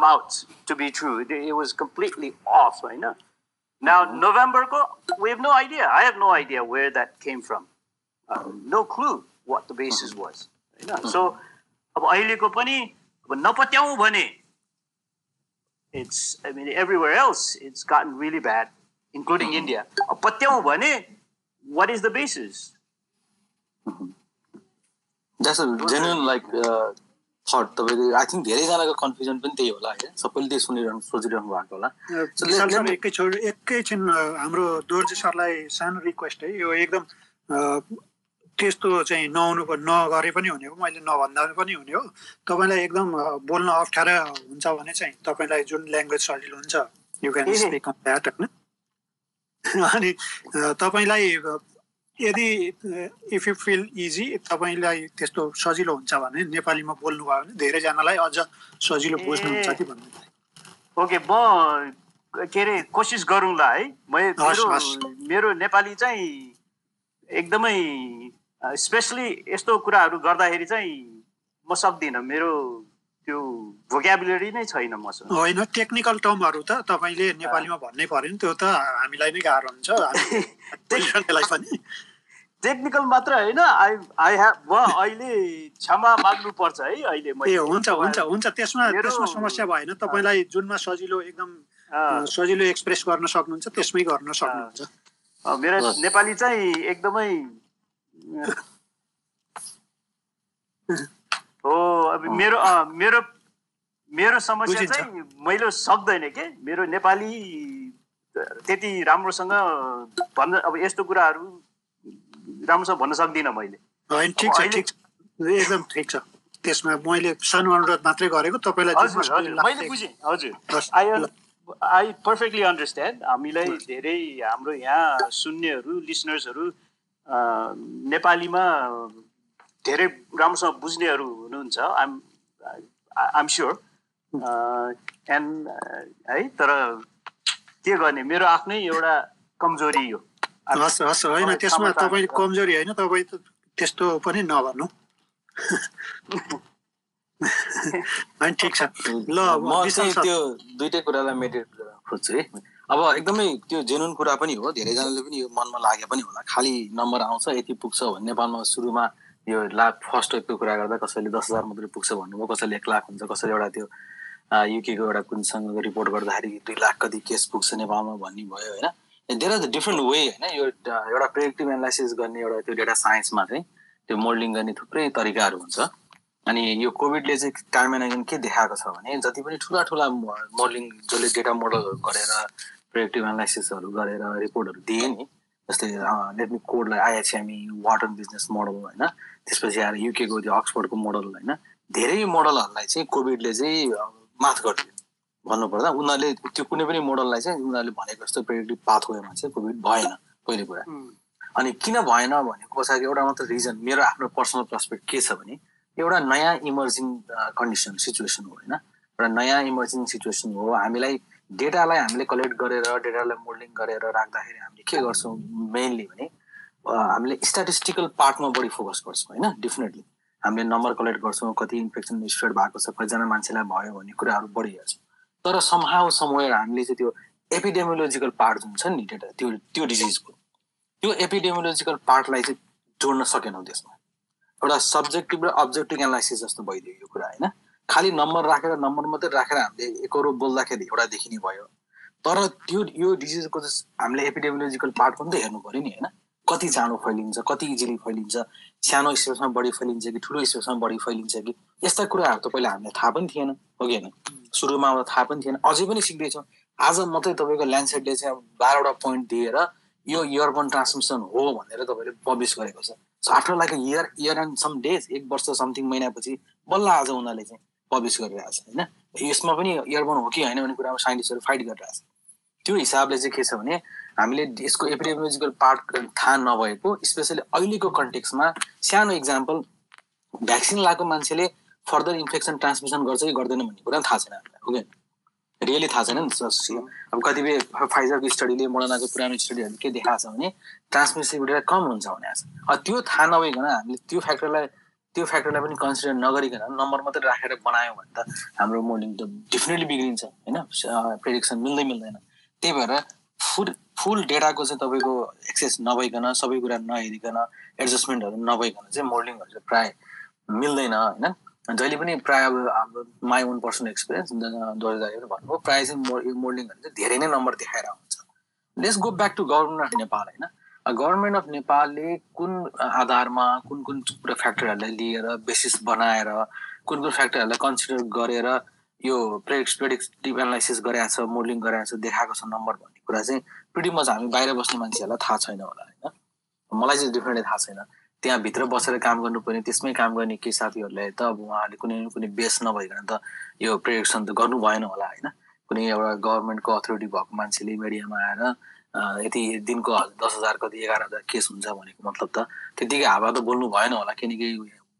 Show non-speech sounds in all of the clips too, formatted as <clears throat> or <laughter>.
come out to be true. It, it was completely off, right now. Now, November, we have no idea. I have no idea where that came from. Uh, no clue what the basis was. होइन so अब अहिलेको पनि अब नपत्याउँ भने it's I mean everywhere else it's gotten really bad including India अब पत्याउँ भने what is the basis genuine like that तपाईँको I think धेरैजनाको कन्फ्युजन पनि त्यही होला होइन। सबैले त्यही सुनिरहनु सोचिरहनु भएको होला। एकैचोटि एकैछिन हाम्रो दोर्जे सरलाई सानो रिक्वेस्ट है यो एकदम त्यस्तो चाहिँ नहुनु नगरे पनि हुने हो। मैले नभन्दा पनि हुने हो। तपाईँलाई एकदम बोल्न अप्ठ्यारो हुन्छ भने चाहिँ तपाईँलाई जुन ल्याङ्ग्वेज सजिलो हुन्छ you can speak on that होइन? अनि तपाईँलाई यदि इफ यु फिल इजी तपाईँलाई त्यस्तो सजिलो हुन्छ भने नेपालीमा बोल्नुभयो भने धेरैजनालाई अझ सजिलो बुझ्नुहुन्छ कि भन्नु ओके म के अरे कोसिस गरौँला है। मेरो नेपाली चाहिँ एकदमै स्पेसली यस्तो कुराहरू गर्दाखेरि चाहिँ म सक्दिनँ। मेरो त्यो भोक्याबुलरी नै छैन मसँग। होइन टेक्निकल टर्महरू त तपाईँले नेपालीमा भन्नै पऱ्यो नि त्यो त हामीलाई नै गाह्रो हुन्छ। <laughs> पनि। टेक्निकल मात्र होइन आई आई म अहिले क्षमा माग्नु पर्छ है अहिले ए हुन्छ हुन्छ हुन्छ। त्यसमा त्यसमा समस्या भएन। तपाईँलाई जुनमा सजिलो एकदम सजिलो एक्सप्रेस गर्न सक्नुहुन्छ त्यसमै गर्न सक्नुहुन्छ। मेरो नेपाली चाहिँ एकदमै <laughs> हो अब मेरो मेरो मेरो समस्या चाहिँ मैले सक्दैन के? मेरो नेपाली त्यति राम्रोसँग भन्न अब यस्तो कुराहरू राम्रोसँग भन्न सक्दिनँ मैले। ठिक छ ठिक एकदम ठिक छ। त्यसमा मैले सानो अनुरोध मात्रै गरेको तपाईँलाई मैले बुझेँ हजुर। आई आई पर्फेक्टली अन्डरस्ट्यान्ड हामीलाई धेरै हाम्रो यहाँ सुन्नेहरू लिसनर्सहरू नेपालीमा धेरै राम्रोसँग बुझ्नेहरू हुनुहुन्छ। आइम आइम स्योर एन्ड है तर के गर्ने? मेरो आफ्नै एउटा कमजोरी हो। हस् हस् होइन त्यसमा तपाईँ कमजोरी होइन तपाईँ त त्यस्तो पनि नभन्नु। <laughs> ठिक छ। ल म चाहिँ त्यो दुइटै कुरालाई मेडिटेट खोज्छु है। अब एकदमै त्यो जेनुन कुरा पनि हो धेरैजनाले पनि यो मनमा लागे पनि होला। खालि नम्बर आउँछ यति पुग्छ भन्ने नेपालमा सुरुमा यो लाख फर्स्ट वेबको कुरा गर्दा कसैले दस हजार मात्रै पुग्छ भन्नुभयो कसैले एक लाख हुन्छ कसैले एउटा त्यो युकेको एउटा कुनसँग रिपोर्ट गर्दाखेरि दुई लाख कति केस पुग्छ नेपालमा भन्ने भयो होइन? There are the different way होइन यो एउटा प्रेडिक्टिभ एनालाइसिस गर्ने एउटा त्यो डेटा साइन्समा चाहिँ त्यो मोडलिङ गर्ने थुप्रै तरिकाहरू हुन्छ। अनि यो कोभिडले चाहिँ टाइम एनाइजन के देखाएको छ भने जति पनि ठुला ठुला मोडलिङ जसले डेटा मोडल गरेर प्रेडिक्टिभ एनालाइसिसहरू गरेर रिपोर्टहरू दिए नि जस्तै लेटमी कोडलाई आइएचएमई वाटर बिजनेस मोडल होइन? त्यसपछि आएर युकेको त्यो अक्सफोर्डको मोडल होइन? धेरै मोडलहरूलाई चाहिँ कोभिडले चाहिँ माथ गरिदियो। भन्नुपर्दा उनीहरूले त्यो कुनै पनि मोडललाई चाहिँ उनीहरूले भनेको जस्तो प्रेडिक्टिभ पाथ वेमा चाहिँ कोभिड भएन पहिलो कुरा। अनि किन भएन भनेको पछाडि एउटा मात्र रिजन मेरो आफ्नो पर्सनल पर्सपेक्ट के छ भने एउटा नयाँ इमर्जिङ कन्डिसन सिचुएसन हो होइन। एउटा नयाँ इमर्जिङ सिचुएसन हो। हामीलाई डेटालाई हामीले कलेक्ट गरेर डेटालाई मोल्डिङ गरेर राख्दाखेरि हामीले के गर्छौँ मेनली भने हामीले स्ट्याटिस्टिकल पार्टमा बढी फोकस गर्छौँ होइन डेफिनेटली हामीले नम्बर कलेक्ट गर्छौँ कति इन्फेक्सन स्प्रेड भएको छ कतिजना मान्छेलाई भयो भन्ने कुराहरू बढी हेर्छौँ। तर समहाउ समवेयर हामीले चाहिँ त्यो एपिडेमोलोजिकल पार्ट जुन छ नि डेटा त्यो त्यो डिजिजको त्यो एपिडेमोलोजिकल पार्टलाई चाहिँ जोड्न सकेनौँ त्यसमा। एउटा सब्जेक्टिभ र अब्जेक्टिभ एनालाइसिस जस्तो भइदियो यो कुरा होइन? खालि नम्बर राखेर नम्बर मात्रै राखेर हामीले एकरो बोल्दाखेरि एउटा देखिने भयो। तर त्यो यो डिजिजको हामीले एपिडेमियोलोजिकल पार्ट पनि त हेर्नु पऱ्यो नि होइन? कति चाँडो फैलिन्छ कति इजिली फैलिन्छ सानो स्पेसमा बढी फैलिन्छ कि ठुलो स्पेसमा बढी फैलिन्छ कि? यस्ता कुराहरू त पहिला हामीलाई थाहा पनि थिएन हो कि होइन? सुरुमा थाहा पनि थिएन। अझै पनि सिक्दैछौँ। आज मात्रै तपाईँको ल्यान्डसेटले चाहिँ बाह्रवटा पोइन्ट दिएर यो इयरबन ट्रान्समिसन हो भनेर तपाईँले पब्लिस गरेको छ। So after like year year and some days एक वर्ष समथिङ महिनापछि बल्ल आज उनीहरूले चाहिँ पब्लिस गरिरहेको छ होइन? यसमा पनि इयरबोन हो कि होइन भन्ने कुरामा साइन्टिस्टहरू फाइट गरिरहेको छ त्यो हिसाबले चाहिँ के छ भने हामीले यसको एपिडेमियोलोजिकल पार्ट थाहा नभएको स्पेसली अहिलेको कन्टेक्समा सानो इक्जाम्पल भ्याक्सिन लगाएको मान्छेले फर्दर इन्फेक्सन ट्रान्समिसन गर्छ कि गर्दैन भन्ने कुरा थाहा छैन हामीलाई हो कि रियली थाहा छैन नि अब कतिपय फाइजरको स्टडीले मोडर्नाको पुरानो स्टडीहरू के देखाएको छ भने ट्रान्समिसिबिलिटी कम हुन्छ भने त्यो थाहा नभइकन हामीले त्यो फ्याक्टरलाई त्यो फ्याक्टरलाई पनि कन्सिडर नगरिकन नम्बर मात्रै राखेर बनायो भने त हाम्रो मोडलिङ त डेफिनेटली बिग्रिन्छ होइन? प्रेडिक्सन मिल्दै मिल्दैन। त्यही भएर फुल फुल डेटाको चाहिँ तपाईँको एक्सेस नभइकन सबै कुरा नहेरिकन एडजस्टमेन्टहरू नभइकन चाहिँ मोडलिङहरू चाहिँ प्रायः मिल्दैन होइन? जहिले पनि प्रायः अब हाम्रो माई ओन पर्सनल एक्सपिरियन्स पनि भन्नुभयो प्रायः चाहिँ मो यो मोडलिङहरू चाहिँ धेरै नै नम्बर देखाएर हुन्छ let's go back to government of Nepal होइन? गभर्मेन्ट अफ नेपालले कुन आधारमा कुन कुन कुरा फ्याक्टरहरूलाई लिएर बेसिस बनाएर कुन कुन फ्याक्टरहरूलाई कन्सिडर गरेर यो प्रेडिक्स प्रेडिक्टिभ एनालाइसिस गरेको छ मोडलिङ गरेको छ देखाएको छ नम्बर भन्ने कुरा चाहिँ प्रिटी मच हामी बाहिर बस्ने मान्छेहरूलाई थाहा छैन होला होइन? मलाई चाहिँ डिफ्रेन्टली थाहा छैन। त्यहाँभित्र बसेर काम गर्नुपर्ने त्यसमै काम गर्ने केही साथीहरूलाई त अब उहाँहरूले कुनै कुनै बेस नभइकन त यो प्रेडिक्सन त गर्नु भएन होला होइन? कुनै एउटा गभर्मेन्टको अथोरिटी भएको मान्छेले मिडियामा आएर यति दिनको दस हजार कति एघार हजार केस हुन्छ भनेको मतलब त त्यतिकै हावा त बोल्नु भएन होला किनकि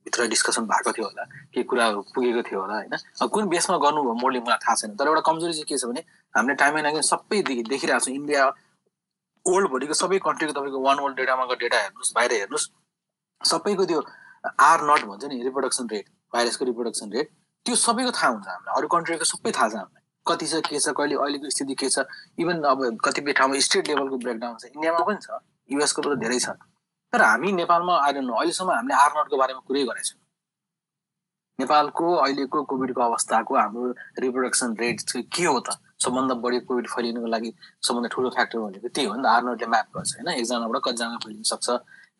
भित्र डिस्कसन भएको थियो होला केही कुराहरू पुगेको थियो होला होइन? कुन बेसमा गर्नुभयो मोडले मलाई थाहा छैन। तर एउटा कमजोरी चाहिँ के छ भने हामीले टाइम एन्ड अगेन सबै देखिरहेको छौँ। इन्डिया वर्ल्डभरिको सबै कन्ट्रीको तपाईँको वान वर्ल्ड डेटामा गएर डेटा हेर्नुहोस् बाहिर हेर्नुहोस् सबैको त्यो आर नट भन्छ नि रिप्रोडक्सन रेट भाइरसको रिप्रोडक्सन रेट त्यो सबैको थाहा हुन्छ हामीलाई। अरू कन्ट्रीको सबै थाहा छ हामीलाई। कति छ के छ कहिले अहिलेको स्थिति के छ इभन अब कतिपय ठाउँमा स्टेट लेभलको ब्रेकडाउन छ। इन्डियामा पनि छ युएसको त धेरै छ। तर हामी नेपालमा आएर अहिलेसम्म हामीले आर्नटको बारेमा कुरै गरेको छैनौँ। नेपालको अहिलेको कोभिडको अवस्थाको हाम्रो रिप्रोडक्सन रेट के हो त? सबभन्दा बढी कोभिड फैलिनुको लागि सबभन्दा ठुलो फ्याक्टर भनेको त्यही हो नि त। आर्नटले म्याप गर्छ होइन? एकजनाबाट कतिजना फैलिन सक्छ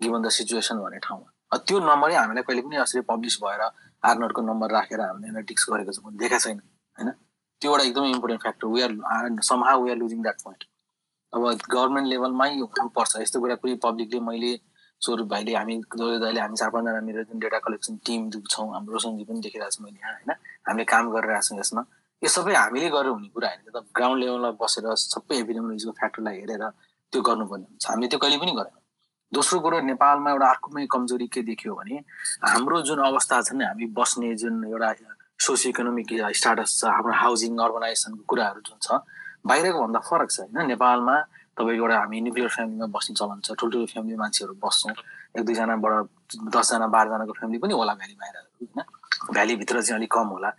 गिभन द सिचुएसन भन्ने ठाउँमा। त्यो नम्बरै हामीलाई कहिले पनि यसरी पब्लिस भएर आर्नटको नम्बर राखेर हामीले एनालिटिक्स गरेको छ देखाएको छैन होइन? त्यो एउटा एकदमै important factor we are somehow we are losing that point अब गभर्मेन्ट लेभलमै हुनुपर्छ यस्तो कुरा पनि पब्लिकले मैले स्वरूप भाइले हामी दाइले हामी चार पाँचजना मेरो जुन डेटा कलेक्सन टिम छौँ हाम्रो रोशनजी पनि देखिरहेको छ मैले यहाँ होइन? हामीले काम गरिरहेको छौँ यसमा। यो सबै हामीले गरेर हुने कुरा होइन त। ग्राउन्ड लेभलमा बसेर सबै एभिडेमिलोजीको फ्याक्टरलाई हेरेर त्यो गर्नुपर्ने हुन्छ। हामीले त्यो कहिले पनि गरेनौँ। दोस्रो कुरो नेपालमा एउटा अर्कोमै कमजोरी के देखियो भने हाम्रो जुन अवस्था छ नि हामी बस्ने जुन एउटा सोसियो इकोनोमिक स्टाटस छ हाम्रो हाउसिङ अर्गनाइजेसनको कुराहरू जुन छ बाहिरको भन्दा फरक छ होइन? नेपालमा तपाईँको एउटा हामी न्युक्लियर फ्यामिलीमा बस्ने चलन छ ठुल्ठुलो फ्यामिली मान्छेहरू बस्छौँ। एक दुईजनाबाट दसजना बाह्रजनाको फ्यामिली पनि होला भ्याली बाहिर होइन? भ्यालीभित्र चाहिँ अलिक कम होला।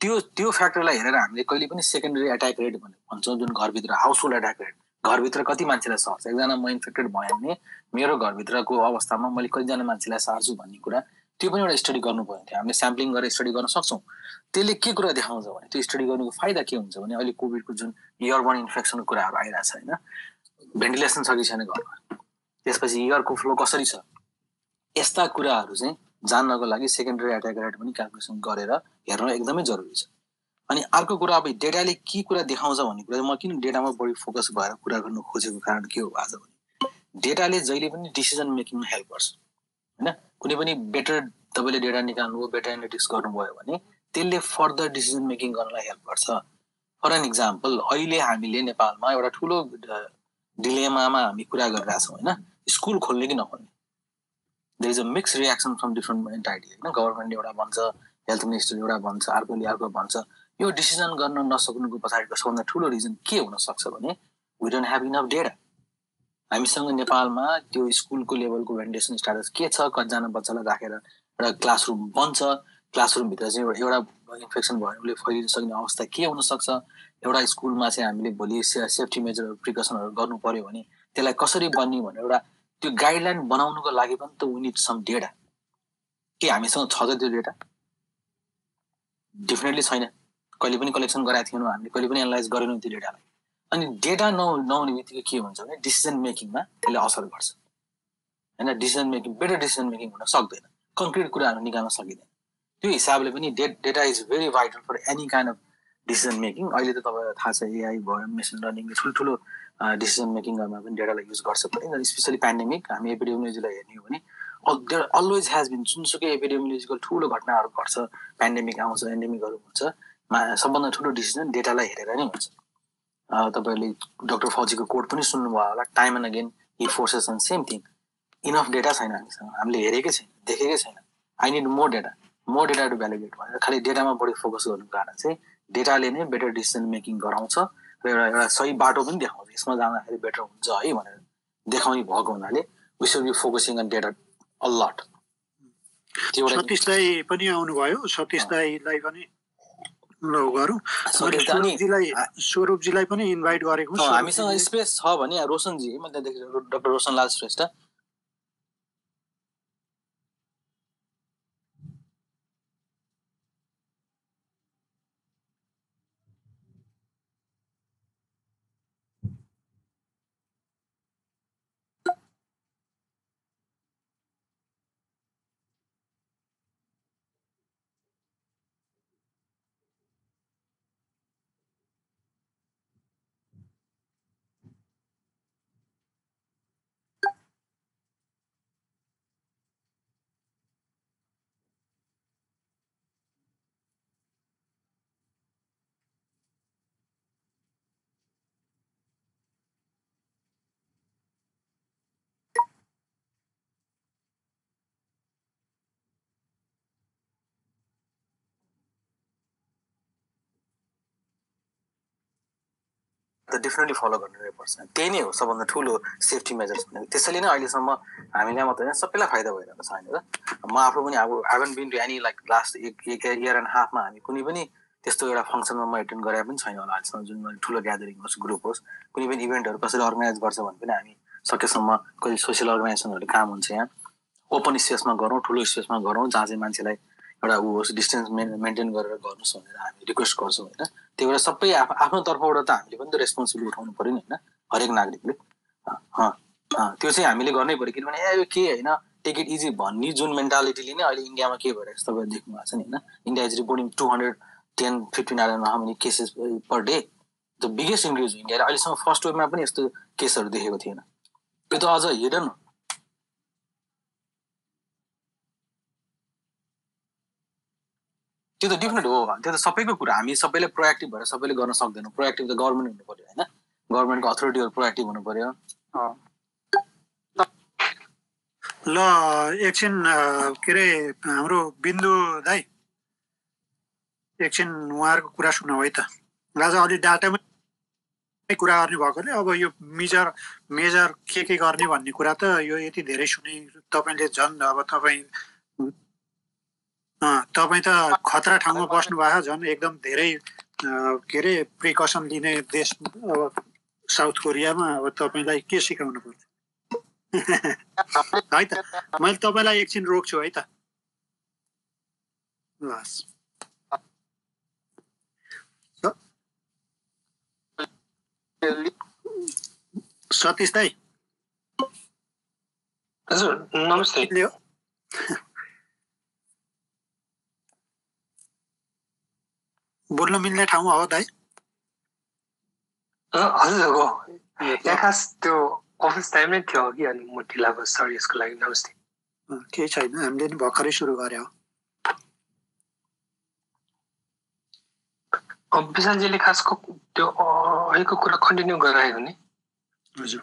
त्यो त्यो फ्याक्टरलाई हेरेर हामीले कहिले पनि सेकेन्डरी एट्याक रेट भने भन्छौँ जुन घरभित्र हाउस होल्ड एट्याक रेट घरभित्र कति मान्छेलाई सर्छ? एकजना म इन्फेक्टेड भयो भने मेरो घरभित्रको अवस्थामा मैले कतिजना मान्छेलाई सार्छु भन्ने कुरा त्यो पनि एउटा स्टडी गर्नु पर्ने थियो। हामीले स्याम्पलिङ गरेर स्टडी गर्न सक्छौँ। त्यसले के कुरा देखाउँछ भने त्यो स्टडी गर्नुको फाइदा के हुन्छ भने अहिले कोभिडको जुन इयरबर्न इन्फेक्सनको कुराहरू आइरहेको छ होइन? भेन्टिलेसन छ कि छैन घरमा? त्यसपछि इयरको फ्लो कसरी छ? यस्ता कुराहरू चाहिँ जान्नको लागि सेकेन्डरी एट्याक रेट पनि क्यालकुलेसन गरेर हेर्न एकदमै जरुरी छ। अनि अर्को कुरा अब डेटाले के कुरा देखाउँछ भन्ने कुरा म किन डेटामा बढी फोकस भएर कुरा गर्नु खोजेको कारण के हो आज भने डेटाले जहिले पनि डिसिजन मेकिङमा हेल्प गर्छ। होइन? कुनै पनि बेटर तपाईँले डेटा निकाल्नुभयो बेटर एनालिटिक्स गर्नुभयो भने त्यसले फर्दर डिसिजन मेकिङ गर्नलाई हेल्प गर्छ। फर एन इक्जाम्पल अहिले हामीले नेपालमा एउटा ठुलो डिलेमामा हामी कुरा गरिरहेछौँ होइन? स्कुल खोल्ने कि नखोल्ने? There is a mix reaction from different entity होइन? गभर्मेन्टले एउटा भन्छ हेल्थ मिनिस्टरले एउटा भन्छ अर्कोले अर्को भन्छ। यो डिसिजन गर्न नसक्नुको पछाडिको सबभन्दा ठुलो रिजन के हुनसक्छ भने we don't have enough data हामीसँग नेपालमा त्यो स्कुलको लेभलको भेन्टिलेसन स्टाटस के छ कतिजना बच्चालाई राखेर एउटा क्लासरुम बन्छ क्लासरुमभित्र चाहिँ एउटा इन्फेक्सन भयो उसले फैलिन सक्ने अवस्था के हुनसक्छ एउटा स्कुलमा चाहिँ हामीले भोलि सेफ्टी मेजर प्रिकसनहरू गर्नु पऱ्यो भने त्यसलाई कसरी बन्ने भनेर एउटा त्यो गाइडलाइन बनाउनुको लागि पनि त विनिट सम डेटा के हामीसँग छ त त्यो डेटा डेफिनेटली छैन। कहिले पनि कलेक्सन गराएको थिएनौँ हामीले कहिले पनि एनालाइज गरेनौँ त्यो डेटालाई अनि डेटा न नहुने बित्तिकै के हुन्छ भने डिसिजन मेकिङमा त्यसले असर गर्छ। होइन decision making better decision making हुन सक्दैन। कङ्क्रिट कुराहरू निकाल्न सकिँदैन। त्यो हिसाबले पनि the data is very vital for any kind of decision making अहिले त तपाईँलाई थाहा छ एआई भयो मेसिन लर्निङ ठुल्ठुलो डिसिजन मेकिङमा पनि डेटालाई युज गर्छ पनि। स्पेसली पेन्डेमिक हामी एपिडेमियोलोजीलाई हेर्ने हो भने देयर अलवेज हेज बिन जुनसुकै एपिडेमियोलोजिकल ठुलो घटनाहरू घट्छ पेन्डेमिक आउँछ एन्डेमिकहरू हुन्छ सबभन्दा ठुलो डिसिजन डेटालाई हेरेर नै हुन्छ। तपाईँहरूले डक्टर फौजीको कोड पनि सुन्नुभयो होला time and again he forces and same thing enough data छैन हामीसँग। हामीले हेरेकै छैन देखेकै छैन। I need more data more data to validate भनेर खालि डेटामा बढी फोकस गर्नुको कारण चाहिँ डेटाले नै बेटर डिसिजन मेकिङ गराउँछ र एउटा एउटा सही बाटो पनि देखाउँछ। यसमा जाँदाखेरि बेटर हुन्छ है भनेर देखाउने भएको हुनाले we should be focusing on data a lot Satish दाई पनि आउनुभयो। सतीश दाईलाई पनि ल गरौँ। स्वरूपजीलाई पनि इन्भाइट गरेको हामीसँग स्पेस छ भने रोशनजी मैले देखेको डक्टर रोशनलाल श्रेष्ठ। त डेफिनेटली फलो गर्नु पर्छ। त्यही नै हो सबभन्दा ठुलो सेफ्टी मेजर्स भनेको। त्यसैले नै अहिलेसम्म हामीलाई मात्रै होइन सबैलाई फाइदा भइरहेको छ होइन म आफू पनि अब haven't been to any like last एक एक इयर एन्ड हाफमा हामी कुनै पनि त्यस्तो एउटा फङ्सनमा म एटेन्ड गरे पनि छैन होला अहिलेसम्म जुन मैले ठुलो ग्यादरिङ होस् ग्रुप होस् कुनै पनि इभेन्टहरू कसैले अर्गनाइज गर्छ भने पनि हामी सकेसम्म कोही सोसियल अर्गनाइजेसनहरूले काम हुन्छ यहाँ। ओपन स्पेसमा गरौँ ठुलो स्पेसमा गरौँ जहाँ चाहिँ मान्छेलाई एउटा ऊ होस् डिस्टेन्स मेन्टेन गरेर गर्नुहोस् भनेर हामी रिक्वेस्ट गर्छौँ होइन? त्यो भएर सबै आफ- आफ्नो तर्फबाट त हामीले पनि त रेस्पोन्सिबिलिटी उठाउनु पऱ्यो नि होइन? हरेक नागरिकले। त्यो चाहिँ हामीले गर्नै पऱ्यो किनभने ए यो के होइन? टेक इट इजी भन्ने जुन मेन्टालिटीले नै अहिले इन्डियामा के छ तपाईँले देख्नु भएको छ नि होइन? India is reporting two hundred ten fifteen आएर how many cases per day the biggest increase India अहिलेसम्म फर्स्ट वेभमा पनि यस्तो केसहरू देखेको थिएन। यो त अझ हिडन हो। त्यो त डिफ्रेन्ट हो त्यो त सबैको कुरा। हामी सबैले प्रोएक्टिभ भएर सबैले गर्न सक्दैनौँ। प्रोएक्टिभ त गभर्मेन्ट हुनु पऱ्यो होइन? गभर्मेन्टको अथोरिटीहरू प्रोएक्टिभ हुनु पऱ्यो। ल एकछिन के अरे हाम्रो बिन्दु दाई एकछिन उहाँहरूको कुरा सुनौ है त। आज अलि डाटामै कुरा गर्ने भएकोले अब यो मेजर मेजर के के गर्ने भन्ने कुरा त यो यति धेरै सुने तपाईँले झन् अब तपाईँ तपाईँ त खतरा ठाउँमा बस्नु भएको झन् एकदम धेरै के अरे प्रिकसन लिने देश अब साउथ कोरियामा अब तपाईँलाई के सिकाउनु पर्छ <laughs> है त मैले तपाईँलाई एकछिन रोक्छु है त। हस् सतीश दाई। हजुर नमस्ते ले हो बोल्न मिल्ने ठाउँमा हो दाई अ, हजुर हो यहाँ खास त्यो अफिस टाइम नै थियो कि अनि म ढिला भयो सरी यसको लागि नमस्ते केही छैन हामीले नि भर्खरै सुरु गरे हो विशालजीले खास त्यो अहिलेको कुरा कन्टिन्यू गरायो भने हजुर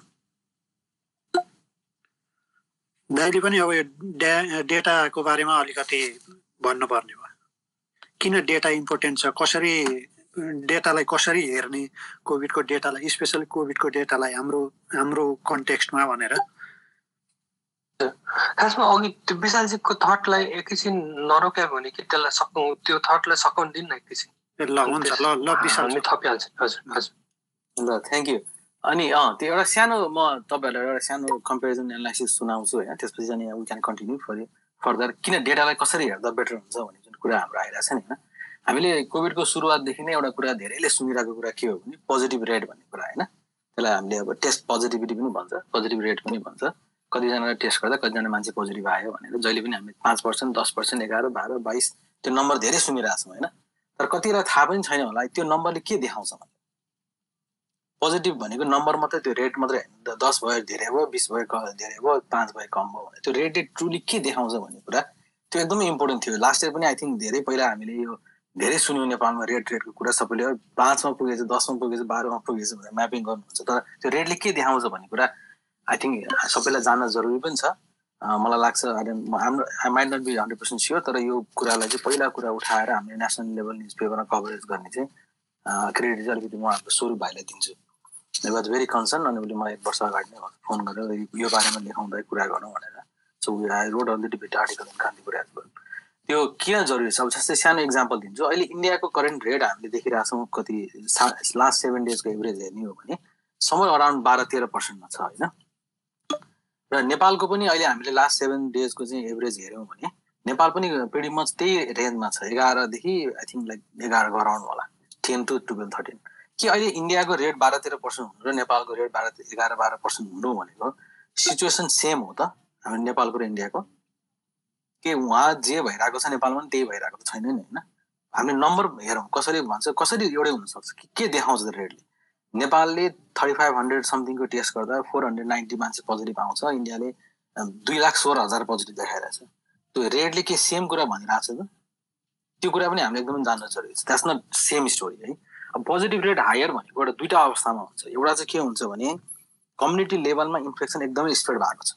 दाइले पनि अब यो डे डेटाको बारेमा अलिकति भन्नुपर्ने भयो किन डेटा इम्पोर्टेन्ट छ? कसरी डेटालाई कसरी हेर्ने कोभिडको डेटालाई स्पेसली कोभिडको डेटालाई हाम्रो हाम्रो कन्टेक्स्टमा भनेर? खासमा अघि त्यो विशालजीको थटलाई एकैछिन नरोक्यो भने कि त्यसलाई सकौँ त्यो थटलाई सकाउनु दिन्न एकैछिन। ल हुन्छ ल ल विशाल थपिहाल्छ। हजुर हजुर। ल थ्याङ्क यू अनि अँ त्यो एउटा सानो म तपाईँहरूलाई एउटा सानो कम्पेरिजन एनालाइसिस सुनाउँछु होइन त्यसपछि अनि we can continue for further किन डेटालाई कसरी हेर्दा बेटर हुन्छ जुन कुरा हाम्रो आइरहेको छ नि होइन। हामीले कोभिडको सुरुवातदेखि नै एउटा कुरा धेरैले सुनिरहेको कुरा के हो भने पोजिटिभ रेट भन्ने कुरा होइन। त्यसलाई हामीले अब टेस्ट पोजिटिभिटी पनि भन्छ पोजिटिभ रेट पनि भन्छ। कतिजनालाई टेस्ट गर्दा कतिजना मान्छे पोजिटिभ आयो भनेर जहिले पनि हामीले पाँच पर्सेन्ट दस पर्सेन्ट एघार बाह्र बाइस त्यो नम्बर धेरै सुनिरहेको छौँ होइन। तर कतिलाई थाहा पनि छैन होला त्यो नम्बरले के देखाउँछ भने पोजिटिभ भनेको नम्बर मात्रै त्यो रेट मात्रै होइन। दस भयो धेरै भयो बिस भयो धेरै भयो पाँच भयो कम भयो भने त्यो रेटले ट्रुली के देखाउँछ भन्ने कुरा त्यो एकदमै इम्पोर्टेन्ट थियो। लास्ट इयर पनि आई थिङ्क धेरै पहिला हामीले यो धेरै सुन्यौँ नेपालमा रेट रेटको कुरा सबैले "ओ, पाँचमा पुगेछ दसमा पुगेछ बाह्रमा पुगेछ भनेर म्यापिङ गर्नुहुन्छ। तर त्यो रेटले के देखाउँछ भन्ने कुरा आई थिङ्क सबैलाई जान्न जरुरी पनि छ। मलाई लाग्छ हाम्रो I might not be hundred percent sure तर यो कुरालाई चाहिँ पहिला कुरा उठाएर हामीले नेसनल लेभल न्युज पेपरमा कभरेज गर्ने चाहिँ क्रेडिट चाहिँ अलिकति म हाम्रो स्वरूप भाइलाई दिन्छु। दे वाज भेरी कन्सर्न अनि उसले मलाई एक वर्ष अगाडि नै फोन गरेर यो बारेमा लेखाउँदै कुरा गरौँ भनेर। So I wrote on the debate article Kantipur as त्यो किन जरुरी छ? अब जस्तै सानो इक्जाम्पल दिन्छु। अहिले इन्डियाको करेन्ट रेट हामीले देखिरहेछौँ कति लास्ट सेभेन डेजको एभरेज हेर्ने हो भने समर अराउन्ड बाह्र तेह्र पर्सेन्टमा छ होइन? र नेपालको पनि अहिले हामीले लास्ट सेभेन डेजको चाहिँ एभरेज हेऱ्यौँ भने नेपाल पनि pretty मच त्यही रेन्जमा छ। एघारदेखि आई थिङ्क लाइक एघार गराउनु होला। टेन टु टुवेल्भ थर्टिन कि अहिले इन्डियाको रेट बाह्र तेह्र पर्सेन्ट हुनु र नेपालको रेट बाह्र एघार बाह्र पर्सेन्ट हुनु भनेको सिचुएसन सेम हो त? नेपालको र इन्डियाको। के उहाँ जे भइरहेको छ नेपालमा पनि त्यही भइरहेको त छैन नि होइन? हामीले नम्बर हेरौँ कसरी भन्छ कसरी एउटै हुनसक्छ कि के देखाउँछ त रेटले? नेपालले थर्टी फाइभ हन्ड्रेड समथिङको टेस्ट गर्दा फोर हन्ड्रेड नाइन्टी मान्छे पोजिटिभ आउँछ इन्डियाले दुई लाख सोह्र हजार पोजिटिभ देखाइरहेछ। त्यो रेटले के सेम कुरा भनिरहेको छ त? त्यो कुरा पनि हामीले एकदमै जान्न जरुरी छ। द्याट्स नट सेम स्टोरी है? अब पोजिटिभ रेट हायर भनेको एउटा दुइटा अवस्थामा हुन्छ। एउटा चाहिँ के हुन्छ भने कम्युनिटी लेभलमा इन्फेक्सन एकदमै स्प्रेड भएको छ।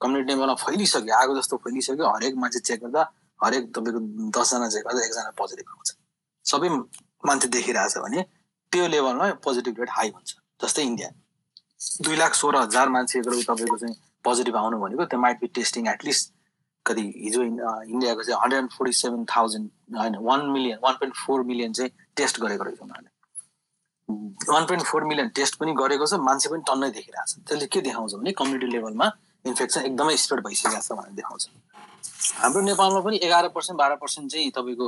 कम्युनिटी लेभलमा फैलिसक्यो आगो जस्तो फैलिसक्यो। हरेक मान्छे चेक गर्दा हरेक तपाईँको दसजना चेक गर्दा एकजना पोजिटिभ आउँछ। सबै मान्छे देखिरहेछ भने त्यो लेभलमा पोजिटिभ रेट हाई हुन्छ जस्तै इन्डिया दुई लाख सोह्र हजार मान्छेको तपाईँको चाहिँ पोजिटिभ आउनु भनेको त्यो माइट बी टेस्टिङ एटलिस्ट कति हिजो इन्डियाको चाहिँ hundred and forty seven thousand होइन one million one point four million चाहिँ टेस्ट गरेको रहेछ उनीहरूले। One point four million test पनि गरेको छ मान्छे पनि टन्नै देखिरहेको छ त्यसले के देखाउँछ भने कम्युनिटी लेभलमा इन्फेक्सन एकदमै स्प्रेड भइसकेको छ भनेर देखाउँछ। हाम्रो नेपालमा पनि एघार पर्सेन्ट बाह्र पर्सेन्ट चाहिँ तपाईँको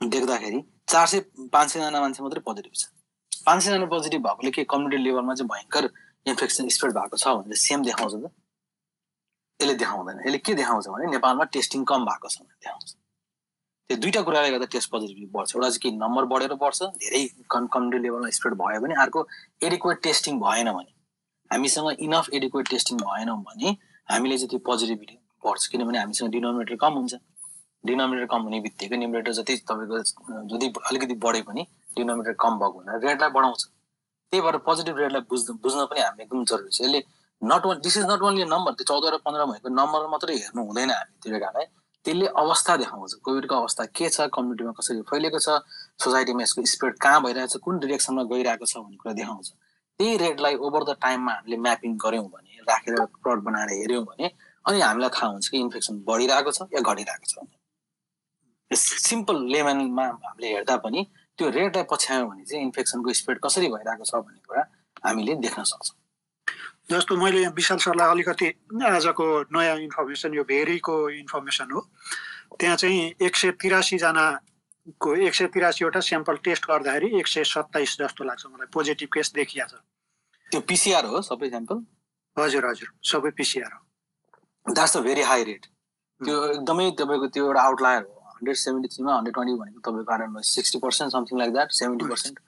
देख्दाखेरि चार सय पाँच सयजना मान्छे मात्रै पोजिटिभ छ। पाँच सयजना पोजिटिभ भएकोले के कम्युनिटी लेभलमा चाहिँ भयङ्कर इन्फेक्सन स्प्रेड भएको छ भनेर सेम देखाउँछ त। यसले देखाउँदैन। यसले के देखाउँछ भने नेपालमा टेस्टिङ कम भएको छ भनेर देखाउँछ। त्यो दुइटा कुराले गर्दा टेस्ट पोजिटिभ बढ्छ। एउटा चाहिँ कि नम्बर बढेर बढ्छ धेरै कम कम्युनिटी लेभलमा स्प्रेड भयो भने अर्को एडिक्वेट टेस्टिङ भएन भने। हामीसँग इनफ एडिक्वेट टेस्टिङ भएनौँ भने हामीले चाहिँ त्यो पोजिटिभिटी बढ्छ किनभने हामीसँग डिनोमिनेटर कम हुन्छ। डिनोमिनेटर कम हुने बित्तिकै निमिनेटर जति तपाईँको जति अलिकति बढे पनि डिनोमिनेटर कम भएको हुँदा रेटलाई बढाउँछ। त्यही भएर पोजिटिभ रेटलाई बुझ्नु बुझ्न पनि हामी एकदम जरुरी छ। यसले not one this is not only number त्यो चौध र पन्ध्र भएको नम्बर मात्रै हेर्नु हुँदैन हामी त्यो डेटालाई त्यसले अवस्था देखाउँछ। कोभिडको अवस्था के छ कम्युनिटीमा कसरी फैलिएको छ सोसाइटीमा यसको स्प्रेड कहाँ भइरहेको छ कुन डिरेक्सनमा गइरहेको छ भन्ने कुरा देखाउँछ। त्यही रेटलाई ओभर द टाइममा हामीले म्यापिङ गऱ्यौँ भने राखेर प्लट बनाएर हेऱ्यौँ भने अनि हामीलाई थाहा हुन्छ कि इन्फेक्सन बढिरहेको छ या घटिरहेको छ सिम्पल लेमनमा हामीले हेर्दा पनि त्यो रेटलाई पछ्यायौँ भने चाहिँ इन्फेक्सनको स्प्रेड कसरी भइरहेको छ भन्ने कुरा हामीले देख्न सक्छौँ। जस्तो मैले यहाँ विशाल सरलाई अलिकति आजको नयाँ इन्फर्मेसन यो भेरीको इन्फर्मेसन हो। त्यहाँ चाहिँ एक सय तिरासीजनाको एक सय तिरासीवटा स्याम्पल टेस्ट गर्दाखेरि एक सय सत्ताइस जस्तो लाग्छ मलाई। पोजिटिभ केस देखिया छ। त्यो पिसिआर हो सबै स्याम्पल? हजुर हजुर। सबै पिसिआर हो। That's a very high rate त्यो एकदमै तपाईँको त्यो एउटा आउटलायर हो। हन्ड्रेड सेभेन्टी थ्रीमा हन्ड्रेड ट्वेन्टी भनेको तपाईँको कारण sixty percent something like that seventy percent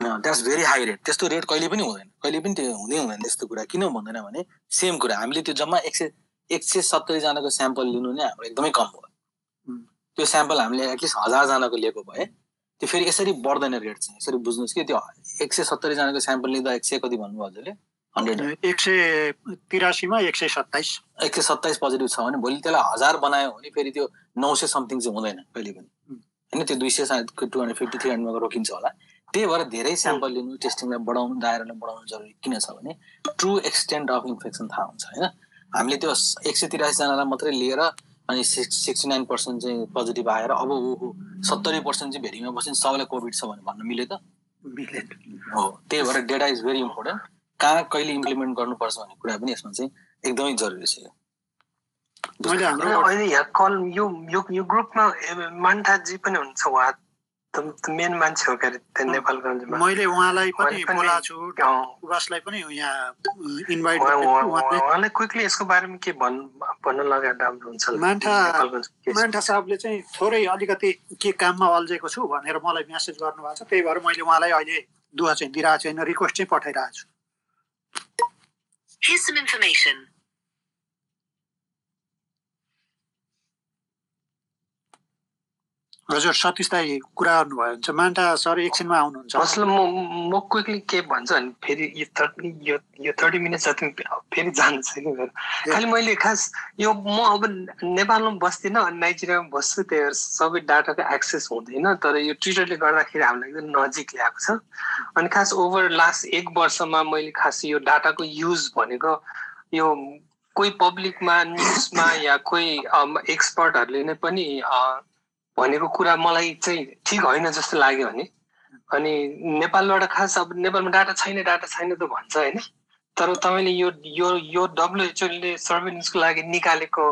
that's very high rate त्यस्तो रेट कहिले पनि हुँदैन। कहिले पनि त्यो हुँदै हुँदैन त्यस्तो कुरा। किन भन्दैन भने सेम कुरा। हामीले त्यो जम्मा एक सय एक सय सत्तरीजनाको स्याम्पल लिनु नै हाम्रो एकदमै कम हो। त्यो स्याम्पल हामीले एटलिस्ट हजारजनाको लिएको भए त्यो फेरि यसरी बढ्दैन रेट चाहिँ। यसरी बुझ्नुहोस् कि त्यो एक सय सत्तरीजनाको स्याम्पल लिँदा एक सय कति भन्नुभयो हजुरले? हन्ड्रेड एक सय तिरासीमा एक सय सत्ताइस। एक सय सत्ताइस पोजिटिभ छ भने भोलि त्यसलाई हजार बनायो भने फेरि त्यो नौ सय समथिङ चाहिँ हुँदैन कहिले पनि। होइन त्यो दुई सय टु हन्ड्रेड फिफ्टी थ्री हन्ड्रेडमा रोकिन्छ होला। त्यही भएर धेरै स्याम्पल लिनु टेस्टिङलाई बढाउनु दायरालाई बढाउनु जरुरी किन छ भने ट्रु एक्सटेन्ट अफ इन्फेक्सन थाहा हुन्छ होइन। हामीले त्यो एक सय तिरासीजनालाई मात्रै लिएर अनि सिक्स सिक्सटी नाइन पर्सेन्ट चाहिँ पोजिटिभ आएर अब ऊ सत्तरी पर्सेन्ट चाहिँ भेरीमा बस्यो सबैलाई कोभिड छ भनेर भन्न मिल्यो त? मिलेन। हो त्यही भएर डेटा इज भेरी इम्पोर्टेन्ट कहाँ कहिले इम्प्लिमेन्ट गर्नुपर्छ भन्ने कुरा पनि यसमा चाहिँ एकदमै जरुरी छ अहिले यहाँ कल यो यो ग्रुपमा मान्थाजी पनि हुन्छ उहाँ। मेन मान्छे हो क्या नेपालगञ्जमा मैले उहाँलाई पनि बोलाएको छु उहाँलाई पनि यहाँ इन्भाइट उहाँलाई क्विकली यसको बारेमा के भन् भन्न लगाएर राम्रो हुन्छ मान्ठा मान्ठा साहबले चाहिँ थोरै अलिकति के काममा अल्झेको छु भनेर मलाई म्यासेज गर्नुभएको छ। त्यही भएर मैले उहाँलाई अहिले दुवा चाहिँ दिइरहेको छैन रिक्वेस्ट चाहिँ पठाइरहेको छु। हजुर सतीश दाई कुरा गर्नुभयो भने चाहिँ मान्टा सर एकछिनमा आउनुहुन्छ। असल म म क्विकली के भन्छ भने फेरि यो थर्टी यो यो थर्टी मिनट जति फेरि जान्छ कि खालि मैले खास यो म अब नेपालमा बस्दिनँ अनि नाइजेरियामा बस्छु त्यही भएर सबै डाटाको एक्सेस हुँदैन तर यो ट्विटरले गर्दाखेरि हामीलाई एकदम नजिक ल्याएको छ। अनि खास ओभर लास्ट एक वर्षमा मैले खास यो डाटाको युज भनेको यो कोही पब्लिकमा न्युजमा या कोही एक्सपर्टहरूले नै पनि भनेको कुरा मलाई चाहिँ ठिक होइन जस्तो लाग्यो भने। अनि नेपालबाट खास अब नेपालमा डाटा छैन डाटा छैन त भन्छ होइन। तर तपाईँले यो यो यो डब्लुएचओले सर्भेलेन्सको लागि निकालेको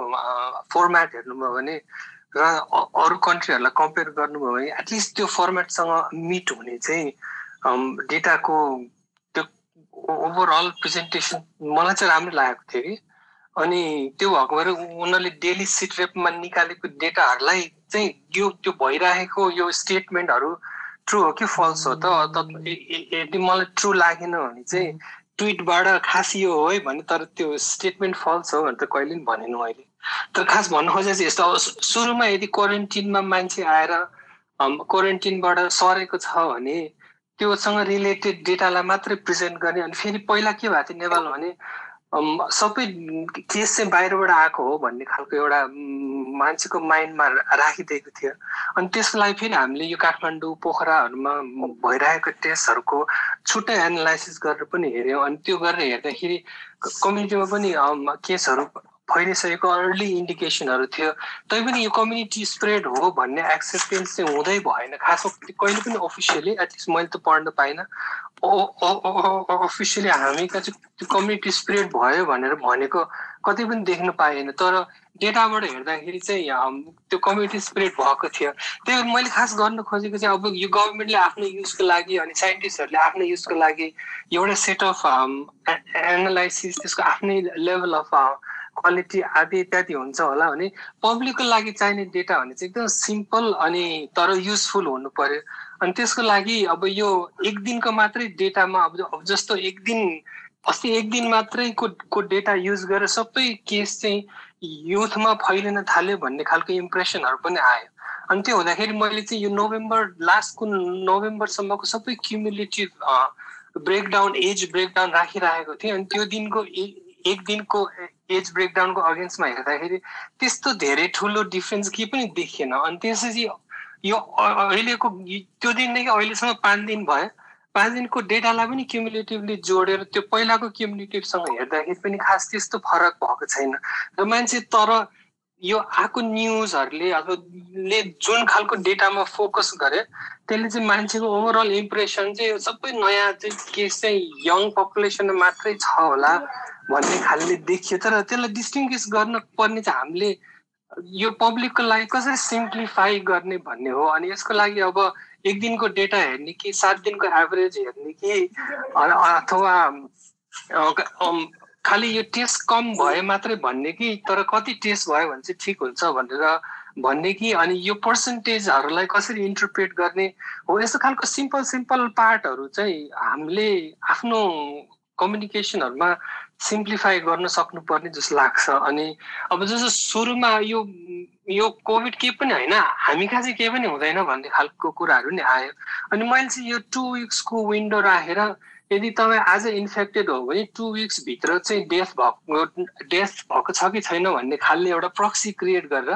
फर्मेट हेर्नुभयो भने र अरू कन्ट्रीहरूलाई कम्पेयर गर्नुभयो भने एटलिस्ट त्यो फर्मेटसँग मिट हुने चाहिँ डेटाको त्यो ओभरअल प्रेजेन्टेसन मलाई चाहिँ राम्रो लागेको थियो कि। अनि त्यो भएको भएर उनीहरूले डेली सिट रेपमा निकालेको डेटाहरूलाई चाहिँ यो त्यो भइरहेको यो स्टेटमेन्टहरू ट्रु हो कि फल्स हो त? यदि मलाई ट्रु लागेन भने चाहिँ ट्विटबाट खास यो हो है भने तर त्यो स्टेटमेन्ट फल्स हो भने त कहिले पनि भनेन मैले। तर खास भन्नु खोजे चाहिँ यस्तो सुरुमा यदि क्वारेन्टिनमा मान्छे आएर क्वारेन्टिनबाट सरेको छ भने त्योसँग रिलेटेड डेटालाई मात्रै प्रेजेन्ट गर्ने अनि फेरि पहिला के भएको थियो नेपालमा भने सबै केस चाहिँ बाहिरबाट आएको हो भन्ने खालको एउटा मान्छेको माइन्डमा राखिदिएको थियो। अनि त्यसको लागि फेरि हामीले यो काठमाडौँ पोखराहरूमा भइरहेको टेस्टहरूको छुट्टै एनालाइसिस गरेर पनि हेऱ्यौँ। अनि त्यो गरेर हेर्दाखेरि कम्युनिटीमा पनि केसहरू फैलिसकेको अर्ली इन्डिकेसनहरू थियो। तैपनि यो कम्युनिटी स्प्रेड हो भन्ने एक्सेप्टेन्स चाहिँ हुँदै भएन। खास कहिले पनि अफिसियली एटलिस्ट मैले त पढ्न पाइनँ। अफिसियली हामी चाहिँ त्यो कम्युनिटी स्प्रेड भयो भनेर भनेको कतै पनि देख्न पाएन तर डेटाबाट हेर्दाखेरि चाहिँ त्यो कम्युनिटी स्प्रेड भएको थियो। त्यही मैले खास गर्न खोजेको चाहिँ अब यो गभर्मेन्टले आफ्नो युजको लागि अनि साइन्टिस्टहरूले आफ्नो युजको लागि एउटा सेट अफ एनालाइसिस त्यसको आफ्नै लेभल अफ क्वालिटी आदि इत्यादि हुन्छ होला भने पब्लिकको लागि चाहिने डेटा भने चाहिँ एकदम सिम्पल अनि तर युजफुल हुनु पर्यो। अनि त्यसको लागि अब यो एक दिनको मात्रै डेटामा अब जस्तो एक दिन अस्ति एक दिन मात्रै को को डेटा युज गरेर सबै केस चाहिँ युथमा फैलिन थाल्यो भन्ने खालको इम्प्रेसनहरू पनि आयो। अनि त्यो हुँदाखेरि मैले चाहिँ यो नोभेम्बर लास्टको नोभेम्बरसम्मको सबै क्युमुलेटिभ ब्रेकडाउन एज ब्रेकडाउन राखिरहेको थिएँ। अनि त्यो दिनको एक दिनको एज ब्रेकडाउनको अगेन्स्टमा हेर्दाखेरि त्यस्तो धेरै ठुलो डिफ्रेन्स केही पनि देखिएन। अनि त्यसपछि यो अहिलेको त्यो दिनदेखि अहिलेसम्म पाँच दिन भयो। पाँच दिनको डेटालाई पनि क्युमुलेटिभली जोडेर त्यो पहिलाको क्युमुलेटिभसँग हेर्दाखेरि पनि खास त्यस्तो फरक भएको छैन। र मान्छे तर यो आएको न्युजहरूले अब ले जुन खालको डेटामा फोकस गरे त्यसले चाहिँ मान्छेको ओभरअल इम्प्रेसन चाहिँ सबै नयाँ चाहिँ केस चाहिँ यङ पपुलेसनमा मात्रै छ होला भन्ने खालले देखियो। तर त्यसलाई डिस्टिङ्ग्विस गर्न पर्ने चाहिँ हामीले यो पब्लिकको लागि कसरी सिम्प्लिफाई गर्ने भन्ने हो? अनि यसको लागि अब एक दिनको डेटा हेर्ने कि सात दिनको एभरेज हेर्ने कि अथवा खालि यो टेस्ट कम भयो मात्रै भन्ने कि तर कति टेस्ट भयो भने चाहिँ ठिक हुन्छ भनेर भन्ने कि अनि यो पर्सेन्टेजहरूलाई कसरी इन्टरप्रेट गर्ने हो? यस्तो खालको सिम्पल सिम्पल पार्टहरू चाहिँ हामीले आफ्नो कम्युनिकेसनहरूमा सिम्प्लिफाई गर्न सक्नुपर्ने जस्तो लाग्छ। अनि अब जस्तो सुरुमा यो यो कोभिड केही पनि होइन हामी कहाँ चाहिँ केही पनि हुँदैन भन्ने खालको कुराहरू नि आयो। अनि मैले चाहिँ यो टु विक्सको विन्डो राखेर यदि तपाईँ आज इन्फेक्टेड हो भने टु विक्सभित्र चाहिँ डेथ भएको डेथ भएको छ कि छैन भन्ने खालले एउटा प्रक्सी क्रिएट गरेर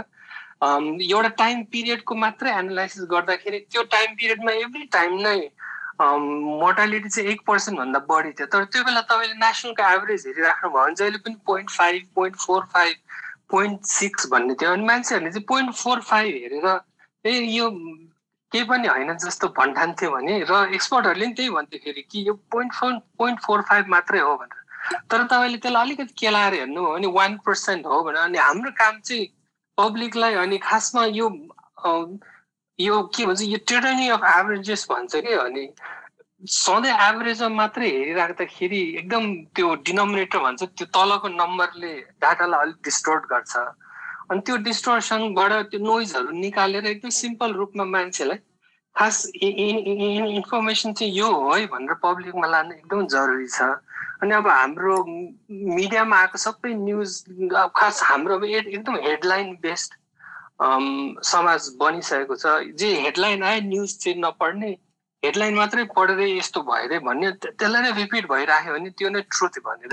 एउटा टाइम पिरियडको मात्रै एनालाइसिस गर्दाखेरि त्यो टाइम पिरियडमा एभ्री टाइम नै मोर्टालिटी चाहिँ एक पर्सेन्टभन्दा बढी थियो। तर त्यो बेला तपाईँले नेसनलको एभरेज हेरिराख्नु भयो भने जहिले पनि point five point four five point six भन्ने थियो। अनि मान्छेहरूले चाहिँ पोइन्ट फोर फाइभ हेरेर ए यो केही पनि होइन जस्तो भन्ठान्थ्यो भने र एक्सपर्टहरूले पनि त्यही भन्थ्यो फेरि कि यो point four point four five मात्रै हो भनेर। तर तपाईँले त्यसलाई अलिकति केलाएर हेर्नु हो भने वान पर्सेन्ट हो भने अनि हाम्रो काम चाहिँ पब्लिकलाई अनि खासमा यो यो के भन्छ यो ट्रेडनी अफ एभरेजेस भन्छ कि अनि सधैँ एभरेजमा मात्रै हेरिराख्दाखेरि एकदम त्यो डिनोमिनेटर भन्छ त्यो तलको नम्बरले डाटालाई अलिक डिस्टोर्ट गर्छ। अनि त्यो डिस्टोर्सनबाट त्यो नोइजहरू निकालेर एकदम सिम्पल रूपमा मान्छेलाई खास इन्फर्मेसन चाहिँ यो हो है भनेर पब्लिकमा लानु एकदम जरुरी छ। अनि अब हाम्रो मिडियामा आएको सबै न्युज खास हाम्रो एकदम हेडलाइन बेस्ड समाज बनिसकेको छ। जे हेडलाइन आयो न्युज चाहिँ नपढ्ने। हेडलाइन मात्रै पढेर यस्तो भएरै भन्ने त्यसलाई नै रिपिट भइराख्यो भने त्यो नै ट्रुथ भनेर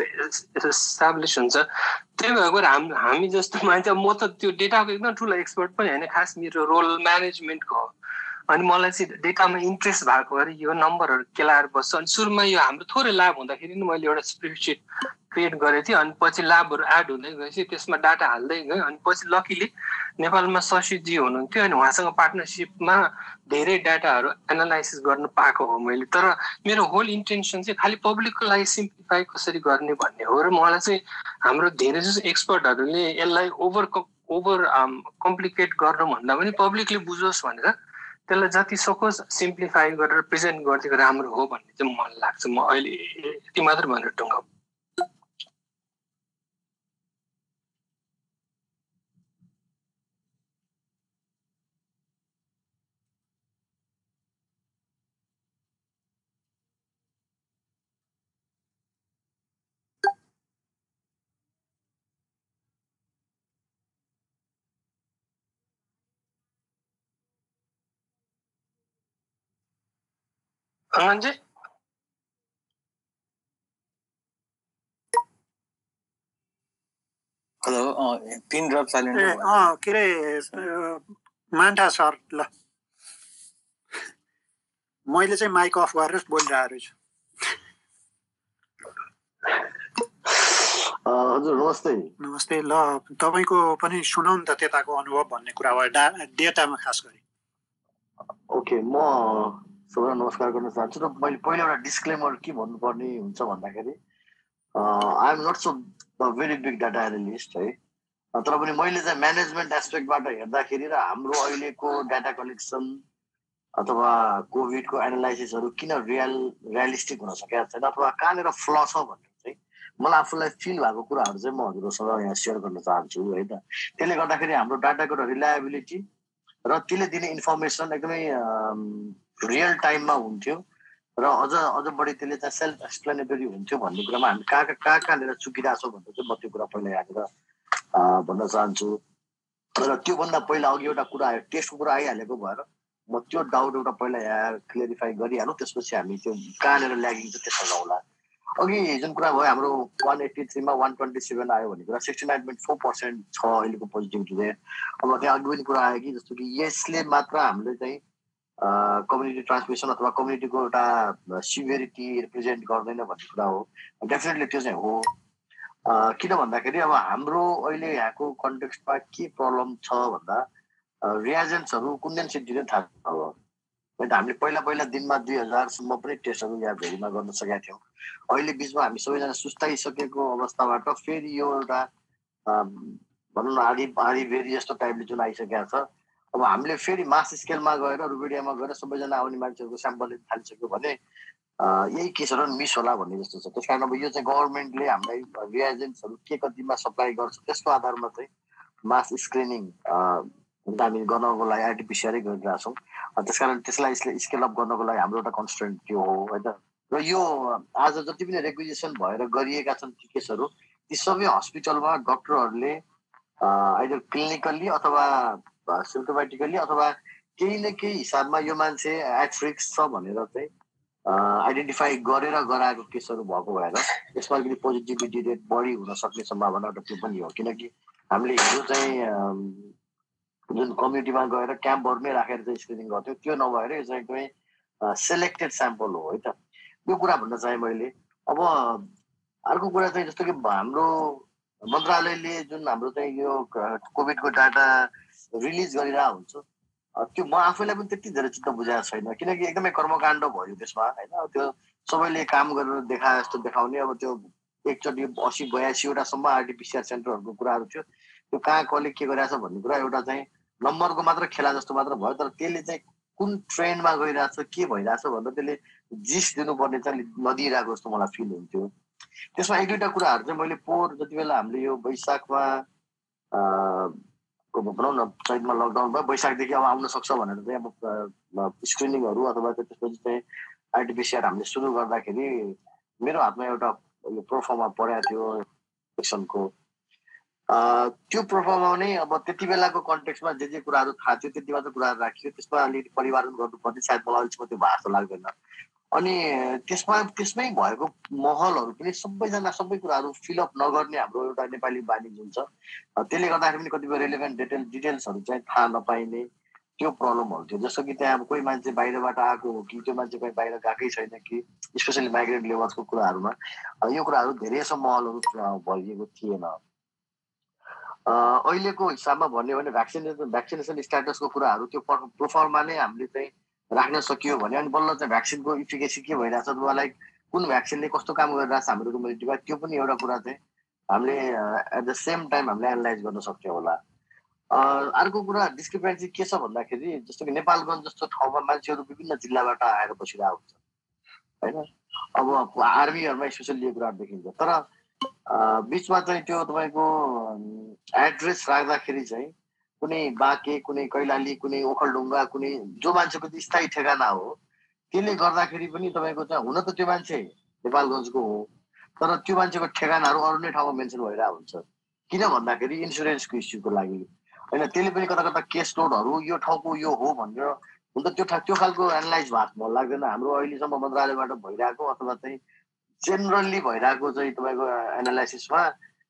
इस्टाब्लिस हुन्छ। त्यही भएर हाम हामी जस्तो मान्छे म त त्यो डेटाको एकदम ठुलो एक्सपर्ट पनि होइन। खास मेरो रोल म्यानेजमेन्टको हो। अनि मलाई चाहिँ डेटामा इन्ट्रेस्ट भएको भएर यो नम्बरहरू केलाएर बस्छु। अनि सुरुमा यो हाम्रो थोरै लाभ हुँदाखेरि नि मैले एउटा स्प्रेडसिट क्रिएट गरेको थिएँ। अनि पछि ल्याबहरू एड हुँदै गएपछि त्यसमा डाटा हाल्दै गयो अनि पछि लकिली नेपालमा शशीजी हुनुहुन्थ्यो अनि उहाँसँग पार्टनरसिपमा धेरै डाटाहरू एनालाइसिस गर्न पाएको हो मैले। तर मेरो होल इन्टेन्सन चाहिँ खालि पब्लिकको लागि सिम्प्लिफाई कसरी गर्ने भन्ने हो र मलाई चाहिँ हाम्रो धेरै जस्तो एक्सपर्टहरूले यसलाई ओभर ओभर कम्प्लिकेट गर्नु भन्दा पनि पब्लिकले बुझोस् भनेर त्यसलाई जति सकोस् सिम्प्लिफाई गरेर प्रेजेन्ट गरिदिएको राम्रो हो भन्ने चाहिँ मलाई लाग्छ। म अहिले यति मात्र भनेर टुङ्गाउ जी हेलो पिन ड्रप अँ के अरे मान्ठा सर ल मैले चाहिँ माइक अफ गरेर बोलिरहेको रहेछु हजुर नमस्ते। नमस्ते ल तपाईँको पनि सुनौ नि त त्यताको अनुभव भन्ने कुरा भयो डा डेटामा खास गरी। ओके म सबैलाई नमस्कार गर्न चाहन्छु र मैले पहिला एउटा डिस्क्लेमर के भन्नुपर्ने हुन्छ भन्दाखेरि I am not so very big data analyst है। तर पनि मैले चाहिँ म्यानेजमेन्ट एस्पेक्टबाट हेर्दाखेरि र हाम्रो अहिलेको डाटा कलेक्सन अथवा कोभिडको एनालाइसिसहरू किन रियल रियलिस्टिक हुन सकेका छैन अथवा कहाँनिर फ्ल छ भनेर चाहिँ मलाई आफूलाई फिल भएको कुराहरू चाहिँ म हजुरहरूसँग यहाँ सेयर गर्न चाहन्छु है त। त्यसले गर्दाखेरि हाम्रो डाटाको रिलायबिलिटी र त्यसले दिने इन्फर्मेसन एकदमै रियल टाइममा हुन्थ्यो र अझ अझ बढी त्यसले चाहिँ सेल्फ एक्सप्लेनेटरी हुन्थ्यो भन्ने कुरामा हामी कहाँ कहाँ कहाँ कहाँनिर चुकिरहेछौँ भनेर चाहिँ म त्यो कुरा पहिला यहाँनिर भन्न चाहन्छु। र त्योभन्दा पहिला अघि एउटा कुरा आयो टेस्टको कुरा आइहालेको भएर म त्यो डाउट एउटा पहिला यहाँ क्लियरिफाई गरिहालौँ त्यसपछि हामी त्यो कहाँनिर ल्यागिङ छ त्यसमा जाउँला अघि जुन कुरा भयो हाम्रो वान एट्टी थ्रीमा वान ट्वेन्टी सेभेन आयो भने कुरा sixty nine point four percent छ अहिलेको पोजिटिभिटी रेट अब त्यहाँ अघि पनि कुरा आयो कि जस्तो कि यसले मात्र हामीले चाहिँ कम्युनिटी ट्रान्समिसन अथवा कम्युनिटीको एउटा सिभिरिटी रिप्रेजेन्ट गर्दैन भन्ने कुरा हो। डेफिनेटली त्यो चाहिँ हो। किन भन्दाखेरि अब हाम्रो अहिले यहाँको कन्टेक्स्टमा के प्रब्लम छ भन्दा रियाजेन्ट्सहरू कुन सिटी नै थाहा अब। हामीले पहिला पहिला दिनमा दुई हजारसम्म पनि टेस्टहरू यहाँ भेरीमा गर्न सकेका थियौँ। अहिले बिचमा हामी सबैजना सुस्ताइसकेको अवस्थाबाट फेरि यो एउटा भनौँ न आधी आधी भेरी जस्तो टाइपले जुन आइसकेको छ अब हामीले फेरि मास स्केलमा गएर रुबिडियामा गएर सबैजना आउने मान्छेहरूको स्याम्पल लिन थालिसक्यो भने यही केसहरू मिस होला भन्ने जस्तो छ। त्यस कारण अब यो चाहिँ गभर्मेन्टले हामीलाई रिएजेन्ट्सहरू के कतिमा सप्लाई गर्छ त्यसको आधारमा चाहिँ मास स्क्रिनिङ हामी गर्नको लागि आरटिपिसिआरै गरिरहेछौँ। त्यस कारण त्यसलाई स्केल अप गर्नको लागि हाम्रो एउटा कन्सटेन्ट त्यो हो होइन? र यो आज जति पनि रेक्विजेसन भएर गरिएका छन् ती केसहरू ती सबै हस्पिटलमा डक्टरहरूले आइदर क्लिनिकल्ली अथवा सिम्टोमेटिकल्ली अथवा केही न केही हिसाबमा यो मान्छे एट रिक्स छ भनेर चाहिँ आइडेन्टिफाई गरेर गराएको केसहरू भएको भएर यसमा अलिकति पोजिटिभिटी रेट बढी हुन सक्ने सम्भावना त्यो पनि हो। किनकि हामीले हिजो चाहिँ जुन कम्युनिटीमा गएर क्याम्पहरूमै राखेर चाहिँ स्क्रिनिङ गर्थ्यौँ त्यो नभएर यो चाहिँ एकदमै सेलेक्टेड स्याम्पल हो है त। यो कुरा भन्न चाहेँ मैले अब अर्को कुरा चाहिँ जस्तो कि हाम्रो मन्त्रालयले जुन हाम्रो चाहिँ यो कोभिडको डाटा रिलिज गरिरहेको हुन्छ। त्यो म आफैलाई पनि त्यति धेरै चित्त बुझाएको छैन। किनकि एकदमै कर्मकाण्ड भयो त्यसमा होइन? त्यो सबैले काम गरेर देखाए जस्तो देखाउने अब त्यो एकचोटि असी बयासीवटासम्म आरटिपिसिआर सेन्टरहरूको कुराहरू थियो। त्यो कहाँ कसले के गरिरहेछ भन्ने कुरा एउटा चाहिँ नम्बरको मात्र खेला जस्तो मात्र भयो। तर त्यसले चाहिँ कुन ट्रेन्डमा गइरहेछ के भइरहेछ भन्दा त्यसले जिस दिनुपर्ने चाहिँ नदिइरहेको जस्तो मलाई फिल हुन्थ्यो। त्यसमा एक दुईवटा कुराहरू चाहिँ मैले पोहोर जति बेला हामीले यो वैशाखमा भनौँ न चैतमा लकडाउन भयो वैशाखदेखि अब आउन सक्छ भनेर चाहिँ अब स्क्रिनिङहरू अथवा त्यसपछि चाहिँ आरटिपिसिआर हामीले सुरु गर्दाखेरि मेरो हातमा एउटा यो प्रोफर्ममा परेको थियो इलेक्सनको त्यो प्रोफर्ममा नै अब त्यति बेलाको कन्टेक्समा जे जे कुराहरू थाहा थियो त्यति मात्र कुराहरू राखियो त्यसमा अलिकति परिवर्तन गर्नुपर्ने सायद मलाई अहिलेसम्म त्यो भएको लाग्दैन। अनि त्यसमा त्यसमै भएको महलहरू पनि सबैजना सबै कुराहरू फिलअप नगर्ने हाम्रो एउटा नेपाली बानी जुन छ त्यसले गर्दाखेरि पनि कतिपय रेलिभेन्ट डिटेल डिटेल्सहरू चाहिँ थाहा नपाइने त्यो प्रब्लमहरू थियो। जस्तो कि त्यहाँ अब कोही मान्छे बाहिरबाट आएको हो कि त्यो मान्छे कोही बाहिर गएकै छैन कि स्पेसली माइग्रेन्ट लेबर्सको कुराहरूमा यो कुराहरू धेरै महलहरू भइएको थिएन। अहिलेको हिसाबमा भन्यो भने भ्याक्सिनेसन भ्याक्सिनेसन स्ट्याटसको कुराहरू त्यो प्रोफाइलमा नै हामीले चाहिँ राख्न सकियो भने अनि बल्ल चाहिँ भ्याक्सिनको इफिकेसी के भइरहेछ अथवा लाइक कुन भ्याक्सिनले कस्तो काम गरिरहेछ हाम्रो कम्युनिटीमा त्यो पनि एउटा कुरा चाहिँ हामीले एट द सेम टाइम हामीले एनालाइज गर्न सक्थ्यौँ होला। अर्को कुरा डिस्क्रिपेन्सी के छ भन्दाखेरि जस्तो कि नेपालगञ्ज जस्तो ठाउँमा मान्छेहरू विभिन्न जिल्लाबाट आएर बसिरहेको हुन्छ। होइन? अब आर्मीहरूमा स्पेसली यो कुराहरू देखिन्छ। तर बिचमा चाहिँ त्यो तपाईँको एड्रेस राख्दाखेरि चाहिँ कुनै बाँके कुनै कैलाली कुनै ओखलढुङ्गा कुनै जो मान्छेको स्थायी ठेगाना हो त्यसले गर्दाखेरि पनि तपाईँको चाहिँ हुन त त्यो मान्छे नेपालगञ्जको हो तर त्यो मान्छेको ठेगानाहरू अरू नै ठाउँमा मेन्सन भइरहेको हुन्छ। किन भन्दाखेरि इन्सुरेन्सको इस्युको लागि। होइन त्यसले पनि कता कता केस लोडहरू यो ठाउँको यो हो भनेर हुन त त्यो त्यो खालको एनालाइज भएको मन लाग्दैन। हाम्रो अहिलेसम्म मन्त्रालयबाट भइरहेको अथवा चाहिँ जेनरल्ली भइरहेको चाहिँ तपाईँको एनालाइसिसमा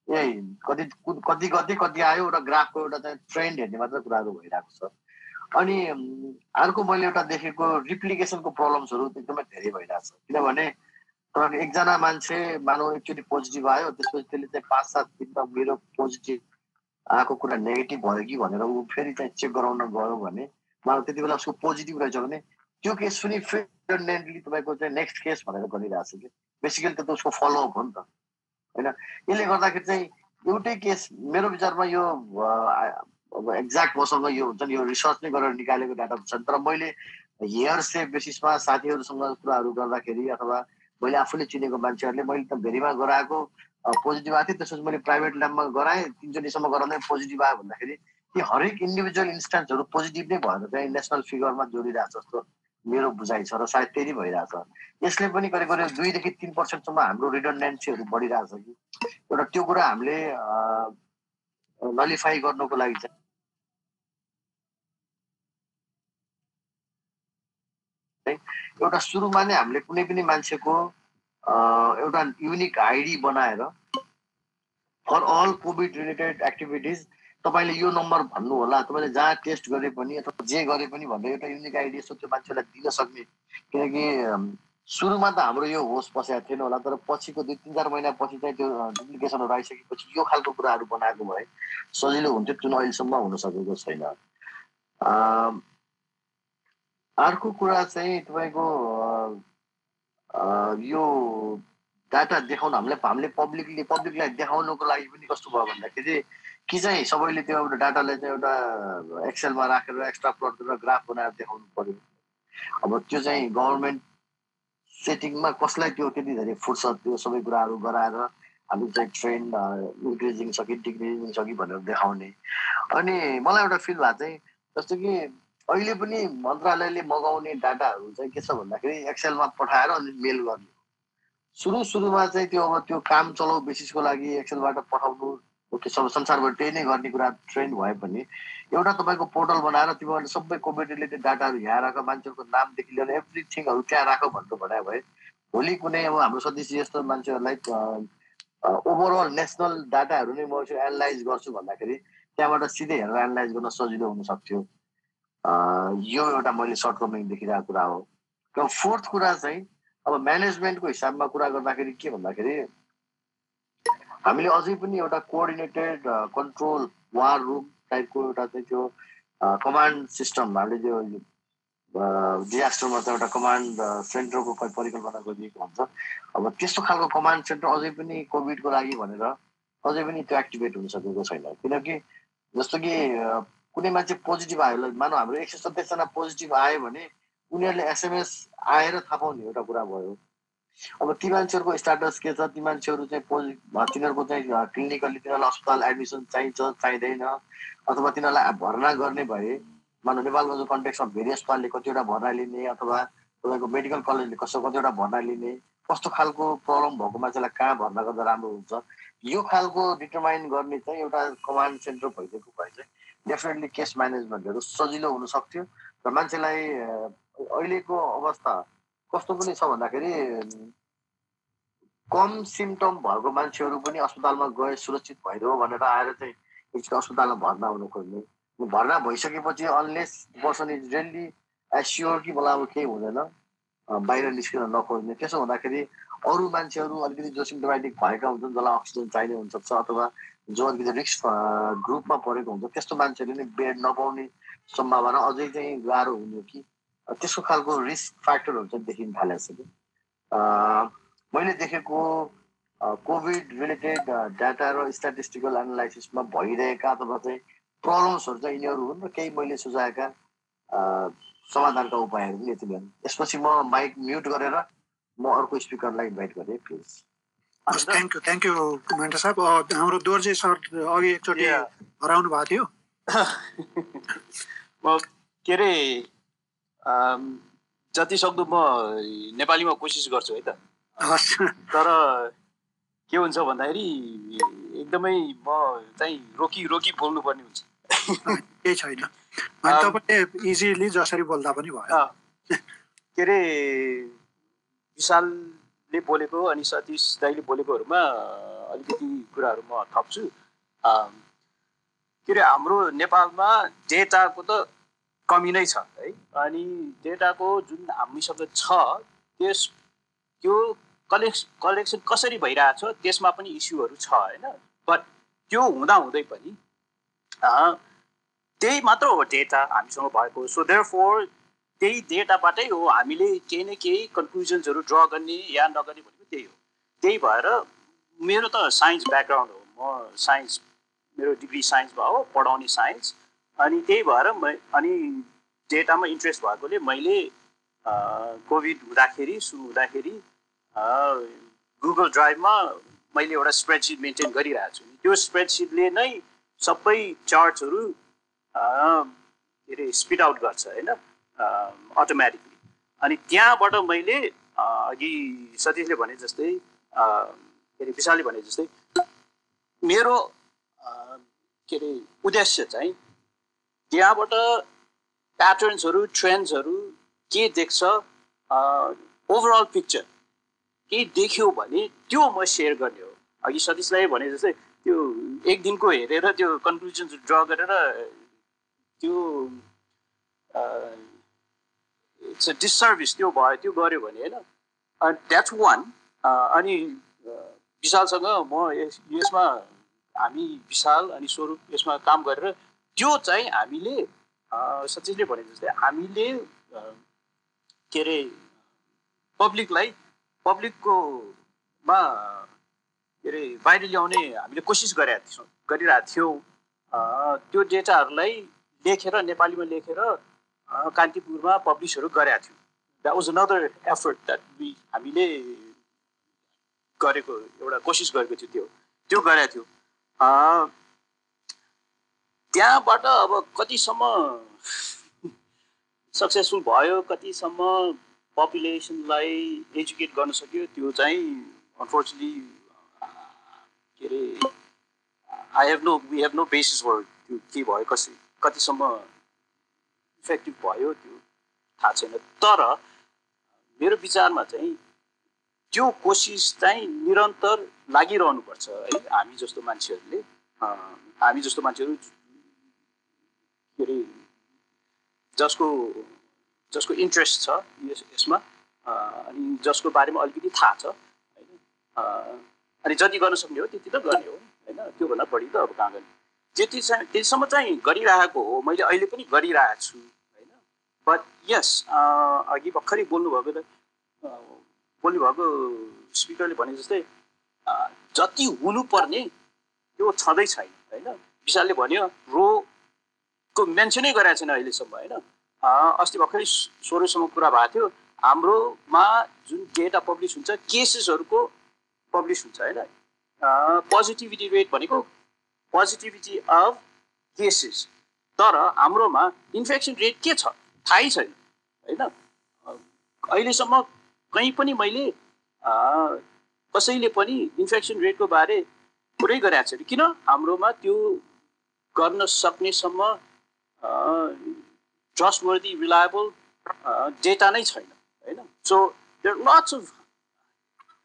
ए कति कति कति कति आयो एउटा ग्राफको एउटा चाहिँ ट्रेन्ड हेर्ने मात्र कुराहरू भइरहेको छ। अनि अर्को मैले एउटा देखेको रिप्लिकेसनको प्रब्लम्सहरू एकदमै धेरै भइरहेको छ। किनभने तपाईँको एकजना मान्छे मानव एकचोटि पोजिटिभ आयो त्यसपछि त्यसले चाहिँ पाँच सात दिनमा मेरो पोजिटिभ आएको कुरा नेगेटिभ भयो कि भनेर ऊ फेरि चाहिँ चेक गराउन गयो भने मानव त्यति बेला उसको पोजिटिभ रहेछ भने त्यो केस पनि फेरि तपाईँको चाहिँ नेक्स्ट केस भनेर गरिरहेको छ कि। बेसिकली त उसको फलोअप हो नि त। होइन? यसले गर्दाखेरि चाहिँ एउटै केस मेरो विचारमा यो अब एक्ज्याक्ट मसँग यो हुन्छ नि यो रिसर्च नै गरेर निकालेको डाटा छ तर मैले हेयर सेप बेसिसमा साथीहरूसँग कुराहरू गर्दाखेरि अथवा मैले आफूले चिनेको मान्छेहरूले मैले त भेरीमा गराएको पोजिटिभ आएको थिएँ त्यसपछि मैले प्राइभेट ल्याबमा गराएँ तिनचोटिसम्म गराउँदै पोजिटिभ आयो भन्दाखेरि ती हरेक इन्डिभिजुअल इन्स्टान्सहरू पोजिटिभ नै भएर चाहिँ नेसनल फिगरमा जोडिरहेको जस्तो मेरो बुझाइ छ र सायद त्यही भइरहेछ। यसले पनि करिब करिब दुईदेखि तिन पर्सेन्टसम्म हाम्रो रिडन्डेन्सीहरू बढिरहेछ कि? एउटा त्यो कुरा हामीले नलिफाई गर्नुको लागि चाहिँ एउटा सुरुमा नै हामीले कुनै पनि मान्छेको एउटा युनिक आइडी बनाएर for all COVID related activities तपाईँले यो नम्बर भन्नु होला तपाईँले जहाँ टेस्ट गरे पनि अथवा जे गरे पनि भनेर एउटा युनिक आइडी यसो त्यो मान्छेलाई दिन सक्ने। किनकि सुरुमा त हाम्रो यो होस पसेको थिएन होला तर पछिको दुई तिन चार महिनापछि चाहिँ त्यो डुप्लिकेसनहरू आइसकेपछि यो खालको कुराहरू बनाएको भए सजिलो हुन्थ्यो जुन अहिलेसम्म हुन सकेको छैन। अर्को कुरा चाहिँ तपाईँको यो डाटा देखाउन हामीले हामीले पब्लिकली पब्लिकलाई देखाउनुको लागि पनि कस्तो भयो भन्दाखेरि कि चाहिँ सबैले त्यो एउटा डाटालाई चाहिँ एउटा एक्सेलमा राखेर एक्स्ट्रा प्लट गरेर ग्राफ बनाएर देखाउनु पर्यो? अब त्यो चाहिँ गभर्मेन्ट सेटिङमा कसलाई त्यो त्यति धेरै फुर्सद त्यो सबै कुराहरू गराएर हामी चाहिँ ट्रेन्ड इन्क्रिजिङ छ कि डिक्रिजिङ छ कि भनेर देखाउने। अनि मलाई एउटा फिल भएको चाहिँ जस्तो कि अहिले पनि मन्त्रालयले मगाउने डाटाहरू चाहिँ के छ भन्दाखेरि एक्सेलमा पठाएर अनि मेल गर्ने सुरु सुरुमा चाहिँ त्यो अब त्यो काम चलाउ बेसिसको लागि एक्सेलबाट पठाउनु ओके सब संसारभर त्यही नै गर्ने कुरा ट्रेन्ड भए पनि एउटा तपाईँको पोर्टल बनाएर तिमीहरूले सबै कोभिड रिलेटेड डाटाहरू यहाँ राख मान्छेहरूको नामदेखि लिएर एभ्रिथिङहरू त्यहाँ राख भन्नु भने भए भोलि कुनै अब हाम्रो सदस्य जस्तो मान्छेहरूलाई ओभरअल नेसनल डाटाहरू नै म एनालाइज गर्छु भन्दाखेरि त्यहाँबाट सिधै हेरेर एनालाइज गर्न सजिलो हुन सक्थ्यो। यो एउटा मैले सर्टकमिङ देखिरहेको कुरा हो। र फोर्थ कुरा चाहिँ अब म्यानेजमेन्टको हिसाबमा कुरा गर्दाखेरि के भन्दाखेरि हामीले अझै पनि एउटा कोअर्डिनेटेड कन्ट्रोल वार रुम टाइपको एउटा चाहिँ त्यो कमान्ड सिस्टम हामीले त्यो डिजास्टरमा त एउटा कमान्ड सेन्टरको परिकल्पना गरिएको हुन्छ। अब त्यस्तो खालको कमान्ड सेन्टर अझै पनि कोभिडको लागि भनेर अझै पनि त्यो एक्टिभेट हुन सकेको छैन। किनकि जस्तो कि कुनै मान्छे पोजिटिभ आयो मानव हाम्रो एक सय सत्ताइसजना पोजिटिभ आयो भने उनीहरूले एसएमएस आएर थाहा पाउने एउटा कुरा भयो। अब ती मान्छेहरूको स्टाटस के छ? ती मान्छेहरू चाहिँ पोजि तिनीहरूको चाहिँ क्लिनिकली तिनीहरूलाई अस्पताल एडमिसन चाहिन्छ चाहिँदैन। अथवा तिनीहरूलाई भर्ना गर्ने भए मानव नेपालको कन्टेक्समा भेरी अस्पतालले कतिवटा भर्ना लिने अथवा तपाईँको मेडिकल कलेजले कस्तो कतिवटा भर्ना लिने कस्तो खालको प्रब्लम भएको मान्छेलाई कहाँ भर्ना गर्दा राम्रो हुन्छ? यो खालको डिटर्माइन गर्ने चाहिँ एउटा कमान्ड सेन्टर भइदिएको भए चाहिँ डेफिनेटली केस म्यानेजमेन्टहरू सजिलो हुन सक्थ्यो र मान्छेलाई अहिलेको अवस्था कस्तो पनि छ भन्दाखेरि कम सिम्टम भएको मान्छेहरू पनि अस्पतालमा गए सुरक्षित भइदियो भनेर आएर चाहिँ अस्पतालमा भर्ना हुनु खोज्ने। भर्ना भइसकेपछि unless person is really assure कि मलाई अब केही हुँदैन बाहिर निस्किन नखोज्ने। त्यसो हुँदाखेरि अरू मान्छेहरू अलिकति जो सिम्टोमेटिक भएका हुन्छन् जसलाई अक्सिजन चाहिने हुनसक्छ अथवा जो अलिकति रिस्क ग्रुपमा परेको हुन्छ त्यस्तो मान्छेहरूले नै बेड नपाउने सम्भावना अझै चाहिँ गाह्रो हुने कि त्यसको खालको रिस्क फ्याक्टरहरू चाहिँ देखिन कि मैले देखेको कोभिड रिलेटेड डाटा र स्ट्याटिस्टिकल एनालाइसिसमा भइरहेका अथवा चाहिँ प्रब्लम्सहरू चाहिँ यिनीहरू हुन् र केही मैले सुझाएका समाधानका उपायहरू पनि यति नै यसपछि म माइक म्युट गरेर म अर्को स्पिकरलाई इन्भाइट गरेँ please thank you thank you mentor साहब। हाम्रो दोर्जे सर अघि एकचोटि हराउनु भएको थियो। <laughs> म के अरे जति सक्दो म नेपालीमा कोसिस गर्छु है त। तर के हुन्छ भन्दाखेरि एकदमै म चाहिँ रोकी रोकी बोल्नुपर्ने हुन्छ। केही छैन। तपाईँले इजिली जसरी बोल्दा पनि भयो। के अरे विशालले बोलेको अनि सतीश दाईले बोलेकोहरूमा अलिकति कुराहरू म थप्छु। के अरे हाम्रो नेपालमा डेटाको त कमी नै छ है? अनि डेटाको जुन हामीसँग छ त्यस त्यो कलेक्स कलेक्सन कसरी भइरहेछ त्यसमा पनि इस्युहरू छ होइन? बट त्यो हुँदा हुँदै पनि त्यही मात्र हो डेटा हामीसँग भएको। सो देयर फोर त्यही डेटाबाटै हो हामीले केही न केही कन्क्लुजन्सहरू ड्र गर्ने या नगर्ने भनेको त्यही हो। त्यही भएर मेरो त साइन्स ब्याकग्राउन्ड हो। म साइन्स मेरो डिग्री साइन्समा हो पढाउने साइन्स अनि त्यही भएर अनि डेटामा इन्ट्रेस्ट भएकोले मैले कोभिड हुँदाखेरि सुरु हुँदाखेरि गुगल ड्राइभमा मैले एउटा स्प्रेडसिट मेन्टेन गरिरहेको छु। त्यो स्प्रेडसिटले नै सबै चार्ट्सहरू के अरे स्पिड आउट गर्छ होइन? अटोमेटिकली अनि त्यहाँबाट मैले अघि सतीशले भने जस्तै के अरे विशालले भने जस्तै मेरो के अरे उद्देश्य चाहिँ त्यहाँबाट प्याटर्न्सहरू ट्रेन्ड्सहरू के देख्छ ओभरअल पिक्चर केही देख्यो भने त्यो म सेयर गर्ने हो। अघि सतीशलाई भने जस्तै त्यो एक दिनको हेरेर त्यो कन्क्लुजन्स ड्र गरेर त्यो इट्स अ डिसर्भिस त्यो भयो त्यो गऱ्यो भने होइन। द्याट्स वान अनि विशालसँग म यसमा हामी विशाल अनि स्वरूप यसमा काम गरेर त्यो चाहिँ हामीले सचिवले भने जस्तै हामीले के अरे पब्लिकलाई पब्लिककोमा के अरे बाहिर ल्याउने हामीले कोसिस गरेका थियौँ गरिरहेको थियौँ। त्यो डेटाहरूलाई लेखेर नेपालीमा लेखेर कान्तिपुरमा पब्लिसहरू गरेका थियौँ। That was another effort that we हामीले गरेको एउटा कोसिस गरेको थियो त्यो। त्यो गरेका थियौँ। त्यहाँबाट अब कतिसम्म सक्सेसफुल भयो कतिसम्म पपुलेसनलाई एजुकेट गर्न सक्यो त्यो चाहिँ अनफोर्चुनेटली के अरे I have no we have no basis for त्यो के भयो कसरी कतिसम्म इफेक्टिभ भयो त्यो थाहा छैन। तर मेरो विचारमा चाहिँ त्यो कोसिस चाहिँ निरन्तर लागिरहनुपर्छ है हामी जस्तो मान्छेहरूले। हामी जस्तो मान्छेहरू के अरे जसको जसको इन्ट्रेस्ट छ यस यसमा अनि जसको बारेमा अलिकति थाहा छ होइन? अनि जति गर्न सक्ने हो त्यति त गर्ने हो होइन? त्योभन्दा बढी त अब कहाँ गर्ने? त्यति त्यतिसम्म चाहिँ गरिरहेको हो मैले अहिले पनि गरिरहेको छु होइन? बट यस अघि भर्खरै बोल्नुभएको त बोल्नुभएको स्पिकरले भने जस्तै जति हुनुपर्ने त्यो छँदै छैन होइन? विशालले भन्यो रोको मेन्सनै गरेको छैन अहिलेसम्म होइन? अस्ति भर्खरै सोह्रसम्म कुरा भएको थियो। हाम्रोमा जुन डेटा पब्लिस हुन्छ केसेसहरूको पब्लिस हुन्छ होइन? पोजिटिभिटी रेट भनेको पोजिटिभिटी अफ केसेस तर हाम्रोमा इन्फेक्सन रेट के छ थाहै छैन होइन? अहिलेसम्म कहीँ पनि मैले कसैले पनि इन्फेक्सन रेटको बारे कुरै गरेको छैन। किन? हाम्रोमा त्यो गर्न सक्नेसम्म ट्रस्टवर्दी रिलायबल डेटा नै छैन होइन? सो देयर लट्स अफ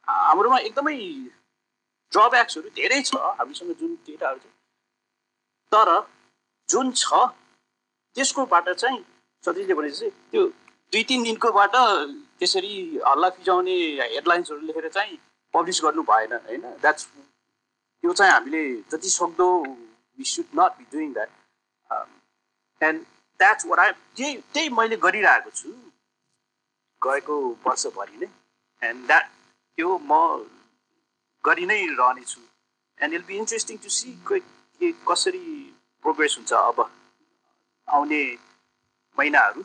हाम्रोमा एकदमै ड्रब्याक्सहरू धेरै छ हामीसँग जुन डेटाहरू छ। तर जुन छ त्यसकोबाट चाहिँ सतीशले भने चाहिँ त्यो दुई तिन दिनकोबाट त्यसरी हल्ला फिजाउने हेडलाइन्सहरू लेखेर चाहिँ पब्लिस गर्नु भएन होइन? द्याट्स त्यो चाहिँ हामीले जति सक्दो we should not be doing that and that's what I त्यही त्यही मैले गरिरहेको छु। गएको वर्षभरि नै। एन्ड द्याट त्यो म गरि नै रहनेछु। And it'll be interesting to see के कसरी प्रोग्रेस हुन्छ अब आउने महिनाहरू।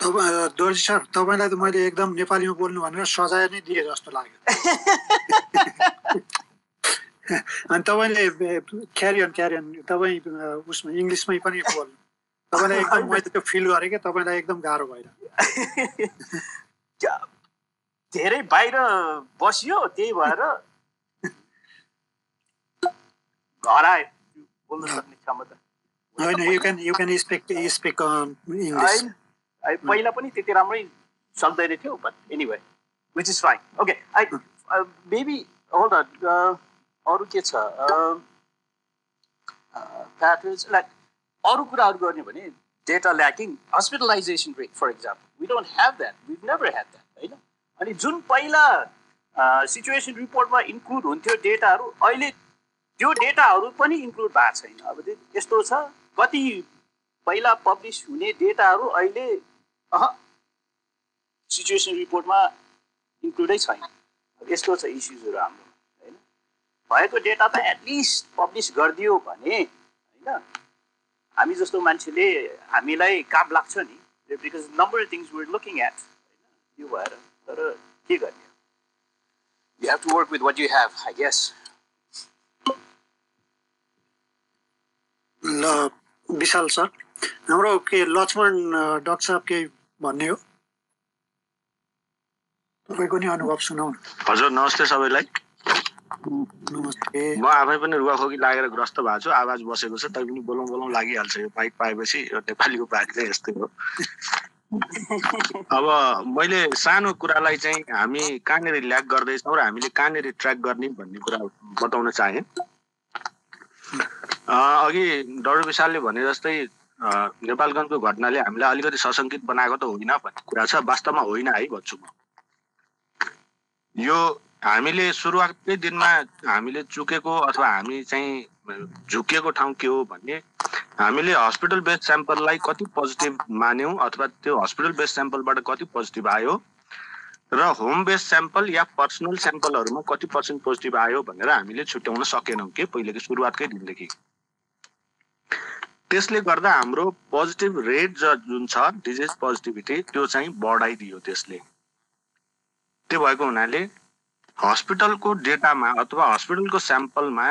दोर्जी सर तपाईँलाई त मैले एकदम नेपालीमा बोल्नु भनेर सजाय नै दिए जस्तो लाग्यो। <laughs> अनि तपाईँले क्यारियन क्यारियन तपाईँ उसमा इङ्ग्लिसमै पनि बोल्नु। तपाईँलाई <laughs> एकदम मैले त्यो फिल गरेँ क्या तपाईँलाई एकदम गाह्रो भएर। <laughs> धेरै बाहिर बसियो त्यही भएर घर आयो बोल्नु सक्ने क्षमता। <laughs> होइन you can you can speak speak English पहिला पनि त्यति राम्रै सक्दैन थियो but anyway which is fine okay I baby hold अरू के छ? प्याटर्न्स लाइक अरू कुराहरू गर्ने भने data lacking hospitalisation rate for example we don't have that we never have that होइन? अनि जुन पहिला सिचुएसन रिपोर्टमा इन्क्लुड हुन्थ्यो डेटाहरू अहिले त्यो डेटाहरू पनि इन्क्लुड भएको छैन। अब यस्तो छ कति पहिला पब्लिस हुने डेटाहरू अहिले अह सिचुएसन रिपोर्टमा इन्क्लुडै छैन। यस्तो छ इस्युजहरू हाम्रो होइन? भएको डेटा त एटलिस्ट पब्लिस गरिदियो भने होइन? हामी जस्तो मान्छेले हामीलाई काम लाग्छ नि because number things we're looking at होइन यो भएर तर के गर्ने? You have to work with what you have I guess ल विशाल सर हाम्रो के लक्ष्मण डक्टर साहब के भन्ने हो? तपाईँको नि अनुभव सुनाउनु। हजुर नमस्ते सबैलाई। म आफै पनि रुवाखोकी लागेर ग्रस्त भएको छु। आवाज बसेको छ तै पनि बोलौँ बोलौँ लागिहाल्छ यो बाइक पाएपछि। यो नेपालीको बाइक चाहिँ यस्तै हो। अब मैले सानो कुरालाई चाहिँ हामी कहाँनिर ल्याक गर्दैछौँ र हामीले कहाँनिर ट्र्याक गर्ने भन्ने कुरा बताउन चाहेँ। अघि डर विशालले भने जस्तै नेपालगञ्जको घटनाले हामीलाई अलिकति सशङ्कित बनाएको त होइन भन्ने कुरा छ। वास्तवमा होइन है भन्छु म। यो हामीले सुरुवातकै दिनमा हामीले चुकेको अथवा हामी चाहिँ झुकिएको ठाउँ के हो भन्ने हामीले हस्पिटल बेस्ड स्याम्पललाई कति पोजिटिभ मान्यौँ अथवा त्यो हस्पिटल बेस्ड स्याम्पलबाट कति पोजिटिभ आयो र होम बेस्ड स्याम्पल या पर्सनल स्याम्पलहरूमा कति पर्सेन्ट पोजिटिभ आयो भनेर हामीले छुट्याउन सकेनौँ कि पहिलेको सुरुवातकै दिनदेखि? त्यसले गर्दा हाम्रो पोजिटिभ रेट जुन छ डिजिज पोजिटिभिटी त्यो चाहिँ बढाइदियो त्यसले। त्यो भएको हुनाले हस्पिटलको डेटामा अथवा हस्पिटलको स्याम्पलमा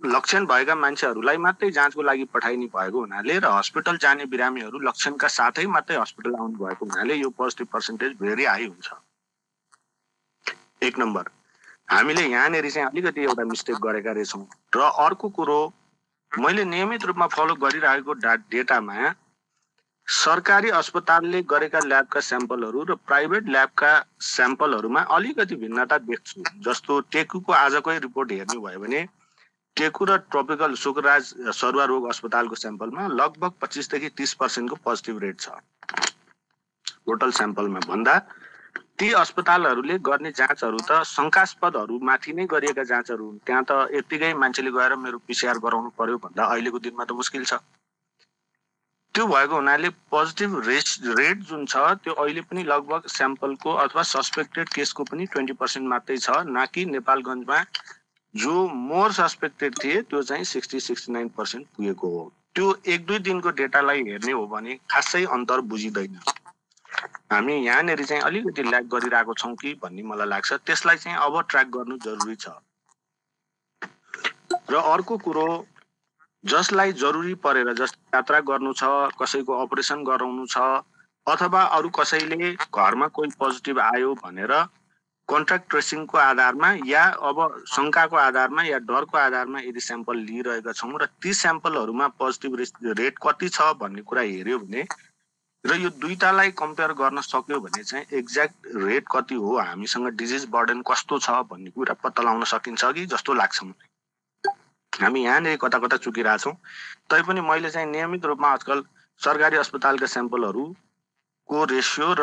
लक्षण भएका मान्छेहरूलाई मात्रै जाँचको लागि पठाइने भएको हुनाले र हस्पिटल जाने बिरामीहरू लक्षणका साथै मात्रै हस्पिटल आउनु भएको हुनाले यो पोजिटिभ पर्सेन्टेज भेरी हाई हुन्छ। एक नम्बर हामीले यहाँनिर चाहिँ अलिकति एउटा मिस्टेक गरेका रहेछौँ र अर्को कुरो मैले नियमित रूपमा फलो गरिरहेको डा डेटामा सरकारी अस्पतालले गरेका ल्याबका स्याम्पलहरू र प्राइभेट ल्याबका स्याम्पलहरूमा अलिकति भिन्नता देख्छु। जस्तो टेकुको आजकै रिपोर्ट हेर्ने भयो भने टेकु र ट्रोपिकल सुकराज सरुवा रोग अस्पतालको स्याम्पलमा लगभग पच्चिसदेखि तिस पर्सेन्टको पोजिटिभ रेट छ। टोटल स्याम्पलमा भन्दा ती अस्पतालहरूले गर्ने जाँचहरू त शङ्कास्पदहरू माथि नै गरिएका जाँचहरू हुन्। त्यहाँ त यत्तिकै मान्छेले गएर मेरो पिसिआर गराउनु पर्यो भन्दा अहिलेको दिनमा त मुस्किल छ। त्यो भएको हुनाले पोजिटिभ रेट रेट जुन छ त्यो अहिले पनि लगभग स्याम्पलको अथवा सस्पेक्टेड केसको पनि ट्वेन्टी पर्सेन्ट मात्रै छ। न कि नेपालगञ्जमा जो मोर सस्पेक्टेड थिए त्यो चाहिँ सिक्सटी सिक्सटी नाइन पर्सेन्ट पुगेको हो। त्यो एक दुई दिनको डेटालाई हेर्ने हो भने खासै अन्तर बुझिँदैन। हामी यहाँनिर चाहिँ अलिकति ल्याक गरिरहेको छौँ कि भन्ने मलाई लाग्छ। त्यसलाई चाहिँ अब ट्र्याक गर्नु जरुरी छ। र अर्को कुरो जसलाई जरुरी परेर जस यात्रा गर्नु छ कसैको अपरेसन गराउनु छ अथवा अरू कसैले घरमा कोही पोजिटिभ आयो भनेर कन्ट्याक्ट ट्रेसिङको आधारमा या अब शङ्काको आधारमा या डरको आधारमा यदि स्याम्पल लिइरहेका छौँ र ती स्याम्पलहरूमा पोजिटिभ रेट कति छ भन्ने कुरा हेऱ्यो भने र यो दुईटालाई कम्पेयर गर्न सक्यो भने चाहिँ एक्ज्याक्ट रेट कति हो हामीसँग डिजिज बर्डन कस्तो छ भन्ने कुरा पत्ता लगाउन सकिन्छ कि जस्तो लाग्छ मलाई। हामी यहाँनिर कता कता चुकिरहेछौँ तैपनि मैले चाहिँ नियमित रूपमा आजकल सरकारी अस्पतालका स्याम्पलहरूको रेसियो र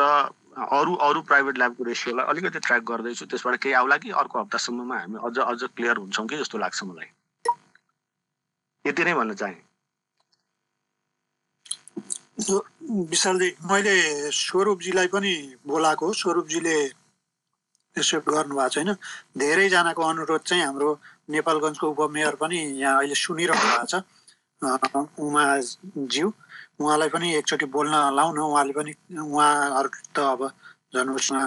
अरू अरू प्राइभेट ल्याबको रेसियोलाई अलिकति ट्र्याक गर्दैछु। त्यसबाट केही आउला कि अर्को हप्तासम्ममा हामी अझ अझ क्लियर हुन्छौँ कि जस्तो लाग्छ मलाई। यति नै भन्न चाहेँ। विशालजी मैले स्वरूपजीलाई पनि बोलाएको स्वरूपजीले एक्सेप्ट गर्नुभएको छैन। धेरैजनाको अनुरोध चाहिँ हाम्रो नेपालगञ्जको उपमेयर पनि यहाँ अहिले सुनिरहनु भएको छ। उमाज्यू उहाँलाई पनि एकचोटि बोल्न लाउन उहाँले पनि उहाँहरू त अब झन् उसमा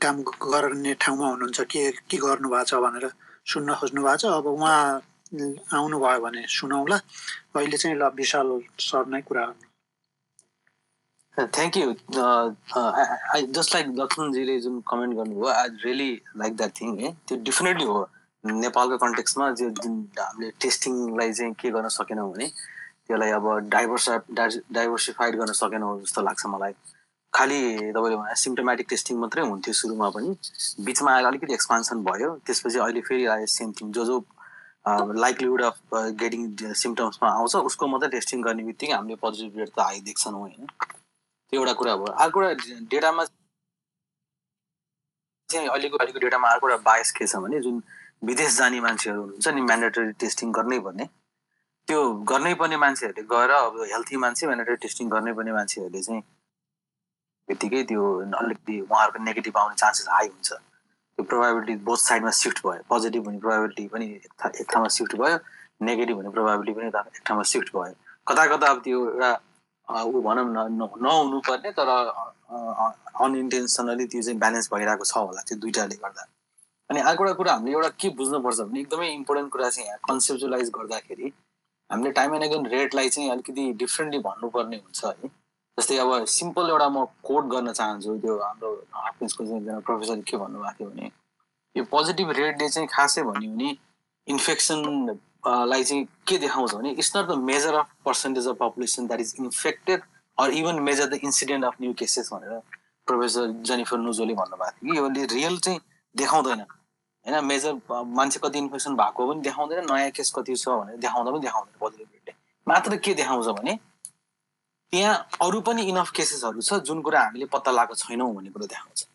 काम गर्ने ठाउँमा हुनुहुन्छ। के के गर्नुभएको छ भनेर सुन्न खोज्नु भएको छ। अब उहाँ आउनुभयो भने सुनौला। अहिले चाहिँ ल विशाल सर नै कुरा थ्याङ्क यू जस्ट लाइक लक्ष्मणजीले जुन कमेन्ट गर्नुभयो I really like that thing है त्यो डेफिनेटली हो। नेपालको कन्टेक्समा जो जुन हामीले टेस्टिङलाई चाहिँ के गर्न सकेनौँ भने त्यसलाई अब डाइभर्स डाइभर्सिफाइड गर्न सकेनौँ जस्तो लाग्छ मलाई। खालि तपाईँले भने सिम्टोमेटिक टेस्टिङ मात्रै हुन्थ्यो सुरुमा पनि। बिचमा आएर अलिकति एक्सपान्सन भयो। त्यसपछि अहिले फेरि आयो सेम थिङ जो जो लाइकलीहुड अफ गेटिङ सिम्टम्समा आउँछ उसको मात्रै टेस्टिङ गर्ने बित्तिकै हामीले पोजिटिभ रेट त आइ देख्छौँ होइन। त्यो एउटा कुरा भयो। अर्को कुरा डेटामा चाहिँ अहिलेको अहिलेको डेटामा अर्को एउटा बायस के छ भने जुन विदेश जाने मान्छेहरू हुनुहुन्छ नि म्यान्डेटरी टेस्टिङ गर्नै पर्ने। त्यो गर्नै पर्ने मान्छेहरूले गएर अब हेल्थी मान्छे म्यान्डेटरी टेस्टिङ गर्नै पर्ने मान्छेहरूले चाहिँ बित्तिकै त्यो अलिकति उहाँहरूको नेगेटिभ आउने चान्सेस हाई हुन्छ। त्यो प्रोभाबिलिटी बोथ साइडमा सिफ्ट भयो। पोजिटिभ हुने प्रोभाबिलिटी पनि एक ठाउँमा सिफ्ट भयो। नेगेटिभ हुने प्रोभाबिलिटी पनि एक ठाउँमा सिफ्ट भयो। कता कता अब त्यो एउटा ऊ भनौँ न नहुनु पर्ने तर अनइन्टेन्सनली त्यो चाहिँ ब्यालेन्स भइरहेको छ होला। त्यो दुइटाले गर्दा। अनि अर्को एउटा कुरा हामीले एउटा के बुझ्नुपर्छ भने एकदमै इम्पोर्टेन्ट कुरा चाहिँ यहाँ कन्सेप्चुलाइज गर्दाखेरि हामीले टाइम एन्ड अगेन रेटलाई चाहिँ अलिकति डिफ्रेन्टली भन्नुपर्ने हुन्छ है। जस्तै अब सिम्पल एउटा म कोड गर्न चाहन्छु त्यो हाम्रो हाफिन्सको चाहिँ प्रोफेसरले के भन्नुभएको थियो भने यो पोजिटिभ रेटले चाहिँ खासै भन्यो भने इन्फेक्सनलाई चाहिँ के देखाउँछ भने it's not the measure of percentage of population that is infected or even measure the incident of new cases भनेर प्रोफेसर जेनिफर नुजोले भन्नुभएको थियो कि। यो रियल चाहिँ देखाउँदैन। होइन मेजर मान्छे कति इन्फेक्सन भएको पनि देखाउँदैन नयाँ केस कति छ भनेर देखाउँदा पनि देखाउँदैन पोजिटिभ रेटले मात्र के देखाउँछ भने त्यहाँ अरू पनि इनफ केसेसहरू छ जुन कुरा हामीले पत्ता लगाएको छैनौँ भन्ने कुरा देखाउँछ।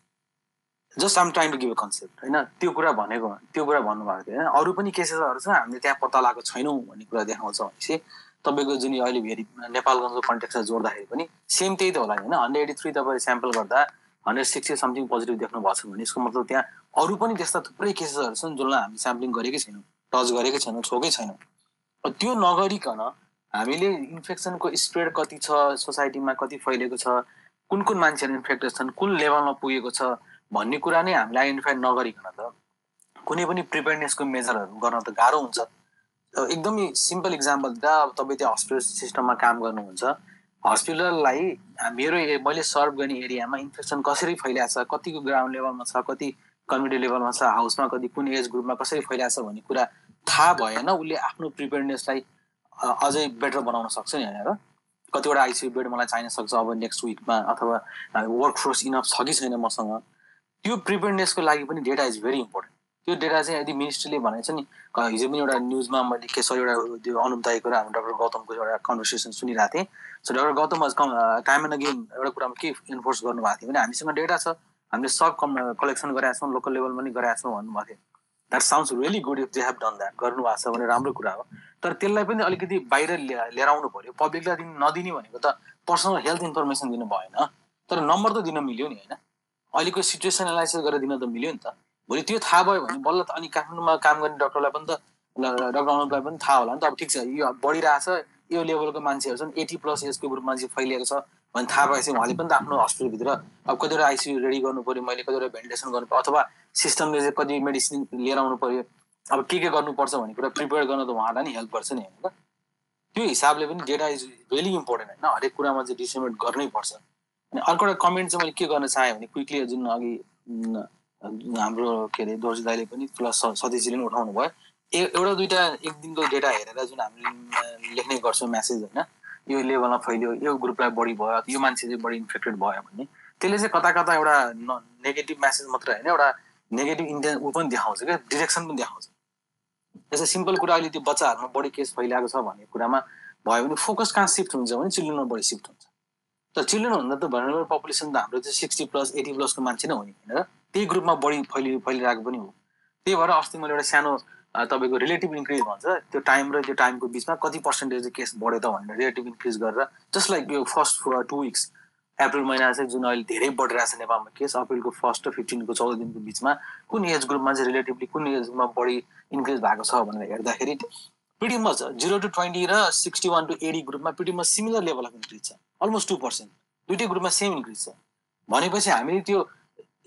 Just I'm trying to give a concept होइन? त्यो कुरा भनेको त्यो कुरा भन्नुभएको थियो होइन? अरू पनि केसेसहरू छ हामीले त्यहाँ पत्ता लगाएको छैनौँ भन्ने कुरा देखाउँछ भनेपछि तपाईँको जुन अहिले फेरि नेपालगञ्जको कन्टेक्सलाई जोड्दाखेरि पनि सेम त्यही त होला होइन? हन्ड्रेड एटी थ्री तपाईँले स्याम्पल गर्दा हन्ड्रेड सिक्सटी समथिङ पोजिटिभ देख्नु भएको छ भने यसको मतलब त्यहाँ अरू पनि त्यस्ता थुप्रै केसेसहरू छन् जसलाई हामी स्याम्पलिङ गरेकै छैनौँ टच गरेकै छैनौँ छोकै छैनौँ। त्यो नगरिकन हामीले इन्फेक्सनको स्प्रेड कति छ सोसाइटीमा कति फैलिएको छ कुन कुन मान्छेहरू इन्फेक्टेड छन् कुन लेभलमा पुगेको छ भन्ने कुरा नै हामीले आइडेन्टिफाई नगरिकन त कुनै पनि प्रिपेयरनेसको मेजरहरू गर्न त गाह्रो हुन्छ। एकदमै सिम्पल इक्जाम्पल दिँदा अब तपाईँ त्यहाँ हस्पिटल सिस्टममा काम गर्नुहुन्छ। हस्पिटललाई मेरो मैले सर्भ गर्ने एरियामा इन्फेक्सन कसरी फैलिएको छ कतिको ग्राउन्ड लेभलमा छ कति कम्युनिटी लेभलमा छ हाउसमा कति कुन एज ग्रुपमा कसरी फैलिएको छ भन्ने कुरा थाहा भएन। उसले आफ्नो प्रिपेयरनेसलाई अझै बेटर बनाउन सक्छ नि होइन र कतिवटा आइसियु बेड मलाई चाहिन सक्छ अब नेक्स्ट विकमा अथवा वर्क फोर्स इनफ छ कि छैन मसँग। त्यो प्रिपेयरनेसको लागि पनि डेटा इज भेरी इम्पोर्टेन्ट त्यो डेटा चाहिँ यदि मिनिस्ट्रीले भनेको छ नि हिजो पनि एउटा न्युजमा मैले के छ एउटा त्यो अनुदायको र हाम्रो डक्टर गौतमको एउटा कन्भर्सेसन सुनिरहेको थिएँ। So doctor Gautam time and again एउटा कुरामा के इन्फोर्स गर्नुभएको थियो भने हामीसँग डेटा छ। हामीले सब कम कलेक्सन गरेका छौँ लोकल लेभलमा पनि गरेका छौँ भन्नुभएको थियो। That sounds really good if they have done that गर्नुभएको छ भने राम्रो कुरा हो। तर त्यसलाई पनि अलिकति बाहिर लिएर आउनु पऱ्यो पब्लिकलाई दिन नदिने भनेको त पर्सनल हेल्थ इन्फर्मेसन दिनु भएन। तर नम्बर त दिन मिल्यो नि होइन? अहिलेको सिचुएसन एनालाइसिस गरेर दिन त मिल्यो नि त। भोलि त्यो थाहा भयो भने बल्ल त अनि काठमाडौँमा काम गर्ने डक्टरलाई पनि त डक्टर अनुपलाई पनि थाहा होला नि त। अब ठिक छ यो बढिरहेछ। यो लेभलको मान्छेहरू छन् एटी प्लस एजको ग्रुप मान्छे फैलिएको छ भने थाहा भएपछि उहाँले पनि त आफ्नो हस्पिटलभित्र अब कतिवटा आइसियु रेडी गर्नु पऱ्यो मैले कतिवटा भेन्टिलेसन गर्नु पऱ्यो अथवा सिस्टमले चाहिँ कति मेडिसिन लिएर आउनु पऱ्यो अब के के गर्नुपर्छ भन्ने कुरा प्रिपेयर गर्न त उहाँलाई नि हेल्प गर्छ नि होइन त्यो हिसाबले पनि डेटा इज भेरी इम्पोर्टेन्ट होइन हरेक कुरामा चाहिँ डिसिमेट गर्नै पर्छ। अनि अर्को एउटा कमेन्ट चाहिँ मैले के गर्न चाहेँ भने क्विकली जुन अघि हाम्रो के अरे दोर्जी दाईले पनि प्लस सतीशजीले पनि उठाउनु भयो एउटा दुइटा एक दिनको डेटा हेरेर जुन हामीले लेख्ने गर्छौँ म्यासेज होइन यो लेभलमा फैलियो यो ग्रुपलाई बढी भयो यो मान्छे चाहिँ बढी इन्फेक्टेड भयो भने त्यसले चाहिँ कता कता एउटा नेगेटिभ म्यासेज मात्र होइन एउटा नेगेटिभ इन्टेन्स ऊ पनि देखाउँछ क्या डिरेक्सन पनि देखाउँछ। जस्तै सिम्पल कुरा अहिले त्यो बच्चाहरूमा बढी केस फैलिएको छ भन्ने कुरामा भयो भने फोकस कहाँ सिफ्ट हुन्छ भने चिल्ड्रेनमा बढी सिफ्ट हुन्छ। तर चिल्ड्रेनभन्दा त भनरेबल पपुलेसन त हाम्रो चाहिँ सिक्सटी प्लस एटी प्लसको मान्छे नै हो नि होइन त्यही ग्रुपमा बढी फैलि फैलिरहेको पनि हो। त्यही भएर अस्ति मैले एउटा सानो तपाईँको रिलेटिभ इन्क्रिज भन्छ। त्यो टाइम र त्यो टाइमको बिचमा कति पर्सेन्टेज केस बढ्यो त भनेर रिलेटिभ इन्क्रिज गरेर जस्ट लाइक यो फर्स्ट टु विक्स अप्रिल महिना चाहिँ जुन अहिले धेरै बढिरहेको छ नेपालमा केस अप्रिलको फर्स्ट र फिफ्टिनको चौध दिनको बिचमा कुन एज ग्रुपमा चाहिँ रिलेटिभली कुन एजमा बढी इन्क्रिज भएको छ भनेर हेर्दाखेरि pretty much zero to twenty र सिक्सटी वान टु एटी ग्रुपमा pretty much similar level of increase छ। अलमोस्ट टू पर्सेन्ट दुइटै ग्रुपमा सेम इन्क्रिज छ। भनेपछि हामीले त्यो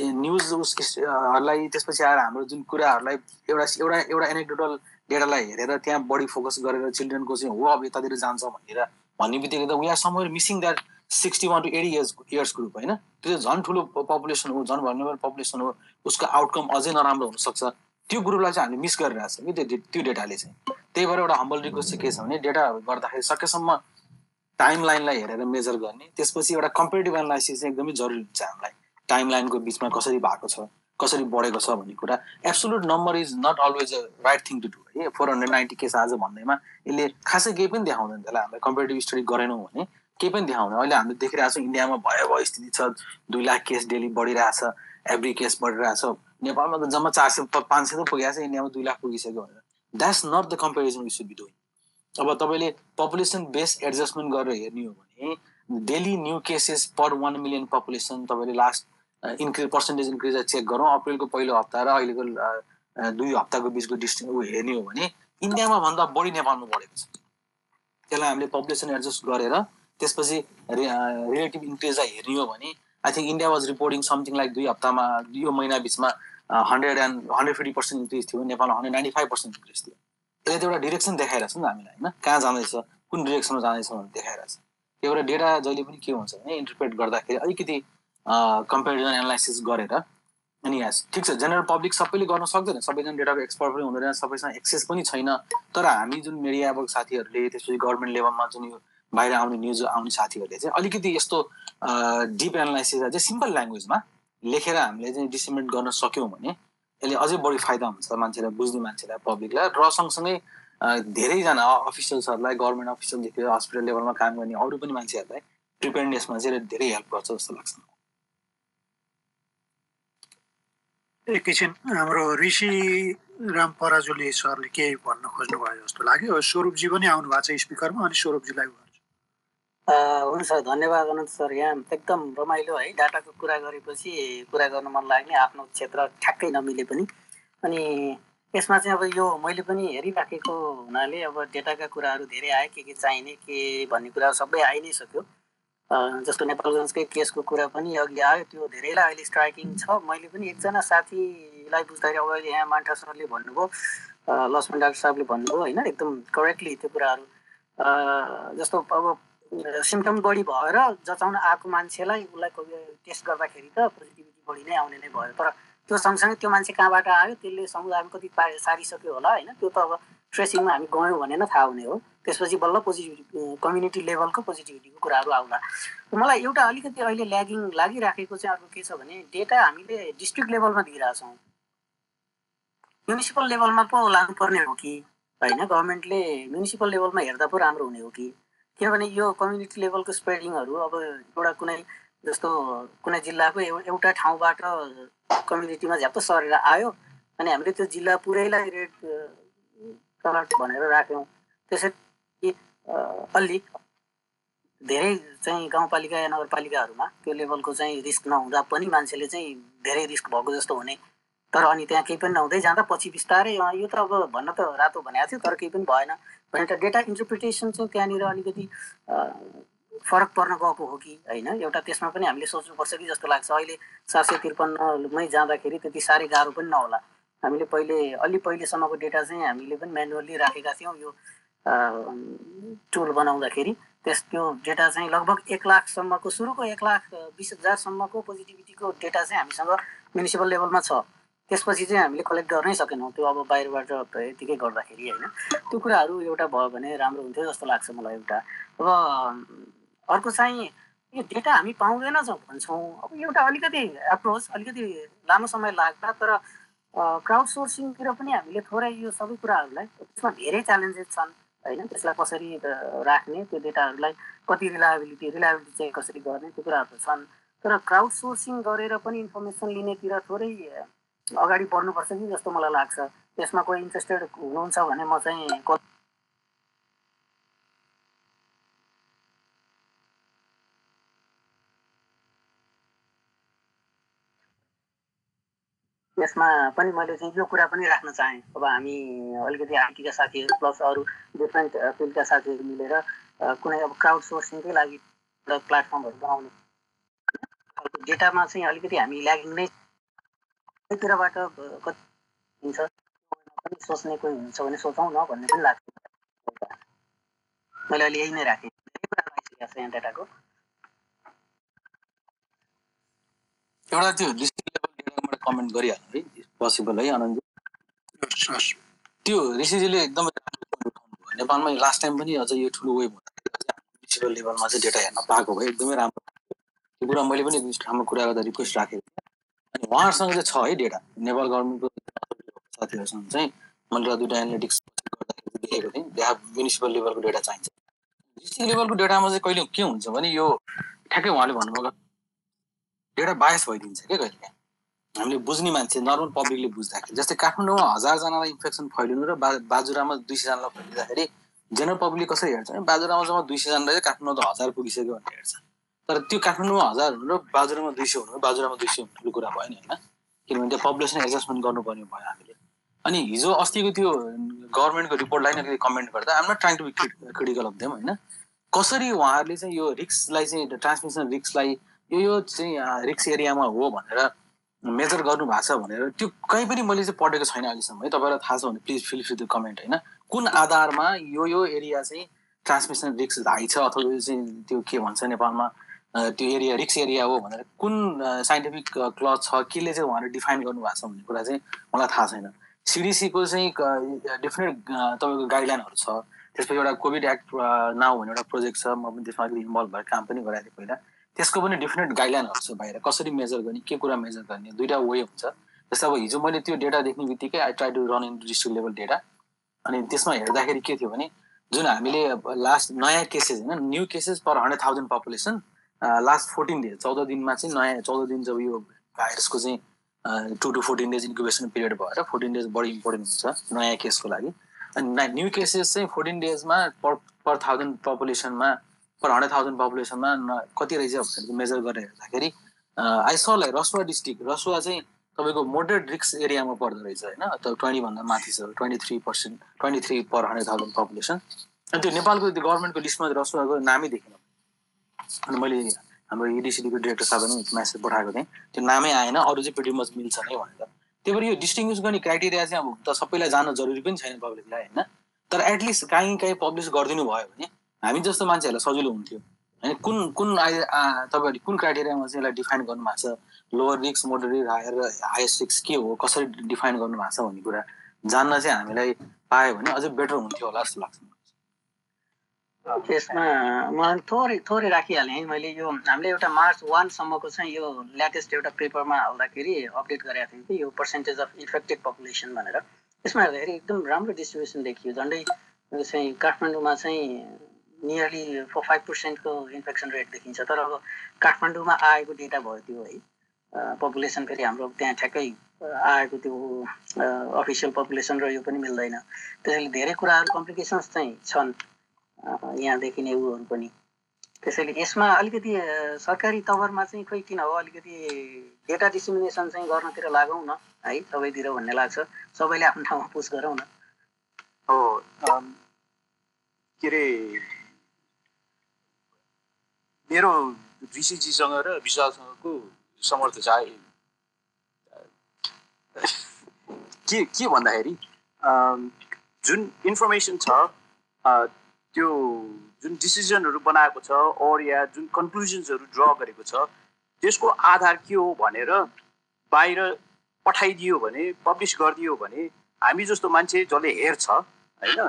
न्युज उसलाई त्यसपछि आएर हाम्रो जुन कुराहरूलाई एउटा एउटा एउटा एनेक्डोटल डेटालाई हेरेर त्यहाँ बढी फोकस गरेर चिल्ड्रेनको चाहिँ हो अब यतातिर जान्छ भनेर भन्ने बित्तिकै त we are somewhere missing that sixty one to eighty years years group होइन? त्यो चाहिँ झन् ठुलो पपुलेसन हो झन् भर्नेबल पपुलेसन हो उसको आउटकम अझै नराम्रो हुनसक्छ। त्यो ग्रुपलाई चाहिँ हामीले मिस गरिरहेको छ कि त्यो त्यो डेटाले चाहिँ। त्यही भएर एउटा हम्बल रिक्वेस्ट चाहिँ के छ भने डेटा गर्दाखेरि सकेसम्म टाइम लाइनलाई हेरेर मेजर गर्ने त्यसपछि एउटा कम्पेरिटिभ एनालाइसिस चाहिँ एकदमै जरुरी हुन्छ हामीलाई। टाइम लाइनको बिचमा कसरी भएको छ कसरी बढेको छ भन्ने कुरा। Absolute number is not always a right thing to do है फोर हन्ड्रेड नाइन्टी केस आज भन्दैमा यसले खासै केही पनि देखाउँदैन त्यसलाई। हामीलाई कम्पेरिटिभ स्टडी गरेनौँ भने केही पनि देखाउँदैन। अहिले हामीले देखिरहेको छौँ इन्डियामा भयावह स्थिति छ दुई लाख केस डेली बढिरहेछ एभ्री केस बढिरहेछ नेपालमा त जम्मा चार सय पाँच सय त पुगेको छ इन्डियामा दुई लाख पुगिसक्यो भनेर। That's not the comparison we should be doing अब तपाईँले पपुलेसन बेस एडजस्टमेन्ट गरेर हेर्ने हो भने daily new cases per one million population तपाईँले last increase percentage increase check गरौँ। अप्रिलको पहिलो हप्ता र अहिलेको दुई हप्ताको बिचको डिस्टेन्स ऊ हेर्ने हो भने इन्डियामा भन्दा बढी नेपालमा बढेको छ। त्यसलाई हामीले पपुलेसन एडजस्ट गरेर त्यसपछि रिलेटिभ इन्क्रिजलाई हेर्ने हो भने I think India was reporting something like दुई हप्तामा यो महिना बिचमा hundred and hundred fifty percent increase थियो। नेपालमा hundred ninety five percent increase थियो। यसले त एउटा डिरेक्सन देखाइरहेछ नि त हामीलाई होइन? कहाँ जाँदैछ? कुन डिरेक्सनमा जाँदैछ भनेर देखाइरहेछ। त्यो एउटा डेटा जहिले पनि के हुन्छ भने इन्टरप्रेट गर्दाखेरि अलिकति कम्पेरिजन एनालाइसिस गरेर। अनि यस ठिक छ जेनरल पब्लिक सबैले गर्न सक्दैन सबैजना डेटाको एक्सपर्ट पनि हुँदैन सबैसँग एक्सेस पनि छैन। तर हामी जुन मिडियाको साथीहरूले त्यसपछि गभर्मेन्ट लेभलमा जुन यो बाहिर आउने न्युज आउने साथीहरूले चाहिँ अलिकति यस्तो डिप एनालाइसिस चाहिँ सिम्पल ल्याङ्ग्वेजमा लेखेर हामीले चाहिँ डिसिमेन्ट गर्न सक्यौँ भने यसले अझै बढी फाइदा हुन्छ मान्छेलाई बुझ्ने मान्छेलाई पब्लिकलाई र सँगसँगै धेरैजना अफिसियल्सहरूलाई गभर्मेन्ट अफिसियलदेखि हस्पिटल लेभलमा काम गर्ने अरू पनि मान्छेहरूलाई प्रिपेयरनेसमा चाहिँ धेरै हेल्प गर्छ जस्तो लाग्छ। एकैछिन हाम्रो ऋषि राम पराजुली सरले केही भन्न खोज्नुभयो जस्तो लाग्यो। स्वरूपजी पनि आउनु भएको छ स्पिकरमा अनि स्वरूपजीलाई हुन्छ धन्यवाद अनन्त सर। यहाँ एकदम रमाइलो है डाटाको कुरा गरेपछि कुरा गर्न मन लाग्ने आफ्नो क्षेत्र ठ्याक्कै नमिले पनि। अनि यसमा चाहिँ अब यो मैले पनि हेरिराखेको हुनाले अब डेटाका कुराहरू धेरै आए के के चाहिने के भन्ने कुरा सबै आइ नै सक्यो। जस्तो नेपालगञ्जकै केसको कुरा पनि अघि आयो त्यो धेरैलाई अहिले स्ट्राइकिङ छ। मैले पनि एकजना साथीलाई बुझ्दाखेरि अब अहिले यहाँ मान्ठा सरले भन्नुभयो लक्ष्मण डाक्टर साहबले भन्नुभयो होइन एकदम करेक्टली त्यो कुराहरू। जस्तो अब सिम्टम बढी भएर जचाउन आएको मान्छेलाई उसलाई टेस्ट गर्दाखेरि त पोजिटिभिटी बढी नै आउने नै भयो। तर त्यो सँगसँगै त्यो मान्छे कहाँबाट आयो त्यसले समुदायमा कति सारिसक्यो होला होइन त्यो त अब ट्रेसिङमा हामी गयौँ भने नै थाहा हुने हो। त्यसपछि बल्ल पोजिटिभिटी कम्युनिटी लेभलको पोजिटिभिटीको कुराहरू आउला। मलाई एउटा अलिकति अहिले ल्यागिङ लागिराखेको चाहिँ अर्को के छ भने डेटा हामीले डिस्ट्रिक्ट लेभलमा दिइरहेछौँ म्युनिसिपल लेभलमा पो लानुपर्ने हो कि? होइन गभर्मेन्टले म्युनिसिपल लेभलमा हेर्दा पो राम्रो हुने हो कि? किनभने यो कम्युनिटी लेभलको स्प्रेडिङहरू अब एउटा कुनै जस्तो कुनै जिल्लाको एउटा ठाउँबाट कम्युनिटीमा झ्याप्प सरेर आयो अनि हामीले त्यो जिल्ला पुरैलाई रेड कलर भनेर राख्यौँ। त्यसरी अलि धेरै चाहिँ गाउँपालिका या नगरपालिकाहरूमा त्यो लेभलको चाहिँ रिस्क नहुँदा पनि मान्छेले चाहिँ धेरै रिस्क भएको जस्तो हुने। तर अनि त्यहाँ केही पनि नहुँदै जाँदा पछि बिस्तारै यो त अब भन्न त रातो भनेको थियो तर केही पनि भएन। भनेर डेटा इन्टरप्रिटेसन चाहिँ त्यहाँनिर अलिकति फरक पर्न गएको हो कि होइन? एउटा त्यसमा पनि हामीले सोच्नुपर्छ कि जस्तो लाग्छ। अहिले सात सय त्रिपन्नमै जाँदाखेरि त्यति साह्रै गाह्रो पनि नहोला। हामीले पहिले अलि पहिलेसम्मको डेटा चाहिँ हामीले पनि म्यानुअल्ली राखेका थियौँ। यो टुल बनाउँदाखेरि त्यस त्यो डेटा चाहिँ लगभग एक लाखसम्मको सुरुको एक लाख बिस हजारसम्मको पोजिटिभिटीको डेटा चाहिँ हामीसँग म्युनिसिपल लेभलमा छ। त्यसपछि चाहिँ हामीले कलेक्ट गर्नै सकेनौँ। त्यो अब बाहिरबाट यतिकै गर्दाखेरि होइन। त्यो कुराहरू एउटा भयो भने राम्रो हुन्थ्यो जस्तो लाग्छ मलाई एउटा। अब अर्को चाहिँ यो डेटा हामी पाउँदैनछौँ भन्छौँ। अब एउटा अलिकति एप्रोच अलिकति लामो समय लाग्ला तर क्राउड सोर्सिङतिर पनि हामीले थोरै यो सबै कुराहरूलाई त्यसमा धेरै च्यालेन्जेस छन्। होइन? त्यसलाई कसरी राख्ने? त्यो डेटाहरूलाई कति रिलायबिलिटी रिलायबिलिटी चाहिँ कसरी गर्ने? त्यो कुराहरू छन्। तर क्राउड सोर्सिङ गरेर पनि इन्फर्मेसन लिनेतिर थोरै अगाडि बढ्नुपर्छ कि जस्तो मलाई लाग्छ। त्यसमा कोही इन्ट्रेस्टेड हुनुहुन्छ भने म चाहिँ यसमा पनि मैले चाहिँ यो कुरा पनि राख्न चाहेँ। अब हामी अलिकति आइटीका साथीहरू प्लस अरू डिफ्रेन्ट फिल्डका साथीहरू मिलेर कुनै अब क्राउड सोर्सिङकै लागि प्लेटफर्महरू बनाउने। डेटामा चाहिँ अलिकति हामी ल्यागिङ नै तिरबाट कति हुन्छ पनि सोच्ने कोही हुन्छ भने सोचौँ न भन्ने पनि लाग्छ। मैले अहिले यही नै राखेँ। यहाँ डेटाको एउटा त्यो कमेन्ट गरिहाल्नु है पोसिबल है आनन्दजी त्यो ऋषिजीले एकदमै नेपालमा लास्ट टाइम पनि अझ यो ठुलो वेभ हुँदाखेरि म्युनिसिपल लेभलमा चाहिँ डेटा हेर्न पाएको भए एकदमै राम्रो त्यो कुरा मैले पनि राम्रो कुरा गर्दा रिक्वेस्ट राखेको अनि उहाँहरूसँग चाहिँ छ है डेटा नेपाल गभर्मेन्टको साथीहरूसँग चाहिँ मैले दुइटा एनालिटिक्स गर्दाखेरि देखेको थिएँ। त्यहाँ म्युनिसिपल लेभलको डेटा चाहिन्छ। डिस्ट्रिक्ट लेभलको डेटामा चाहिँ कहिले के हुन्छ भने यो ठ्याक्कै उहाँले भन्नुभयो डेटा बायस भइदिन्छ क्या कहिले? हामीले बुझ्ने मान्छे नर्मल पब्लिकले बुझ्दाखेरि जस्तै काठमाडौँमा हजारजनालाई इन्फेक्सन फैलिनु र बा बाजुरामा दुई सयजनालाई फैलिँदाखेरि जेनरल पब्लिक कसरी हेर्छ भने बाजुरामा जम्मा दुई सयजना चाहिँ काठमाडौँ त हजार पुगिसक्यो भनेर हेर्छ। तर त्यो काठमाडौँमा हजार हुनु र बाजुरामा दुई सय हुनु बाजुरामा दुई सय हुनु ठुलो कुरा भयो नि होइन? किनभने त्यो पपुलेसन एडजस्टमेन्ट गर्नुपर्ने भयो हामीले अनि हिजो अस्तिको त्यो गभर्मेन्टको रिपोर्टलाई नै कमेन्ट गर्दा आम not trying to critical of them होइन? कसरी उहाँहरूले चाहिँ यो रिक्सलाई चाहिँ ट्रान्समिसन रिक्सलाई यो यो चाहिँ रिक्स एरियामा हो भनेर मेजर गर्नु भएको छ भनेर त्यो कहीँ पनि मैले चाहिँ पढेको छैन अहिलेसम्म। है तपाईँलाई थाहा छ भने प्लिज फिल फ्री त्यो कमेन्ट होइन? कुन आधारमा यो यो एरिया चाहिँ ट्रान्समिसन रिक्स हाई छ अथवा यो चाहिँ त्यो के भन्छ नेपालमा त्यो एरिया रिक्स एरिया हो भनेर कुन साइन्टिफिक क्लज छ केले चाहिँ उहाँले डिफाइन गर्नुभएको छ भन्ने कुरा चाहिँ मलाई थाहा छैन। सिडिसीको चाहिँ डिफ्रेन्ट तपाईँको गाइडलाइनहरू छ। त्यसपछि एउटा कोभिड एक्ट नाउ भन्ने एउटा प्रोजेक्ट छ। म पनि त्यसमा अलिकति इन्भल्भ भएर काम पनि गराएको थिएँ पहिला त्यसको पनि डिफ्रेन्ट गाइडलाइनहरू छ बाहिर। कसरी मेजर गर्ने के कुरा मेजर गर्ने दुइटा वे हुन्छ। जस्तै अब हिजो मैले त्यो डेटा देख्ने बित्तिकै I try to run in district level data अनि त्यसमा हेर्दाखेरि के थियो भने जुन हामीले लास्ट नयाँ केसेस होइन new cases per hundred thousand population last fourteen days चौध दिनमा चाहिँ नयाँ चौध दिन जब यो भाइरसको चाहिँ two to fourteen days incubation period भएर फोर्टिन डेज बढी इम्पोर्टेन्ट हुन्छ नयाँ केसको लागि। अनि न्यू केसेस चाहिँ फोर्टिन डेजमा पर पर थाउजन्ड पपुलेसनमा पर हन्ड्रेड थाउजन्ड पपुलेसनमा कति रहेछ भनेर मेजर गरेर हेर्दाखेरि आइसलाई रसुवा डिस्ट्रिक्ट रसुवा चाहिँ तपाईँको मोडरेट रिक्स एरियामा पर्दो रहेछ होइन? ट्वेन्टीभन्दा माथि छ twenty three percent twenty three per hundred thousand population अनि त्यो नेपालको त्यो गभर्मेन्टको लिस्टमा रसुवाको नामै देखिन। अनि मैले हाम्रो इडिसिडीको डिरेक्टर साहबलाई म्यासेज पठाएको थिएँ। त्यो नामै आएन अरू चाहिँ पेटी मच मिल्छ नै भनेर। त्यही भएर यो डिस्टिङ्ग्विस गर्ने क्राइटेरिया चाहिँ अब त सबैलाई जान जरुरी पनि छैन पब्लिकलाई होइन? तर एटलिस्ट काहीँ काहीँ पब्लिस गरिदिनु भयो भने हामी जस्तो मान्छेहरूलाई सजिलो हुन्थ्यो। होइन कुन कुन अहिले तपाईँहरूले कुन क्राइटेरियामा चाहिँ यसलाई डिफाइन गर्नुभएको छ? लोवर रिक्स मोडरेट हायर हाइएस्ट रिक्स के हो? कसरी डिफाइन गर्नुभएको छ भन्ने कुरा जान्न चाहिँ हामीलाई पायो भने अझै बेटर हुन्थ्यो होला जस्तो लाग्छ त्यसमा मलाई थोरै थोरै राखिहालेँ है। मैले यो हामीले एउटा मार्च वानसम्मको चाहिँ यो लेटेस्ट एउटा पेपरमा हाल्दाखेरि अपडेट गरेको थियौँ कि यो पर्सेन्टेज अफ इफेक्टेड पपुलेसन भनेर। त्यसमा हेर्दाखेरि एकदम राम्रो डिस्ट्रिब्युसन देखियो। झन्डै चाहिँ काठमाडौँमा चाहिँ नियरली फोर फाइभ पर्सेन्टको इन्फेक्सन रेट देखिन्छ। तर अब काठमाडौँमा आएको डेटा भयो त्यो है। पपुलेसन फेरि हाम्रो त्यहाँ ठ्याक्कै आएको त्यो अफिसियल पपुलेसन र यो पनि मिल्दैन। त्यसैले धेरै कुराहरू कम्प्लिकेसन्स चाहिँ छन् यहाँ देखिने उहरू पनि। त्यसैले यसमा अलिकति सरकारी तवरमा चाहिँ खोइ किन हो? अलिकति डेटा डिसिमिनेसन चाहिँ गर्नतिर लागौँ न है? सबैतिर भन्ने लाग्छ। सबैले आफ्नो ठाउँमा पुस गरौँ न। हो के अरे मेरो ऋषिजीसँग र विशालसँगको समर्थ चाहिँ। के के भन्दाखेरि जुन इन्फर्मेसन छ त्यो जुन डिसिजनहरू बनाएको छ अर या जुन कन्क्लुजन्सहरू ड्र गरेको छ त्यसको आधार के हो भनेर बाहिर पठाइदियो भने पब्लिस गरिदियो भने हामी जस्तो मान्छे जसले हेर्छ होइन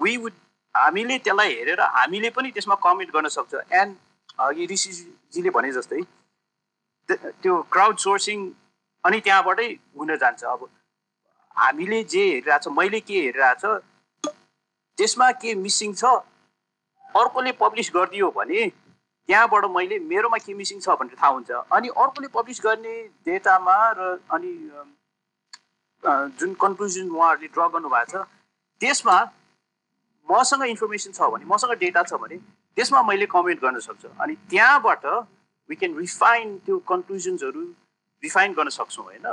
वी वुड हामीले त्यसलाई हेरेर हामीले पनि त्यसमा कमेन्ट गर्न सक्छ. एन्ड अघि ऋषिजीले भने जस्तै त्यो क्राउड सोर्सिङ अनि त्यहाँबाटै हुन जान्छ। अब हामीले जे हेरिरहेछ मैले के हेरिरहेछ त्यसमा के मिसिङ छ अर्कोले पब्लिस गरिदियो भने त्यहाँबाट मैले मेरोमा के मिसिङ छ भनेर थाहा हुन्छ। अनि अर्कोले पब्लिस गर्ने डेटामा र अनि जुन कन्क्लुजन उहाँहरूले ड्र गर्नुभएको छ त्यसमा मसँग इन्फर्मेसन छ भने मसँग डेटा छ भने त्यसमा मैले कमेन्ट गर्न सक्छु। अनि त्यहाँबाट वी क्यान रिफाइन त्यो कन्क्लुजन्सहरू रिफाइन गर्न सक्छौँ होइन?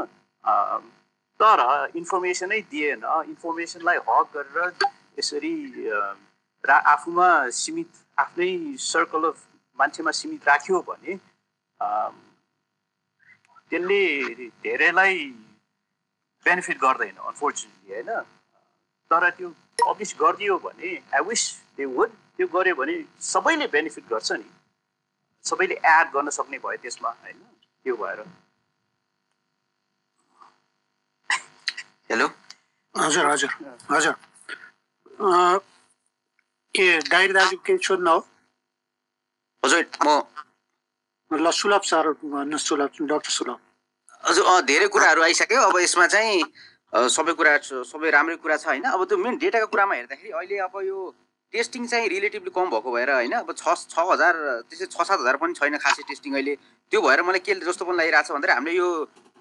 तर इन्फर्मेसनै दिएन। इन्फर्मेसनलाई हक गरेर यसरी रा आफूमा सीमित आफ्नै सर्कल अफ मान्छेमा सीमित राख्यो भने त्यसले धेरैलाई बेनिफिट गर्दैन अनफोर्चुनेटली होइन? तर त्यो पब्लिस गरिदियो भने आई विस दे वुड त्यो गऱ्यो भने सबैले बेनिफिट गर्छ नि। सबैले एड गर्न सक्ने भयो त्यसमा होइन? त्यो भएर। हेलो हजुर हजुर हजुर। अँ, के डाइरी दाजु केही सोध्नु हो? हजुर म ल सुलभ सर भन्नुहोस् सुलभ डक्टर सुलभ। हजुर अँ धेरै कुराहरू आइसक्यो। अब यसमा चाहिँ सबै कुरा सबै राम्रै कुरा छ होइन? अब त्यो मेन डेटाको कुरामा हेर्दाखेरि अहिले अब यो टेस्टिङ चाहिँ रिलेटिभली कम भएको भएर होइन? अब छ छ हजार त्यसै छ सात हजार पनि छैन खासै टेस्टिङ अहिले। त्यो भएर मलाई के जस्तो पनि लागिरहेको छ भन्दाखेरि हामीले यो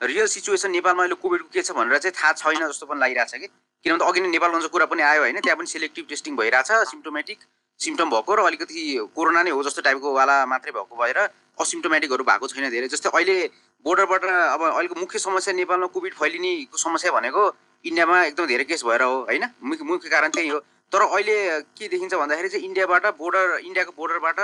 रियल सिचुएसन नेपालमा अहिले कोभिडको के छ भनेर चाहिँ थाहा छैन जस्तो पनि लागिरहेको छ कि? किनभने अघि नै नेपालगञ्जको कुरा पनि आयो होइन? त्यहाँ पनि सेलेक्टिभ टेस्टिङ भइरहेछ सिम्टोमेटिक सिम्टम भएको र अलिकति कोरोना नै हो जस्तो टाइपको वाला मात्रै भएको भएर असिम्टोमेटिकहरू भएको छैन धेरै। जस्तै अहिले बोर्डरबाट अब अहिलेको मुख्य समस्या नेपालमा कोभिड फैलिनेको समस्या भनेको इन्डियामा एकदम धेरै केस भएर हो होइन? मुख्य मुख्य कारण त्यही हो तर अहिले के देखिन्छ भन्दाखेरि चाहिँ इन्डियाबाट बोर्डर इन्डियाको बोर्डरबाट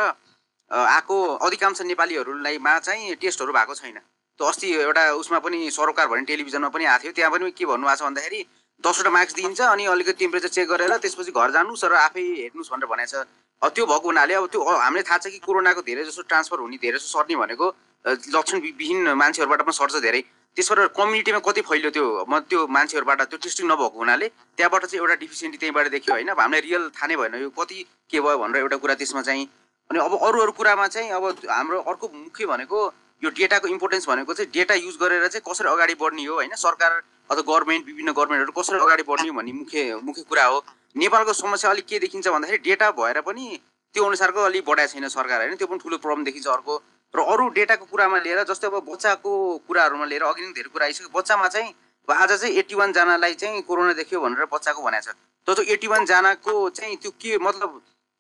आएको अधिकांश नेपालीहरूलाई मा चाहिँ टेस्टहरू भएको छैन। त्यो अस्ति एउटा उसमा पनि सरोकार भन्ने टेलिभिजनमा पनि आएको थियो त्यहाँ पनि के भन्नुभएको छ भन्दाखेरि दसवटा मार्क्स दिइन्छ अनि अलिकति टेम्परेचर चेक गरेर त्यसपछि घर जानुहोस् र आफै हेर्नुहोस् भनेर भनेको छ। त्यो भएको हुनाले अब त्यो अ, हामीलाई थाहा छ कि कोरोनाको धेरै जसो ट्रान्सफर हुने धेरै जसो सर्ने भनेको अ, लक्षण वि- विहीन मान्छेहरूबाट पनि सर्छ धेरै। त्यसबाट कम्युनिटीमा कति फैल्यो त्यो म त्यो मान्छेहरूबाट त्यो टेस्टिङ नभएको हुनाले त्यहाँबाट चाहिँ एउटा डिफिसियन्टी त्यहीँबाट देखियो होइन। हामीलाई रियल थाहा नै भएन यो कति के भयो भनेर एउटा कुरा त्यसमा चाहिँ। अनि अब अरू अरू कुरामा चाहिँ अब हाम्रो अर्को मुख्य भनेको यो डेटाको इम्पोर्टेन्स भनेको चाहिँ डेटा युज गरेर चाहिँ कसरी अगाडि बढ्ने हो होइन? सरकार अथवा गभर्मेन्ट विभिन्न गभर्मेन्टहरू कसरी अगाडि बढ्ने भन्ने मुख्य मुख्य कुरा हो। नेपालको समस्या अलिक के देखिन्छ भन्दाखेरि डेटा भएर पनि त्यो अनुसारको अलिक बढाएको छैन सरकार होइन। त्यो पनि ठुलो प्रब्लम देखिन्छ अर्को। र अरू डेटाको कुरामा लिएर जस्तै अब बच्चाको कुराहरूमा लिएर अघि नै धेरै कुरा आइसक्यो। बच्चामा चाहिँ अब आज चाहिँ एट्टी वानजनालाई चाहिँ कोरोना देखियो भनेर बच्चाको भनेको छ। तर त्यो एट्टी वानजनाको चाहिँ त्यो के मतलब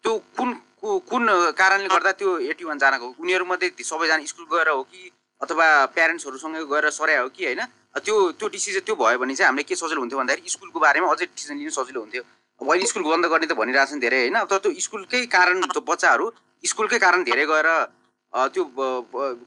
त्यो कुन कुन कारणले गर्दा त्यो एट्टी वानजनाको उनीहरूमध्ये सबैजना स्कुल गएर हो कि अथवा प्यारेन्ट्सहरूसँगै गएर सराय हो कि होइन? त्यो त्यो डिसिजन त्यो भयो भने चाहिँ हामीले के सजिलो हुन्थ्यो भन्दाखेरि स्कुलको बारेमा अझै डिसिजन लिनु सजिलो हुन्थ्यो। अब अहिले स्कुल बन्द गर्ने त भनिरहेछन् धेरै होइन? तर त्यो स्कुलकै कारण त्यो बच्चाहरू स्कुलकै कारण धेरै गएर त्यो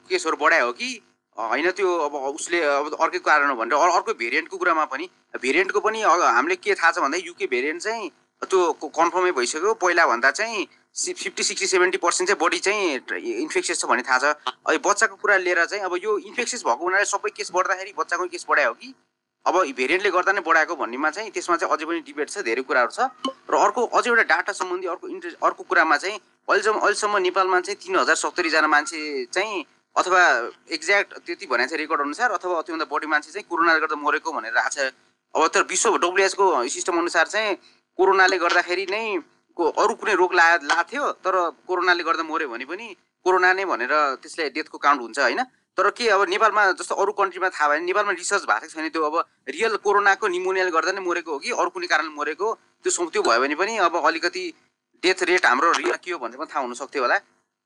केसहरू बढायो कि? होइन त्यो अब उसले अब अर्कै कारण हो भनेर अर्को भेरिएन्टको कुरामा पनि। भेरिएन्टको पनि हामीले के थाहा छ भन्दा युके भेरिएन्ट चाहिँ त्यो कन्फर्मै भइसक्यो। पहिला भन्दा चाहिँ फिफ्टी सिक्सटी सेभेन्टी पर्सेन्ट चाहिँ बढी चाहिँ इन्फेक्सियस छ भन्ने थाहा छ। बच्चाको कुरा लिएर चाहिँ अब यो इन्फेक्सियस भएको हुनाले सबै केस बढ्दाखेरि बच्चाको केस बढायो कि? अब भेरिएन्टले गर्दा नै बढाएको भन्नेमा चाहिँ त्यसमा चाहिँ अझै पनि डिबेट छ धेरै कुराहरू छ। र अर्को अझै एउटा डाटा सम्बन्धी अर्को इन्ट्रेस्ट अर्को कुरामा चाहिँ अहिलेसम्म अहिलेसम्म नेपालमा चाहिँ तिन हजार सत्तरीजना मान्छे चाहिँ अथवा एक्ज्याक्ट त्यति भनेको छ रेकर्ड अनुसार अथवा त्योभन्दा बढी मान्छे चाहिँ कोरोनाले गर्दा मरेको भनेर आएको छ। अब तर विश्व डब्लुएचको सिस्टम अनुसार चाहिँ कोरोनाले गर्दाखेरि नै को अरू कुनै रोग ला लाथ्यो तर कोरोनाले गर्दा मऱ्यो भने पनि कोरोना नै भनेर त्यसले डेथको काउन्ट हुन्छ होइन? तर के अब नेपालमा जस्तो अरू कन्ट्रीमा थाहा भयो भने नेपालमा रिसर्च भएको छैन त्यो अब रियल कोरोनाको निमोनियाले गर्दा नै मरेको हो कि? अरू कुनै कारणले मरेको त्यो त्यो भयो भने पनि अब अलिकति डेथ रेट हाम्रो रियल के हो भनेर पनि थाहा हुन सक्थ्यो होला।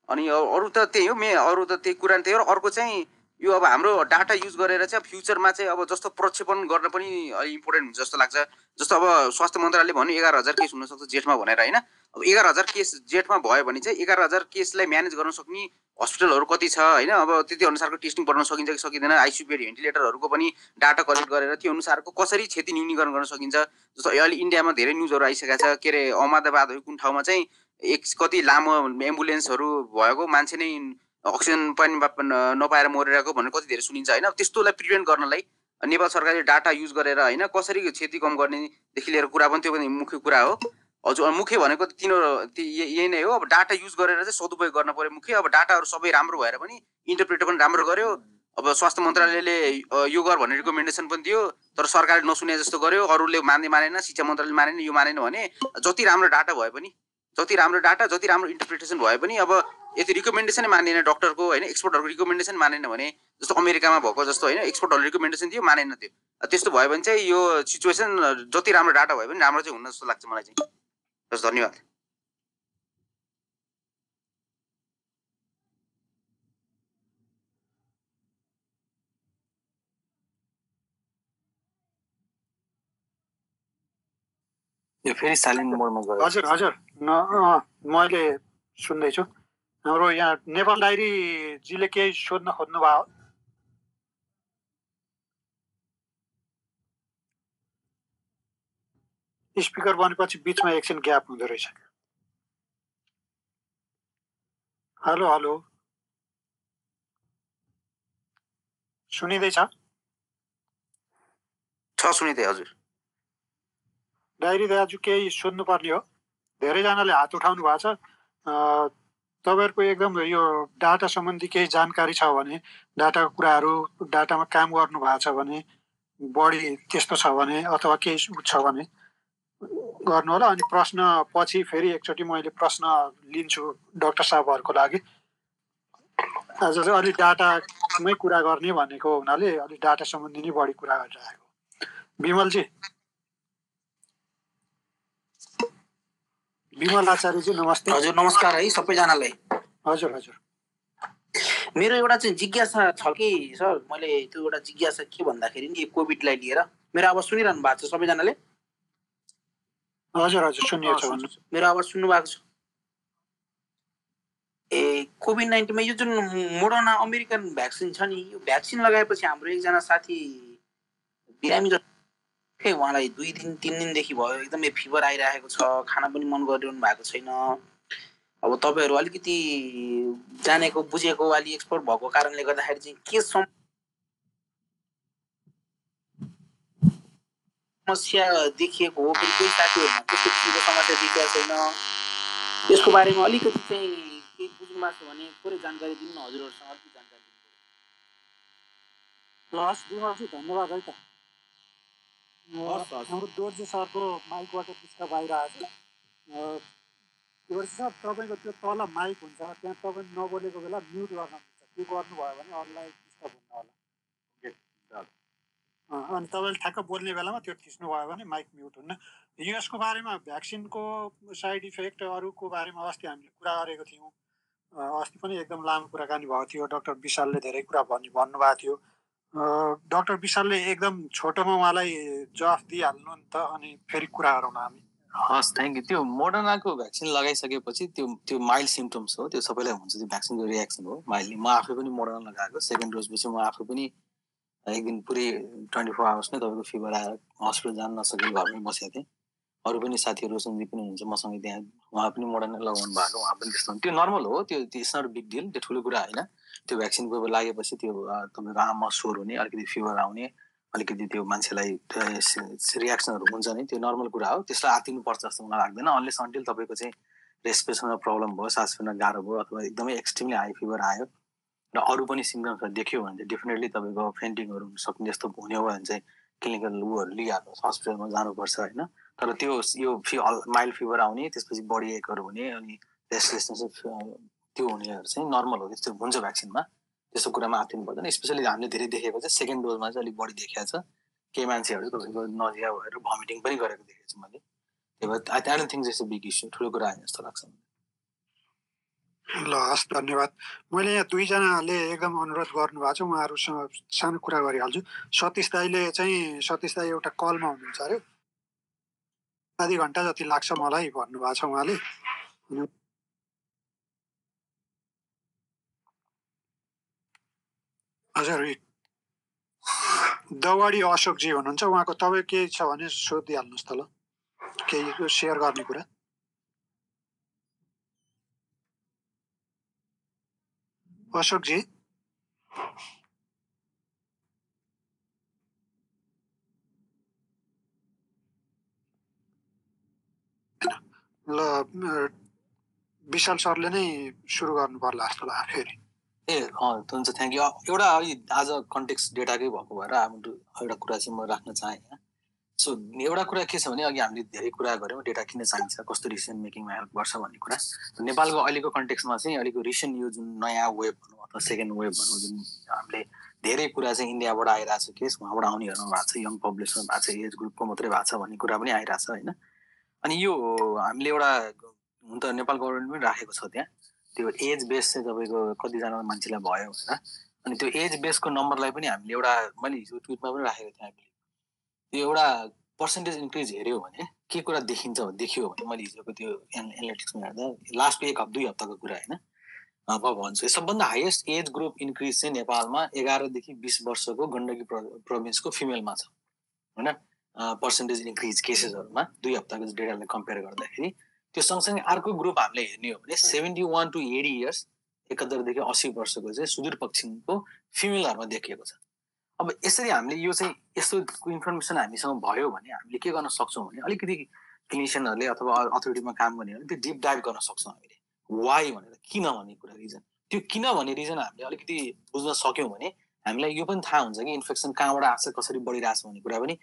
अनि अरू त त्यही हो मे अरू त त्यही कुरा त्यही हो। अर्को चाहिँ यो अब हाम्रो डाटा युज गरेर चाहिँ फ्युचरमा चाहिँ अब जस्तो प्रक्षेपण गर्न पनि अलिक इम्पोर्टेन्ट हुन्छ जस्तो लाग्छ। जस्तो अब स्वास्थ्य मन्त्रालयले भन्यो एघार हजार केस हुनसक्छ जेठमा भनेर होइन? अब एघार हजार केस जेठमा भयो भने चाहिँ एघार हजार केसलाई म्यानेज गर्न सक्ने हस्पिटलहरू कति छ होइन? अब त्यति अनुसारको टेस्टिङ बनाउन सकिन्छ कि सकिँदैन? आइसियु बेड भेन्टिलेटरहरूको पनि डाटा कलेक्ट गरेर त्यो अनुसारको कसरी क्षति न्यूनीकरण गर्न सकिन्छ? जस्तो अहिले इन्डियामा धेरै न्युजहरू आइसकेका छ के अरे अहमदाबाद हो कुन ठाउँमा चाहिँ एक कति लामो एम्बुलेन्सहरू भएको मान्छे नै अक्सिजन पनि नपाएर मरिरहेको भनेर कति धेरै सुनिन्छ होइन? त्यस्तोलाई प्रिभेन्ट गर्नलाई नेपाल सरकारले डाटा युज गरेर होइन? कसरी क्षति कम गर्नेदेखि लिएर कुरा पनि त्यो पनि मुख्य कुरा हो। हजुर मुख्य भनेको तिनीहरू यही नै हो। अब डाटा युज गरेर चाहिँ सदुपयोग गर्न पर्यो मुख्य। अब डाटाहरू सबै राम्रो भएर पनि इन्टरप्रेटर पनि राम्रो गर्यो। अब स्वास्थ्य मन्त्रालयले यो गर भन्ने रिकमेन्डेसन पनि दियो तर सरकारले नसुने जस्तो गर्यो। अरूले मान्दै मानेन शिक्षा मन्त्रालयले मानेन यो मानेन भने जति राम्रो डाटा भए पनि जति राम्रो डाटा जति राम्रो इन्टरप्रिटेसन भए पनि अब यदि रिकमेन्डेसनै मानेन डक्टरको होइन एक्सपर्टहरूको रिकमेन्डेसन मानेन भने जस्तो अमेरिकामा भएको जस्तो होइन एक्सपर्टहरूले रिकमेन्डेसन दियो मानेन त्यो। त्यस्तो भयो भने चाहिँ यो सिचुएसन जति राम्रो डाटा भए पनि राम्रो चाहिँ हुन जस्तो लाग्छ मलाई चाहिँ। हस् धन्यवाद। यो फेरि साइलेन्ट मोडमा गयो। हजुर हजुर। मैले सुन्दैछु। हाम्रो यहाँ नेपाल डायरीजीले केही सोध्न खोज्नु भयो स्पिकर बनेपछि बिचमा एकछिन ग्याप हुँदो रहेछ। Hello hello. सुनिँदैछ? छ सुनिँदै हजुर। डायरी दाजु केही सोध्नुपर्ने हो? धेरैजनाले हात उठाउनु भएको छ। तपाईँहरूको एकदम यो डाटा सम्बन्धी केही जानकारी छ भने डाटाको कुराहरू डाटामा काम गर्नु भएको छ भने बढी त्यस्तो छ भने अथवा केही छ भने गर्नु होला। अनि प्रश्न पछि फेरि एकचोटि मैले प्रश्न लिन्छु डक्टर साहबहरूको लागि। आज चाहिँ अलिक डाटामै कुरा गर्ने भनेको हुनाले अलिक डाटा सम्बन्धी नै बढी कुरा गरिरहेको। विमलजी विमल आचार्यजी नमस्ते। हजुर नमस्कार है सबैजनालाई। हजुर हजुर। मेरो एउटा चाहिँ जिज्ञासा छ कि सर? मैले त्यो एउटा जिज्ञासा के भन्दाखेरि नि कोभिडलाई लिएर। मेरो आवाज सुनिरहनु भएको छ सबैजनाले? हजुर हजुर सुनिएको छ मेरो आवाज सुन्नु भएको छ? ए कोभिड नाइन्टिनमा यो जुन मोडर्ना अमेरिकन भ्याक्सिन छ नि यो भ्याक्सिन लगाएपछि हाम्रो एकजना साथी बिरामी जस्तो खै उहाँलाई दुई दिन तिन दिनदेखि भयो एकदमै फिभर आइरहेको छ खाना पनि मन गरिरहनु भएको छैन। अब तपाईँहरू अलिकति जानेको बुझेको अलि एक्सपर्ट भएको कारणले गर्दाखेरि चाहिँ के सम समस्या देखिएको हो कि कोही साथीहरूमा त्यस्तो किसिमको समस्या देखिएको छैन। यसको बारेमा अलिकति चाहिँ केही बुझ्नु भएको छ भने थोरै जानकारी दिनु न हजुरहरूसँग अलिकति जानकारी दिनु। हस् धन्यवाद है त। हाम्रो दोर्जे सरको माइकबाट डिस्टर्ब आइरहेको छ दोर्जे सर तपाईँको त्यो तल माइक हुन्छ त्यहाँ तपाईँ नबोलेको बेला म्युट गर्न मिल्छ त्यो गर्नुभयो भने अरूलाई डिस्टर्ब हुन्न होला। अनि तपाईँले ठ्याक्क बोल्ने बेलामा त्यो थिच्नुभयो भने माइक म्युट हुन्न। यसको बारेमा भ्याक्सिनको साइड इफेक्ट अरूको बारेमा अस्ति हामीले कुरा गरेको थियौँ। अस्ति पनि एकदम लामो कुराकानी भएको थियो। डाक्टर विशालले धेरै कुरा भन्नु भन्नुभएको थियो। डाक्टर विशालले एकदम छोटोमा उहाँलाई जवाफ दिइहाल्नु नि त अनि फेरि कुरा गरौँ हामी। हस् थ्याङ्क यू त्यो मोडर्नाको भ्याक्सिन लगाइसकेपछि त्यो त्यो माइल्ड सिम्टम्स हो त्यो सबैलाई हुन्छ त्यो भ्याक्सिनको रियाक्सन हो माइल्डली म आफै पनि मोडर्ना लगाएको सेकेन्ड डोजपछि म आफै पनि एक दिन पुरै ट्वेन्टी फोर आवर्स नै तपाईँको फिभर आएर हस्पिटल जान नसकेर घरमै बसेको थिएँ। अरू पनि साथीहरू रोशनजी पनि हुनुहुन्छ मसँग त्यहाँ उहाँ पनि मोडर्ना लगाउनु भएको उहाँ पनि त्यस्तो त्यो नर्मल हो त्यो इट्स नट बिग डिल त्यो ठुलो कुरा होइन। त्यो भ्याक्सिन बेला लागेपछि त्यो तपाईँको आमा स्वर हुने अलिकति फिभर आउने अलिकति त्यो मान्छेलाई रियाक्सनहरू हुन्छ नि त्यो नर्मल कुरा हो। त्यसलाई आतिनुपर्छ जस्तो मलाई लाग्दैन। अनलेस अन्टिल तपाईँको चाहिँ रेस्पिरेसनमा प्रब्लम भयो सास फेर्न गाह्रो भयो अथवा एकदमै एक्सट्रिमली हाई फिभर आयो र अरू पनि सिम्टम्सहरू देख्यो भने चाहिँ डेफिनेटली तपाईँको फेन्टिङहरू सक्ने जस्तो हुने हो भने चाहिँ क्लिनिकल उहरू लिइहाल्नुहोस् हस्पिटलमा जानुपर्छ होइन। तर त्यो यो फि माइल्ड फिभर आउने त्यसपछि बडी एकहरू हुने अनि रेस्टलेसनेस त्यो हुनेहरू चाहिँ नर्मल हो त्यस्तो हुन्छ भ्याक्सिनमा। त्यस्तो कुरामा आत्तिनु पर्दैन। स्पेसली हामीले धेरै देखेको चाहिँ सेकेन्ड डोजमा चाहिँ अलिक बढी देखाएको छ। केही मान्छेहरू तपाईँको नजिया भएर भमिटिङ पनि गरेको देखेको छु मैले। त्यही भएर I don't think it's big issue ठुलो कुरा होइन जस्तो लाग्छ। ल हस् धन्यवाद। मैले यहाँ दुईजनाले एकदम अनुरोध गर्नुभएको छ उहाँहरूसँग सानो कुरा गरिहाल्छु। सतीश दाईले चाहिँ सतीश दाई एउटा कलमा हुनुहुन्छ अरे। आधी घन्टा जति लाग्छ मलाई भन्नुभएको छ उहाँले। हजुर दवाडी अशोकजी हुनुहुन्छ। उहाँको तपाईँ केही छ भने सोधिहाल्नुहोस् त ल। केही सेयर गर्ने कुरा। अशोकजी? ल विशाल सरले नै सुरु गर्नु पर्ला जस्तो लाग्यो फेरि। ए हुन्छ थ्याङ्क यू एउटा आज कन्टेक्स्ट डेटाकै भएको भएर एउटा कुरा चाहिँ म राख्न चाहेँ यहाँ सो एउटा कुरा के छ भने अघि हामीले धेरै कुरा गऱ्यौँ डेटा किन चाहिन्छ कस्तो डिसिसन मेकिङमा हेल्प गर्छ भन्ने कुरा। नेपालको अहिलेको कन्टेक्स्टमा चाहिँ अलिक रिसेन्ट यो जुन नयाँ वेब भनौँ अथवा सेकेन्ड वेब भनौँ जुन हामीले धेरै कुरा चाहिँ इन्डियाबाट आइरहेको छ केस उहाँबाट आउनेहरूमा भएको छ यङ पपुलेसन भएको छ एज ग्रुपको मात्रै भएको छ भन्ने कुरा पनि आइरहेको छ होइन। अनि यो हामीले एउटा हुन त नेपाल गभर्मेन्ट पनि राखेको छ त्यहाँ। त्यो एज बेस चाहिँ तपाईँको कतिजना मान्छेलाई भयो होइन अनि त्यो एज बेसको नम्बरलाई पनि हामीले एउटा मैले हिजो ट्विटमा पनि राखेको थिएँ हामीले। त्यो एउटा पर्सेन्टेज इन्क्रिज हेऱ्यो भने के कुरा देखिन्छ देखियो भने मैले हिजोको त्यो एनालिटिक्समा हेर्दा लास्ट एक हप्ता दुई हप्ताको कुरा होइन। अब भन्छु। सबभन्दा हाइएस्ट एज ग्रुप इन्क्रिज चाहिँ नेपालमा एघारदेखि बिस वर्षको गण्डकी प्रोभिन्सको फिमेलमा छ। होइन? पर्सेन्टेज इन्क्रिज केसेसहरूमा दुई हप्ताको डेटालाई कम्पेयर गर्दाखेरि त्यो सँगसँगै अर्को ग्रुप हामीले हेर्ने हो भने seventy one to eighty years एकहत्तरदेखि अस्सी वर्षको चाहिँ सुदूरपश्चिमको फिमेलहरूमा देखिएको छ। अब यसरी हामीले यो चाहिँ यस्तो इन्फर्मेसन हामीसँग भयो भने हामीले के गर्न सक्छौँ भने अलिकति क्लिनिसियनहरूले अथवा अथोरिटीमा काम गर्नेहरूले त्यो डिप डाइभ गर्न सक्छौँ हामीले। वाइ भनेर किन भन्ने कुरा रिजन त्यो किन भन्ने रिजन हामीले अलिकति बुझ्न सक्यौँ भने हामीलाई यो पनि थाहा हुन्छ कि इन्फेक्सन कहाँबाट आएको छ कसरी बढिरहेको छ भन्ने कुरा पनि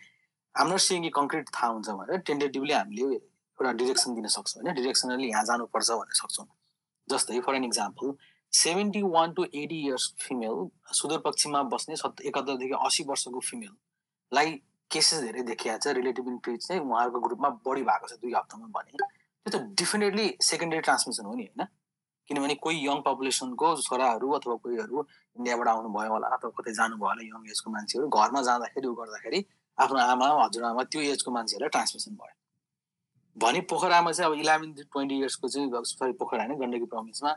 हाम्रो सिङ्गी कङ्क्रिट थाहा हुन्छ भनेर टेन्टेटिभली हामीले एउटा डिरेक्सन दिन सक्छौँ होइन? डिरेक्सनली यहाँ जानुपर्छ भन्न सक्छौँ। जस्तै for an example seventy one to eighty years female सुदूरपश्चिममा बस्ने सत् एकहत्तरदेखि असी वर्षको फिमेललाई केसेस धेरै देखिएको छ। रिलेटिभ इन्क्रिज चाहिँ उहाँहरूको ग्रुपमा बढी भएको छ दुई हप्तामा भने। त्यो त डेफिनेटली सेकेन्डरी ट्रान्समिसन हो नि होइन? किनभने कोही यङ पपुलेसनको छोराहरू अथवा कोहीहरू इन्डियाबाट आउनुभयो होला अथवा कतै जानुभयो होला यङ एजको मान्छेहरू घरमा जाँदाखेरि ऊ गर्दाखेरि आफ्नो आमा हजुरआमा त्यो एजको मान्छेहरूलाई ट्रान्समिसन भयो। भने पोखरामा चाहिँ अब इलेभेन ट्वेन्टी इयर्सको चाहिँ सरी पोखरा होइन गण्डकी प्रोभिन्समा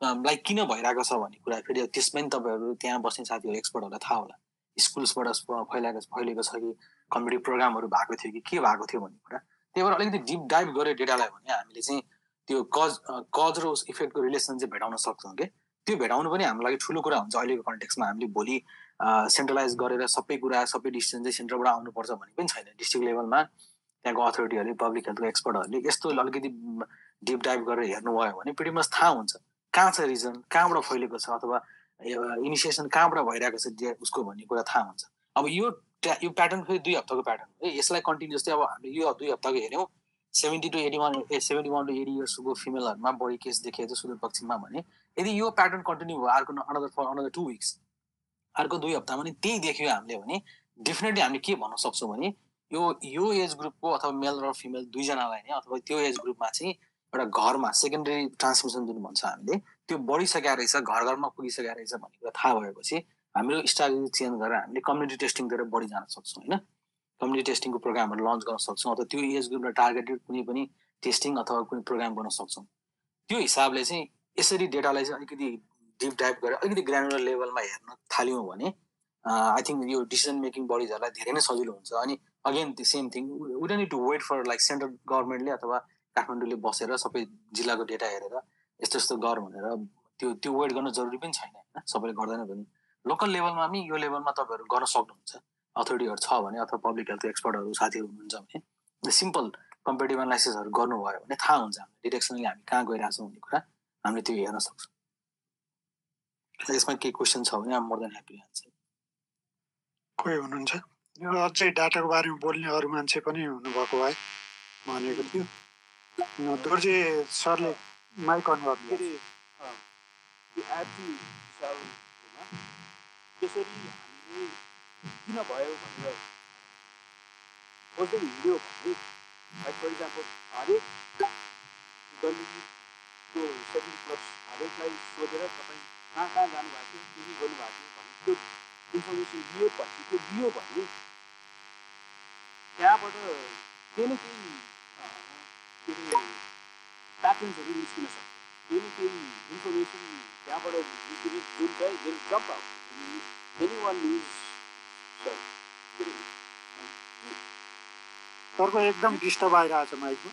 लाइक किन भइरहेको छ भन्ने कुरा फेरि त्यसमा पनि तपाईँहरू त्यहाँ बस्ने साथीहरू एक्सपर्टहरूलाई थाहा होला। स्कुल्सबाट फैलाएको फैलिएको छ कि कम्पिटिभ प्रोग्रामहरू भएको थियो कि के भएको थियो भन्ने कुरा। त्यही भएर अलिकति डिप डाइभ गऱ्यो डेटालाई भने हामीले चाहिँ त्यो कज कज र इफेक्टको रिलेसन चाहिँ भेटाउन सक्छौँ कि त्यो भेटाउनु पनि हाम्रो लागि ठुलो कुरा हुन्छ अहिलेको कन्टेक्समा हामीले भोलि सेन्ट्रलाइज गरेर सबै कुरा सबै डिसिजन चाहिँ सेन्टरबाट आउनुपर्छ भन्ने पनि छैन। डिस्ट्रिक्ट लेभलमा त्यहाँको अथोरिटीहरूले पब्लिक हेल्थको एक्सपर्टहरूले यस्तो अलिकति डिप डाइभ गरेर हेर्नुभयो भने पिडी मच थाहा हुन्छ कहाँ छ रिजन कहाँबाट फैलेको छ अथवा इनिसिएसन कहाँबाट भइरहेको छ उसको भन्ने कुरा थाहा हुन्छ। अब यो यो प्याटर्न फेरि दुई हप्ताको प्याटर्न हो। यसलाई कन्टिन्युस चाहिँ अब हामीले यो दुई हप्ताको हेऱ्यौँ। Seventy to eighty one seventy one to eighty इयर्सको फिमेलहरूमा बढी केस देखिएको छ सुदूरपश्चिममा भने। यदि यो प्याटर्न कन्टिन्यू भयो अर्को another for another two weeks अर्को दुई हप्तामा नि त्यही देख्यो हामीले भने डेफिनेटली हामीले के भन्न सक्छौँ भने यो यो एज ग्रुपको अथवा मेल र फिमेल दुईजनालाई नै अथवा त्यो एज ग्रुपमा चाहिँ एउटा घरमा सेकेन्डरी ट्रान्समिसन जुन भन्छ हामीले त्यो बढिसकेको रहेछ घर घरमा पुगिसकेको रहेछ भन्ने कुरा थाहा भएपछि हाम्रो स्ट्राटेजी चेन्ज गरेर हामीले कम्युनिटी टेस्टिङतिर बढी जान सक्छौँ होइन? कम्युनिटी टेस्टिङको प्रोग्रामहरू लन्च गर्न सक्छौँ अथवा त्यो एज ग्रुपलाई टार्गेटेड कुनै पनि टेस्टिङ अथवा कुनै प्रोग्राम गर्न सक्छौँ। त्यो हिसाबले चाहिँ यसरी डेटालाई चाहिँ अलिकति डिप डाइभ गरेर अलिकति ग्रानुलर लेभलमा हेर्न थाल्यौँ भने आई थिङ्क यो डिसिजन मेकिङ बडिजहरूलाई धेरै नै सजिलो हुन्छ। अनि अगेन त्यो same thing would need to wait for like central गभर्मेन्टले अथवा काठमाडौँले बसेर सबै जिल्लाको डेटा हेरेर यस्तो यस्तो गर भनेर त्यो त्यो वेट गर्न जरुरी पनि छैन होइन? सबैले गर्दैन भने। लोकल लेभलमा पनि यो लेभलमा तपाईँहरू गर्न सक्नुहुन्छ। अथोरिटीहरू छ भने अथवा पब्लिक हेल्थ एक्सपर्टहरू साथीहरू हुनुहुन्छ भने सिम्पल कम्पेटिभ एनालाइसिसहरू गर्नुभयो भने थाहा हुन्छ हामीले डिरेक्सनली हामी कहाँ गइरहेछौँ भन्ने कुरा हामीले त्यो हेर्न सक्छौँ। यसमा केही क्वेसन छ भने मोर देन ह्याप्पी आन्सर कोही हुनुहुन्छ? अझै डाटाको बारेमा बोल्ने अरू मान्छे पनि हुनुभएको भए भनेको थियो। दोर्जे सरले माइक अन गर्नु त्यसरी हामीले किन भयो भनेर खोज्दै हिँड्यो भने लाइक फर इक्जाम्पल हरेक गण्डकीको सेभेन प्लस हरेकलाई सोधेर तपाईँ कहाँ कहाँ जानुभएको थियो के के गर्नुभएको थियो भने त्यो इन्फर्मेसन दियो पछि त्यो दियो भने त्यहाँबाट केही न केही के अरे प्याटर्न्सहरू निस्किन सक्छ। केही न केही इन्फर्मेसन त्यहाँबाट निस्किने जुन चाहिँ jump out any one is अर्को एकदम डिस्टर्ब आइरहेको छ माइकमा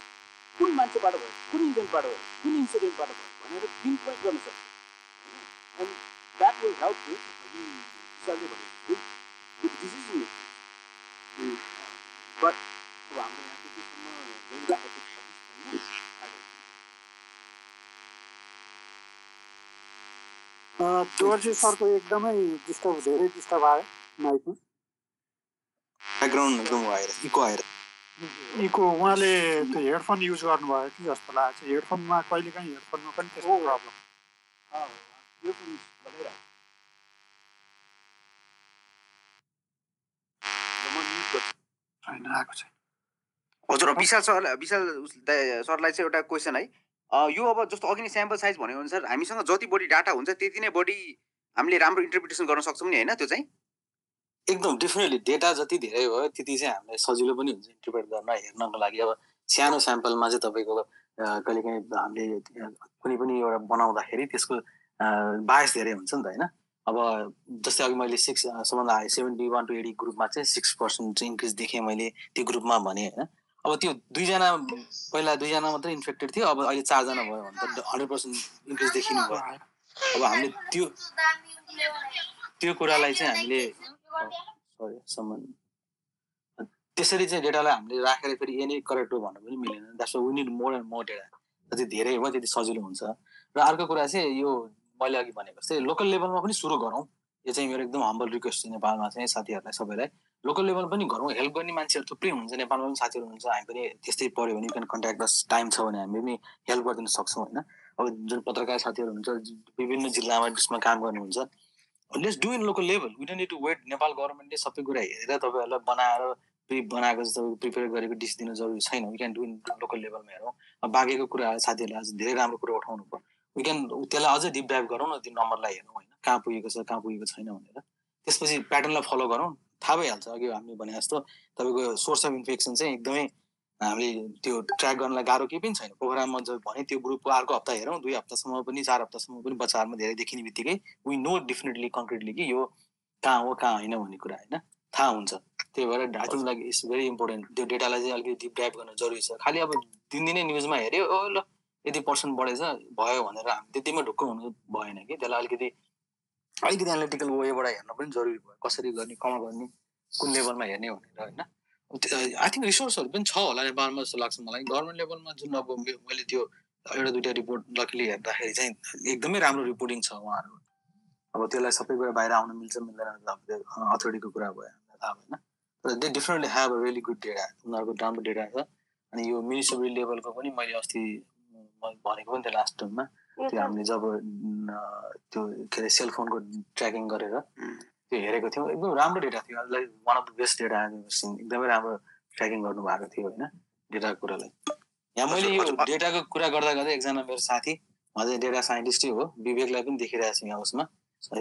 कुन मान्छेबाट भयो? कुन इभेन्टबाट भयो? कुन इन्सिडेन्टबाट भयो? भनेर पिन पोइन्ट गर्न सक्छ। एन्ड द्याट विल हेल्प अघि विशालले भनेको विथ डिसिजन बट अब हाम्रो यहाँ त्यतिसम्म don't know. दोर्जे सरको एकदमै डिस्टर्ब धेरै डिस्टर्ब आयो माइकमा। ब्याकग्राउन्ड एकदम आएर इको आएर। इको उहाँले त्यो हेडफोन युज गर्नुभयो कि जस्तो लागेको छ हेडफोनमा कहिलेकाहीँ हेडफोनमा पनि त्यस्तो प्रब्लम। छैन आएको छैन। हजुर विशाल सर विशाल सरलाई चाहिँ एउटा क्वेसन है। अ, यो अब जस्तो अघि नै स्याम्पल साइज भनेको अनुसार हामीसँग जति बढी डाटा हुन्छ त्यति नै बढी हामीले राम्रो इन्टरप्रिटेसन गर्न सक्छौँ नि होइन? त्यो चाहिँ? एकदम डेफिनेटली डेटा जति धेरै भयो त्यति चाहिँ हामीलाई सजिलो पनि हुन्छ इन्टरप्रेट गर्न हेर्नको लागि। अब सानो स्याम्पलमा चाहिँ तपाईँको कहिलेकाहीँ हामीले कुनै पनि एउटा बनाउँदाखेरि त्यसको बायस धेरै हुन्छ नि त होइन? अब जस्तै अघि मैले सिक्स सबभन्दा high seventy one to eighty ग्रुपमा चाहिँ सिक्स पर्सेन्ट चाहिँ इन्क्रिज देखेँ मैले त्यो ग्रुपमा भने होइन? अब त्यो दुईजना पहिला दुईजना मात्रै इन्फेक्टेड थियो अब अहिले चारजना भयो भने त हन्ड्रेड पर्सेन्ट इन्क्रिज देखिनु भयो। अब हामीले त्यो त्यो कुरालाई चाहिँ हामीले सरी सम्मान त्यसरी चाहिँ डेटालाई हामीले राखेर फेरि यही नै करेक्ट हो भन्नु पनि मिलेन। That's we need more and more data जति धेरै हो त्यति सजिलो हुन्छ। र अर्को कुरा चाहिँ यो मैले अघि भनेको जस्तै लोकल लेभलमा पनि सुरु गरौँ। यो चाहिँ मेरो एकदम हम्बल रिक्वेस्ट छ नेपालमा चाहिँ साथीहरूलाई सबैलाई। लोकल लेभल पनि गरौँ। हेल्प गर्ने मान्छेहरू थुप्रै हुन्छ। नेपालमा पनि साथीहरू हुन्छ। हामी पनि त्यस्तै पऱ्यो भने क्यान कन्ट्याक्ट बस टाइम छ भने हामी पनि हेल्प गरिदिन सक्छौँ होइन? अब जुन पत्रकार साथीहरू हुन्छ विभिन्न जिल्लामा त्यसमा काम गर्नुहुन्छ let's do in local level we need to wait Nepal गभर्मेन्टले सबै कुरा हेरेर तपाईँहरूलाई बनाएर प्रि बनाएको तपाईँको प्रिपेयर गरेको डिस दिनु जरुरी छैन. We can do in local लेभलमा हेरौँ अब बाँकीको कुरा साथीहरूले आज धेरै राम्रो कुरो उठाउनु भयो वी क्यान त्यसलाई अझै डिप डाइभ गरौँ न त्यो नम्बरलाई हेरौँ होइन? कहाँ पुगेको छ कहाँ पुगेको छैन भनेर। त्यसपछि प्याटर्नलाई फलो गरौँ। थाहा भइहाल्छ अघि हामीले भने जस्तो तपाईँको सोर्स अफ इन्फेक्सन चाहिँ एकदमै हामीले त्यो ट्र्याक गर्नलाई गाह्रो केही पनि छैन। प्रोग्राममा जब भने त्यो ग्रुपको अर्को हप्ता हेरौँ दुई हप्तासम्म पनि चार हप्तासम्म पनि बच्चाहरूमा धेरै देखिने बित्तिकै वी नो डेफिनेटली कन्क्रिटली कि यो कहाँ हो कहाँ होइन भन्ने कुरा होइन। थाहा हुन्छ। त्यही भएर I think like it's very important त्यो डेटालाई चाहिँ अलिकति डिप डाइभ गर्न जरुरी छ। खालि अब दिनदिनै न्युजमा हेऱ्यो ओ ल यति पर्सेन्ट बढेछ भयो भनेर हामी त्यतिमै ढुक्क हुनु भएन कि। त्यसलाई अलिकति अलिकति एनालिटिकल वेबाट हेर्न पनि जरुरी भयो। कसरी गर्ने कमा गर्ने कुन लेभलमा हेर्ने भनेर होइन। आई थिङ्क रिसोर्सहरू पनि छ होला नेपालमा जस्तो लाग्छ मलाई। गभर्मेन्ट लेभलमा जुन अब मैले त्यो एउटा दुइटा रिपोर्ट लकिली हेर्दाखेरि चाहिँ एकदमै राम्रो रिपोर्टिङ छ उहाँहरू अब त्यसलाई सबै कुरा बाहिर आउन मिल्छ मिल्दैन अथोरिटीको कुरा भयो थाहा भएन। तर they differently have a really good data उनीहरूको राम्रो डेटा छ। अनि यो म्युनिसिपल लेभलको पनि मैले अस्ति भनेको पनि थिएँ लास्ट टर्ममा त्यो हामीले जब त्यो के अरे सेलफोनको ट्र्याकिङ गरेर त्यो हेरेको थियौँ। एकदम राम्रो डेटा थियो। Like one of the best data एकदमै राम्रो ट्र्याकिङ गर्नु भएको थियो होइन डेटाको कुरालाई। यहाँ मैले यो। डेटाको कुरा गर्दा गर्दै एकजना मेरो साथी उहाँ डेटा साइन्टिस्टै हो विवेकलाई पनि देखिरहेको छु यहाँ उसमा।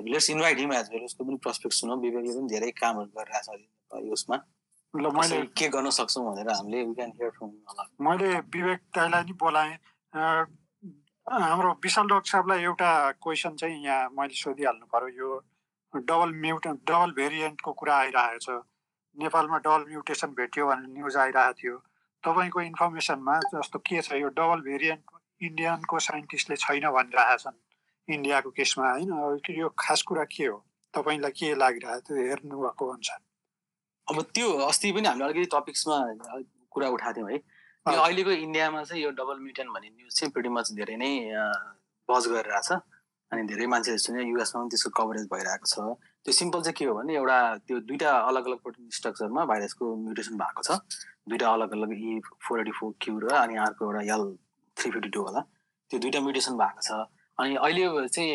Let's invite him as well उसको पनि प्रस्पेक्ट सुनौँ। विवेकले पनि धेरै कामहरू गरिरहेको छ उसमा। ल मैले के गर्न सक्छौँ भनेर हामीले वी क्यान हियर फ्रम मैले विवेक दाईलाई नि बोलाएँ। हाम्रो विशाल डक्टर साहबलाई एउटा क्वेसन चाहिँ यहाँ मैले सोधिहाल्नु पर्यो। यो डबल म्युट डबल भेरिएन्टको कुरा आइरहेको छ। नेपालमा डबल म्युटेसन भेट्यो भन्ने न्युज आइरहेको थियो। तपाईँको इन्फर्मेसनमा जस्तो के छ यो डबल भेरिएन्ट इन्डियनको साइन्टिस्टले छैन भनिरहेका छन् इन्डियाको केसमा होइन? यो खास कुरा के हो? तपाईँलाई के लागिरहेको त्यो हेर्नुभएको अनुसार? अब त्यो अस्ति पनि हामीले अलिकति टपिक्समा कुरा उठाएको थियौँ है। अहिलेको इन्डियामा चाहिँ यो डबल म्युटेन भन्ने न्युज चाहिँ मच धेरै नै बज गरिरहेछ। अनि धेरै मान्छेहरू सुने युएसमा पनि त्यसको कभरेज भइरहेको छ। त्यो सिम्पल चाहिँ के हो भने एउटा त्यो दुइटा अलग अलग प्रोटिन स्ट्रक्चरमा भाइरसको म्युटेसन भएको छ। दुइटा अलग अलग E four eighty four Q र अनि अर्को एउटा यल थ्री फिफ्टी टू होला। त्यो दुइटा म्युटेसन भएको छ। अनि अहिले चाहिँ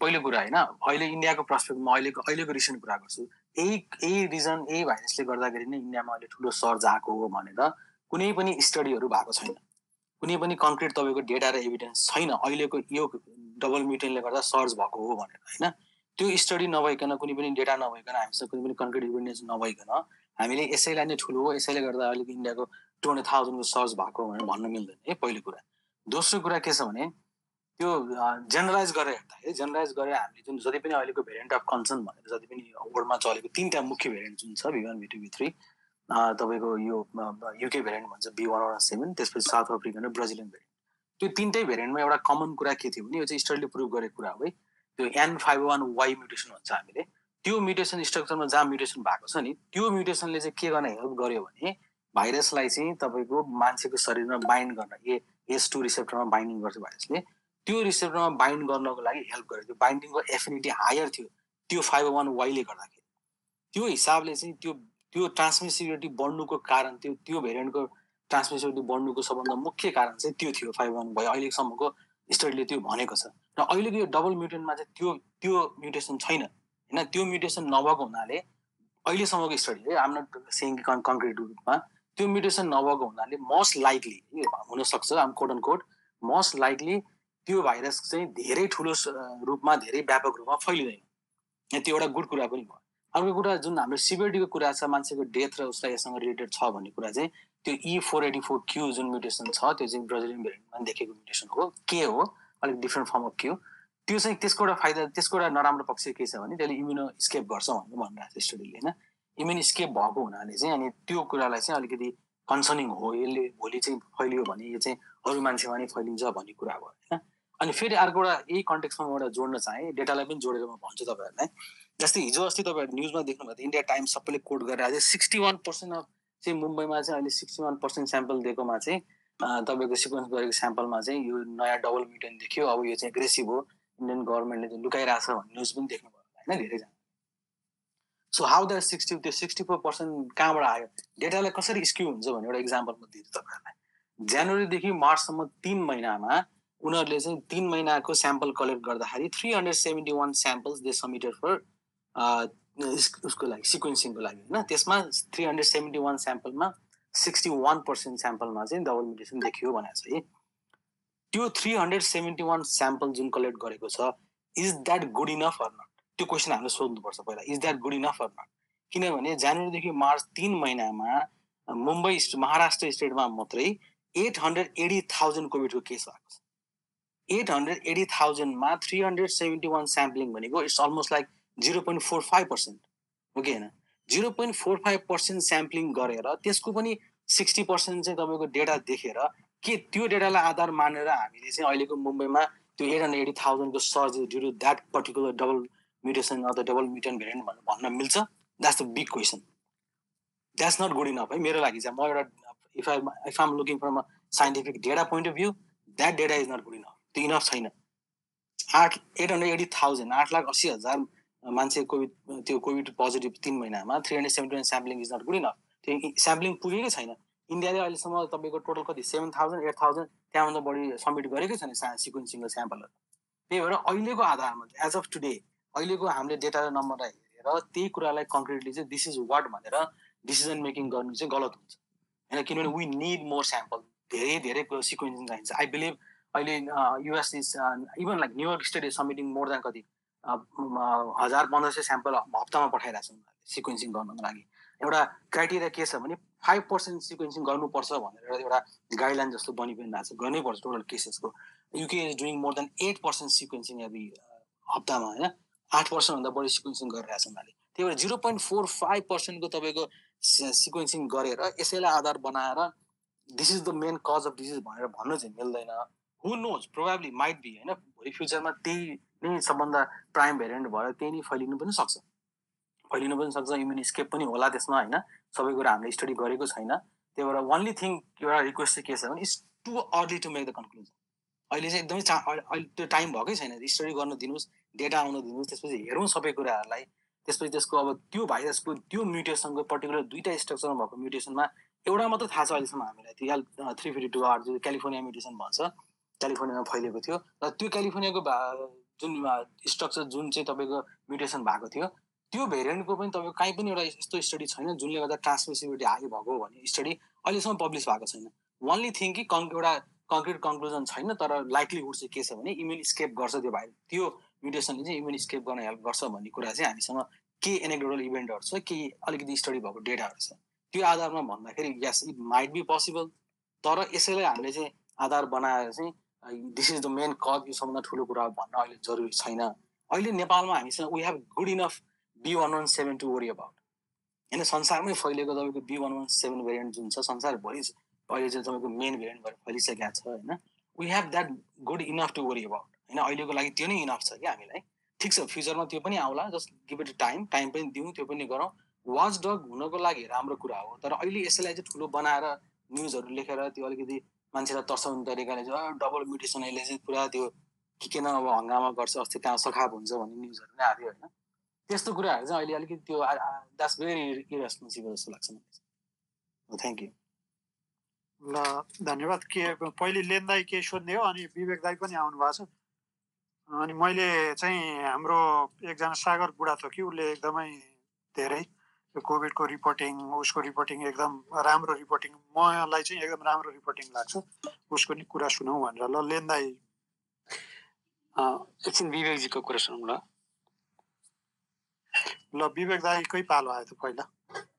पहिलो कुरा होइन अहिले इन्डियाको प्रस्पेक्टमा अहिलेको अहिलेको रिसेन्ट कुरा गर्छु। यही यही रिजन यही भाइरसले गर्दाखेरि नै इन्डियामा अहिले ठुलो सर्ज आएको हो भनेर कुनै पनि स्टडीहरू भएको छैन। कुनै पनि कन्क्रिट तपाईँको डेटा र एभिडेन्स छैन अहिलेको यो डबल म्युटेनले गर्दा सर्ज भएको हो भनेर होइन? त्यो स्टडी नभइकन कुनै पनि डेटा नभइकन हामीसँग कुनै पनि कन्क्रिट एभिडेन्स नभइकन हामीले यसैलाई नै ठुलो हो यसैले गर्दा अहिलेको इन्डियाको टु हन्ड्रेड थाउजन्डको सर्च भएको भनेर भन्न मिल्दैन है? पहिलो कुरा। दोस्रो कुरा के छ भने त्यो जेनरलाइज गरेर हेर्दाखेरि जेनरलाइज गरेर हामीले जुन जति पनि अहिलेको भेरिएन्ट अफ कन्सर्न भनेर जति पनि वर्ल्डमा चलेको तिनवटा मुख्य भेरिएन्ट जुन छ V one V two three तपाईँको यो युके भेरिएन्ट भन्छ बी वान वान सेभेन त्यसपछि साउथ अफ्रिकन र ब्राजिलियन भेरिएन्ट त्यो तिनटै भेरिएन्टमा एउटा कमन कुरा के थियो भने यो चाहिँ स्टडीले प्रुभ गरेको कुरा हो है। त्यो N five one Y mutation भन्छ हामीले। त्यो म्युटेसन स्ट्रक्चरमा जहाँ म्युटेसन भएको छ नि त्यो म्युटेसनले चाहिँ के गर्न हेल्प गर्यो भने भाइरसलाई चाहिँ तपाईँको मान्छेको शरीरमा बाइन्ड गर्न ए एस टू रिसेप्टरमा बाइन्डिङ गर्छ भाइरसले। त्यो रिसेप्टरमा बाइन्ड गर्नको लागि हेल्प गर्यो। त्यो बाइन्डिङको एफिनिटी हायर थियो त्यो फाइभ वान वाइले गर्दाखेरि। त्यो हिसाबले चाहिँ त्यो त्यो ट्रान्समिसिबिलिटी बढ्नुको कारण त्यो त्यो भेरिएन्टको ट्रान्समिसिबिलिटी बढ्नुको सबभन्दा मुख्य कारण चाहिँ त्यो थियो फाइभ वान वाइ अहिलेसम्मको स्टडीले त्यो भनेको छ। र अहिलेको यो डबल म्युटेन्टमा चाहिँ त्यो त्यो म्युटेसन छैन। होइन त्यो म्युटेसन नभएको हुनाले अहिलेसम्मको स्टडीले आम नट सेङ कङ्क्रिट रूपमा त्यो म्युटेसन नभएको हुनाले मोस्ट लाइकली हुनसक्छ आम code and code most likely त्यो भाइरस चाहिँ धेरै ठुलो रूपमा धेरै व्यापक रूपमा फैलिँदैन। त्यो एउटा गुड कुरा पनि भयो। अर्को कुरा जुन हाम्रो सिभिरिटीको कुरा छ मान्छेको डेथ र उसलाई यससँग रिलेटेड छ भन्ने कुरा चाहिँ त्यो E four eighty four Q जुन म्युटेसन छ त्यो चाहिँ ब्राजिलियन भेरिएन्टमा देखेको म्युटेसन हो। के हो अलिक डिफ्रेन्ट फर्म अफ क्यु त्यो चाहिँ त्यसको एउटा फाइदा त्यसको एउटा नराम्रो पक्ष के छ भने त्यसले इम्युनो स्केप गर्छ भनेर भनिरहेको छ स्टडीले होइन? इम्युन स्केप भएको हुनाले चाहिँ अनि त्यो कुरालाई चाहिँ अलिकति कन्सर्निङ हो यसले भोलि चाहिँ फैलियो भने यो चाहिँ अरू मान्छेमा नै फैलिन्छ भन्ने कुरा हो होइन? अनि फेरि अर्को एउटा यही कन्टेक्समा म एउटा जोड्न चाहेँ डेटालाई पनि जोडेर म भन्छु तपाईँहरूलाई। जस्तै हिजो अस्ति तपाईँहरू न्युजमा देख्नुभयो इन्डिया टाइम्स सबैले कोड गरेर आज सिक्सटी वान पर्सेन्ट अफ चाहिँ मुम्बईमा चाहिँ अहिले सिक्सटी वान पर्सेन्ट स्याम्पल दिएकोमा चाहिँ तपाईँको सिक्वेन्स गरेको स्याम्पलमा चाहिँ यो नयाँ डबल म्युटेन देखियो। अब यो चाहिँ एग्रेसिभ हो। इन्डियन गभर्मेन्टले चाहिँ लुकाइरहेछ भन्ने न्युज पनि देख्नुभयो होइन? धेरैजना। सो हाउ द्याट सिक्सटी त्यो सिक्सटी फोर पर्सेन्ट कहाँबाट आयो? डेटालाई कसरी स्क्यु हुन्छ भन्ने एउटा इक्जाम्पल म दिन्छु तपाईँहरूलाई। जनवरीदेखि मार्चसम्म तिन महिनामा उनीहरूले चाहिँ तिन महिनाको स्याम्पल कलेक्ट गर्दाखेरि three hundred seventy one samples they submitted for उसको लागि सिक्वेन्सिङको लागि होइन त्यसमा थ्री हन्ड्रेड सेभेन्टी वान स्याम्पलमा सिक्सटी वान पर्सेन्ट स्याम्पलमा चाहिँ डबल म्युटेसन देखियो भनेको छ है। त्यो three hundred seventy one sample जुन कलेक्ट गरेको छ is that good enough or not त्यो क्वेसन हामीले सोध्नुपर्छ पहिला is that good enough or not किनभने जनवरीदेखि मार्च तिन महिनामा मुम्बई महाराष्ट्र स्टेटमा मात्रै एट हन्ड्रेड एटी थाउजन्ड कोभिडको केस भएको छ। Eight hundred eighty थाउजन्डमा three hundred seventy one sampling भनेको it's almost like zero point four five percent. हो कि होइन? Zero point four five percent sampling गरेर त्यसको पनि सिक्सटी पर्सेन्ट चाहिँ तपाईँको डेटा देखेर के त्यो डेटालाई आधार मानेर हामीले चाहिँ अहिलेको मुम्बईमा त्यो eight hundred eighty थाउजन्डको surge due to that particular double mutation अथवा डबल म्युटेन भेरिएन्ट भनेर भन्न मिल्छ। That's the big question that's not good enough है? मेरो लागि चाहिँ म एउटा if I if um looking from a scientific data point of view that data is not good enough त्यो इनफ छैन। आठ एट हन्ड्रेड एटी थाउजन्ड आठ लाख अस्सी हजार मान्छे कोभिड त्यो कोभिड पोजिटिभ तिन महिनामा three hundred seventy one sampling is not good enough त्यो स्याम्पलिङ पुगेकै छैन। इन्डियाले अहिलेसम्म तपाईँको टोटल कति? सेभेन थाउजन्ड एट थाउजन्ड त्यहाँभन्दा बढी सब्मिट गरेकै छैन सिक्वेन्सिङको स्याम्पलहरू त्यही भएर अहिलेको आधारमा एज अफ टुडे अहिलेको हामीले डेटा र नम्बरलाई हेरेर त्यही कुरालाई कङ्क्रिटली चाहिँ दिस इज वाट भनेर डिसिजन मेकिङ गर्नु चाहिँ गलत हुन्छ। होइन किनभने वी निड मोर स्याम्पल धेरै धेरै सिक्वेन्सिङ चाहिन्छ। आई बिलिभ अहिले US is even like New York state is submitting more than कति? हजार पन्ध्र सय स्याम्पल हप्तामा पठाइरहेको छ उनीहरूले सिक्वेन्सिङ गर्नको लागि। एउटा क्राइटेरिया के छ भने फाइभ पर्सेन्ट सिक्वेन्सिङ गर्नुपर्छ भनेर एउटा गाइडलाइन जस्तो बनि पनि रहेको छ गर्नैपर्छ total केसेसको UK is doing more than eight percent sequencing every हप्तामा होइन? आठ पर्सेन्टभन्दा बढी सिक्वेन्सिङ गरिरहेको छ उनीहरूले। त्यही भएर जिरो पोइन्ट फोर फाइभ पर्सेन्टको तपाईँको सिक्वेन्सिङ गरेर यसैलाई आधार बनाएर this is the main cause of disease भनेर भन्नु चाहिँ मिल्दैन। Who knows probably might be होइन? भोलि फ्युचरमा त्यही नै सबभन्दा प्राइम भेरिएन्ट भएर त्यही नै फैलिनु पनि सक्छ। फैलिनु पनि सक्छ इम्युन स्केप पनि होला त्यसमा होइन? सबै कुरा हामीले स्टडी गरेको छैन। त्यही भएर वान्ली थिङ एउटा रिक्वेस्ट चाहिँ के छ भने it's too early to make the conclusion अहिले चाहिँ एकदमै चा अहिले त्यो टाइम भएकै छैन। स्टडी गर्न दिनुहोस् डेटा आउन दिनुहोस् त्यसपछि हेरौँ सबै कुराहरूलाई। त्यसपछि त्यसको अब त्यो भाइरसको त्यो म्युटेसनको पर्टिकुलर दुईवटा स्ट्रक्चरमा भएको म्युटेसनमा एउटा मात्र थाहा छ अहिलेसम्म हामीलाई। त्यो थ्री फिफ्टी टू आर जो क्यालिफोर्निया म्युटेसन भन्छ क्यालिफोर्नियामा फैलिएको थियो। र त्यो क्यालिफोर्नियाको जुन स्ट्रक्चर जुन चाहिँ तपाईँको म्युटेसन भएको थियो त्यो भेरिएन्टको पनि तपाईँको काहीँ पनि एउटा यस्तो स्टडी छैन जुनले गर्दा ट्रान्समिसिबिलिटी हाई भएको भन्ने स्टडी अहिलेसम्म पब्लिस भएको छैन। वान्ली थिङ कि कन् एउटा कङ्क्रिट कन्क्लुजन छैन तर लाइकलीहुड चाहिँ के छ भने इम्युन स्केप गर्छ त्यो भाइ। त्यो म्युटेसनले चाहिँ इम्युन स्केप गर्न हेल्प गर्छ भन्ने कुरा चाहिँ हामीसँग के एनेक्डोरल इभेन्टहरू छ के अलिकति स्टडी भएको डेटाहरू छ। त्यो आधारमा भन्दाखेरि yes it might be possible तर यसैलाई हामीले चाहिँ आधार बनाएर चाहिँ this is the main cause यो सबभन्दा ठुलो कुरा भन्न अहिले जरुरी छैन। अहिले नेपालमा हामीसँग we have good enough B one one seven to worry about होइन संसारमै फैलिएको तपाईँको B one one seven variant जुन छ संसारभरि अहिले चाहिँ तपाईँको मेन भेरिएन्ट भएर फैलिसकेको छ होइन? We have that good enough to worry about होइन अहिलेको लागि त्यो नै इनफ छ कि हामीलाई। ठिक छ फ्युचरमा त्यो पनि आउला just give it time time पनि दिउँ त्यो पनि गरौँ। वाच डग हुनको लागि राम्रो कुरा हो तर अहिले यसैलाई चाहिँ ठुलो बनाएर न्युजहरू लेखेर त्यो अलिकति मान्छेलाई तर्साउने तरिकाले चाहिँ डबल म्युटेसन यसले चाहिँ पुरा त्यो के के न अब हङ्गामा गर्छ अस्ति त्यहाँ सखाप हुन्छ भन्ने न्युजहरू नै आयो होइन। त्यस्तो कुराहरू चाहिँ अहिले अलिकति त्यो द्याट्स भेरी इरेस्पोन्सिबल जस्तो लाग्छ मलाई थ्याङ्क यू ल धन्यवाद। के पहिले लेन दाई केही सोध्ने हो अनि विवेक दाई पनि आउनु भएको छ। अनि मैले चाहिँ हाम्रो एकजना सागर बुढा थियो कि उसले एकदमै धेरै त्यो कोभिडको रिपोर्टिङ उसको रिपोर्टिङ एकदम राम्रो रिपोर्टिङ। मलाई चाहिँ एकदम राम्रो रिपोर्टिङ लाग्छ। उसको नि कुरा सुनौ भनेर ल लेन दाई। एकछिन विवेकजीको कुरा सुनौँ ल। ल विवेक दाईकै पालो आयो त पहिला।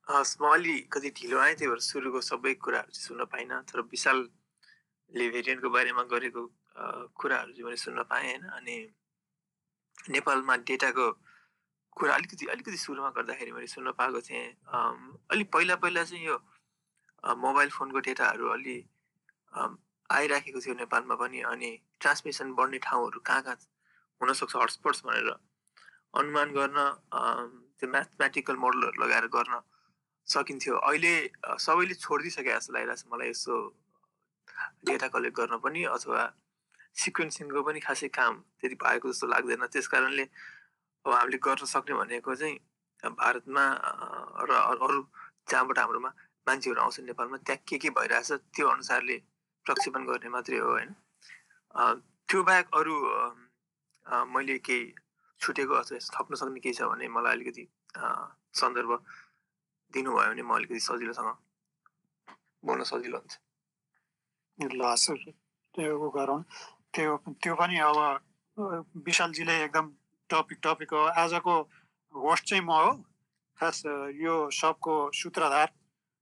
हस् म अलिकति ढिलो आएँ त्यही भएर सुरुको सबै कुराहरू चाहिँ सुन्न पाइनँ तर विशालले भेरिएन्टको बारेमा गरेको कुराहरू चाहिँ मैले सुन्न पाएँ होइन? अनि नेपालमा डेटाको कुरा अलिकति अलिकति सुरुमा गर्दाखेरि मैले सुन्न पाएको थिएँ। अलिक पहिला पहिला चाहिँ यो मोबाइल फोनको डेटाहरू अलि आइराखेको थियो नेपालमा पनि अनि ट्रान्समिसन बढ्ने ठाउँहरू कहाँ कहाँ हुनसक्छ हटस्पट्स भनेर अनुमान गर्न त्यो म्याथमेटिकल मोडलहरू लगाएर गर्न सकिन्थ्यो। अहिले सबैले छोडिदिइसके जस्तो लागिरहेको छ मलाई यसो डेटा कलेक्ट गर्न पनि अथवा सिक्वेन्सिङको पनि खासै काम त्यति भएको जस्तो लाग्दैन। त्यस कारणले अब हामीले गर्न सक्ने भनेको चाहिँ भारतमा र अरू जहाँबाट हाम्रोमा मान्छेहरू आउँछ नेपालमा त्यहाँ के के भइरहेछ त्यो अनुसारले प्रक्षेपण गर्ने मात्रै हो होइन। त्यो बाहेक अरू मैले केही छुटेको अथवा थप्न सक्ने केही छ भने मलाई अलिकति सन्दर्भ दिनुभयो भने म अलिकति सजिलोसँग बोल्न सजिलो हुन्छ। ल त्यो गरौँ त्यो त्यो पनि अब विशालजीले एकदम टपिक टपिक हो। आजको होस्ट चाहिँ म हो। खास यो सबको सूत्रधार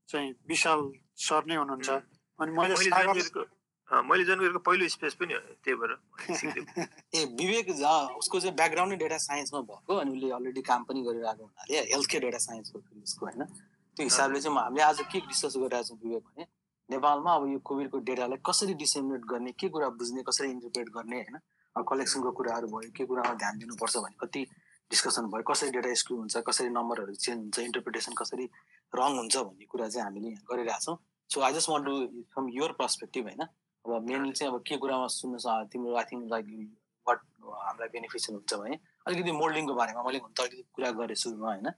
चाहिँ विशाल सर नै हुनुहुन्छ। अनि मैले मैले जोइन गरेको पहिलो स्पेस पनि त्यही भएर <laughs> ए विवेक झा उसको चाहिँ ब्याकग्राउन्ड नै डेटा साइन्समा भएको अनि उसले अलरेडी काम पनि गरिरहेको हुनाले हेल्थ केयर डेटा साइन्स हो उसको होइन? त्यो हिसाबले चाहिँ हामीले आज के डिस्कस गरिरहेको छौँ विवेक भने नेपालमा अब यो कोभिडको डेटालाई कसरी डिसेमिनेट गर्ने के कुरा बुझ्ने कसरी इन्टरप्रेट गर्ने होइन? कलेक्सनको कुराहरू भयो के कुरामा ध्यान दिनुपर्छ भने कति डिस्कसन भयो कसरी डेटा स्क्रु हुन्छ कसरी नम्बरहरू चेन्ज हुन्छ इन्टरप्रिटेसन कसरी रङ हुन्छ भन्ने कुरा चाहिँ हामीले यहाँ गरिरहेछौँ so I just want to from your perspective होइन अब मेनली चाहिँ अब के कुरामा सुन्न तिम्रो आई थिङ्क लाइक वाट हामीलाई बेनिफिसियल हुन्छ भने अलिकति मोल्डिङको बारेमा मैले त अलिकति कुरा गरेँ सुरुमा होइन।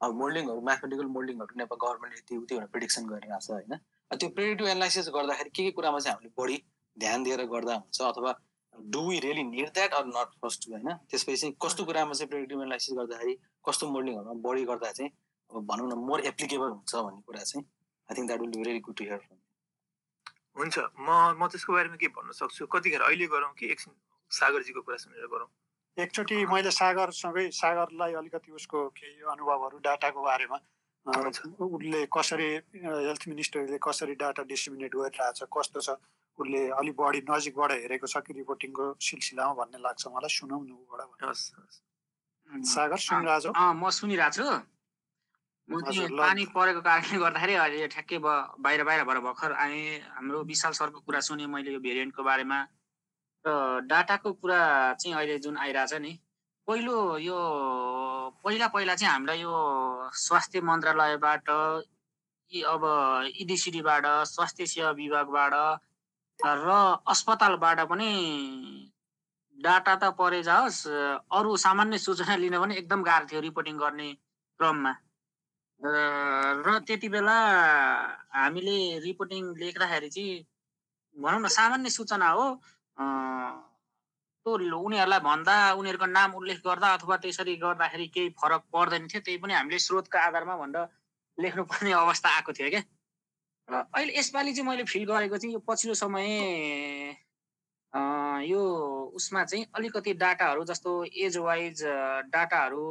अब मोल्डिङहरू म्याथमेटिकल मोल्डिङहरू नेपाल गभर्मेन्टले यति उति भनेर प्रिडिक्सन गरिरहेको छ होइन त्यो प्रेडिटिभ एनालाइसिस गर्दाखेरि के के कुरामा चाहिँ हामीले बढी ध्यान दिएर गर्दा हुन्छ अथवा do we really need that or not first होइन? त्यसपछि कस्तो कुरामा चाहिँ प्रेडिक्टिभ एनालाइसिस गर्दाखेरि कस्तो मोल्डिङहरूमा बढी गर्दा चाहिँ अब भनौँ न मोर एप्लिकेबल हुन्छ भन्ने कुरा चाहिँ I think that will be very good to hear from हुन्छ। म म त्यसको बारेमा के भन्न सक्छु। कतिखेर अहिले गरौँ कि एकछिन सागरजीको कुरा सुनेर गरौँ? एकचोटि मैले सागरसँगै सागरलाई अलिकति उसको केही अनुभवहरू डाटाको बारेमा उसले कसरी हेल्थ मिनिस्टरले कसरी डाटा डिस्ट्रिब्युट गरिरहेछ कस्तो छ उसले अलिक बढी नजिकबाट हेरेको छ कि रिपोर्टिङको सिलसिलामा भन्ने लाग्छ मलाई सुनौ न सागर सुनिरहेको म सुनिरहेको छु म पानी परेको कारणले गर्दाखेरि अहिले ठ्याक्कै बाहिर बाहिर भएर भर्खर आएँ। हाम्रो विशाल सरको कुरा सुने मैले यो भेरिएन्टको बारेमा। र डाटाको कुरा चाहिँ अहिले जुन आइरहेछ नि पहिलो यो पहिला पहिला चाहिँ हामीलाई यो स्वास्थ्य मन्त्रालयबाट अब इडिसिडीबाट स्वास्थ्य सेवा विभागबाट र अस्पतालबाट पनि डाटा त परे जाओस् अरू सामान्य सूचना लिन पनि एकदम गाह्रो थियो रिपोर्टिङ गर्ने क्रममा। र त्यति बेला हामीले रिपोर्टिङ लेख्दाखेरि चाहिँ भनौँ न सामान्य सूचना हो। त्यो उनीहरूलाई भन्दा उनीहरूको नाम उल्लेख गर्दा अथवा त्यसरी गर्दाखेरि केही फरक पर्दैन थियो त्यही पनि हामीले स्रोतको आधारमा भनेर लेख्नुपर्ने अवस्था आएको थियो क्या। अहिले यसपालि चाहिँ मैले फिल गरेको चाहिँ यो पछिल्लो समय यो उसमा चाहिँ अलिकति डाटाहरू जस्तो एज वाइज डाटाहरू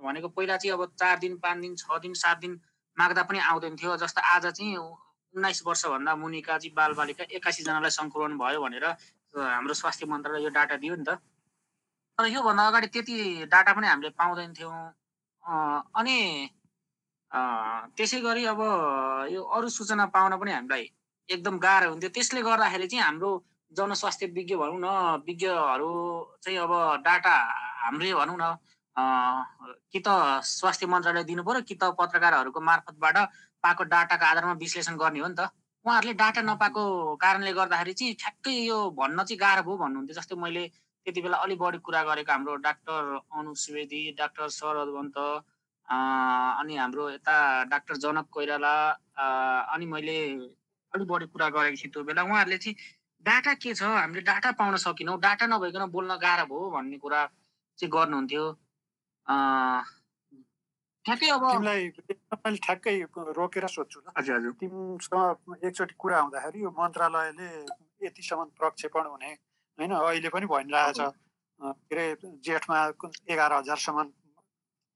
भनेको पहिला चाहिँ अब चार दिन पाँच दिन छ दिन सात दिन माग्दा पनि आउँदैन थियो। जस्तो आज चाहिँ उन्नाइस वर्षभन्दा मुनिका चाहिँ बालबालिका एक्कासीजनालाई सङ्क्रमण भयो भनेर हाम्रो स्वास्थ्य मन्त्रालय यो डाटा दियो नि त। तर योभन्दा अगाडि त्यति डाटा पनि हामीले पाउँदैन थियौँ। अनि त्यसै गरी अब यो अरू सूचना पाउन पनि हामीलाई एकदम गाह्रो हुन्थ्यो। त्यसले गर्दाखेरि चाहिँ हाम्रो जनस्वास्थ्य विज्ञ भनौँ न विज्ञहरू चाहिँ अब डाटा हाम्रै भनौँ न कि त स्वास्थ्य मन्त्रालय दिनु पऱ्यो कि त पत्रकारहरूको मार्फतबाट पाएको डाटाको आधारमा विश्लेषण गर्ने हो नि त। उहाँहरूले डाटा नपाएको कारणले गर्दाखेरि चाहिँ ठ्याक्कै यो भन्न चाहिँ गाह्रो भयो भन्नुहुन्थ्यो। जस्तै मैले त्यति बेला अलिक बढी कुरा गरेको हाम्रो डाक्टर अनु सुवेदी डाक्टर शरदवन्त अनि हाम्रो यता डाक्टर जनक कोइराला अनि मैले अलिक बढी कुरा गरेको थिएँ त्यो बेला। उहाँहरूले चाहिँ डाटा के छ? हामीले डाटा पाउन सकेनौँ। डाटा नभइकन बोल्न गाह्रो भयो भन्ने कुरा चाहिँ गर्नुहुन्थ्यो। ठ्याक्कै अब तिमीलाई तपाईँले ठ्याक्कै रोकेर सोध्छु ल। हजुर हजुर। तिमीसँग एकचोटि कुरा आउँदाखेरि यो मन्त्रालयले यतिसम्म प्रक्षेपण हुने होइन? अहिले पनि भनिरहेछ। के अरे जेठमा एघार हजारसम्म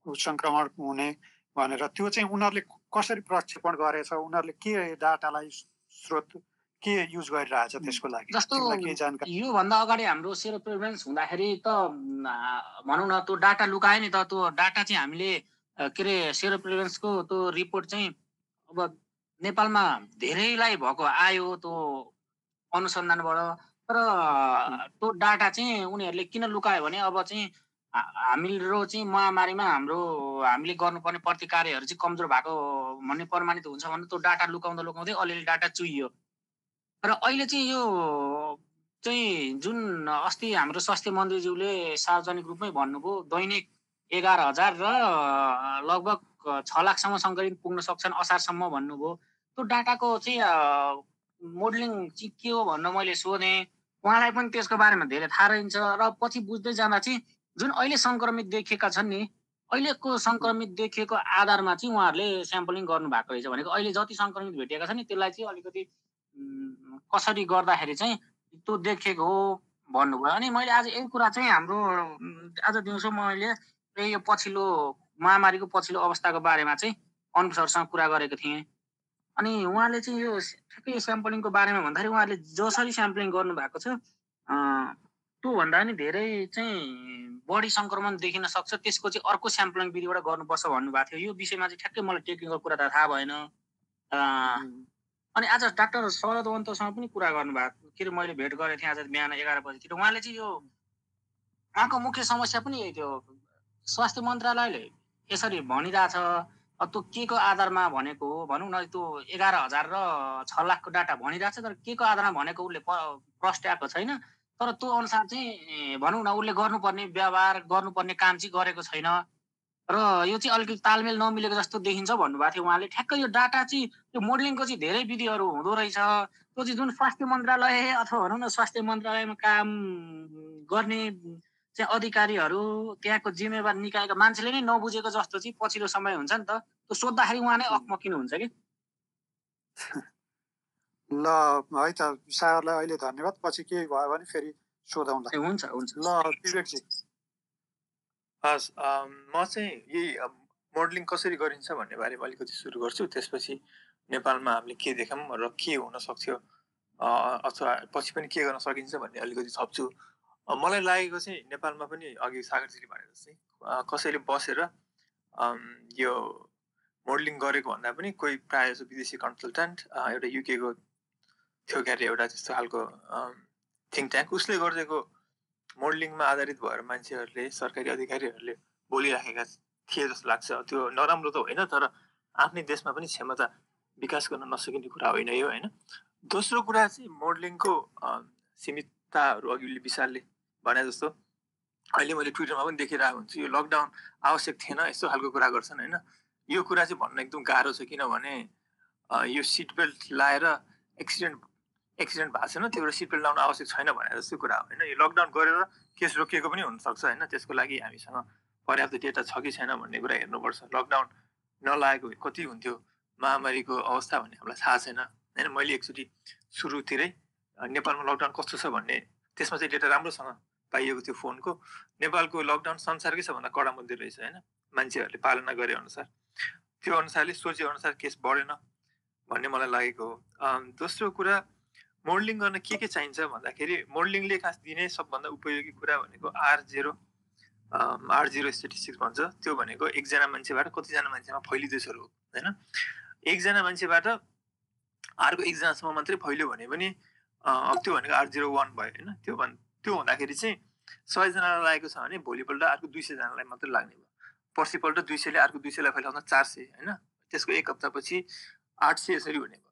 सङ्क्रमण हुने भनेर। त्यो चाहिँ उनीहरूले कसरी प्रक्षेपण गरेछ उनीहरूले के डाटालाई स्रोत के युज गरिरहेछ त्यसको लागि? जस्तो योभन्दा अगाडि हाम्रो सेरो प्रिभेन्स हुँदाखेरि त भनौँ न त्यो डाटा लुकायो नि त त्यो डाटा चाहिँ हामीले के अरे सेरो प्रिभेन्सको त्यो रिपोर्ट चाहिँ अब नेपालमा धेरैलाई भएको आयो त्यो अनुसन्धानबाट। तर त्यो डाटा चाहिँ उनीहरूले किन लुकायो भने अब चाहिँ हाम्रो चाहिँ महामारीमा हाम्रो हामीले गर्नुपर्ने प्रतिकार्यहरू चाहिँ कमजोर भएको भन्ने प्रमाणित हुन्छ भने त्यो डाटा लुकाउँदा लुकाउँदै अलिअलि डाटा चुइयो र अहिले चाहिँ यो चाहिँ जुन अस्ति हाम्रो स्वास्थ्य मन्त्रीज्यूले सार्वजनिक रूपमै भन्नुभयो दैनिक एघार हजार र लगभग छ लाखसम्म सङ्कलित पुग्न सक्छन् असारसम्म भन्नुभयो। त्यो डाटाको चाहिँ मोडलिङ चाहिँ के हो भनेर मैले सोधेँ। उहाँलाई पनि त्यसको बारेमा धेरै थाहा रहन्छ। र पछि बुझ्दै जाँदा चाहिँ जुन अहिले सङ्क्रमित देखिएका छन् नि अहिलेको सङ्क्रमित देखिएको आधारमा चाहिँ उहाँहरूले स्याम्पलिङ गर्नुभएको रहेछ भनेको अहिले जति सङ्क्रमित भेटिएका छन् नि त्यसलाई चाहिँ अलिकति कसरी गर्दाखेरि चाहिँ त्यो देखिएको हो भन्नुभयो। अनि मैले आज यही कुरा चाहिँ हाम्रो आज दिउँसो मैले यो पछिल्लो महामारीको पछिल्लो अवस्थाको बारेमा चाहिँ अनुसारसँग कुरा गरेको थिएँ। अनि उहाँले चाहिँ यो ठ्याक्कै स्याम्पलिङको बारेमा भन्दाखेरि उहाँहरूले जसरी स्याम्पलिङ गर्नुभएको छ त्योभन्दा पनि धेरै चाहिँ बढी सङ्क्रमण देखिन सक्छ। त्यसको चाहिँ अर्को स्याम्पलिङ विधिबाट गर्नुपर्छ भन्नुभएको थियो। यो विषयमा चाहिँ ठ्याक्कै मलाई टेक्निकल कुरा त थाहा भएन। अनि आज डाक्टर शरदवन्तसँग पनि कुरा गर्नुभएको के अरे मैले भेट गरेको थिएँ आज बिहान एघार बजीतिर। उहाँले चाहिँ यो उहाँको मुख्य समस्या पनि यही थियो। स्वास्थ्य मन्त्रालयले यसरी भनिरहेछ त्यो के को आधारमा भनेको हो भनौँ न त्यो एघार हजार र छ लाखको डाटा भनिरहेछ तर के को आधारमा भनेको उसले प्रस्ट्याएको छैन। तर त्यो अनुसार चाहिँ भनौँ न उसले गर्नुपर्ने व्यवहार गर्नुपर्ने काम चाहिँ गरेको छैन। र यो चाहिँ अलिकति तालमेल नमिलेको जस्तो देखिन्छ भन्नुभएको थियो उहाँले। ठ्याक्कै यो डाटा चाहिँ यो मोडलिङको चाहिँ धेरै विधिहरू हुँदो रहेछ। त्यो चाहिँ जुन स्वास्थ्य मन्त्रालय अथवा भनौँ न स्वास्थ्य मन्त्रालयमा काम गर्ने चाहिँ अधिकारीहरू त्यहाँको जिम्मेवार निकायको मान्छेले नै नबुझेको जस्तो चाहिँ पछिल्लो समय हुन्छ नि त। त्यो सोद्धाखेरि उहाँ नै अकमकिनु हुन्छ कि? <laughs> ल है त सारलाई अहिले धन्यवाद पछि केही भयो भने फेरि सोधौँला। हुन्छ हुन्छ। ल विवेकजी हस् म चाहिँ यही मोडलिङ कसरी गरिन्छ भन्ने बारेमा अलिकति सुरु गर्छु। त्यसपछि नेपालमा हामीले के देख्यौँ र के हुन सक्थ्यो अथवा पछि पनि के गर्न सकिन्छ भन्ने अलिकति थप्छु। मलाई लागेको चाहिँ नेपालमा पनि अघि सागरजीले भने जस्तै कसैले बसेर यो मोडलिङ गरेको भन्दा पनि कोही प्रायः जस्तो विदेशी कन्सल्टेन्ट एउटा युकेको थियो क्यारे एउटा त्यस्तो खालको थिङ्क ट्याङ्क उसले गरिदिएको मोडलिङमा आधारित भएर मान्छेहरूले सरकारी अधिकारीहरूले बोलिराखेका थिए जस्तो लाग्छ। त्यो नराम्रो त होइन तर आफ्नै देशमा पनि क्षमता विकास गर्न नसकिने कुरा होइन यो होइन? दोस्रो कुरा चाहिँ मोडलिङको सीमितताहरू अघि विशालले भने जस्तो अहिले मैले ट्विटरमा पनि देखिरहेको हुन्छु यो लकडाउन आवश्यक थिएन यस्तो खालको कुरा गर्छन् होइन? यो कुरा चाहिँ भन्न एकदम गाह्रो छ किनभने यो सिट बेल्ट लाएर एक्सिडेन्ट एक्सिडेन्ट भएको छैन त्यो सिट बेल्ट लाउनु आवश्यक छैन भनेर जस्तो कुरा होइन? यो लकडाउन गरेर केस रोकिएको पनि हुनसक्छ होइन? त्यसको लागि हामीसँग पर्याप्त डेटा छ कि छैन भन्ने कुरा हेर्नुपर्छ। लकडाउन नलागेको कति हुन्थ्यो महामारीको अवस्था भन्ने हामीलाई थाहा छैन होइन? मैले एकचोटि सुरुतिरै नेपालमा लकडाउन कस्तो छ भन्ने त्यसमा चाहिँ डेटा राम्रोसँग पाइएको थियो फोनको। नेपालको लकडाउन संसारकै सबभन्दा कडा मध्ये रहेछ होइन? मान्छेहरूले पालना गरे अनुसार। त्यो अनुसारले सोचे अनुसार केस बढेन भन्ने मलाई लागेको हो। दोस्रो कुरा मोडलिङ गर्न के के चाहिन्छ भन्दाखेरि मोडलिङले खास दिने सबभन्दा उपयोगी कुरा भनेको R zero R zero statistics भन्छ। त्यो भनेको एकजना मान्छेबाट कतिजना मान्छेमा फैलिँदैछहरू होइन? एकजना मान्छेबाट अर्को एकजनासम्म मात्रै फैल्यो भने पनि त्यो भनेको आर जिरो वान भयो होइन? त्यो भन् त्यो हुँदाखेरि चाहिँ सयजनालाई लागेको छ भने भोलिपल्ट अर्को दुई सयजनालाई मात्रै लाग्ने भयो। पर्सिपल्ट दुई सयले अर्को दुई सयलाई फैलाउँदा चार सय होइन? त्यसको एक हप्तापछि आठ सय यसरी हुने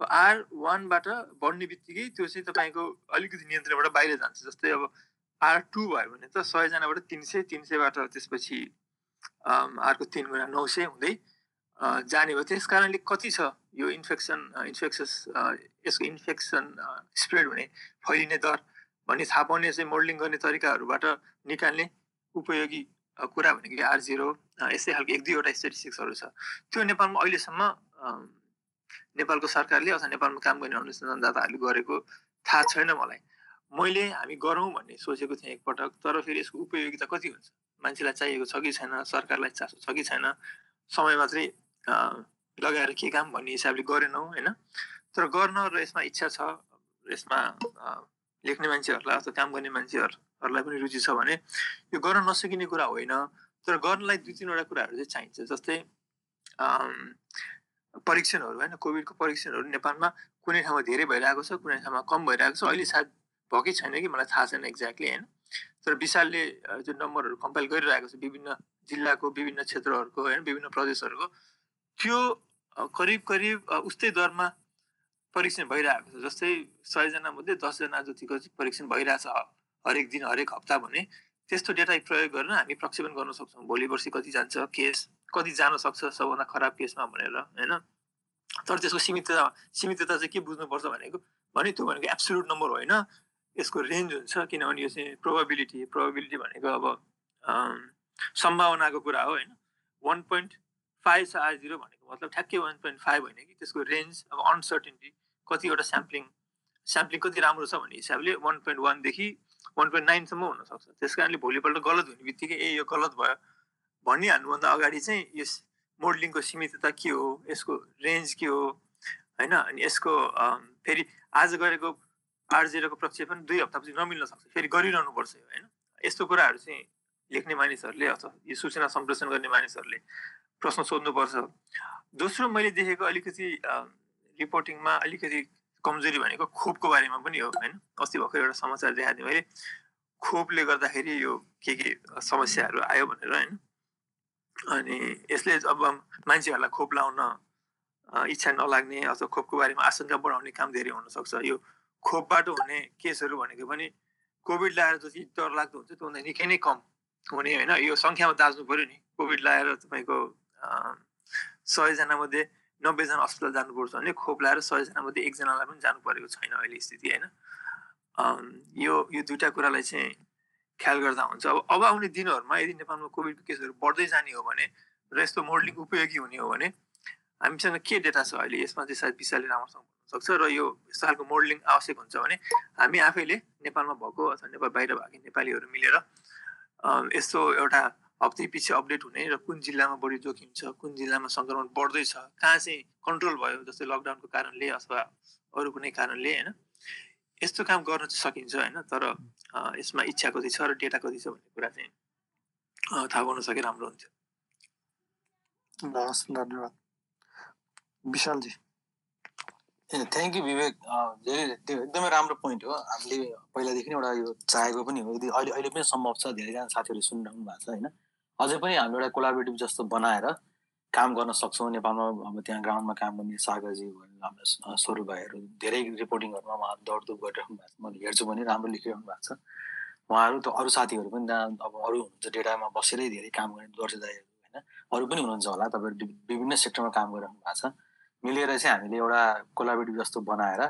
आर वानबाट बढ्ने बित्तिकै त्यो चाहिँ तपाईँको अलिकति नियन्त्रणबाट बाहिर जान्छ। जस्तै अब आर टू भयो भने त सयजनाबाट तिन सय तिन सयबाट त्यसपछि अर्को तिन गुणा नौ सय हुँदै जाने भयो त्यस कारणले कति छ यो इन्फेक्सन इन्फेक्सस यसको इन्फेक्सन स्प्रेड हुने फैलिने दर भन्ने थाहा पाउने चाहिँ मोडलिङ गर्ने तरिकाहरूबाट निकाल्ने उपयोगी कुरा भनेको आर जिरो यस्तै खालको एक दुईवटा स्टेटिस्टिक्सहरू छ। त्यो नेपालमा अहिलेसम्म नेपालको सरकारले अथवा नेपालमा काम गर्ने अनुसन्धानदाताहरूले गरेको थाहा छैन मलाई। मैले हामी गरौँ भन्ने सोचेको थिएँ एकपटक तर फेरि यसको उपयोगिता कति हुन्छ? मान्छेलाई चाहिएको छ कि छैन? सरकारलाई चासो छ कि छैन? समय मात्रै लगाएर के काम भन्ने हिसाबले गरेनौँ होइन? तर गर्न र यसमा इच्छा छ यसमा लेख्ने मान्छेहरूलाई अथवा काम गर्ने मान्छेहरूलाई पनि रुचि छ भने यो गर्न नसकिने कुरा होइन। तर गर्नलाई दुई तिनवटा कुराहरू चाहिँ चाहिन्छ जस्तै परीक्षणहरू होइन कोभिडको परीक्षणहरू नेपालमा कुनै ठाउँमा धेरै भइरहेको छ कुनै ठाउँमा कम भइरहेको छ। अहिले सायद भएकै छैन कि मलाई थाहा छैन एक्ज्याक्टली होइन। तर विशालले जुन नम्बरहरू कम्पाइल गरिरहेको छ विभिन्न जिल्लाको विभिन्न क्षेत्रहरूको होइन विभिन्न प्रदेशहरूको त्यो करिब करिब उस्तै दरमा परीक्षण भइरहेको छ। जस्तै सयजना मध्ये दसजना जतिको परीक्षण भइरहेछ हरेक दिन हरेक हप्ता भने त्यस्तो डेटा प्रयोग गरेर हामी प्रक्षेपण गर्न सक्छौँ। भोलि पर्सि कति जान्छ केस कति जान सक्छ सबभन्दा खराब केसमा भनेर होइन तर त्यसको सीमितता सीमितता चाहिँ के बुझ्नुपर्छ भनेको भने त्यो भनेको एब्सोल्युट नम्बर होइन यसको रेन्ज हुन्छ किनभने यो चाहिँ प्रोभाबिलिटी प्रोभाबिलिटी भनेको अब सम्भावनाको कुरा हो होइन वान पोइन्ट फाइभ छ आर जिरो भनेको मतलब ठ्याक्कै वान पोइन्ट फाइभ होइन कि त्यसको रेन्ज अब अनसर्टेन्टी कतिवटा स्याम्पलिङ स्याम्पलिङ कति राम्रो छ भन्ने हिसाबले वान पोइन्ट वानदेखि वान पोइन्ट नाइनसम्म हुनसक्छ त्यस कारणले भोलिपल्ट गलत हुने बित्तिकै ए यो गलत भयो भनिहाल्नुभन्दा अगाडि चाहिँ यस मोडलिङको सीमितता के हो यसको रेन्ज के हो होइन? अनि यसको फेरि आज गरेको आठ जिरोको प्रक्षेपण दुई हप्तापछि नमिल्न सक्छ फेरि गरिरहनु पर्छ होइन? यस्तो कुराहरू चाहिँ लेख्ने मानिसहरूले अथवा यो सूचना सम्प्रेषण गर्ने मानिसहरूले प्रश्न सोध्नुपर्छ। दोस्रो मैले देखेको अलिकति रिपोर्टिङमा अलिकति कमजोरी भनेको खोपको बारेमा पनि हो होइन? अस्ति भर्खर एउटा समाचार देखाएको थिएँ मैले। खोपले गर्दाखेरि यो के के समस्याहरू आयो भनेर होइन? अनि यसले अब मान्छेहरूलाई खोप लाउन इच्छा नलाग्ने अथवा खोपको बारेमा आशंका बढाउने काम धेरै हुनसक्छ। यो खोपबाट हुने केसहरू भनेको पनि कोभिड लगाएर जति डर लाग्दो हुन्छ त्योभन्दा निकै नै कम हुने होइन। यो सङ्ख्यामा दाज्नु पऱ्यो नि। कोभिड लगाएर तपाईँको सयजना मध्ये नब्बेजना अस्पताल जानुपर्छ भने खोप लगाएर सयजना मध्ये एकजनालाई पनि जानु परेको छैन अहिले स्थिति होइन। यो यो दुइटा कुरालाई चाहिँ ख्याल गर्दा हुन्छ। अब अब आउने दिनहरूमा यदि नेपालमा कोभिडको केसहरू बढ्दै जाने हो भने र यस्तो मोडलिङ उपयोगी हुने हो भने हामीसँग के डेटा छ अहिले यसमा चाहिँ सायद विषयले राम्रोसँग सक्छ र यो यस्तो खालको मोडलिङ आवश्यक हुन्छ भने हामी आफैले नेपालमा भएको अथवा नेपाल बाहिर भएको नेपालीहरू मिलेर यस्तो एउटा हप्तै पछि अपडेट हुने र कुन जिल्लामा बढी जोखिम छ कुन जिल्लामा सङ्क्रमण बढ्दैछ कहाँ चाहिँ कन्ट्रोल भयो जस्तै लकडाउनको कारणले अथवा अरू कुनै कारणले होइन? यस्तो काम गर्न चाहिँ सकिन्छ होइन तर यसमा इच्छा कति छ र डेटा कति छ भन्ने कुरा चाहिँ थाहा गर्न सके राम्रो हुन्छ धन्यवाद। विशालजी। ए थ्याङ्क यू विवेक धेरै त्यो एकदमै राम्रो पोइन्ट हो। हामीले पहिलादेखि नै एउटा यो चाहेको पनि हो। यदि अहिले अहिले पनि सम्भव छ धेरैजना साथीहरू सुनिरहनु भएको छ होइन? अझै पनि हामीले एउटा कोलाबरेटिभ जस्तो बनाएर काम गर्न सक्छौँ नेपालमा अब त्यहाँ ग्राउन्डमा काम गर्ने सागरजी हाम्रो स्वरूप भाइहरू धेरै रिपोर्टिङहरूमा उहाँहरू दौडधुप गरिरहनु भएको छ। मैले हेर्छु भने राम्रो लेखिरहनु भएको छ। उहाँहरू त अरू साथीहरू पनि त्यहाँ अब अरू हुनुहुन्छ डेटामा बसेरै धेरै काम गर्ने दाईहरू होइन। अरू पनि हुनुहुन्छ होला तपाईँहरू विभिन्न सेक्टरमा काम गरिरहनु भएको छ। मिलेर चाहिँ हामीले एउटा कोलाबरेटिभ जस्तो बनाएर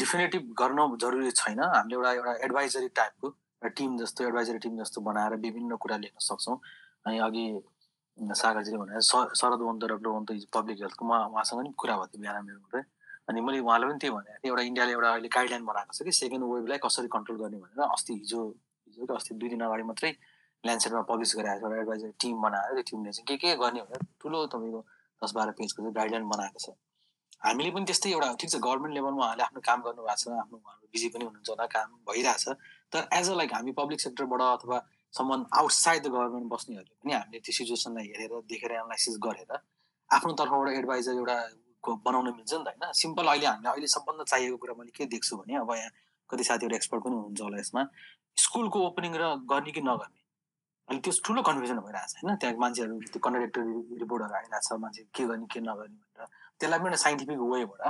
डिफिनेटिभ गर्न जरुरी छैन। हामीले एउटा एउटा एडभाइजरी टाइपको टिम जस्तो एडभाइजरी टिम जस्तो बनाएर विभिन्न कुरा लेख्न सक्छौँ। अनि अघि सागरजीले भने शरद वन्त डक्टर वन्त पब्लिक हेल्थको म उहाँसँग पनि कुरा भएको थियो बिहान मेरो मात्रै अनि मैले उहाँलाई पनि त्यही भनेको थिएँ एउटा इन्डियाले एउटा अहिले गाइडलाइन बनाएको छ कि सेकेन्ड वेभलाई कसरी कन्ट्रोल गर्ने भनेर अस्ति हिजो हिजो कि अस्ति दुई दिन अगाडि मात्रै ल्यान्डसेटमा पब्लिस गरेको छ एउटा एडभाइजरी टिम बनाएर त्यो टिमले चाहिँ के के गर्ने भनेर ठुलो तपाईँको दस बाह्र पेजको चाहिँ गाइडलाइन बनाएको छ हामीले पनि त्यस्तै एउटा ठिक छ गभर्मेन्ट लेभलमा उहाँले आफ्नो काम गर्नुभएको छ आफ्नो उहाँहरू बिजी पनि हुनुहुन्छ होला काम भइरहेछ तर एज अ लाइक हामी पब्लिक सेक्टरबाट अथवा सम्म आउटसाइड द गभर्मेन्ट बस्नेहरूले पनि हामीले त्यो सिचुएसनलाई हेरेर देखेर एनालाइसिस गरेर आफ्नो तर्फबाट एडभाइजर एउटा बनाउन मिल्छ नि त होइन। सिम्पल अहिले हामीले अहिले सबभन्दा चाहिएको कुरा मैले के देख्छु भने अब यहाँ कति साथीहरू एक्सपर्ट पनि हुनुहुन्छ होला यसमा। स्कुलको ओपनिङ र गर्ने कि नगर्ने? अनि त्यो ठुलो कन्फ्युजन भइरहेको छ होइन। त्यहाँ मान्छेहरू त्यो कन्ट्राडिक्टरी रिपोर्टहरू आइरहेको छ मान्छे के गर्ने के नगर्ने भनेर। त्यसलाई पनि साइन्टिफिक वेबाट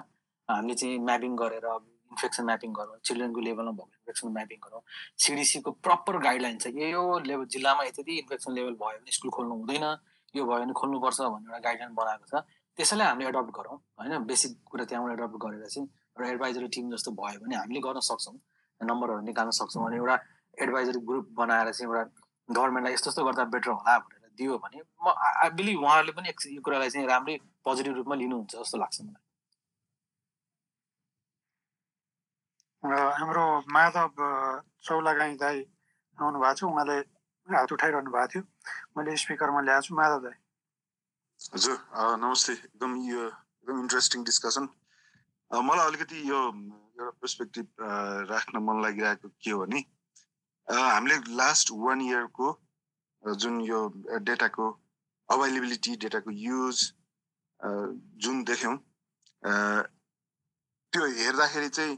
हामीले चाहिँ म्यापिङ गरेर इन्फेक्सन म्यापिङ गरौँ चिल्ड्रेनको लेभलमा भएको इन्फेक्सन म्यापिङ गरौँ सिडिसीको प्रपर गाइडलाइन छ यो लेभल जिल्लामा यति इन्फेक्सन लेभल भयो भने स्कुल खोल्नु हुँदैन यो भयो भने खोल्नुपर्छ भन्ने एउटा गाइडलाइन बनाएको छ। त्यसैलाई हामीले एडप्ट गरौँ होइन? बेसिक कुरा त्यहाँबाट एडप्ट गरेर चाहिँ एउटा एडभाइजरी टिम जस्तो भयो भने हामीले गर्न सक्छौँ नम्बरहरू निकाल्न सक्छौँ अनि एउटा एडभाइजरी ग्रुप बनाएर चाहिँ एउटा गभर्मेन्टलाई यस्तो यस्तो गर्दा बेटर होला भनेर दियो भने म आई बिलिभ उहाँहरूले पनि यो कुरालाई चाहिँ राम्रै पोजिटिभ रूपमा लिनुहुन्छ जस्तो लाग्छ मलाई। हाम्रो माधव चौलागाई दाई आउनु भएको छ। उहाँले हात उठाइरहनु भएको थियो। मैले स्पिकरमा ल्याएको छु माधव दाई। हजुर नमस्ते। एकदम यो एकदम इन्ट्रेस्टिङ डिस्कसन मलाई अलिकति यो एउटा पर्सपेक्टिभ राख्न मन लागिरहेको के हो भने हामीले लास्ट वान इयरको जुन यो डेटाको अभाइलेबिलिटी डेटाको युज जुन देख्यौँ त्यो हेर्दाखेरि चाहिँ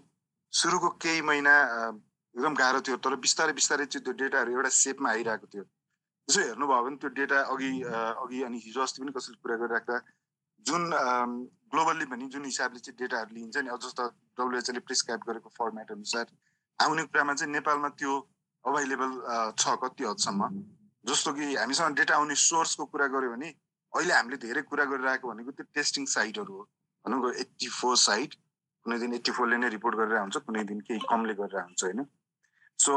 सुरुको केही महिना एकदम गाह्रो थियो तर बिस्तारै बिस्तारै चाहिँ त्यो डेटाहरू एउटा सेपमा आइरहेको थियो। त्यसो हेर्नुभयो भने त्यो डेटा अघि अघि अनि हिजो अस्ति पनि कसैले कुरा गरिराख्दा जुन ग्लोबल्ली पनि जुन हिसाबले चाहिँ डेटाहरू लिइन्छ नि जस्तो डब्लुएचएले प्रिस्क्राइब गरेको फर्मेट अनुसार आउने कुरामा चाहिँ नेपालमा त्यो अभाइलेबल छ कति हदसम्म? जस्तो कि हामीसँग डेटा आउने सोर्सको कुरा गऱ्यो भने अहिले हामीले धेरै कुरा गरिरहेको भनेको त्यो टेस्टिङ साइटहरू हो। भनौँ एट्टी फोर साइट कुनै दिन एट्टी फोरले नै रिपोर्ट गरेर हुन्छ कुनै दिन केही कमले गरेर हुन्छ होइन? सो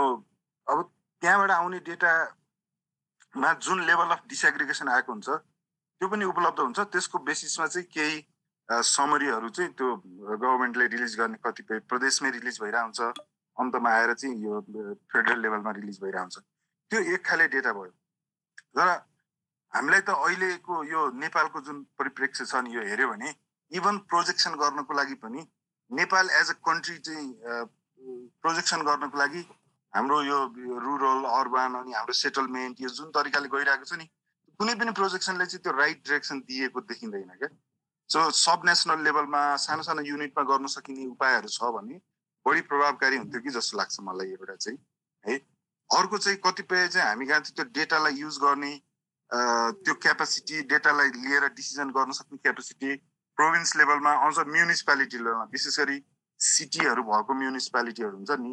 अब त्यहाँबाट आउने डेटामा जुन लेभल अफ डिसएग्रिगेसन आएको हुन्छ त्यो पनि उपलब्ध हुन्छ। त्यसको बेसिसमा चाहिँ केही समरीहरू चाहिँ त्यो गभर्मेन्टले रिलिज गर्ने कतिपय प्रदेशमै रिलिज हुन्छ अन्तमा आएर चाहिँ यो फेडरल लेभलमा रिलिज हुन्छ त्यो एक खाले डेटा भयो। तर हामीलाई त अहिलेको यो नेपालको जुन परिप्रेक्ष्य छ नि यो हेऱ्यो भने इभन प्रोजेक्सन गर्नको लागि पनि नेपाल एज अ कन्ट्री चाहिँ प्रोजेक्सन गर्नको लागि हाम्रो यो रुरल अर्बन अनि हाम्रो सेटलमेन्ट यो जुन तरिकाले गइरहेको छ नि कुनै पनि प्रोजेक्सनले चाहिँ त्यो राइट डिरेक्सन दिएको देखिँदैन क्या। सो सब नेसनल लेभलमा सानो सानो युनिटमा गर्न सकिने उपायहरू छ भने बढी प्रभावकारी हुन्थ्यो कि जस्तो लाग्छ मलाई एउटा चाहिँ है। अर्को चाहिँ कतिपय चाहिँ हामी कहाँ त्यो डेटालाई युज गर्ने त्यो क्यापासिटी डेटालाई लिएर डिसिजन गर्न सक्ने क्यापासिटी प्रोभिन्स लेभलमा अझ म्युनिसिपालिटी लेभलमा विशेष गरी सिटीहरू भएको म्युनिसिपालिटीहरू हुन्छ नि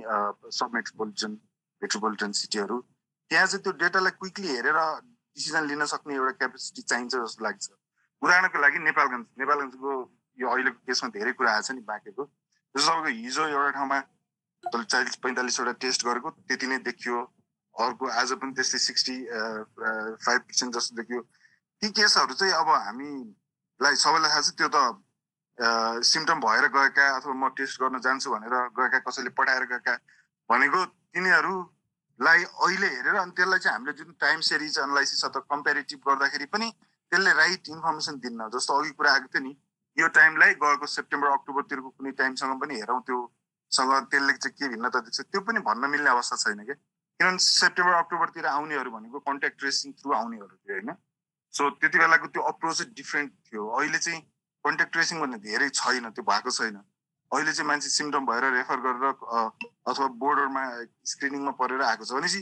सब मेट्रोपोलिटन मेट्रोपोलिटन सिटीहरू त्यहाँ चाहिँ त्यो डेटालाई क्विकली हेरेर डिसिजन लिन सक्ने एउटा क्यापेसिटी चाहिन्छ जस्तो लाग्छ। उदाहरणको लागि नेपालगञ्ज नेपालगञ्जको यो अहिलेको केसमा धेरै कुरा आएको छ नि बाँकेको। जस्तो तपाईँको हिजो एउटा ठाउँमा चालिस पैँतालिसवटा टेस्ट गरेको त्यति नै देखियो। अर्को आज पनि त्यस्तै सिक्सटी फाइभ पर्सेन्ट जस्तो देखियो। ती केसहरू चाहिँ अब हामीलाई सबैलाई थाहा छ त्यो त सिम्टम भएर गएका अथवा म टेस्ट गर्न जान्छु भनेर गएका कसैले पठाएर गएका भनेको तिनीहरूलाई अहिले हेरेर अनि त्यसलाई चाहिँ हामीले जुन टाइम सेरिज एनालाइसिस अथवा कम्पेरिटिभ गर्दाखेरि पनि त्यसले राइट इन्फर्मेसन दिन्न जस्तो अघि कुरा आएको थियो नि यो टाइमलाई गएको सेप्टेम्बर अक्टोबरतिरको कुनै टाइमसँग पनि हेरौँ त्योसँग त्यसले चाहिँ के भिन्नता देख्छ त्यो पनि भन्न मिल्ने अवस्था छैन क्या। किनभने सेप्टेम्बर अक्टोबरतिर आउनेहरू भनेको कन्ट्याक्ट ट्रेसिङ थ्रु आउनेहरू थियो होइन? सो त्यति बेलाको त्यो अप्रोच चाहिँ डिफ्रेन्ट थियो। अहिले चाहिँ कन्ट्याक्ट ट्रेसिङ भन्ने धेरै छैन त्यो भएको छैन। अहिले चाहिँ मान्छे सिम्टम भएर रेफर गरेर अथवा बोर्डरमा स्क्रिनिङमा परेर आएको छ। भनेपछि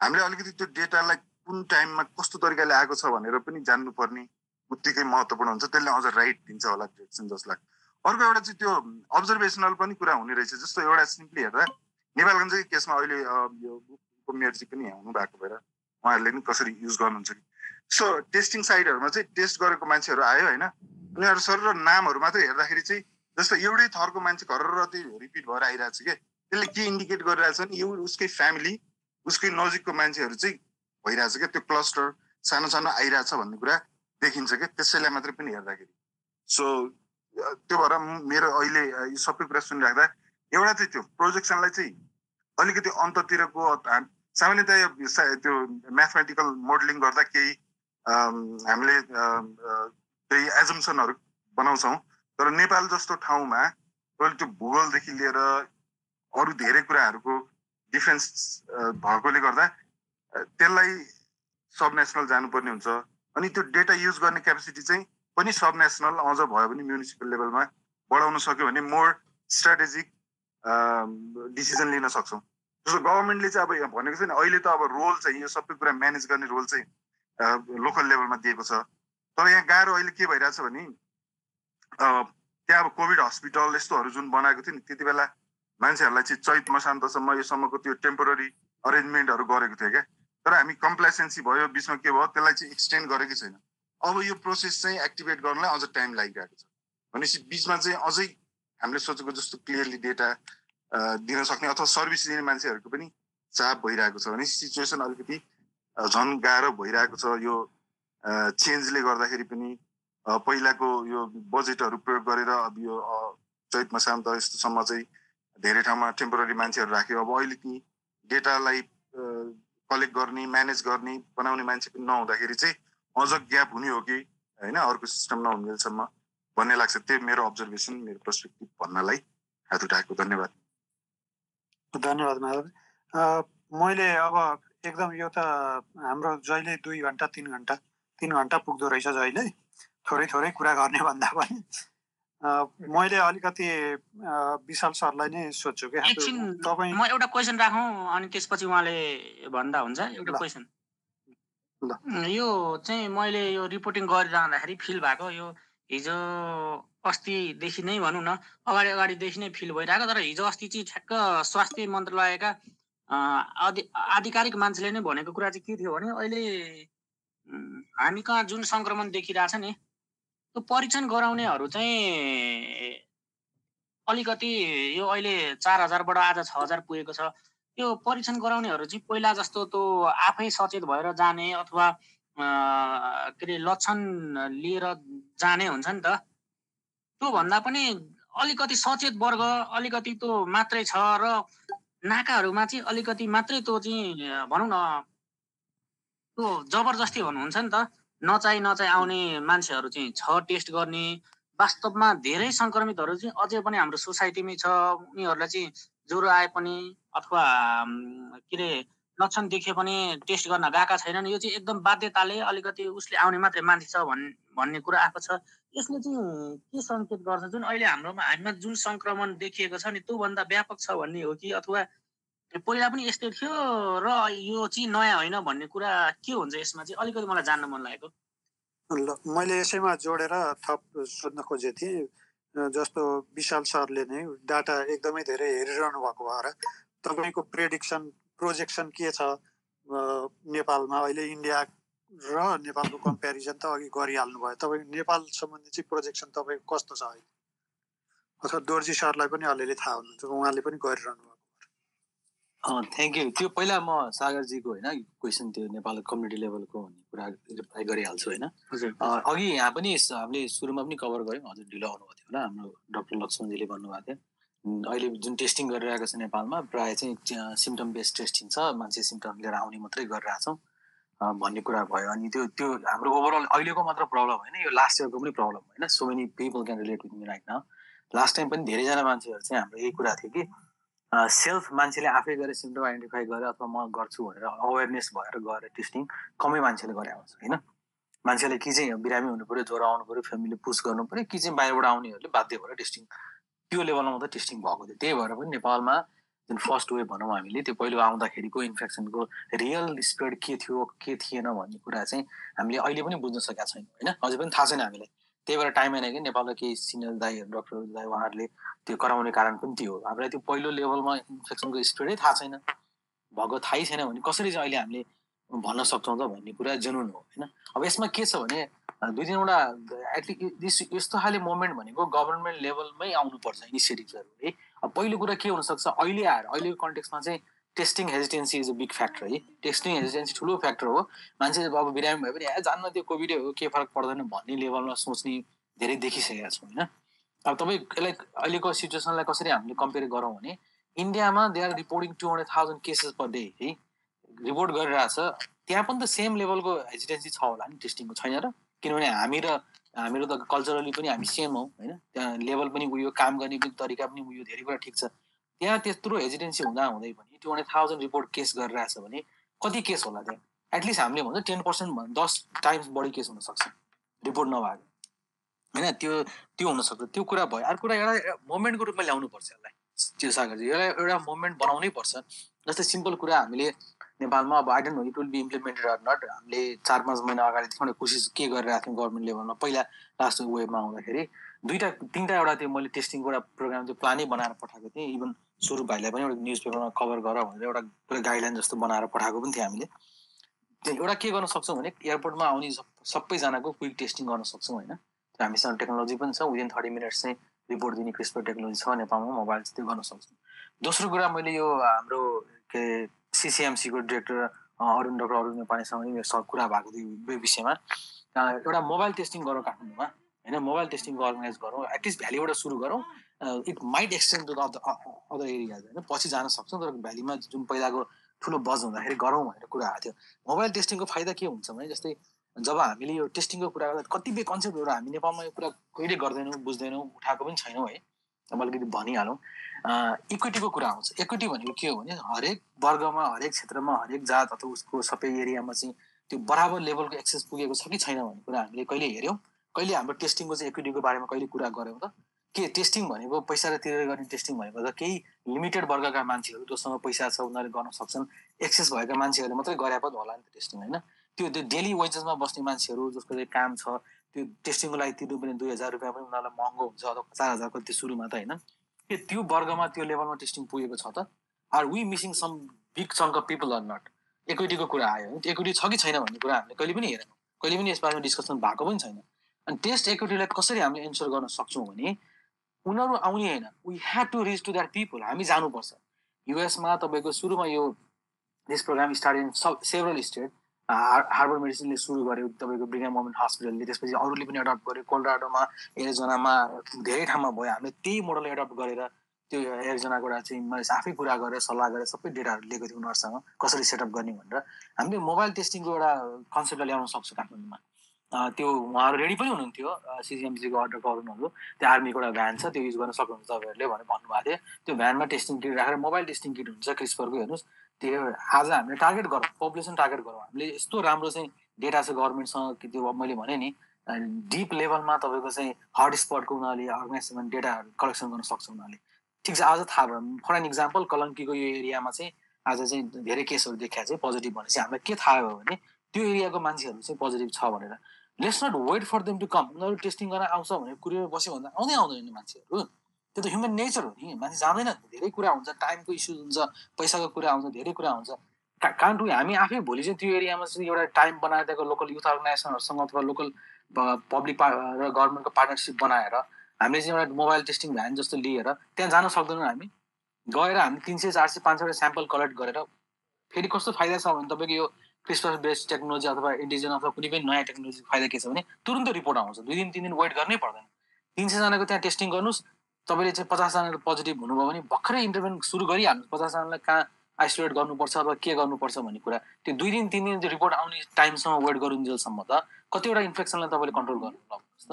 हामीले अलिकति त्यो डेटालाई कुन टाइममा कस्तो तरिकाले आएको छ भनेर पनि जान्नुपर्ने उत्तिकै महत्त्वपूर्ण हुन्छ। त्यसले अझ राइट दिन्छ होला डिरेक्सन जस्तो लाग्छ। अर्को एउटा चाहिँ त्यो अब्जर्भेसनल पनि कुरा हुने रहेछ। जस्तो एउटा सिम्पली हेर्दा नेपालगञ्जकै केसमा अहिले यो मेयरजी पनि हुनु भएको भएर उहाँहरूले पनि कसरी युज गर्नुहुन्छ कि? सो टेस्टिङ साइटहरूमा चाहिँ टेस्ट गरेको मान्छेहरू आयो होइन? उनीहरू सर र नामहरू मात्रै हेर्दाखेरि चाहिँ जस्तो एउटै थरको मान्छे घर र त्यही रिपिट भएर आइरहेको छ क्या। त्यसले के इन्डिकेट गरिरहेको छ भने यो उसकै फ्यामिली उसकै नजिकको मान्छेहरू चाहिँ भइरहेछ क्या। त्यो क्लस्टर सानो सानो आइरहेछ भन्ने कुरा देखिन्छ क्या। त्यसैलाई मात्रै पनि हेर्दाखेरि। सो त्यो भएर मेरो अहिले यो सबै कुरा सुनिराख्दा एउटा चाहिँ त्यो प्रोजेक्सनलाई चाहिँ अलिकति अन्ततिरको सामान्यतया त्यो म्याथमेटिकल मोडलिङ गर्दा केही हामीले केही एजम्सनहरू बनाउँछौँ। तर नेपाल जस्तो ठाउँमा तपाईँले त्यो भूगोलदेखि लिएर अरू धेरै कुराहरूको डिफरेन्स भएकोले गर्दा त्यसलाई सब नेसनल जानुपर्ने हुन्छ। अनि त्यो डेटा युज गर्ने क्यापेसिटी चाहिँ पनि सब नेसनल अझ भयो भने म्युनिसिपल लेभलमा बढाउन सक्यो भने मोर स्ट्राटेजिक डिसिजन लिन सक्छौँ। जस्तो गभर्मेन्टले चाहिँ अब भनेको छैन अहिले त अब रोल चाहिँ यो सबै कुरा म्यानेज गर्ने रोल चाहिँ लोकल लेभलमा दिएको छ। तर यहाँ गाह्रो अहिले के भइरहेछ भने त्यहाँ अब कोभिड हस्पिटल यस्तोहरू जुन बनाएको थियो नि त्यति बेला मान्छेहरूलाई चाहिँ चैत मसान्तसम्म योसम्मको त्यो टेम्पोररी अरेन्जमेन्टहरू गरेको थियो क्या। तर हामी कम्प्लेसेन्सी भयो बिचमा के भयो त्यसलाई चाहिँ एक्सटेन्ड गरेकै छैन। अब यो प्रोसेस चाहिँ एक्टिभेट गर्नलाई अझ टाइम लागिरहेको छ। भनेपछि बिचमा चाहिँ अझै हामीले सोचेको जस्तो क्लियरली डेटा दिन सक्ने अथवा सर्भिस दिने मान्छेहरूको पनि चाप भइरहेको छ। भने सिचुएसन अलिकति झन् गाह्रो भइरहेको छ यो चेन्जले गर्दाखेरि पनि पहिलाको यो बजेटहरू प्रयोग गरेर अब यो अ, चैत मसान्त यस्तोसम्म चाहिँ धेरै ठाउँमा टेम्पोररी मान्छेहरू राख्यो। अब अहिले ती डेटालाई कलेक्ट गर्ने म्यानेज गर्ने बनाउने मान्छे पनि नहुँदाखेरि चाहिँ अझ ग्याप हुने हो कि होइन? अर्को सिस्टम नहुन्जेलसम्म भन्ने लाग्छ। त्यो मेरो अब्जर्भेसन मेरो पर्सपेक्टिभ भन्नलाई हात उठाएको धन्यवाद। धन्यवाद माधव। मैले अब एकदम यो त हाम्रो जहिले दुई घन्टा तिन घन्टा तिन घन्टा पुग्दो रहेछ जहिले थोरै थोरै कुरा गर्ने भन्दा पनि मैले अलिकति विशाल सरलाई नै सोध्छु कि तपाईँ म एउटा क्वेसन राखौँ अनि त्यसपछि उहाँले भन्दा हुन्छ एउटा। क्वेसन। यो चाहिँ मैले यो रिपोर्टिङ गरिरहँदाखेरि फिल भएको यो हिजो अस्तिदेखि नै भनौँ न अगाडि अगाडिदेखि नै फिल भइरहेको तर हिजो अस्ति चाहिँ ठ्याक्क स्वास्थ्य मन्त्रालयका अधि आधिकारिक मान्छेले नै भनेको कुरा चाहिँ के थियो भने अहिले हामी कहाँ जुन सङ्क्रमण देखिरहेछ नि त्यो परीक्षण गराउनेहरू चाहिँ अलिकति यो अहिले चार हजारबाट आज छ हजार पुगेको छ। त्यो परीक्षण गराउनेहरू चाहिँ पहिला जस्तो त्यो आफै सचेत भएर जाने अथवा के अरे लक्षण लिएर जाने हुन्छ नि त। त्यो भन्दा पनि अलिकति सचेत वर्ग अलिकति त्यो मात्रै छ र नाकाहरूमा चाहिँ अलिकति मात्रै त्यो चाहिँ भनौँ न त्यो जबरजस्ती भन्नुहुन्छ नि त। नचाहि नचाहि आउने मान्छेहरू चाहिँ छ टेस्ट गर्ने। वास्तवमा धेरै सङ्क्रमितहरू चाहिँ अझै पनि हाम्रो सोसाइटीमै छ। उनीहरूलाई चाहिँ ज्वरो आए पनि अथवा के अरे लक्षण देखियो पनि टेस्ट गर्न गएका छैनन्। यो चाहिँ एकदम बाध्यताले अलिकति उसले आउने मात्रै मान्छे छ भन् भन्ने कुरा आएको छ। यसले चाहिँ के सङ्केत गर्छ? जुन अहिले हाम्रोमा हामीमा जुन सङ्क्रमण देखिएको छ नि त्योभन्दा व्यापक छ भन्ने हो कि? अथवा पहिला पनि यस्तै थियो र यो चाहिँ नयाँ होइन भन्ने कुरा के हुन्छ यसमा चाहिँ? अलिकति मलाई जान्न मन लागेको। ल मैले यसैमा जोडेर थप सोध्न खोजेको थिएँ जस्तो विशाल सरले नै डाटा एकदमै धेरै हेरिरहनु भएको भएर तपाईँको प्रेडिक्सन प्रोजेक्सन के छ नेपालमा? अहिले इन्डिया र नेपालको कम्पेरिजन त अघि गरिहाल्नु भयो। तपाईँ नेपाल सम्बन्धी चाहिँ प्रोजेक्सन तपाईँको कस्तो छ अहिले? अथवा दोर्जी सरलाई पनि अलिअलि थाहा हुनुहुन्छ उहाँले पनि गरिरहनु भएको थ्याङ्क यू त्यो पहिला म सागरजीको होइन क्वेसन त्यो नेपाल कम्युनिटी लेभलको भन्ने कुरा रिप्लाई गरिहाल्छु होइन? अघि यहाँ पनि हामीले सुरुमा पनि कभर गऱ्यौँ हजुर ढिलो आउनुभएको थियो होला हाम्रो डक्टर लक्ष्मणजीले भन्नुभएको थियो। अहिले जुन टेस्टिङ गरिरहेको छ नेपालमा प्रायः चाहिँ सिम्टम बेस्ड टेस्टिङ छ मान्छे सिम्टम लिएर आउने मात्रै गरिरहेछौँ। भन्ने कुरा भयो। अनि त्यो त्यो हाम्रो ओभरअल अहिलेको मात्र प्रब्लम होइन यो लास्ट इयरको पनि प्रब्लम होइन। So many people can relate with me right now last time पनि धेरैजना मान्छेहरू चाहिँ हाम्रो यही कुरा थियो कि सेल्फ मान्छेले आफै गएर सिम्टम आइडेन्टिफाई गरेर अथवा म गर्छु भनेर अवेरनेस भएर गएर टेस्टिङ कमै मान्छेले गरे आउँछ होइन? मान्छेले कि चाहिँ बिरामी हुनु पऱ्यो ज्वरो आउनु पऱ्यो फ्यामिली पुस गर्नु पऱ्यो कि चाहिँ बाहिरबाट आउनेहरूले बाध्य भएर टेस्टिङ त्यो लेभलमा मात्रै टेस्टिङ भएको थियो। त्यही भएर पनि नेपालमा जुन फर्स्ट वेभ भनौँ हामीले त्यो पहिलो आउँदाखेरिको इन्फेक्सनको रियल स्प्रेड के थियो के थिएन भन्ने कुरा चाहिँ हामीले अहिले पनि बुझ्न सकेका छैनौँ होइन? अझै पनि थाहा छैन हामीलाई। त्यही भएर टाइम आएन कि नेपालका केही सिनियर दाईहरू डक्टर दाई उहाँहरूले त्यो कराउने कारण पनि त्यो हो। हामीलाई त्यो पहिलो लेभलमा इन्फेक्सनको स्प्रेडै थाहा छैन। भएको थाहै छैन भने कसरी चाहिँ अहिले हामीले भन्न सक्छौँ त भन्ने कुरा जुनुन हो होइन? अब यसमा के छ भने दुई तिनवटा एटलिस्ट यस्तो खाले मोमेन्ट भनेको गभर्मेन्ट लेभलमै आउनुपर्छ इनिसिएटिभ्सहरू है अब पहिलो कुरा के हुनसक्छ? अहिले आएर अहिलेको कन्टेक्समा चाहिँ testing hesitancy is a big factor है। टेस्टिङ हेजिटेन्सी ठुलो फ्याक्टर हो। मान्छे अब बिरामी भयो भने ए जान्न त्यो कोभिडै हो के फरक पर्दैन? भन्ने लेभलमा सोच्ने धेरै देखिसकेका छौँ होइन? अब तपाईँ यसलाई अहिलेको सिचुएसनलाई कसरी हामीले कम्पेयर गरौँ भने इन्डियामा they are reporting two hundred thousand cases per day है? रिपोर्ट गरिरहेछ। त्यहाँ पनि त सेम लेभलको हेजिटेन्सी छ होला नि टेस्टिङको छैन र? किनभने हामी र हामीहरू त कल्चरली पनि हामी सेम हौ होइन? त्यहाँ लेभल पनि उयो काम गर्ने पनि तरिका पनि उयो धेरै कुरा ठिक छ। त्यहाँ त्यत्रो हेजिटेन्सी हुँदा हुँदै पनि two hundred thousand report case गरिरहेछ भने कति केस होला त्यहाँ? एटलिस्ट हामीले भन्छ टेन पर्सेन्ट भन्दा दस टाइम्स बढी केस हुनसक्छ रिपोर्ट नभएको। होइन? त्यो त्यो हुनसक्छ। त्यो कुरा भयो। अर्को कुरा एउटा मोमेन्टको रूपमा ल्याउनुपर्छ यसलाई। त्यो सागरजी यसलाई एउटा मोमेन्ट बनाउनै पर्छ जस्तै सिम्पल कुरा हामीले नेपालमा अब I don't know it will be implemented or not हामीले चार पाँच महिना अगाडिदेखि कोसिस के गरिरहेको थियौँ गभर्मेन्ट लेभलमा पहिला लास्ट वेबमा आउँदाखेरि दुईवटा तिनवटा एउटा त्यो मैले टेस्टिङको एउटा प्रोग्राम त्यो प्लानै बनाएर पठाएको थिएँ। इभन सुरु भाइलाई पनि एउटा न्युज पेपरमा कभर गर भनेर एउटा पुरा गाइडलाइन जस्तो बनाएर पठाएको पनि थियो हामीले। एउटा के गर्न सक्छौँ भने एयरपोर्टमा आउने सबैजनाको क्विक टेस्टिङ गर्न सक्छौँ होइन। हामीसँग टेक्नोलोजी पनि छ। विदिन थर्टी मिनट्स चाहिँ रिपोर्ट दिने क्रिस्पर टेक्नोलोजी छ। नेपालमा मोबाइल त्यो गर्न सक्छौँ। दोस्रो कुरा मैले यो हाम्रो के सिसिएमसीको डिरेक्टर अरुण डक्टर अरुण नेपालीसँग पनि सब कुरा भएको थियो विषयमा। एउटा मोबाइल टेस्टिङ गरौँ काठमाडौँमा। होइन मोबाइल टेस्टिङको अर्गनाइज गरौँ। एटलिस्ट भ्यालीबाट सुरु गरौँ। It might extend to the other areas होइन? पछि जान सक्छौँ तर भ्यालीमा जुन पहिलाको ठुलो बज हुँदाखेरि गरौँ भनेर कुरा आएको थियो। मोबाइल टेस्टिङको फाइदा के हुन्छ भने जस्तै जब हामीले यो टेस्टिङको कुरा गर्दा कतिपय कन्सेप्टहरू हामी नेपालमा यो कुरा कहिले गर्दैनौँ बुझ्दैनौँ उठाएको पनि छैनौँ है। अब अलिकति भनिहालौँ। इक्विटीको कुरा आउँछ। इक्विटी भनेको के हो भने हरेक वर्गमा हरेक क्षेत्रमा हरेक जात अथवा उसको सबै एरियामा चाहिँ त्यो बराबर लेभलको एक्सेस पुगेको छ कि छैन भन्ने कुरा हामीले कहिले हेऱ्यौँ। कहिले हाम्रो टेस्टिङको चाहिँ इक्विटीको बारेमा कहिले कुरा गऱ्यौँ त? के टेस्टिङ भनेको पैसा र तिरेर गर्ने टेस्टिङ भनेको त केही लिमिटेड वर्गका मान्छेहरू जोसँग पैसा छ उनीहरूले गर्न सक्छन्। एक्सेस भएका मान्छेहरूले मात्रै गरे पनि होला नि त टेस्टिङ होइन? त्यो त्यो डेली वेजेसमा बस्ने मान्छेहरू जसको चाहिँ काम छ त्यो टेस्टिङको लागि तिर्नु पनि दुई हजार रुपियाँ पनि उनीहरूलाई महँगो हुन्छ अथवा चार हजार कति सुरुमा त होइन? के त्यो वर्गमा त्यो लेभलमा टेस्टिङ पुगेको छ त? Are we missing some big chunk of people are not इक्विटीको कुरा आयो इक्विटी छ कि छैन भन्ने कुरा हामीले कहिले पनि हेरेनौँ। कहिले पनि यसबारेमा डिस्कसन भएको पनि छैन। अनि टेस्ट इक्विटीलाई कसरी हामीले एन्सर गर्न सक्छौँ भने उनीहरू आउने होइन। We have to reach to that people हामी जानुपर्छ। युएसमा तपाईँको सुरुमा यो this program start in several state harbour मेडिसिनले सुरु गर्यो तपाईँको ब्रिगम मोमेन्ट हस्पिटलले। त्यसपछि अरूले पनि एडप्ट गर्यो। कोलराडोमा एरिजोनामा धेरै ठाउँमा भयो। हामीले त्यही मोडल एडप्ट गरेर त्यो एरिजोनाको एउटा चाहिँ मैले आफै कुरा गरेर सल्लाह गरेर सबै डेटाहरू लिएको थिएँ उनीहरूसँग। कसरी सेटअप गर्ने भनेर। हामीले मोबाइल टेस्टिङको एउटा कन्सेप्टलाई ल्याउन सक्छौँ काठमाडौँमा। त्यो उहाँहरू रेडी पनि हुनुहुन्थ्यो। सिजिएमसीको अर्डर गराउनुहरू त्यो आर्मीको एउटा भ्यान छ त्यो युज गर्न सक्नुहुन्छ तपाईँहरूले भनेर भन्नुभएको थियो। त्यो भ्यानमा टेस्टिङ किट राखेर मोबाइल टेस्टिङ किट हुन्छ क्रिस्परको हेर्नुहोस्। त्यो आज हामीले टार्गेट गरौँ पपुलेसन टार्गेट गरौँ। हामीले यस्तो राम्रो चाहिँ डेटा छ गभर्मेन्टसँग त्यो मैले भने नि डिप लेभलमा तपाईँको चाहिँ हट स्पटको उनीहरूले अर्गनाइजेसन डेटाहरू कलेक्सन गर्न सक्छ उनीहरूले ठिक छ आज थाहा भयो। फर एन इक्जाम्पल कलङ्कीको यो एरियामा चाहिँ आज चाहिँ धेरै केसहरू देखा चाहिँ पोजिटिभ भनेपछि हामीलाई के थाहा भयो भने त्यो एरियाको मान्छेहरू चाहिँ पोजिटिभ छ भनेर। Let's not wait for them to come उनीहरू टेस्टिङ गर्न आउँछ भने कुरियर बस्यो भन्दा आउँदै आउँदैन मान्छेहरू। त्यो त ह्युमन नेचर हो नि। मान्छे जाँदैन। धेरै कुरा हुन्छ टाइमको इस्यु हुन्छ पैसाको कुरा आउँछ धेरै कुरा हुन्छ। कान्टु हामी आफै भोलि चाहिँ त्यो एरियामा चाहिँ एउटा टाइम बनाएर दिएको लोकल युथ अर्गनाइजेसनहरूसँग अथवा लोकल पब्लिक र गभर्मेन्टको पार्टनरसिप बनाएर हामीले चाहिँ एउटा मोबाइल टेस्टिङ भ्यान जस्तो लिएर त्यहाँ जान सक्दैनौँ हामी। गएर हामी तिन सय चार सय पाँच सयवटा स्याम्पल कलेक्ट गरेर फेरि कस्तो फाइदा छ भने तपाईँको यो क्रिस्पस बेस्ड टेक्नोलोजी अथवा इन्डिजन अथवा कुनै पनि नयाँ टेक्नोलोजीको फाइदा के छ भने तुरन्तै रिपोर्ट आउँछ। दुई दिन तिन दिन वेट गर्नै पर्दैन। तिन सयजनाको त्यहाँ टेस्टिङ गर्नुहोस्। तपाईँले चाहिँ पचासजनाको पोजिटिभ हुनुभयो भने भर्खरै इन्टरभेन सुरु गरिहाल्नु पचासजनालाई कहाँ आइसोलेट गर्नुपर्छ अथवा के गर्नुपर्छ भन्ने कुरा। त्यो दुई दिन तिन दिन रिपोर्ट आउने टाइमसम्म वेट गरुन्जेलसम्म त कतिवटा इन्फेक्सनलाई तपाईँले कन्ट्रोल गर्नु लाग्नुहोस् त।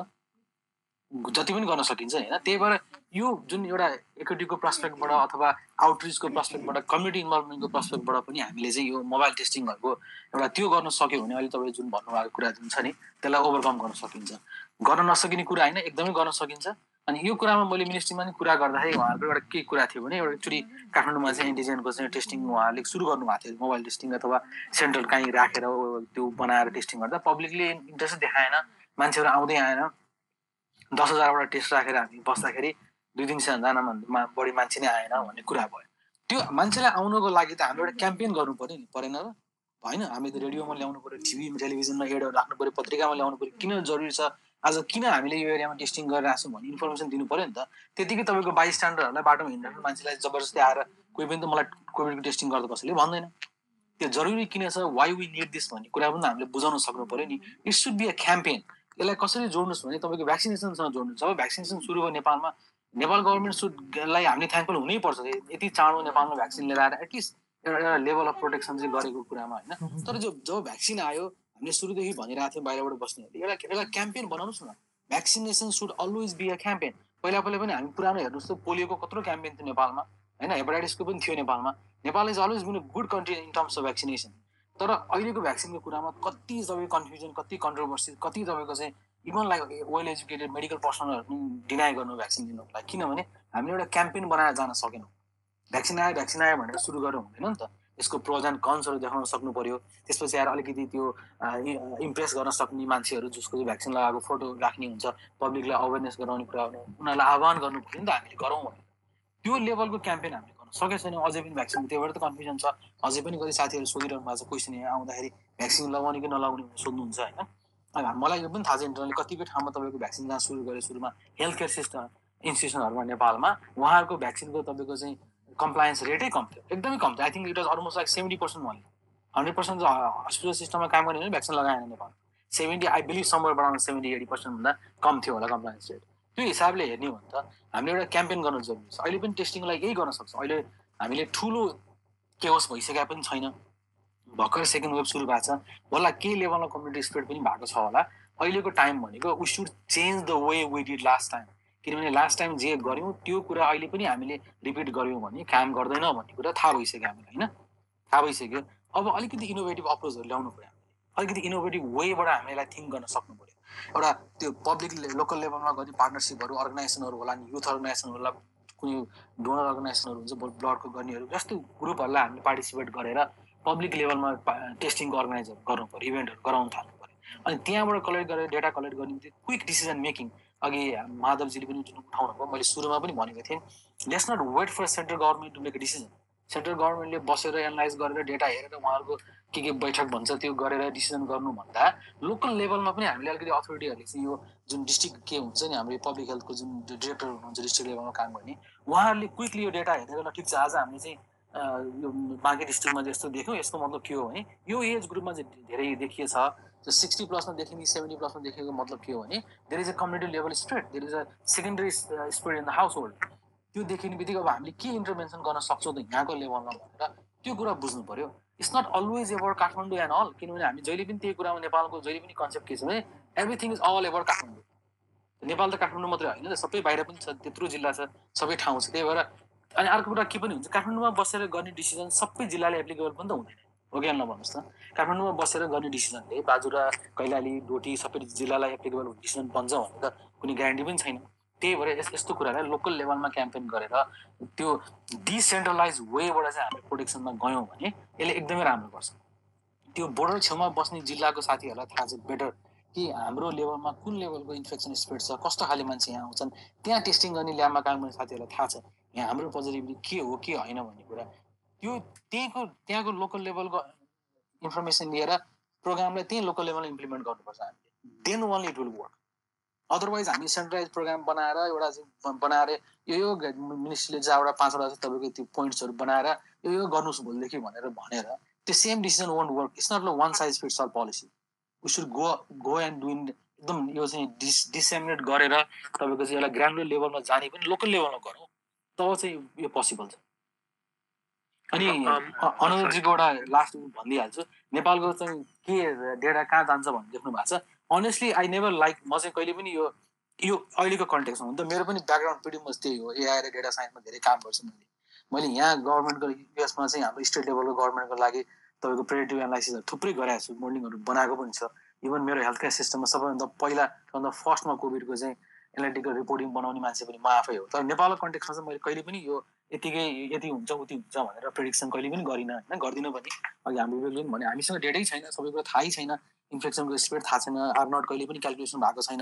जति पनि गर्न सकिन्छ होइन। त्यही भएर यो जुन एउटा इक्विटीको प्रस्पेक्टबाट अथवा आउटरिचको प्रस्पेक्टबाट कम्युनिटी इन्भल्भमेन्टको प्रस्पेक्टबाट पनि हामीले चाहिँ यो मोबाइल टेस्टिङहरूको एउटा त्यो गर्न सक्यो भने अहिले तपाईँले जुन भन्नुभएको कुरा जुन छ नि त्यसलाई ओभरकम गर्न सकिन्छ। गर्न नसकिने कुरा होइन एकदमै गर्न सकिन्छ। अनि यो कुरामा मैले मिनिस्ट्रीमा पनि कुरा गर्दाखेरि उहाँहरूको एउटा के कुरा थियो भने एउटा एकचोटि काठमाडौँमा चाहिँ एन्टिजेनको चाहिँ टेस्टिङ उहाँहरूले सुरु गर्नुभएको थियो मोबाइल टेस्टिङ अथवा सेन्ट्रल काहीँ राखेर त्यो बनाएर टेस्टिङ गर्दा पब्लिकले इन्ट्रेस्ट देखाएन मान्छेहरू आउँदै आएन। दस हजारवटा टेस्ट राखेर हामी बस्दाखेरि दुई तिन सयजनामा बढी मान्छे नै आएन भन्ने कुरा भयो। त्यो मान्छेलाई आउनुको लागि त हामीले एउटा क्याम्पेन गर्नु पऱ्यो नि परेन र होइन हामी त रेडियोमा ल्याउनु पऱ्यो टिभी टेलिभिजनमा एडहरू राख्नु पऱ्यो पत्रिकामा ल्याउनु पऱ्यो किन जरुरी छ आज किन हामीले यो एरियामा टेस्टिङ गरिरहेको छौँ भन्ने इन्फर्मेसन दिनु पऱ्यो नि त? त्यतिकै तपाईँको बाई स्ट्यान्डर्डहरूलाई बाटोमा हिँड्दा मान्छेलाई जबरजस्ती आएर कोही पनि त मलाई कोभिडको टेस्टिङ गर्दा कसैले भन्दैन। त्यो जरुरी किन छ? वाइ वी निड दिस भन्ने कुरा पनि हामीले बुझाउन सक्नु पऱ्यो नि। It should be a campaign यसलाई कसरी जोड्नुहोस् भने तपाईँको भ्याक्सिनेसनसँग जोड्नु जब भ्याक्सिनेसन सुरु भयो नेपालमा नेपाल गभर्मेन्ट सुडलाई हामीले थ्याङ्कफुल हुनैपर्छ यति चाँडो नेपालमा भ्याक्सिन लिएर आएर एटलिस्ट एउटा एउटा लेभल अफ प्रोटेक्सन चाहिँ गरेको कुरामा होइन। तर <laughs> जब जब भ्याक्सिन आयो हामीले सुरुदेखि भनिरहेको थियौँ बाहिरबाट बस्नेहरूले एउटा एउटा क्याम्पेन बनाउनुहोस् न। Vaccination should always be a campaign पहिला पहिला पनि हामी पुरानो हेर्नुहोस् त पोलियोको कत्रो क्याम्पेन थियो नेपालमा होइन? हेपाटाइटिसको पनि थियो नेपालमा। Nepal is always been good country in terms of vaccination तर अहिलेको भ्याक्सिनको कुरामा कति तपाईँ कन्फ्युजन कति कन्ट्रोभर्सी कति तपाईँको चाहिँ even like well educated medical पर्सनलहरू deny गर्नु भ्याक्सिन दिनुको लागि किनभने हामीले एउटा क्याम्पेन बनाएर जान सकेनौँ। भ्याक्सिन आयो भ्याक्सिन आयो भनेर सुरु गरेर हुँदैन नि त? यसको प्रोज एन्ड कन्सहरू देखाउन सक्नु पऱ्यो त्यसपछि आएर अलिकति त्यो इम्प्रेस गर्न सक्ने मान्छेहरू जसको चाहिँ भ्याक्सिन लगाएको फोटो राख्ने हुन्छ पब्लिकलाई अवेरनेस गराउने कुरा उनीहरूलाई आह्वान गर्नु पऱ्यो नि त हामीले गरौँ भने त्यो लेभलको क्याम्पेन हामीले गर्न। सकेको छैन अझै पनि भ्याक्सिन त्यही भएर त कन्फ्युजन छ। अझै पनि कति साथीहरू सोधिरहनु भएको छ क्वेसन आउँदाखेरि भ्याक्सिन लगाउने कि नलाउने सोध्नुहुन्छ होइन। मलाई यो पनि थाहा छ इन्टरनली कतिपय ठाउँमा तपाईँको भ्याक्सिन जहाँ सुरु गरे सुरुमा हेल्थ केयर सिस्टम इन्स्टिट्युसनहरूमा नेपालमा उहाँहरूको भ्याक्सिनको तपाईँको चाहिँ कम्प्लायन्स रेटै कम थियो एकदमै कम थियो I think it was almost like seventy percent भन्ने हन्ड्रेड पर्सेन्ट हस्पिटल सिस्टममा काम गर्ने भ्याक्सिन लगाएन नेपाल सेभेन्टी आई बिलिभ समर बढाउनु सेभेन्टी एटी पर्सेन्टभन्दा कम थियो होला कम्प्लायन्स रेट त्यो हिसाबले हेर्ने हो भने त हामीले एउटा क्याम्पेन गर्नु जरुरी छ। अहिले पनि टेस्टिङलाई यही गर्न सक्छौँ। अहिले हामीले ठुलो केवस भइसकेका पनि छैन। भर्खर सेकेन्ड वेभ सुरु भएको छ। होला केही लेभलमा कम्युनिटी स्प्रेड पनि भएको छ होला। अहिलेको टाइम भनेको we should change the way we did last time किनभने लास्ट टाइम जे गऱ्यौँ त्यो कुरा अहिले पनि हामीले रिपिट गऱ्यौँ भने काम गर्दैन भन्ने कुरा थाहा भइसक्यो हामीलाई होइन? थाहा भइसक्यो। अब अलिकति इनोभेटिभ अप्रोचहरू ल्याउनु पऱ्यो अलिकति इनोभेटिभ वेबाट हामीलाई थिङ्क गर्न सक्नु पऱ्यो। एउटा त्यो पब्लिक लोकल लेभलमा गर्ने पार्टनरसिपहरू अर्गनाइजेसनहरू होला नि युथ अर्गनाइजेसन होला कुनै डोनर अर्गनाइजेसनहरू हुन्छ ब्लडको गर्नेहरू जस्तो ग्रुपहरूलाई हामीले पार्टिसिपेट गरेर पब्लिक लेभलमा टेस्टिङको अर्गनाइज गर्नु पऱ्यो इभेन्टहरू गराउनु थाल्नु पऱ्यो। अनि त्यहाँबाट कलेक्ट गरेर डेटा कलेक्ट गर्ने क्विक डिसिजन मेकिङ अघि माधवजीले पनि उठाउनु भयो मैले सुरुमा पनि भनेको थिएँ let's not wait for central government to make decision central गभर्मेन्टले बसेर एनालाइज गरेर डेटा हेरेर उहाँहरूको के के बैठक भन्छ त्यो गरेर डिसिजन गर्नुभन्दा लोकल लेभलमा पनि हामीले अलिकति अथोरिटीहरूले चाहिँ यो जुन डिस्ट्रिक्ट के हुन्छ नि हाम्रो पब्लिक हेल्थको जुन डिरेक्टर हुनुहुन्छ डिस्ट्रिक्ट लेभलमा काम गर्ने उहाँहरूले क्विकली यो डेटा हेरेर ल ठिक छ आज हामीले चाहिँ यो बाँकी डिस्ट्रिक्टमा जस्तो देख्यौँ यसको मतलब के हो भने यो एज ग्रुपमा चाहिँ धेरै देखिएछ त्यो सिक्सटी प्लसमा देखिने सेभेन्टी प्लसमा देखेको मतलब के हो भने there is a community level spread there is a secondary spread in the household त्यो देखिने बित्तिकै अब हामीले के इन्टरभेन्सन गर्न सक्छौँ त यहाँको लेभलमा भनेर त्यो कुरा बुझ्नु पऱ्यो it's not always ever Kathmandu and all किनभने हामी जहिले पनि त्यही कुरामा नेपालको जहिले पनि कन्सेप्ट के छ भने everything is all ever Kathmandu Nepal त काठमाडौँ मात्रै होइन त सबै बाहिर पनि छ त्यत्रो जिल्ला छ सबै ठाउँ छ त्यही भएर अनि अर्को कुरा के पनि हुन्छ काठमाडौँमा बसेर गर्ने डिसिजन सबै जिल्लाले एप्लिकेबल पनि त हुँदैन। हो कि भन्नुहोस् त। काठमाडौँमा बसेर गर्ने डिसिजनले बाजुरा कैलाली डोटी सबै जिल्लालाई एप्लिकेबल हुने डिसिजन बन्छ भने त कुनै ग्यारेन्टी पनि छैन। त्यही भएर यस यस्तो कुरालाई लोकल लेभलमा क्याम्पेन गरेर त्यो डिसेन्ट्रलाइज वेबाट चाहिँ हामी प्रोटेक्सनमा गयौँ भने यसले एकदमै राम्रो गर्छ। त्यो बोर्डर छेउमा बस्ने जिल्लाको साथीहरूलाई थाहा छ बेटर कि हाम्रो लेभलमा कुन लेभलको इन्फेक्सन स्प्रेड छ कस्तो खाले मान्छे यहाँ आउँछन् त्यहाँ टेस्टिङ गर्ने ल्याबमा काम गर्ने साथीहरूलाई थाहा छ यहाँ हाम्रो पोजिटिभिटी के हो के होइन भन्ने कुरा। त्यो त्यहीँको त्यहाँको लोकल लेभलको इन्फर्मेसन लिएर प्रोग्रामलाई त्यही लोकल लेभलमा इम्प्लिमेन्ट गर्नुपर्छ हामीले। Then only it will work otherwise हामी सेन्ट्रलाइज प्रोग्राम बनाएर एउटा चाहिँ बनाएर यो यो मिनिस्ट्रीले जहाँबाट पाँचवटा चाहिँ तपाईँको त्यो पोइन्ट्सहरू बनाएर यो यो गर्नुहोस् भोलिदेखि भनेर भनेर त्यो same decision won't work it's not one size fits all policy we should go go and do एकदम यो चाहिँ डिस डिसेमिनेट गरेर तपाईँको चाहिँ एउटा ग्रान्ड लेभलमा जाने पनि लोकल लेभलमा गरौँ। तब चाहिँ यो पोसिबल छ। अनि अनुरोधजीको एउटा लास्ट भनिदिइहाल्छु नेपालको चाहिँ के डेटा कहाँ जान्छ भन्ने देख्नु भएको छ। अनेस्टली आई नेभर लाइक म चाहिँ कहिले पनि यो यो अहिलेको कन्टेक्समा हुन त मेरो पनि ब्याकग्राउन्ड पिडी मच त्यही हो। एआई र डेटा साइन्समा धेरै काम गर्छु मैले। मैले यहाँ गभर्मेन्टको युएसमा चाहिँ हाम्रो स्टेट लेभलको गभर्मेन्टको लागि तपाईँको प्रेडिटिभ एनालाइसिसहरू थुप्रै गराएको छु। मोडलिङहरू बनाएको पनि छ। इभन मेरो हेल्थ केयर सिस्टममा सबैभन्दा पहिला सबभन्दा फर्स्टमा कोभिडको चाहिँ एनालिटिकल रिपोर्टिङ बनाउने मान्छे पनि म आफै हो। तर नेपालको कन्टेक्समा चाहिँ मैले कहिले पनि यो यतिकै यति हुन्छ उति हुन्छ भनेर प्रिडिक्सन कहिले पनि गरिनँ होइन? गर्दिनँ पनि। अघि पनि भने हामीसँग डेटै छैन सबै कुरा थाहै छैन। इन्फेक्सनको स्प्रेड थाहा छैन आर नट कहिले पनि क्यालकुलेसन भएको छैन।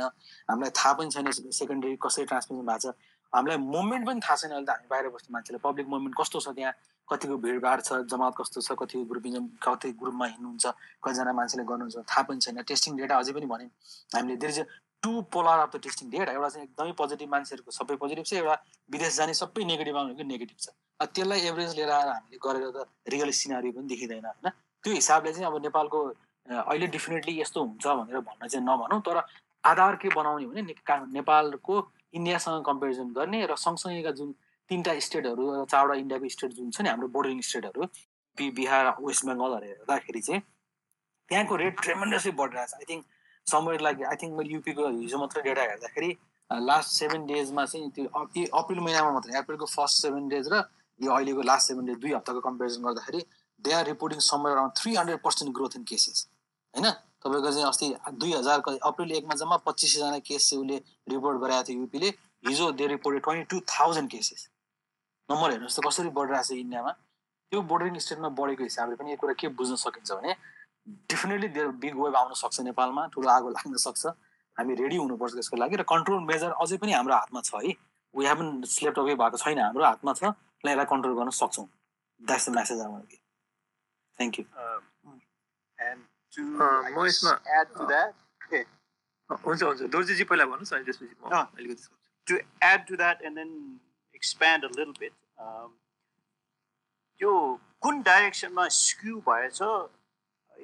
हामीलाई थाहा पनि छैन सेकेन्डरी कसरी ट्रान्समिसन भएको छ। हामीलाई मुभमेन्ट पनि थाहा छैन अहिले त हामी बाहिर बस्ने मान्छेलाई। पब्लिक मुभमेन्ट कस्तो छ त्यहाँ? कतिको भिडभाड छ जमात कस्तो छ? कतिको ग्रुपिजम कति ग्रुपमा हिँड्नुहुन्छ? कतिजना मान्छेले गर्नुहुन्छ? थाहा पनि छैन। टेस्टिङ डेटा अझै पनि भने हामीले धेरै to polar of the testing date एउटा चाहिँ एकदमै पोजिटिभ मान्छेहरूको सबै पोजिटिभ छ एउटा विदेश जाने सबै नेगेटिभ आउनेको नेगेटिभ छ। त्यसलाई एभरेज लिएर आएर हामीले गरेर त रियल सिनारी पनि देखिँदैन होइन? त्यो हिसाबले चाहिँ अब नेपालको अहिले डेफिनेटली यस्तो हुन्छ भनेर भन्न चाहिँ नभनौँ तर आधार के बनाउने भने नेपालको इन्डियासँग कम्पेरिजन गर्ने र सँगसँगैका जुन तिनवटा स्टेटहरू चारवटा इन्डियाको स्टेट जुन छ नि हाम्रो बोर्डरिङ स्टेटहरू बिहार वेस्ट बेङ्गलहरू हेर्दाखेरि चाहिँ त्यहाँको रेट ट्रेमेन्डसली बढिरहेको छ। I think somewhere like I think मैले युपीको हिजो मात्रै डेटा हेर्दाखेरि लास्ट सेभेन डेजमा चाहिँ त्यो अप्रिल महिनामा मात्रै अप्रिलको फर्स्ट सेभेन डेज र यो अहिलेको लास्ट सेभेन डेज दुई हप्ताको कम्पेरिजन गर्दाखेरि they are reporting somewhere around three hundred percent growth in cases होइन? तपाईँको चाहिँ अस्ति दुई हजारको अप्रिल एकमा जम्मा पच्चिस सयजना केस चाहिँ उसले रिपोर्ट गराएको थियो युपीले हिजो they reported twenty two thousand cases number हेर्नुहोस् त कसरी बढिरहेको छ इन्डियामा त्यो बोर्डरिङ स्टेटमा बढेको हिसाबले पनि यो कुरा के बुझ्न सकिन्छ भने डेफिनेटली देयर बिग वेभ आउन सक्छ नेपालमा ठुलो आगो लाग्न सक्छ। हामी रेडी हुनुपर्छ त्यसको लागि र कन्ट्रोल मेजर अझै पनि हाम्रो हातमा छ है। वी हेभन स्लेप्ट अवे भएको छैन हाम्रो हातमा छ र यसलाई कन्ट्रोल गर्न सक्छौँ। द्याट्स द मेसेज आउनु कि thank you And to I म यसमा add to that, okay, हुन्छ हुन्छ। दोर्जेजी पहिला भन्नुहोस् अनि त्यसपछि म अँ। अलिकति add to that and then expand a little bit, um, त्यो कुन डाइरेक्सनमा स्क्यु भएछ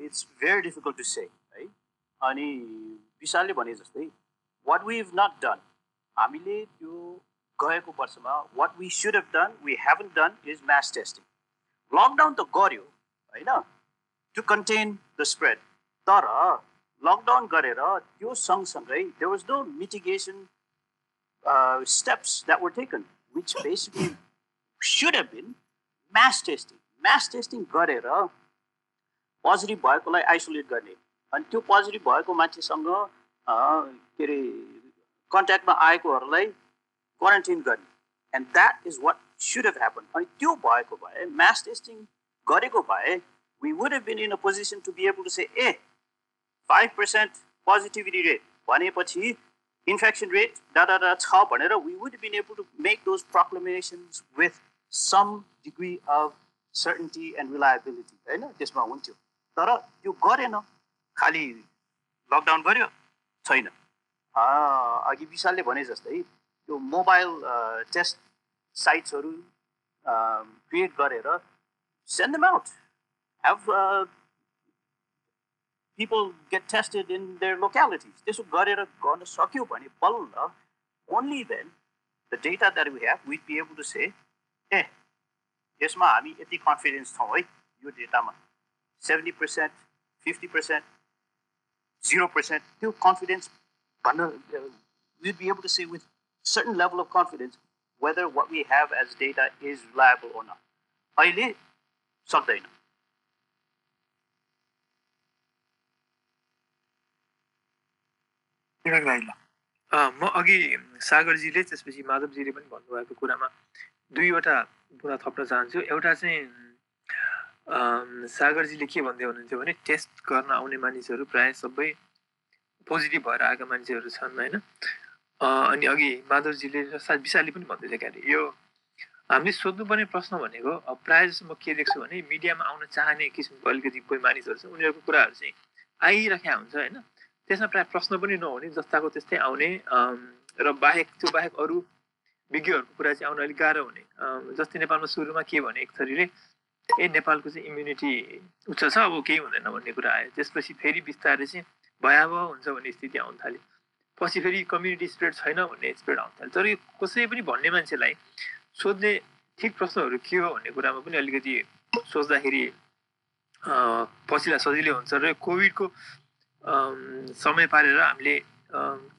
it's very difficult to say है अनि विशालले भने जस्तै what we have not done हामीले त्यो गएको वर्षमा what we should have done we haven't done is mass testing lockdown त गऱ्यो होइन? टु कन्टेन द स्प्रेड तर लकडाउन गरेर त्यो सँगसँगै there was no mitigation steps that were taken, which basically should have been mass testing. Mass testing गरेर positive भएकोलाई isolate गर्ने। अनि त्यो पोजिटिभ भएको मान्छेसँग के अरे कन्ट्याक्टमा आएकोहरूलाई क्वारेन्टाइन गर्ने। And that is what should have happen अनि त्यो भएको भए मास टेस्टिङ गरेको भए we would have been in a position to be able to say a five percent positivity rate भनेपछि इन्फेक्सन रेट डाडा छ भनेर we would been able to make those proclamations with some degree of certainty and reliability होइन? त्यसमा हुन्थ्यो। तर त्यो गरेन। खालि लकडाउन गर्यो छैन। अघि विशालले भने जस्तै त्यो मोबाइल टेस्ट साइट्सहरू क्रिएट गरेर send them out have people get tested in their localities. त्यसो गरेर गर्न सक्यो भने बल्ल only then the data that we have we'd be able to say ए यसमा हामी यति कन्फिडेन्स छौँ है यो डेटामा seventy percent fifty percent zero percent त्यो कन्फिडेन्स भन्न we'd be able to say with certain level of confidence whether what we have as data is reliable or not. अहिले सक्दैन म अघि सागरजीले त्यसपछि माधवजीले पनि भन्नुभएको कुरामा दुईवटा कुरा थप्न चाहन्छु एउटा चाहिँ सागरजीले के भन्दै हुनुहुन्थ्यो भने टेस्ट गर्न आउने मानिसहरू प्रायः सबै पोजिटिभ भएर आएका मान्छेहरू छन् होइन? अनि अघि माधवजीले र विशालले पनि भन्दै थियो क्यारे यो हामीले सोध्नुपर्ने प्रश्न भनेको अब प्रायः जस्तो म के देख्छु भने मिडियामा आउन चाहने किसिमको अलिकति कोही मानिसहरू छ उनीहरूको कुराहरू चाहिँ आइराखेका हुन्छ होइन? त्यसमा प्रायः प्रश्न पनि नहुने जस्ताको त्यस्तै आउने र बाहेक त्यो बाहेक अरू विज्ञहरूको कुरा चाहिँ आउन अलिक गाह्रो हुने। जस्तै नेपालमा सुरुमा के भने एक थरीले ए नेपालको चाहिँ इम्युनिटी उच्च छ अब केही हुँदैन भन्ने कुरा आयो। त्यसपछि फेरि बिस्तारै चाहिँ भयावह हुन्छ भन्ने स्थिति आउन थाल्यो। पछि फेरि कम्युनिटी स्प्रेड छैन भन्ने स्प्रेड आउन थाल्यो। तर यो कसै पनि भन्ने मान्छेलाई सोध्ने ठिक प्रश्नहरू के हो भन्ने कुरामा पनि अलिकति सोच्दाखेरि पछिलाई सजिलै हुन्छ। र कोभिडको समय पारेर हामीले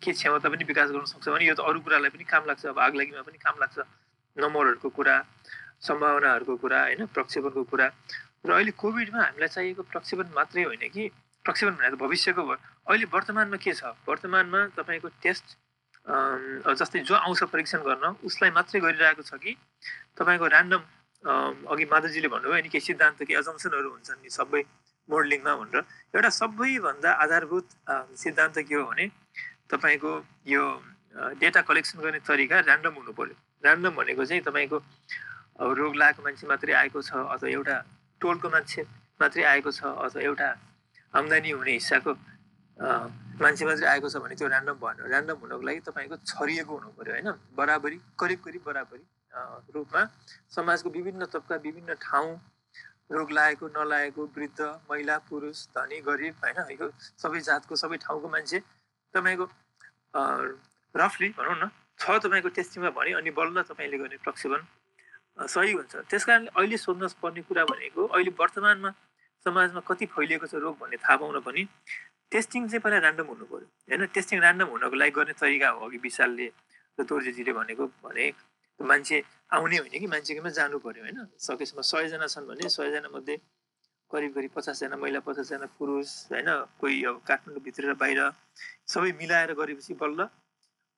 के क्षमता पनि विकास गर्न सक्छौँ भने यो त अरू कुरालाई पनि काम लाग्छ अब आगलागीमा पनि काम लाग्छ। नम्बरहरूको कुरा सम्भावनाहरूको कुरा होइन प्रक्षेपणको कुरा। र अहिले कोभिडमा हामीलाई चाहिएको प्रक्षेपण मात्रै होइन कि? प्रक्षेपण भनेको भविष्यको भयो अहिले वर्तमानमा के छ? वर्तमानमा तपाईँको टेस्ट जस्तै जो आउँछ परीक्षण गर्न उसलाई मात्रै गरिरहेको छ कि? तपाईँको ऱ्यान्डम अघि माधवजीले भन्नुभयो नि केही सिद्धान्त केही अजम्सनहरू हुन्छन् नि सबै मोडलिङमा भनेर। एउटा सबैभन्दा आधारभूत सिद्धान्त के हो भने तपाईँको यो डेटा कलेक्सन गर्ने तरिका ऱ्यान्डम हुनु पर्यो ऱ्यान्डम भनेको चाहिँ तपाईँको अब रोग लागेको मान्छे मात्रै आएको छ अथवा एउटा टोलको मान्छे मात्रै आएको छ अथवा एउटा आम्दानी हुने हिस्साको मान्छे मात्रै आएको छ भने त्यो ऱ्यान्डम भएन। ऱ्यान्डम हुनको लागि तपाईँको छरिएको हुनु पर्यो होइन? बराबरी करिब करिब बराबरी रूपमा समाजको विभिन्न तबका विभिन्न ठाउँ रोग लागेको नलागेको वृद्ध महिला पुरुष धनी गरिब होइन? यो सबै जातको सबै ठाउँको मान्छे तपाईँको रफली भनौँ न छ तपाईँको टेस्टिङमा भने अनि बल्ल तपाईँले गर्ने प्रक्षेपण सही हुन्छ। त्यस कारणले अहिले सोध्न पर्ने कुरा भनेको अहिले वर्तमानमा समाजमा कति फैलिएको छ रोग भन्ने थाहा पाउन पनि टेस्टिङ चाहिँ पहिला ऱ्यान्डम हुनु पऱ्यो। होइन? टेस्टिङ ऱ्यान्डम हुनको लागि गर्ने तरिका हो अघि विशालले र तोर्जेजीले भनेको भने मान्छे आउने होइन कि मान्छेकोमा जानु पऱ्यो होइन? सकेसम्म सयजना छन् भने सयजना मध्ये करिब करिब पचासजना महिला पचासजना पुरुष होइन? कोही अब काठमाडौँभित्र र बाहिर सबै मिलाएर गरेपछि बल्ल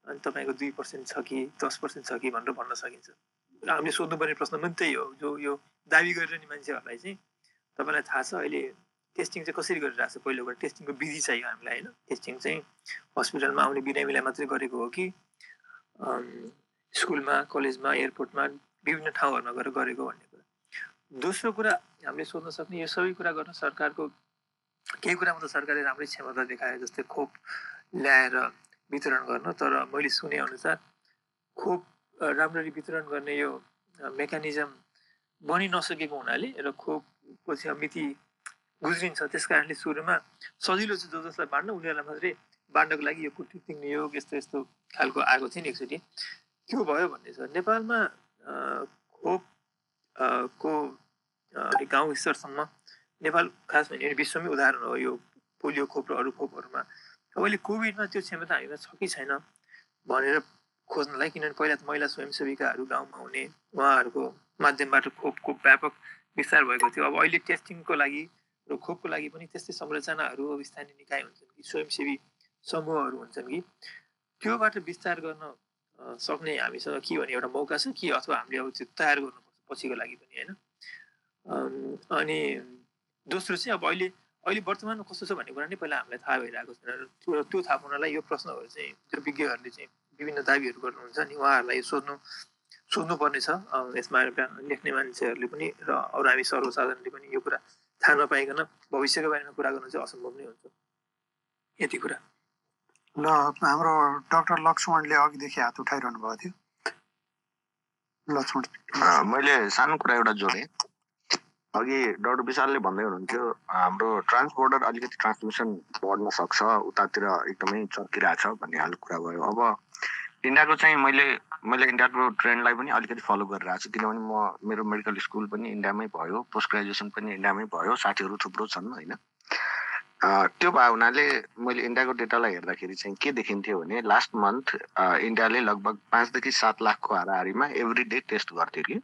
अनि तपाईँको दुई पर्सेन्ट छ कि दस पर्सेन्ट छ कि भनेर भन्न सकिन्छ। हामीले सोध्नुपर्ने प्रश्न पनि त्यही हो। जो यो दाबी गरिरहने मान्छेहरूलाई चाहिँ तपाईँलाई थाहा छ अहिले टेस्टिङ चाहिँ कसरी गरिरहेको छ? पहिलो कुरा टेस्टिङको विधि चाहियो हामीलाई होइन? टेस्टिङ चाहिँ हस्पिटलमा आउने बिरामीलाई मात्रै गरेको हो कि स्कुलमा कलेजमा एयरपोर्टमा विभिन्न ठाउँहरूमा गएर गरेको भन्ने कुरा। दोस्रो कुरा हामीले सोध्न सक्ने यो सबै कुरा गर्न सरकारको केही कुरामा त सरकारले राम्रै क्षमता देखायो जस्तै खोप ल्याएर वितरण गर्न तर मैले सुने अनुसार खोप राम्ररी वितरण गर्ने यो मेकानिजम बनि नसकेको हुनाले र खोपको चाहिँ मिति गुज्रिन्छ त्यस कारणले सुरुमा सजिलो चाहिँ जो जसलाई बाँड्न उनीहरूलाई मात्रै बाँड्नको लागि यो कुटुतिङ नियोग यस्तो यस्तो खालको आएको थियो नि एकचोटि। त्यो भयो भन्ने छ। नेपालमा खोप को गाउँ स्तरसम्म नेपाल खास भने विश्वमै उदाहरण हो यो पोलियो खोप र अरू खोपहरूमा। अब अहिले कोभिडमा त्यो क्षमता हामीमा छ कि छैन भनेर खोज्नलाई किनभने पहिला त महिला स्वयंसेविकाहरू गाउँमा हुने उहाँहरूको माध्यमबाट खोपको व्यापक विस्तार भएको थियो। अब अहिले टेस्टिङको लागि र खोपको लागि पनि त्यस्तै संरचनाहरू स्थानीय निकाय हुन्छन् कि स्वयंसेवी समूहहरू हुन्छन् कि। त्योबाट विस्तार गर्न सक्ने हामीसँग के भने एउटा मौका छ कि अथवा हामीले अब त्यो तयार गर्नुपर्छ पछिको लागि पनि होइन? अनि दोस्रो चाहिँ अब अहिले अहिले वर्तमानमा कस्तो छ भन्ने कुरा नै पहिला हामीलाई थाहा भइरहेको छैन। त्यो थाहा पाउनलाई यो प्रश्नहरू चाहिँ त्यो विज्ञहरूले चाहिँ विभिन्न दावीहरू गर्नुहुन्छ नि उहाँहरूलाई सोध्नु सोध्नुपर्ने छ यसमा लेख्ने मान्छेहरूले पनि र अरू हामी सर्वसाधारणले पनि यो कुरा थाहा नपाइकन भविष्यको बारेमा कुरा गर्नु चाहिँ असम्भव नै हुन्छ। यति कुरा। ल हाम्रो डाक्टर लक्ष्मणले अघिदेखि हात उठाइरहनु भएको थियो। लक्ष्मण। मैले सानो कुरा एउटा जोडेँ। अघि डाक्टर विशालले भन्दै हुनुहुन्थ्यो हाम्रो ट्रान्सपोर्टर अलिकति ट्रान्समिसन बढ्न सक्छ उतातिर एकदमै चर्किरहेछ भन्ने खालको कुरा भयो। अब इन्डियाको चाहिँ मैले मैले इन्डियाको ट्रेन्डलाई पनि अलिकति फलो गरिरहेको छु किनभने म मेरो मेडिकल स्कुल पनि इन्डियामै भयो पोस्ट ग्रेजुएसन पनि इन्डियामै भयो साथीहरू थुप्रो छन् होइन। त्यो भयो हुनाले मैले इन्डियाको डेटालाई हेर्दाखेरि चाहिँ के देखिन्थ्यो भने लास्ट मन्थ इन्डियाले लगभग पाँचदेखि सात लाखको हाराहारीमा एभ्री डे टेस्ट गर्थ्यो कि।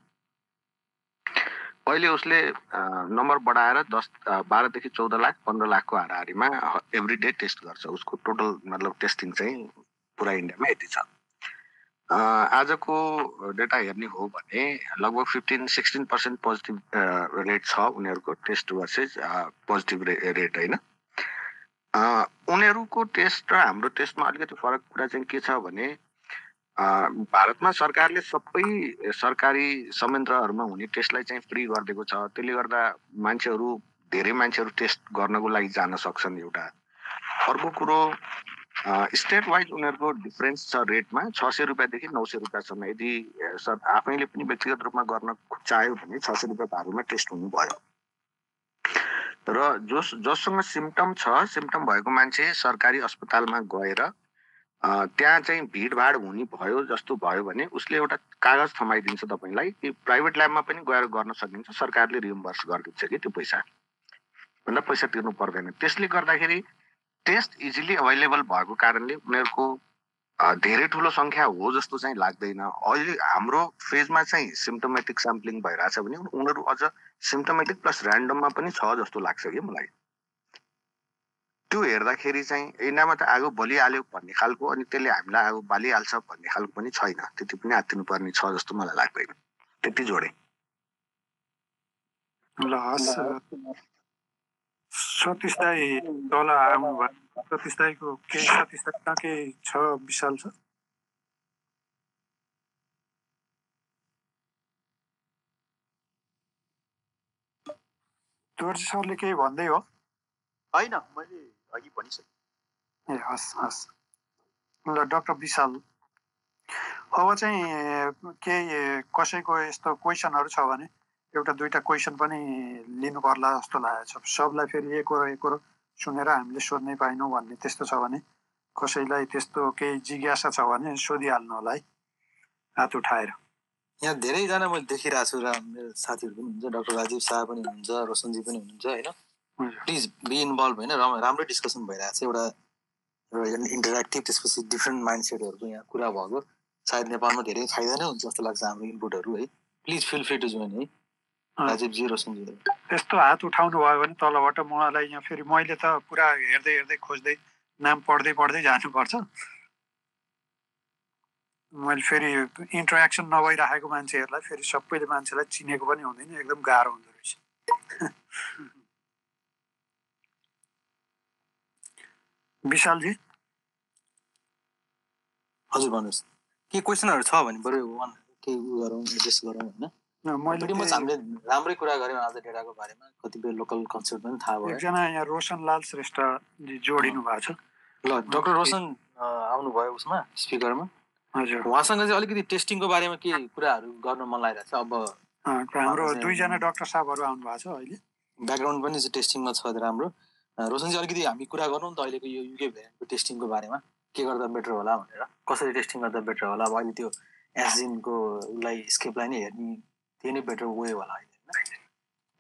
अहिले उसले नम्बर बढाएर दस बाह्रदेखि चौध लाख पन्ध्र लाखको हाराहारीमा एभ्री डे टेस्ट गर्छ। उसको टोटल मतलब टेस्टिङ चाहिँ पुरा इन्डियामा यति छ। आजको डेटा हेर्ने हो भने लगभग fifteen sixteen percent positive rate छ उनीहरूको टेस्ट भर्सेस पोजिटिभ रेट होइन। उनीहरूको टेस्ट र हाम्रो टेस्टमा अलिकति फरक कुरा चाहिँ के छ भने भारतमा सरकारले सबै सरकारी संयन्त्रहरूमा हुने टेस्टलाई चाहिँ फ्री गरिदिएको छ। त्यसले गर्दा मान्छेहरू धेरै मान्छेहरू टेस्ट गर्नको लागि जान सक्छन् एउटा। अर्को कुरो स्टेट वाइज उनीहरूको डिफरेन्स छ रेटमा छ सय रुपियाँदेखि नौ सय रुपियाँसम्म। यदि आफैले पनि व्यक्तिगत रूपमा गर्न चाह्यो भने छ सय रुपियाँ भारूमा टेस्ट हुनुभयो। र जस जससँग सिम्टम छ सिम्टम भएको मान्छे सरकारी अस्पतालमा गएर त्यहाँ चाहिँ भिडभाड हुने भयो जस्तो भयो भने उसले एउटा कागज थमाइदिन्छ तपाईँलाई कि प्राइभेट ल्याबमा पनि गएर गर्न सकिन्छ सरकारले रिम्बर्स गरिदिन्छ कि त्यो पैसा। भन्दा पैसा तिर्नु पर्दैन। त्यसले गर्दाखेरि टेस्ट इजिली अभाइलेबल भएको कारणले उनीहरूको धेरै ठुलो सङ्ख्या हो जस्तो चाहिँ लाग्दैन। अहिले हाम्रो फेजमा चाहिँ सिम्टोमेटिक स्याम्पलिङ भइरहेछ भने उनीहरू अझ सिम्टोमेटिक प्लस ऱ्यान्डममा पनि छ जस्तो लाग्छ कि मलाई। त्यो हेर्दाखेरि चाहिँ यिनीमा त आगो बलिहाल्यो भन्ने खालको अनि त्यसले हामीलाई आगो बालिहाल्छ भन्ने खालको पनि छैन। त्यति पनि आत्तिनु पर्ने छ जस्तो मलाई लाग्दैन। त्यति जोडे। ल सतीश दाई तल आउनुभयो सतीश दाईको केही सतीश दाई केही छ विशाल छ दोर्जी सरले केही भन्दै हो? होइन मैले अघि भनिसकेँ ए हस् हस्। ल डक्टर विशाल अब चाहिँ केही कसैको यस्तो क्वेसनहरू छ भने एउटा दुइटा क्वेसन पनि लिनु पर्ला जस्तो लागेको छ। सबलाई फेरि एकरो एकरो सुनेर हामीले सोध्नै पाइनौँ भन्ने त्यस्तो छ भने कसैलाई त्यस्तो केही जिज्ञासा छ भने सोधिहाल्नु होला है। हात उठाएर। यहाँ धेरैजना मैले देखिरहेको छु र मेरो साथीहरू पनि हुन्छ डक्टर राजीव शाह पनि हुनुहुन्छ रोशनजी पनि हुनुहुन्छ होइन? प्लिज बी इन्भल्भ होइन? राम- राम्रै डिस्कसन भइरहेको छ एउटा एउटा इन्टरेक्टिभ त्यसपछि डिफ्रेन्ट माइन्ड सेटहरूको यहाँ कुरा भएको। सायद नेपालमा धेरै फाइदा नै हुन्छ जस्तो लाग्छ हाम्रो इनपुटहरू है? Please feel free to join है? राजीवजी रोशनजी यस्तो हात उठाउनु भयो भने तलबाट मलाई यहाँ फेरि मैले त पुरा हेर्दै हेर्दै खोज्दै नाम पढ्दै पढ्दै जानुपर्छ। मैले फेरि इन्टरेक्सन नभइराखेको मान्छेहरूलाई फेरि सबैले मान्छेलाई चिनेको पनि हुँदैन एकदम गाह्रो हुँदो रहेछ। <laughs> विशालजी? हजुर भन्नुहोस्। के क्वेसनहरू छ भने बरु वान केही उ गरौँ एड्रेस गरौँ होइन? हामीले राम्रै कुरा गऱ्यौँ आज डेटाको बारेमा। कतिपय लोकल कन्सेप्ट पनि थाहा भयो। एकजना यहाँ रोशनलाल श्रेष्ठजी जोडिनु भएको छ। ल डक्टर रोशन आउनुभयो उसमा स्पिकरमा। हजुर। उहाँसँग चाहिँ अलिकति टेस्टिङको बारेमा के कुराहरू गर्न मन लागिरहेको छ? अब हाम्रो दुईजना डक्टर साहबहरू आउनु भएको छ अहिले। ब्याकग्राउन्ड पनि टेस्टिङमा छ राम्रो। रोशनजी अलिकति हामी कुरा गरौँ त अहिलेको यो युके भेरिएन्टको टेस्टिङको बारेमा। के गर्दा बेटर होला भनेर। कसरी टेस्टिङ गर्दा बेटर होला? अब अहिले त्यो एसजिनको उसलाई स्केपलाई नै हेर्ने त्यो नै बेटर वे होला अहिले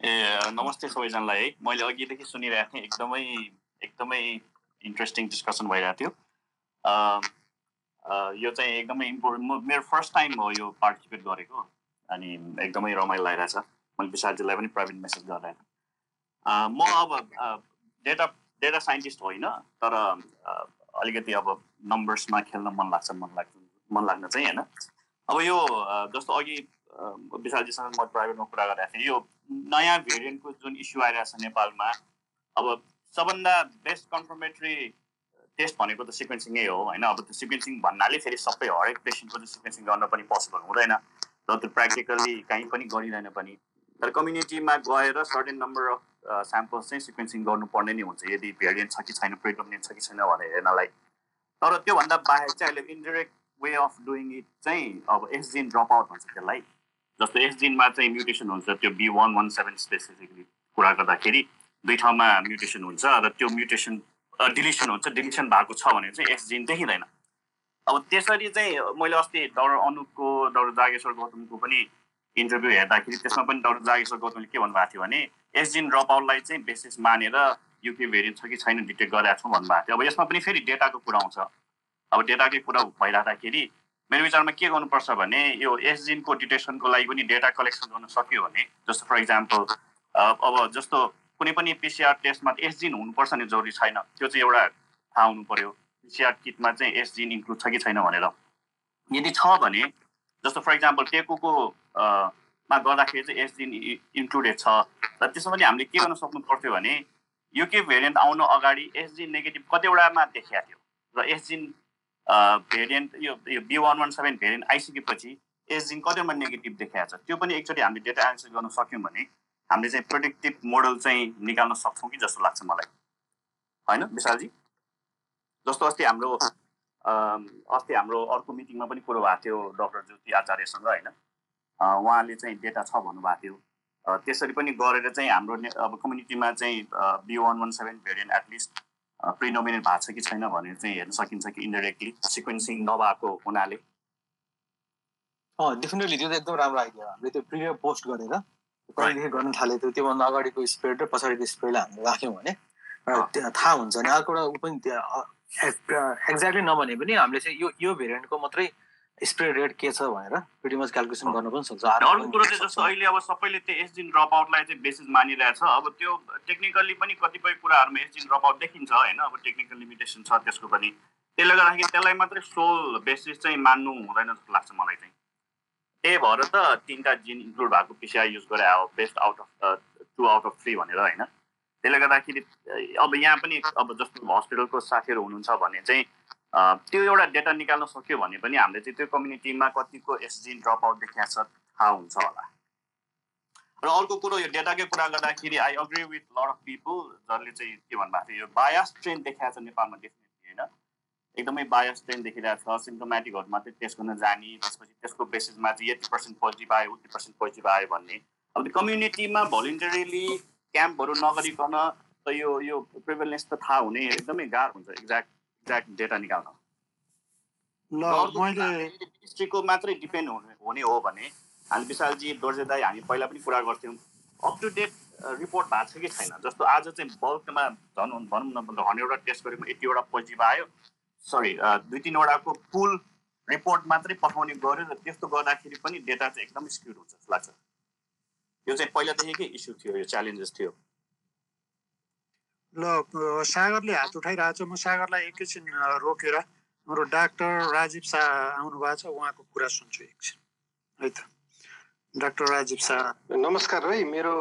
ए नमस्ते सबैजनालाई है। मैले अघिदेखि सुनिरहेको थिएँ एकदमै एकदमै इन्ट्रेस्टिङ डिस्कसन भइरहेको थियो। यो चाहिँ एकदमै इम्पोर्टेन्ट म मेरो फर्स्ट टाइम हो यो पार्टिसिपेट गरेको अनि एकदमै रमाइलो लागिरहेछ। मैले विशालजीलाई पनि प्राइभेट मेसेज गरिरहेको म अब डेटा डेटा साइन्टिस्ट होइन तर अलिकति अब नम्बर्समा खेल्न मन लाग्छ मन लाग्छ मन लाग्न चाहिँ होइन। अब यो जस्तो अघि विशालजीसँग म प्राइभेटमा कुरा गरिरहेको थिएँ यो नयाँ भेरिएन्टको जुन इस्यु आइरहेको छ नेपालमा अब सबभन्दा बेस्ट कन्फर्मेटरी टेस्ट भनेको त सिक्वेन्सिङै हो होइन? अब त्यो सिक्वेन्सिङ भन्नाले फेरि सबै हरेक पेसेन्टको चाहिँ सिक्वेन्सिङ गर्न पनि पोसिबल हुँदैन र त्यो प्र्याक्टिकल्ली कहीँ पनि गरिँदैन पनि। तर कम्युनिटीमा गएर सर्टेन नम्बर अफ स्याम्पल्स चाहिँ सिक्वेन्सिङ गर्नुपर्ने नै हुन्छ। यदि भेरिएन्ट छ कि छैन प्रिडोमिनेन्ट छ कि छैन भनेर हेर्नलाई। तर त्योभन्दा बाहेक चाहिँ अहिले indirect way of doing it चाहिँ अब एसजिन ड्रप आउट भन्छ त्यसलाई। जस्तो एसजिनमा चाहिँ म्युटेसन हुन्छ त्यो B one one seven specifically कुरा गर्दाखेरि दुई ठाउँमा म्युटेसन हुन्छ र त्यो म्युटेसन डिलिसन हुन्छ डिलिसन भएको छ भने चाहिँ एसजिन देखिँदैन। अब त्यसरी चाहिँ मैले अस्ति डाक्टर अनुपको डाक्टर जागेश्वर गौतमको पनि इन्टरभ्यू हेर्दाखेरि त्यसमा पनि डाक्टर जागेश्वर गौतमले के भन्नुभएको थियो भने एसजिन ड्रप आउटलाई चाहिँ बेसिस मानेर युके भेरिएन्ट छ कि छैन डिटेक्ट गरेको छौँ भन्नुभएको थियो। अब यसमा पनि फेरि डेटाको कुरा आउँछ। अब डेटाकै कुरा भइराख्दाखेरि मेरो विचारमा के गर्नुपर्छ भने यो एसजिनको डिटेक्सनको लागि पनि डेटा कलेक्सन गर्न सक्यो भने जस्तो फर इक्जाम्पल अब जस्तो कुनै पनि पिसिआर टेस्टमा एसजिन हुनुपर्छ नि जरुरी छैन। त्यो चाहिँ एउटा थाहा हुनु पर्यो। पिसिआर किटमा चाहिँ एसजिन इन्क्लुड छ कि छैन भनेर। यदि छ भने जस्तो फर इक्जाम्पल टेकुको मा गर्दाखेरि चाहिँ एसजिन इन्क्लुडेड छ। र त्यसमा पनि हामीले के गर्न सक्नु पर्थ्यो भने युके भेरिएन्ट आउनु अगाडि एसजिन नेगेटिभ कतिवटामा देखिएको थियो? र एसजिन भेरिएन्ट यो यो B one one seven variant आइसकेपछि एसजिन कतिवटा नेगेटिभ देखाएको छ? त्यो पनि एकचोटि हामीले डेटा एनालिसिस गर्न सक्यौँ भने हामीले चाहिँ प्रोडक्टिभ मोडल चाहिँ निकाल्न सक्छौँ कि जस्तो लाग्छ मलाई। होइन विशालजी? जस्तो अस्ति हाम्रो अस्ति हाम्रो अर्को मिटिङमा पनि कुरो भएको थियो डक्टर ज्योति आचार्यसँग होइन? उहाँले चाहिँ डेटा छ भन्नुभएको थियो। त्यसरी पनि गरेर चाहिँ हाम्रो अब कम्युनिटीमा चाहिँ B one one seven variant at least predominate भएको छ कि छैन भनेर चाहिँ हेर्न सकिन्छ कि इन्डाइरेक्टली सिक्वेन्सिङ नभएको हुनाले। डेफिनेटली त्यो त एकदम राम्रो आइडिया हामीले त्यो प्रिमियर पोस्ट गरेर कहिलेदेखि गर्न थालेको थियो त्योभन्दा अगाडिको स्प्रेड र पछाडिको स्प्रेडलाई हामीले राख्यौँ भने थाहा हुन्छ। नि अर्को एउटा ऊ पनि त्यहाँ एक्ज्याक्टली नभने पनि हामीले चाहिँ यो यो भेरिएन्टको मात्रै स्प्रेड रेट के छ भनेर मच क्यालकुलेसन गर्न पनि सक्छ। अर्को कुरो चाहिँ जस्तो अहिले अब सबैले त्यो एसजिन ड्रप आउटलाई चाहिँ बेसिस मानिरहेछ। अब त्यो टेक्निकल्ली पनि कतिपय कुराहरूमा एसजिन ड्रप आउट देखिन्छ होइन? अब टेक्निकल लिमिटेसन छ त्यसको पनि। त्यसले गर्दाखेरि त्यसलाई मात्रै सोल बेसिस चाहिँ मान्नु हुँदैन जस्तो लाग्छ मलाई चाहिँ। त्यही भएर त तिनवटा जिन इन्क्लुड भएको पिसिआई युज गरे अब best out of two out of three भनेर होइन? त्यसले गर्दाखेरि अब यहाँ पनि अब जस्तो हस्पिटलको साथीहरू हुनुहुन्छ भने चाहिँ त्यो एउटा डेटा निकाल्न सक्यो भने पनि हामीले चाहिँ त्यो कम्युनिटीमा कतिको एसजिन ड्रप आउट देखाएको छ थाहा हुन्छ होला। र अर्को कुरो यो डेटाकै कुरा गर्दाखेरि I agree with lot of people जसले चाहिँ के भन्नुभएको थियो यो बायस ट्रेन देखाएको छ नेपालमा डेफिनेटली होइन? एकदमै बायस ट्रेन देखिरहेको छ सिम्टोमेटिकहरू मात्रै टेस्ट गर्न जाने त्यसपछि त्यसको बेसिसमा चाहिँ यति पर्सेन्ट पोजिटिभ आयो उति पर्सेन्ट पोजिटिभ आयो भन्ने। अब त्यो कम्युनिटीमा भोलिन्टरीली क्याम्पहरू नगरिकन त यो यो प्रिभिलेन्स त थाहा हुने एकदमै गाह्रो हुन्छ एक्ज्याक्ट एक्ज्याक्ट डेटा निकाल्न। मिनिस्ट्रीको मात्रै डिपेन्ड हुने हुने हो भने हामी विशालजी दोर्जे दाई हामी पहिला पनि कुरा गर्थ्यौँ। अप टु डेट रिपोर्ट भएको छ कि छैन? जस्तो आज चाहिँ बल्कमा झन् भनौँ न हन्ड्रेडवटा टेस्ट गरेको यतिवटा पोजिटिभ आयो। सरी दुई तिनवटाको पुल रिपोर्ट मात्रै पठाउने गर्यो र त्यस्तो गर्दाखेरि पनि डेटा चाहिँ एकदमै स्क्युड हुन्छ जस्तो लाग्छ। यो चाहिँ पहिलादेखिकै इस्यु थियो यो च्यालेन्जेस थियो। ल सागरले हात उठाइरहेको छ म सागरलाई एकैछिन रोकेर हाम्रो डाक्टर राजीव शाह आउनु भएको छ। उहाँको कुरा सुन्छु एकछिन। है त। डाक्टर राजीव शाह नमस्कार है मेरो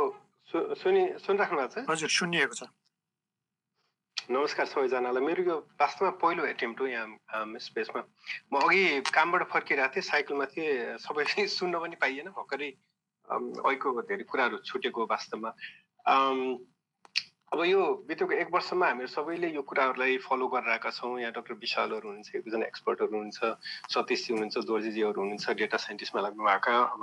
सुनि सुनिराख्नु भएको छ? हजुर सुनिएको छ। नमस्कार सबैजनालाई। मेरो यो वास्तवमा पहिलो एटेम्प हो यहाँ स्पेसमा। म अघि कामबाट फर्किरहेको थिएँ साइकलमा थिएँ। सबै <laughs> सुन्न पनि पाइएन। भर्खरै अहिलेको धेरै कुराहरू छुटेको वास्तवमा। अब यो बितेको एक वर्षमा हामीहरू सबैले यो कुराहरूलाई फलो गरिरहेका छौँ। यहाँ डक्टर विशालहरू हुनुहुन्छ एक दुईजना एक्सपर्टहरू हुनुहुन्छ सतीशजी हुनुहुन्छ दोर्जीजीहरू हुनुहुन्छ डेटा साइन्टिस्टमा लाग्नु भएका। अब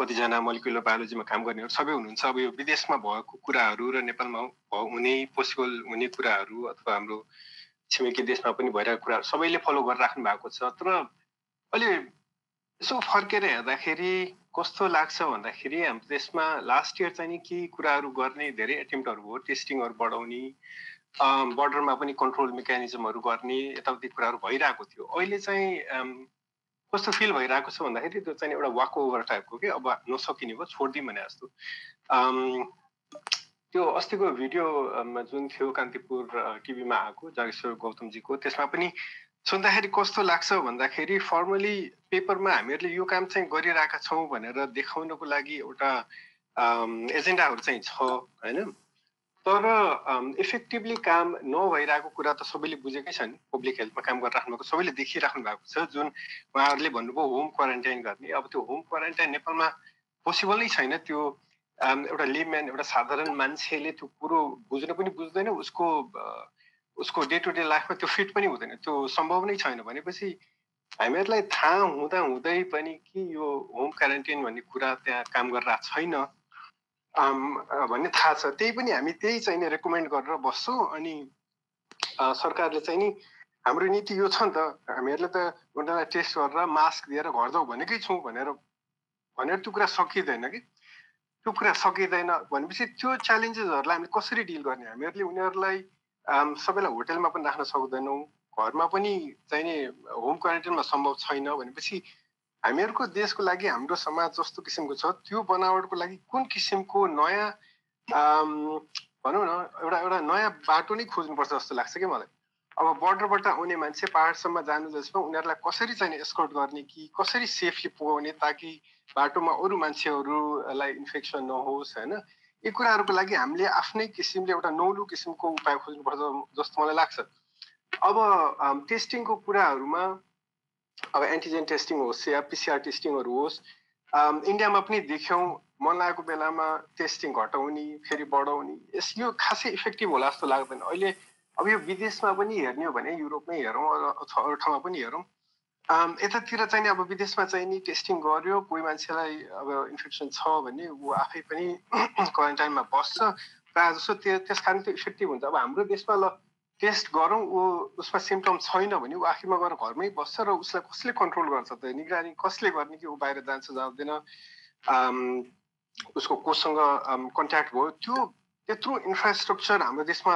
कतिजना मोलिकुलर बायोलोजीमा काम गर्नेहरू सबै हुनुहुन्छ। अब यो विदेशमा भएको कुराहरू र नेपालमा हुने पोसिबल हुने कुराहरू अथवा हाम्रो छिमेकी देशमा पनि भइरहेको कुराहरू सबैले फलो गरिराख्नु भएको छ। तर अहिले यसो फर्केर हेर्दाखेरि कस्तो लाग्छ भन्दाखेरि हाम्रो देशमा लास्ट इयर चाहिँ नि केही कुराहरू गर्ने धेरै एटेम्प्टहरू भयो टेस्टिङहरू बढाउने बर्डरमा पनि कन्ट्रोल मेकानिजमहरू गर्ने यताउति कुराहरू भइरहेको थियो। अहिले चाहिँ कस्तो फिल भइरहेको छ भन्दाखेरि त्यो चाहिँ एउटा वाक ओभर टाइपको कि अब नसकिने भयो छोडिदिउँ भने जस्तो। त्यो अस्तिको भिडियो जुन थियो कान्तिपुर टिभीमा आएको जागेश्वर गौतमजीको त्यसमा पनि सुन्दाखेरि कस्तो लाग्छ भन्दाखेरि फर्मली पेपरमा हामीहरूले यो काम चाहिँ गरिरहेका छौँ भनेर देखाउनको लागि एउटा एजेन्डाहरू चाहिँ छ होइन? तर इफेक्टिभली काम नभइरहेको कुरा त सबैले बुझेकै छन्। पब्लिक हेल्थमा काम गरिराख्नु भएको सबैले देखिराख्नु भएको छ। जुन उहाँहरूले भन्नुभयो होम क्वारेन्टाइन गर्ने। अब त्यो होम क्वारेन्टाइन नेपालमा पोसिबल नै छैन। त्यो एउटा लिमम्यान एउटा साधारण मान्छेले त्यो कुरो बुझ्न पनि बुझ्दैन। उसको उसको डे टु डे लाइफमा त्यो फिट पनि हुँदैन। त्यो सम्भव नै छैन भनेपछि हामीहरूलाई थाहा हुँदा हुँदै पनि कि यो होम क्वारेन्टाइन भन्ने कुरा त्यहाँ काम गरेर छैन। भन्ने थाहा छ। त्यही पनि हामी त्यही चाहिँ नि रेकमेन्ड गरेर बस्छौँ अनि सरकारले चाहिँ नि हाम्रो नीति यो छ नि त हामीहरूले त उनीहरूलाई टेस्ट गरेर मास्क दिएर घर जाउँ भनेकै छौँ भनेर भनेर त्यो कुरा सकिँदैन कि? त्यो कुरा सकिँदैन भनेपछि त्यो च्यालेन्जेसहरूलाई हामीले कसरी डिल गर्ने? हामीहरूले उनीहरूलाई सबैलाई होटेलमा पनि राख्न सक्दैनौँ घरमा पनि चाहिने होम क्वारेन्टाइनमा सम्भव छैन भनेपछि हामीहरूको देशको लागि हाम्रो समाज जस्तो किसिमको छ त्यो बनावटको लागि कुन किसिमको नयाँ भनौँ न एउटा एउटा नयाँ बाटो नै खोज्नुपर्छ जस्तो लाग्छ कि मलाई? अब बोर्डरबाट आउने मान्छे पाहाडसम्म जानु जसमा उनीहरूलाई कसरी चाहिँ एस्कर्ट गर्ने कि कसरी सेफली पुगाउने ताकि बाटोमा अरू मान्छेहरूलाई इन्फेक्सन नहोस् होइन? यी कुराहरूको लागि हामीले आफ्नै किसिमले एउटा नौलो किसिमको उपाय खोज्नुपर्छ जस्तो मलाई लाग्छ। अब टेस्टिङको कुराहरूमा अब एन्टिजेन टेस्टिङ होस् या पिसिआर टेस्टिङहरू होस् इन्डियामा पनि देख्यौँ मन लागेको बेलामा टेस्टिङ घटाउने फेरि बढाउने यस यो खासै इफेक्टिभ होला जस्तो लाग्दैन। अहिले अब यो विदेशमा पनि हेर्ने हो भने युरोपमै हेरौँ अथवा अरू ठाउँमा पनि हेरौँ यतातिर चाहिँ नि अब विदेशमा चाहिँ नि टेस्टिङ गर्यो कोही मान्छेलाई अब इन्फेक्सन छ भने ऊ आफै पनि <clears throat> क्वारेन्टाइनमा बस्छ। प्रायः जस्तो त्यो त्यस कारण त्यो इफेक्टिभ हुन्छ। अब हाम्रो देशमा ल टेस्ट गरौँ ऊ उसमा सिम्टम छैन भने ऊ आखिरमा गएर घरमै बस्छ र उसलाई कसले कन्ट्रोल गर्छ त? निगरानी कसले गर्ने कि ऊ बाहिर जान्छ जाँदैन? उसको कोसँग कन्ट्याक्ट भयो। त्यो त्यत्रो इन्फ्रास्ट्रक्चर हाम्रो देशमा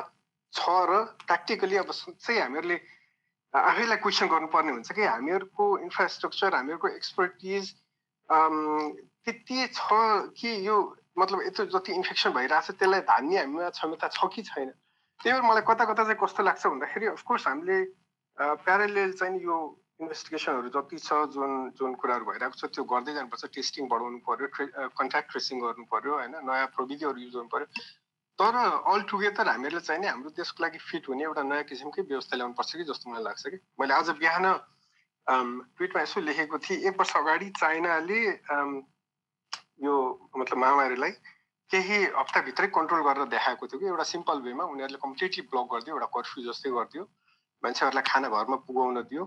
छ र प्र्याक्टिकली अब चाहिँ हामीहरूले आफैलाई क्वेसन गर्नुपर्ने हुन्छ कि? हामीहरूको इन्फ्रास्ट्रक्चर हामीहरूको एक्सपर्टिज त्यति छ कि यो मतलब यत्रो जति इन्फेक्सन भइरहेछ त्यसलाई धान्ने हामीमा क्षमता छ कि छैन? त्यही भएर मलाई कता कता चाहिँ कस्तो लाग्छ भन्दाखेरि अफकोर्स हामीले प्यारालेल चाहिँ यो इन्भेस्टिगेसनहरू जति छ जुन जुन कुराहरू भइरहेको छ त्यो गर्दै जानुपर्छ टेस्टिङ बढाउनु पऱ्यो कन्ट्याक्ट ट्रेसिङ गर्नु पऱ्यो होइन? नयाँ प्रविधिहरू युज गर्नु पऱ्यो तर अल टुगेदर हामीहरूले चाहिँ नि हाम्रो देशको लागि फिट हुने एउटा नयाँ किसिमकै व्यवस्था ल्याउनुपर्छ कि जस्तो मलाई लाग्छ कि? मैले आज बिहान ट्विटमा यसो लेखेको थिएँ एक वर्ष अगाडि चाइनाले यो मतलब महामारीलाई केही हप्ताभित्रै कन्ट्रोल गरेर देखाएको थियो कि एउटा सिम्पल वेमा उनीहरूले कम्प्लिटली ब्लक गरिदियो एउटा कर्फ्यू जस्तै गरिदियो। मान्छेहरूलाई खाना घरमा पुगाउन दियो।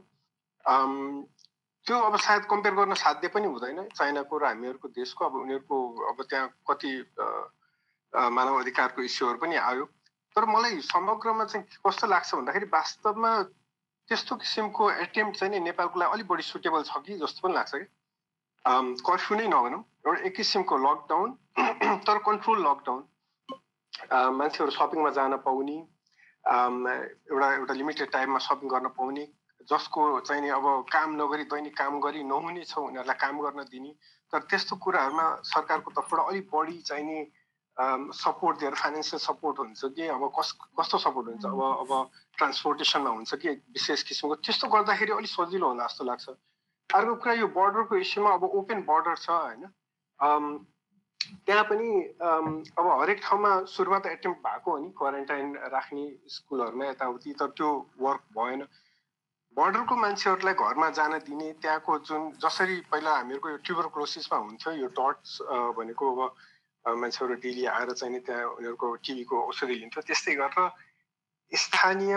त्यो अब सायद कम्पेयर गर्न साध्य पनि हुँदैन। चाइनाको र हामीहरूको देशको अब उनीहरूको अब त्यहाँ कति मानव अधिकारको इस्युहरू पनि आयो। तर मलाई समग्रमा चाहिँ कस्तो लाग्छ भन्दाखेरि वास्तवमा त्यस्तो किसिमको एटेम्प चाहिँ नि नेपालको लागि अलिक बढी सुटेबल छ कि जस्तो पनि लाग्छ कि कर्फ्यू नै नभनौँ एउटा एक किसिमको लकडाउन <clears throat> तर कन्ट्रोल लकडाउन। मान्छेहरू सपिङमा जान पाउने एउटा एउटा लिमिटेड टाइममा सपिङ गर्न पाउने जसको चाहिँ नि अब काम नगरी दैनिक काम गरी नहुने छ उनीहरूलाई काम गर्न दिने। तर त्यस्तो कुराहरूमा सरकारको तर्फबाट अलिक बढी चाहिँ नि सपोर्ट दिएर फाइनेन्सियल सपोर्ट हुन्छ कि अब कस कस्तो सपोर्ट हुन्छ? अब अब ट्रान्सपोर्टेसनमा हुन्छ कि विशेष किसिमको? त्यस्तो गर्दाखेरि अलिक सजिलो होला जस्तो लाग्छ। अर्को कुरा यो बोर्डरको इस्युमा अब ओपन बोर्डर छ होइन? त्यहाँ पनि अब हरेक ठाउँमा सुरुमा त एटेम्प भएको हो नि क्वारेन्टाइन राख्ने स्कुलहरूमा यताउति तर त्यो वर्क भएन। बोर्डरको मान्छेहरूलाई घरमा जान दिने त्यहाँको जुन जसरी पहिला हामीहरूको यो ट्युबरक्लोसिसमा हुन्थ्यो यो डट्स भनेको अब मान्छेहरू डेली आएर चाहिँ नि त्यहाँ उनीहरूको टिभीको औषधि लिन्थ्यो त्यस्तै गरेर स्थानीय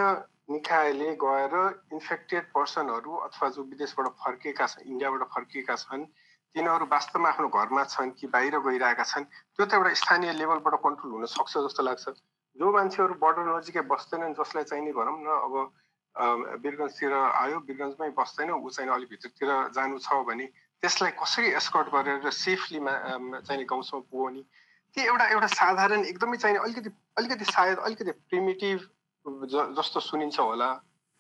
निकायले गएर इन्फेक्टेड पर्सनहरू अथवा जो विदेशबाट फर्किएका छन् इन्डियाबाट फर्किएका छन् तिनीहरू वास्तवमा आफ्नो घरमा छन् कि बाहिर गइरहेका छन् त्यो त एउटा स्थानीय लेभलबाट कन्ट्रोल हुन सक्छ जस्तो लाग्छ जो मान्छेहरू बोर्डर नजिकै बस्दैनन् जसलाई चाहिने भनौँ न अब बिरगन्जतिर आयो बिरगन्जमै बस्दैन ऊ चाहिँ अलिक भित्रतिर जानु छ भने त्यसलाई कसरी एस्कर्ट गरेर सेफलीमा चाहिँ गाउँसम्म पुगाउने त्यो एउटा एउटा साधारण एकदमै चाहिने अलिकति अलिकति सायद अलिकति प्रिमिटिभ जस्तो सुनिन्छ होला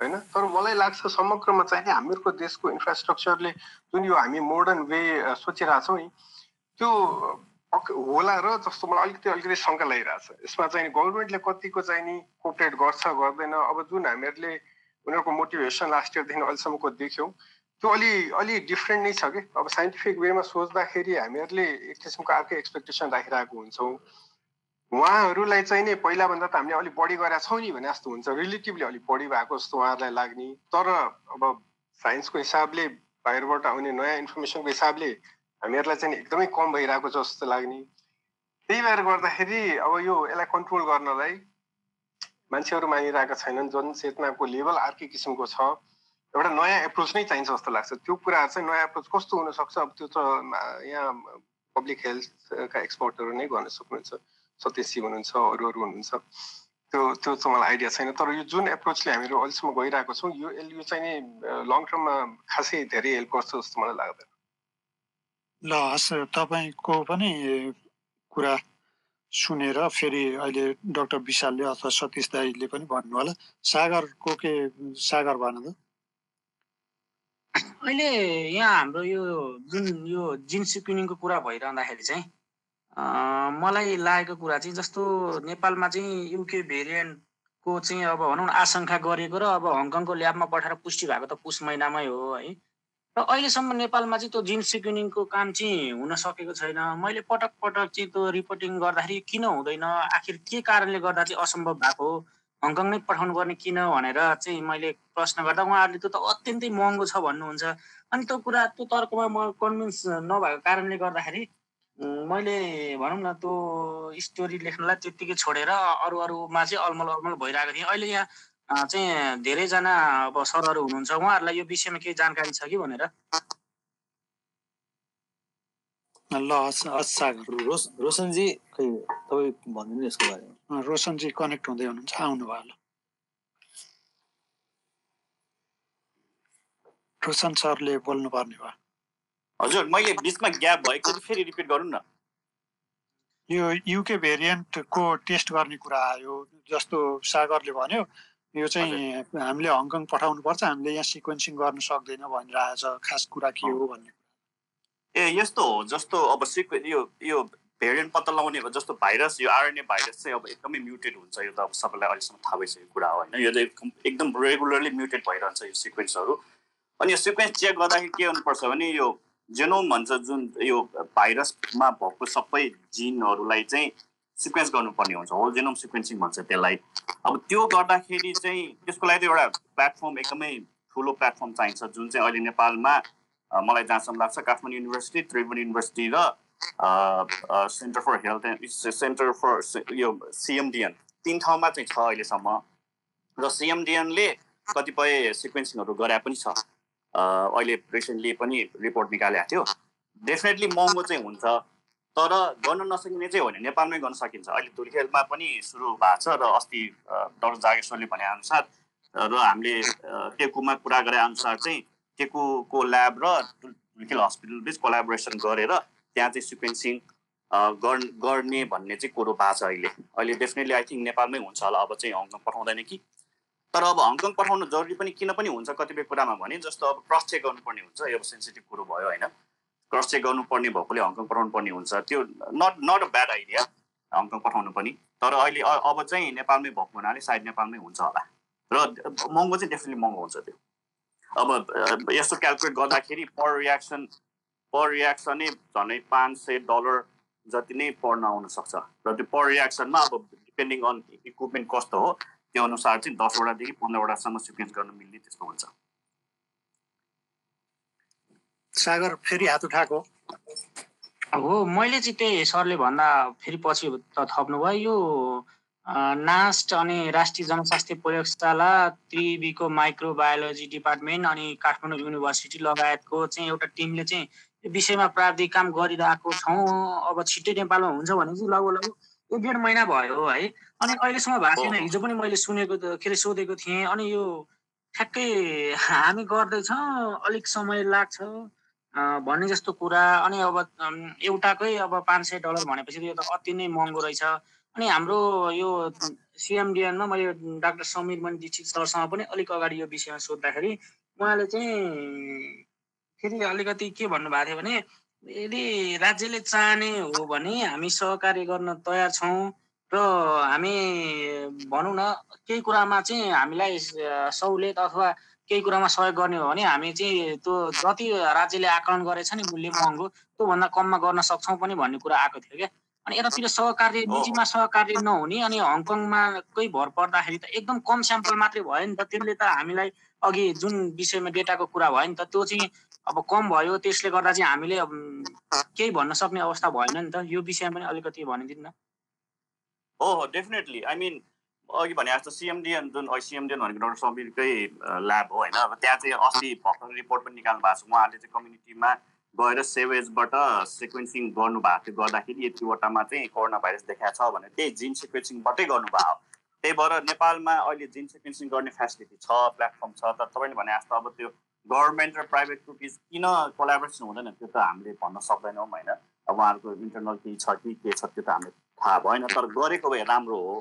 होइन? तर मलाई लाग्छ समग्रमा चाहिँ हामीहरूको देशको इन्फ्रास्ट्रक्चरले जुन यो हामी मोडर्न वे सोचिरहेछौँ नि त्यो होला र जस्तो मलाई अलिकति अलिकति शङ्का लागिरहेछ। यसमा चाहिँ गभर्मेन्टले कतिको चाहिँ नि कोपरेट गर्छ गर्दैन? अब जुन हामीहरूले उनीहरूको मोटिभेसन लास्ट इयरदेखि अहिलेसम्मको देख्यौँ त्यो अलि अलि डिफ्रेन्ट नै छ कि? अब साइन्टिफिक वेमा सोच्दाखेरि हामीहरूले एक किसिमको अर्कै एक्सपेक्टेसन राखिरहेको हुन्छौँ। उहाँहरूलाई चाहिँ नि पहिलाभन्दा त हामीले अलिक बढी गरेका छौँ नि भने जस्तो हुन्छ। रिलेटिभली अलिक बढी भएको जस्तो उहाँहरूलाई लाग्ने। तर अब साइन्सको हिसाबले बाहिरबाट आउने नयाँ इन्फर्मेसनको हिसाबले हामीहरूलाई चाहिँ एकदमै कम भइरहेको छ जस्तो लाग्ने। त्यही भएर गर्दाखेरि अब यो यसलाई कन्ट्रोल गर्नलाई मान्छेहरू मानिरहेका छैनन्। जनचेतनाको लेभल अर्कै किसिमको छ। एउटा नयाँ एप्रोच नै चाहिन्छ जस्तो लाग्छ। त्यो कुराहरू चाहिँ नयाँ एप्रोच कस्तो हुनसक्छ अब त्यो त यहाँ पब्लिक हेल्थका एक्सपर्टहरू नै गर्न सक्नुहुन्छ। सत्यशी हुनुहुन्छ अरू अरू हुनुहुन्छ। त्यो त्यो चाहिँ मलाई आइडिया छैन। तर यो जुन एप्रोचले हामीहरू अहिलेसम्म गइरहेको छौँ यो यो चाहिँ नि लङ टर्ममा खासै धेरै हेल्प गर्छ जस्तो मलाई लाग्दैन। ल हस् तपाईँको पनि कुरा सुनेर फेरि अहिले डक्टर विशालले अथवा सतीश दाईले पनि भन्नु होला। सागरको के सागर भन त? अहिले यहाँ हाम्रो यो जुन यो जिन सिक्युनिङको कुरा भइरहँदाखेरि चाहिँ मलाई लागेको कुरा चाहिँ जस्तो नेपालमा चाहिँ युके भेरिएन्टको चाहिँ अब भनौँ न आशंका गरेको र अब हङकङको ल्याबमा पठाएर पुष्टि भएको त पुस महिनामै हो है। र अहिलेसम्म नेपालमा चाहिँ त्यो जिन सिक्युनिङको काम चाहिँ हुन सकेको छैन। मैले पटक पटक चाहिँ त्यो रिपोर्टिङ गर्दाखेरि किन हुँदैन? आखिर के कारणले गर्दा चाहिँ असम्भव भएको हङकङ नै पठाउनु पर्ने किन भनेर चाहिँ मैले प्रश्न गर्दा उहाँहरूले त्यो त अत्यन्तै महँगो छ भन्नुहुन्छ। अनि त्यो कुरा त्यो तर्कमा म कन्भिन्स नभएको कारणले गर्दाखेरि मैले भनौँ न त्यो स्टोरी लेख्नलाई त्यत्तिकै छोडेर अरू अरूमा चाहिँ अलमल अलमल भइरहेको थिएँ। अहिले यहाँ चाहिँ धेरैजना अब सरहरू हुनुहुन्छ। उहाँहरूलाई यो विषयमा केही जानकारी छ कि भनेर? ल सागर। रोस रोशनजी खै तपाईँ भनिदिनु यसको बारेमा। रोशनजी कनेक्ट हुँदै हुनुहुन्छ। आउनुभयो ल। रोशन सरले बोल्नु पर्ने भयो। हजुर मैले बिचमा ग्याप भएको फेरि रिपिट गरौँ न। यो युके भेरिएन्टको टेस्ट गर्ने कुरा आयो जस्तो सागरले भन्यो यो चाहिँ हामीले हङकङ पठाउनु पर्छ हामीले यहाँ सिक्वेन्सिङ गर्न सक्दैन भनिरहेछ खास कुरा के हो भन्ने ए यस्तो हो जस्तो अब सिक्वे यो यो भेरिएन्ट पत्ता लगाउने जस्तो भाइरस यो आरएनए भाइरस चाहिँ अब एकदमै म्युटेड हुन्छ। यो त अब सबैलाई अहिलेसम्म थाहा भइसकेको कुरा हो होइन? यो चाहिँ एकदम रेगुलरली म्युटेड भइरहन्छ यो सिक्वेन्सहरू। अनि यो सिक्वेन्स चेक गर्दाखेरि के गर्नुपर्छ भने यो जेनोम भन्छ जुन यो भाइरसमा भएको सबै जिनहरूलाई चाहिँ सिक्वेन्स गर्नुपर्ने हुन्छ। होल जेनोम सिक्वेन्सिङ भन्छ त्यसलाई। अब त्यो गर्दाखेरि चाहिँ त्यसको लागि एउटा प्लेटफर्म एकदमै ठुलो प्लेटफर्म चाहिन्छ जुन चाहिँ अहिले नेपालमा मलाई जहाँसम्म लाग्छ काठमाडौँ युनिभर्सिटी त्रिभुवन युनिभर्सिटी र centre for health and centre for यो सिएमडिएन तिन ठाउँमा चाहिँ छ अहिलेसम्म र सिएमडिएनले कतिपय सिक्वेन्सिङहरू गरे पनि छ अहिले रिसेन्टली पनि रिपोर्ट निकालेको थियो डेफिनेटली महँगो चाहिँ हुन्छ तर गर्न नसकिने चाहिँ हो भने नेपालमै गर्न सकिन्छ अहिले धुलखेलमा पनि सुरु भएको छ र अस्ति डक्टर जागेश्वरले भने अनुसार र हामीले टेकुमा कुरा गरे अनुसार चाहिँ टेकुको ल्याब र धुलखेल हस्पिटल बिच कोलाबोरेसन गरेर त्यहाँ चाहिँ सिक्वेन्सिङ गर्ने भन्ने चाहिँ कुरो भएको छ अहिले। अहिले डेफिनेटली आई थिङ्क नेपालमै हुन्छ होला अब चाहिँ हङकङ पठाउँदैन कि। तर अब हङकङ पठाउनु जरुरी पनि किन पनि हुन्छ कतिपय कुरामा भने जस्तो अब क्रस चेक गर्नुपर्ने हुन्छ यो सेन्सिटिभ कुरो भयो होइन। क्रस चेक गर्नुपर्ने भएकोले हङकङ पठाउनु पर्ने हुन्छ। त्यो not not a bad idea Hong Kong पठाउनु पनि। तर अहिले अब चाहिँ नेपालमै भएको हुनाले सायद नेपालमै हुन्छ होला। र महँगो चाहिँ डेफिनेटली महँगो हुन्छ त्यो। अब यस्तो क्यालकुलेट गर्दाखेरि पर रियाक्सन पर रियाक्सनै झन्डै पाँच सय डलर जति नै पढ्न आउन सक्छ। र त्यो पर रियाक्सनमा अब डिपेन्डिङ अन इक्विपमेन्ट कस्तो हो त्यो अनुसार चाहिँ दसवटादेखि पन्ध्रवटासम्म सिक्वेन्स गर्न मिल्ने त्यस्तो हुन्छ। सागर फेरि हात उठाएको। हो मैले चाहिँ त्यही सरले भन्दा फेरि पछि त थप्नुभयो। यो नास्ट अनि राष्ट्रिय जनस्वास्थ्य प्रयोगशाला त्रिवीको माइक्रोबायोलोजी डिपार्टमेन्ट अनि काठमाडौँ युनिभर्सिटी लगायतको चाहिँ एउटा टिमले चाहिँ विषयमा प्राविधिक काम गरिरहेको छौँ। अब छिट्टै नेपालमा हुन्छ भने चाहिँ लगभग लगभग एक डेढ महिना भयो है। अनि अहिलेसम्म भएको छैन। हिजो पनि मैले सुनेको के अरे सोधेको थिएँ। अनि यो ठ्याक्कै हामी गर्दैछौँ। अलिक समय लाग्छ भन्ने जस्तो कुरा। अनि अब एउटाकै अब पाँच सय डलर भनेपछि यो त अति नै महँगो रहेछ। अनि हाम्रो यो सिएमडिएनमा मैले डाक्टर समीर मणि दीक्षित सरसँग पनि अलिक अगाडि यो विषयमा सोद्धाखेरि उहाँले चाहिँ फेरि अलिकति के भन्नुभएको थियो भने यदि राज्यले चाहने हो भने हामी सहकार्य गर्न तयार छौँ र हामी भनौँ न केही कुरामा चाहिँ हामीलाई सहुलियत अथवा केही कुरामा सहयोग गर्ने हो भने हामी चाहिँ त्यो जति राज्यले आकलन गरेछ नि मूल्य महँगो त्योभन्दा कममा गर्न सक्छौँ पनि भन्ने कुरा आएको थियो क्या। अनि यतातिर सहकार्य निजीमा सहकार्य नहुने अनि हङकङमा कोही भर पर्दाखेरि त एकदम कम स्याम्पल मात्रै भयो नि त। त्यसले त हामीलाई अघि जुन विषयमा डेटाको कुरा भयो नि त त्यो चाहिँ अब कम भयो त्यसले गर्दा चाहिँ हामीले केही भन्न सक्ने अवस्था भएन नि त। यो विषयमा पनि अलिकति भनिदिनु न। हो डेफिनेटली आई मिन अघि भने जस्तो सिएमडिएन जुन सिएमडिएन भनेको डक्टर सबिरकै ल्याब हो होइन? अब त्यहाँ चाहिँ अस्ति भर्खर रिपोर्ट पनि निकाल्नु भएको छ। उहाँहरूले चाहिँ कम्युनिटीमा गएर सेवेजबाट सिक्वेन्सिङ गर्नुभएको थियो। गर्दाखेरि यतिवटामा चाहिँ कोरोना भाइरस देखाएको छ भने त्यही जिन सिक्वेन्सिङबाटै गर्नुभयो त्यही भएर नेपालमा अहिले जिन सिक्वेन्सिङ गर्ने फेसिलिटी छ प्लेटफर्म छ। तर तपाईँले भने जस्तो अब त्यो गभर्मेन्ट र प्राइभेट कुकिज किन कोलाबोरेसन हुँदैन? त्यो त हामीले भन्न सक्दैनौँ होइन। उहाँहरूको इन्टरनल केही छ कि के छ त्यो त हामीले थाहा भएन। तर गरेको भए राम्रो हो।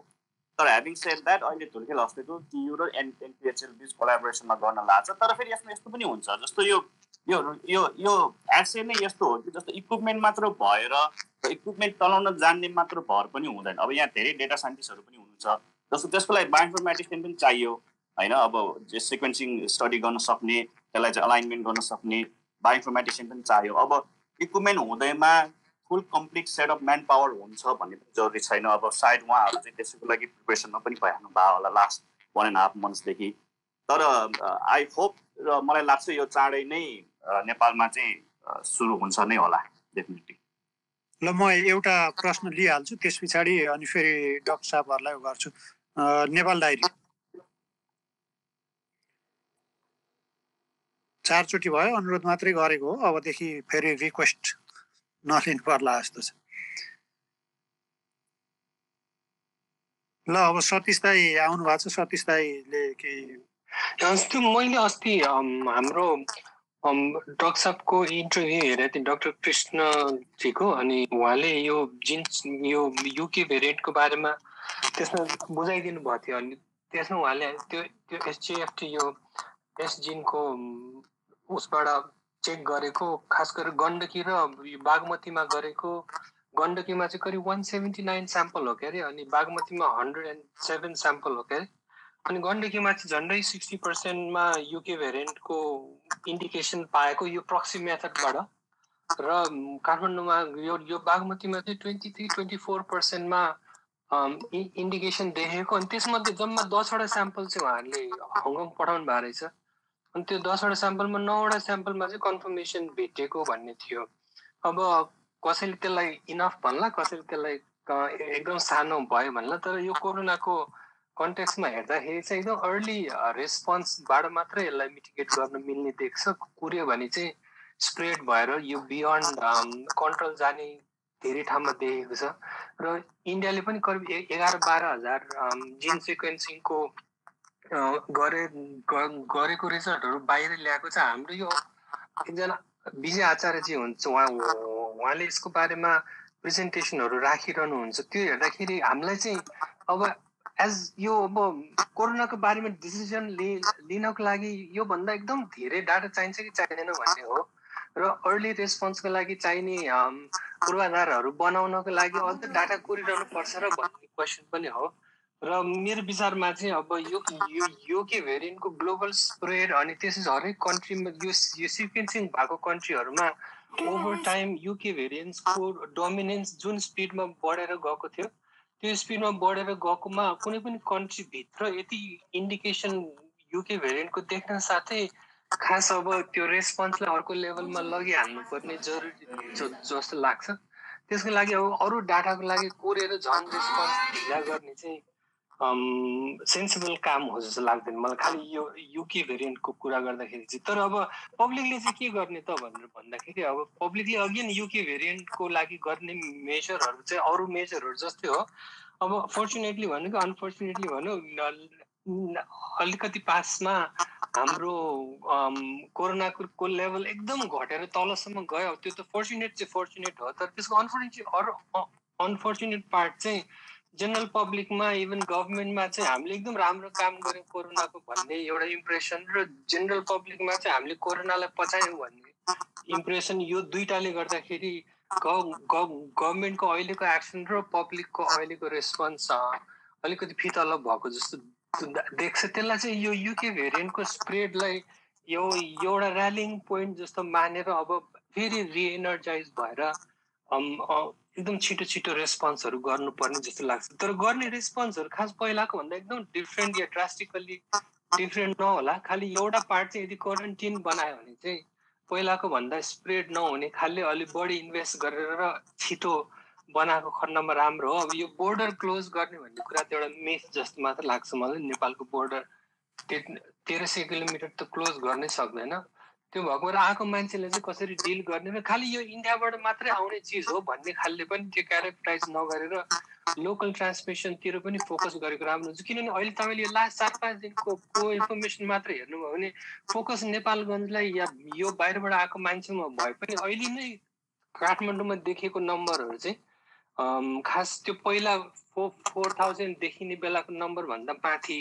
तर ह्याभिङ सेड द्याट अहिले धुर्खेल हस्पिटल टियु र एन एनपिएचएल बिच कोलाबोरेसनमा गर्न लाग्छ तर फेरि यसमा यस्तो पनि हुन्छ जस्तो यो यो यो यो एसे नै यस्तो हो कि जस्तो इक्विपमेन्ट मात्र भएर इक्विपमेन्ट चलाउन जान्ने मात्र भर पनि हुँदैन। अब यहाँ धेरै डेटा साइन्टिस्टहरू पनि हुनुहुन्छ जस्तो त्यसको लागि बायोइन्फर्मेटिक्स पनि चाहियो। होइन अब सिक्वेन्सिङ स्टडी गर्न सक्ने त्यसलाई चाहिँ अलाइनमेन्ट गर्न सक्ने बायोइन्फर्मेटिसियन पनि चाहियो। अब equipment हुँदैमा full complete set of man power हुन्छ भन्ने पनि जरुरी छैन। अब सायद उहाँहरू चाहिँ त्यसको लागि प्रिपेरेसनमा पनि भइहाल्नु भयो होला लास्ट वान एन्ड हाफ मन्थ्सदेखि तर आई होप र मलाई लाग्छ यो चाँडै नै नेपालमा चाहिँ सुरु हुन्छ नै होला डेफिनेटली ल म एउटा प्रश्न लिइहाल्छु। त्यस पछाडि अनि फेरि डक्टर साहबहरूलाई गर्छु नेपाल डायरी। चारचोटि भयो अनुरोध मात्रै गरेको हो। अबदेखि फेरि रिक्वेस्ट नलिनु पर्ला जस्तो छ। ल अब सतीश दाई आउनु भएको छ। सतीश दाईले केही अस्ति मैले अस्ति हाम्रो डक्सापको इन्टरभ्यू हेरेको थिएँ डक्टर कृष्णजीको। अनि उहाँले यो जिन्स यो युके भेरिएन्टको बारेमा त्यसमा बुझाइदिनु भएको थियो। अनि त्यसमा उहाँले त्यो त्यो एसजिएफटी यो एस जिनको उसबाट चेक गरेको खास गरेर गण्डकी र बागमतीमा गरेको। गण्डकीमा चाहिँ करिब वान सेभेन्टी नाइन स्याम्पल हो के अरे अनि बागमतीमा हन्ड्रेड एन्ड सेभेन स्याम्पल हो के अरे। अनि गण्डकीमा चाहिँ झन्डै सिक्सटी पर्सेन्टमा युके भेरिएन्टको इन्डिकेसन पाएको यो प्रक्सी मेथडबाट र काठमाडौँमा यो यो बागमतीमा चाहिँ ट्वेन्टी थ्री ट्वेन्टी फोर पर्सेन्टमा इन्डिकेसन देखेको। अनि त्यसमध्ये जम्मा दसवटा स्याम्पल चाहिँ उहाँहरूले हङकङ पठाउनु भएको रहेछ। अनि त्यो दसवटा स्याम्पलमा नौवटा स्याम्पलमा चाहिँ कन्फर्मेसन भेटिएको भन्ने थियो। अब कसैले त्यसलाई इनफ भन्ला कसैले त्यसलाई एकदम सानो भयो भन्ला तर यो कोरोनाको कन्टेक्समा हेर्दाखेरि चाहिँ एकदम अर्ली रेस्पोन्सबाट मात्रै यसलाई मिटिगेट गर्न मिल्ने देख्छ कुर्यो भने चाहिँ स्प्रेड भएर यो बियोन्ड कन्ट्रोल जाने धेरै ठाउँमा देखेको छ। र इन्डियाले पनि करिब एघार बाह्र हजार जिन सिक्वेन्सिङको गरे गरेको रिजल्टहरू बाहिर ल्याएको छ। हाम्रो यो एकजना विजय आचार्यजी हुन्छ उहाँ उहाँले यसको बारेमा प्रेजेन्टेसनहरू राखिरहनुहुन्छ। त्यो हेर्दाखेरि हामीलाई चाहिँ अब एज यो अब कोरोनाको बारेमा डिसिजन लिनको लागि योभन्दा एकदम धेरै डाटा चाहिन्छ कि चाहिँदैन भन्ने हो। र अर्ली रेस्पोन्सको लागि चाहिने पूर्वाधारहरू बनाउनको लागि अझ डाटा कोरिरहनु पर्छ र भन्ने क्वेसन पनि हो। र मेरो विचारमा चाहिँ अब यो यो के भेरिएन्टको ग्लोबल स्प्रेड अनि त्यसै हरेक कन्ट्रीमा यो यो सिक्वेन्सिङ भएको कन्ट्रीहरूमा ओभर टाइम युके भेरिएन्सको डोमिनेन्स जुन स्पिडमा बढेर गएको थियो त्यो स्पिडमा बढेर गएकोमा कुनै पनि कन्ट्रीभित्र यति इन्डिकेसन युके भेरिएन्टको देख्न साथै खास अब त्यो रेस्पोन्सलाई अर्को लेभलमा लगिहाल्नुपर्ने जरुरी जस्तो लाग्छ। त्यसको लागि अब अरू डाटाको लागि कोरेर झन् रेस्पोन्स ढिला गर्ने चाहिँ सेन्सिबल काम हो जस्तो लाग्दैन। मलाई खालि यो युके भेरिएन्टको कुरा गर्दाखेरि चाहिँ। तर अब पब्लिकले चाहिँ के गर्ने त भनेर भन्दाखेरि अब पब्लिकले अगेन युके भेरिएन्टको लागि गर्ने मेजरहरू चाहिँ अरू मेजरहरू जस्तै हो। अब फर्चुनेटली भन्नु कि अनफर्चुनेटली भनौँ अलिकति पासमा हाम्रो कोरोनाको लेभल एकदम घटेर तलसम्म गयो। त्यो त फर्चुनेट चाहिँ फर्चुनेट हो। तर त्यसको अनफर्चुनेट अरू अनफर्चुनेट पार्ट चाहिँ जेनरल पब्लिकमा इभन गभर्मेन्टमा चाहिँ हामीले एकदम राम्रो काम गऱ्यौँ कोरोनाको भन्ने एउटा इम्प्रेसन र जेनरल पब्लिकमा चाहिँ हामीले कोरोनालाई पचायौँ भन्ने इम्प्रेसन यो दुइटाले गर्दाखेरि गभर्मेन्टको अहिलेको एक्सन र पब्लिकको अहिलेको रेस्पोन्स अलिकति फितलब भएको जस्तो देख्छ। त्यसलाई चाहिँ यो युके भेरिएन्टको स्प्रेडलाई यो एउटा ऱ्यालिङ पोइन्ट जस्तो मानेर अब फेरि रिएनर्जाइज भएर एकदम छिटो छिटो रेस्पोन्सहरू गर्नुपर्ने जस्तो लाग्छ। तर गर्ने रेस्पोन्सहरू खास पहिलाको भन्दा एकदम डिफ्रेन्ट या ड्रास्टिकल्ली डिफ्रेन्ट नहोला। खालि एउटा पार्ट चाहिँ यदि क्वारेन्टिन बनायो भने चाहिँ पहिलाको भन्दा स्प्रेड नहुने खालि अलिक बढी इन्भेस्ट गरेर छिटो बनाएको खण्डमा राम्रो हो। अब यो बोर्डर क्लोज गर्ने भन्ने कुरा त एउटा मेथ जस्तो मात्र लाग्छ मलाई। नेपालको बोर्डर तेह्र सय किलोमिटर त क्लोज गर्नै सक्दैन। त्यो भएको र आएको मान्छेले चाहिँ कसरी डिल गर्ने र खालि यो इन्डियाबाट मात्रै आउने चिज हो भन्ने खालले पनि त्यो क्यारेक्टराइज नगरेर लोकल ट्रान्समिसनतिर पनि फोकस गरेको राम्रो हुन्छ। किनभने अहिले तपाईँले यो लास्ट चार पाँच दिनको को इन्फर्मेसन मात्र हेर्नुभयो भने फोकस नेपालगञ्जलाई या यो बाहिरबाट आएको मान्छेमा भए पनि अहिले नै काठमाडौँमा देखेको नम्बरहरू चाहिँ खास त्यो पहिला फोर फोर थाउजन्ड देखिने बेलाको नम्बरभन्दा माथि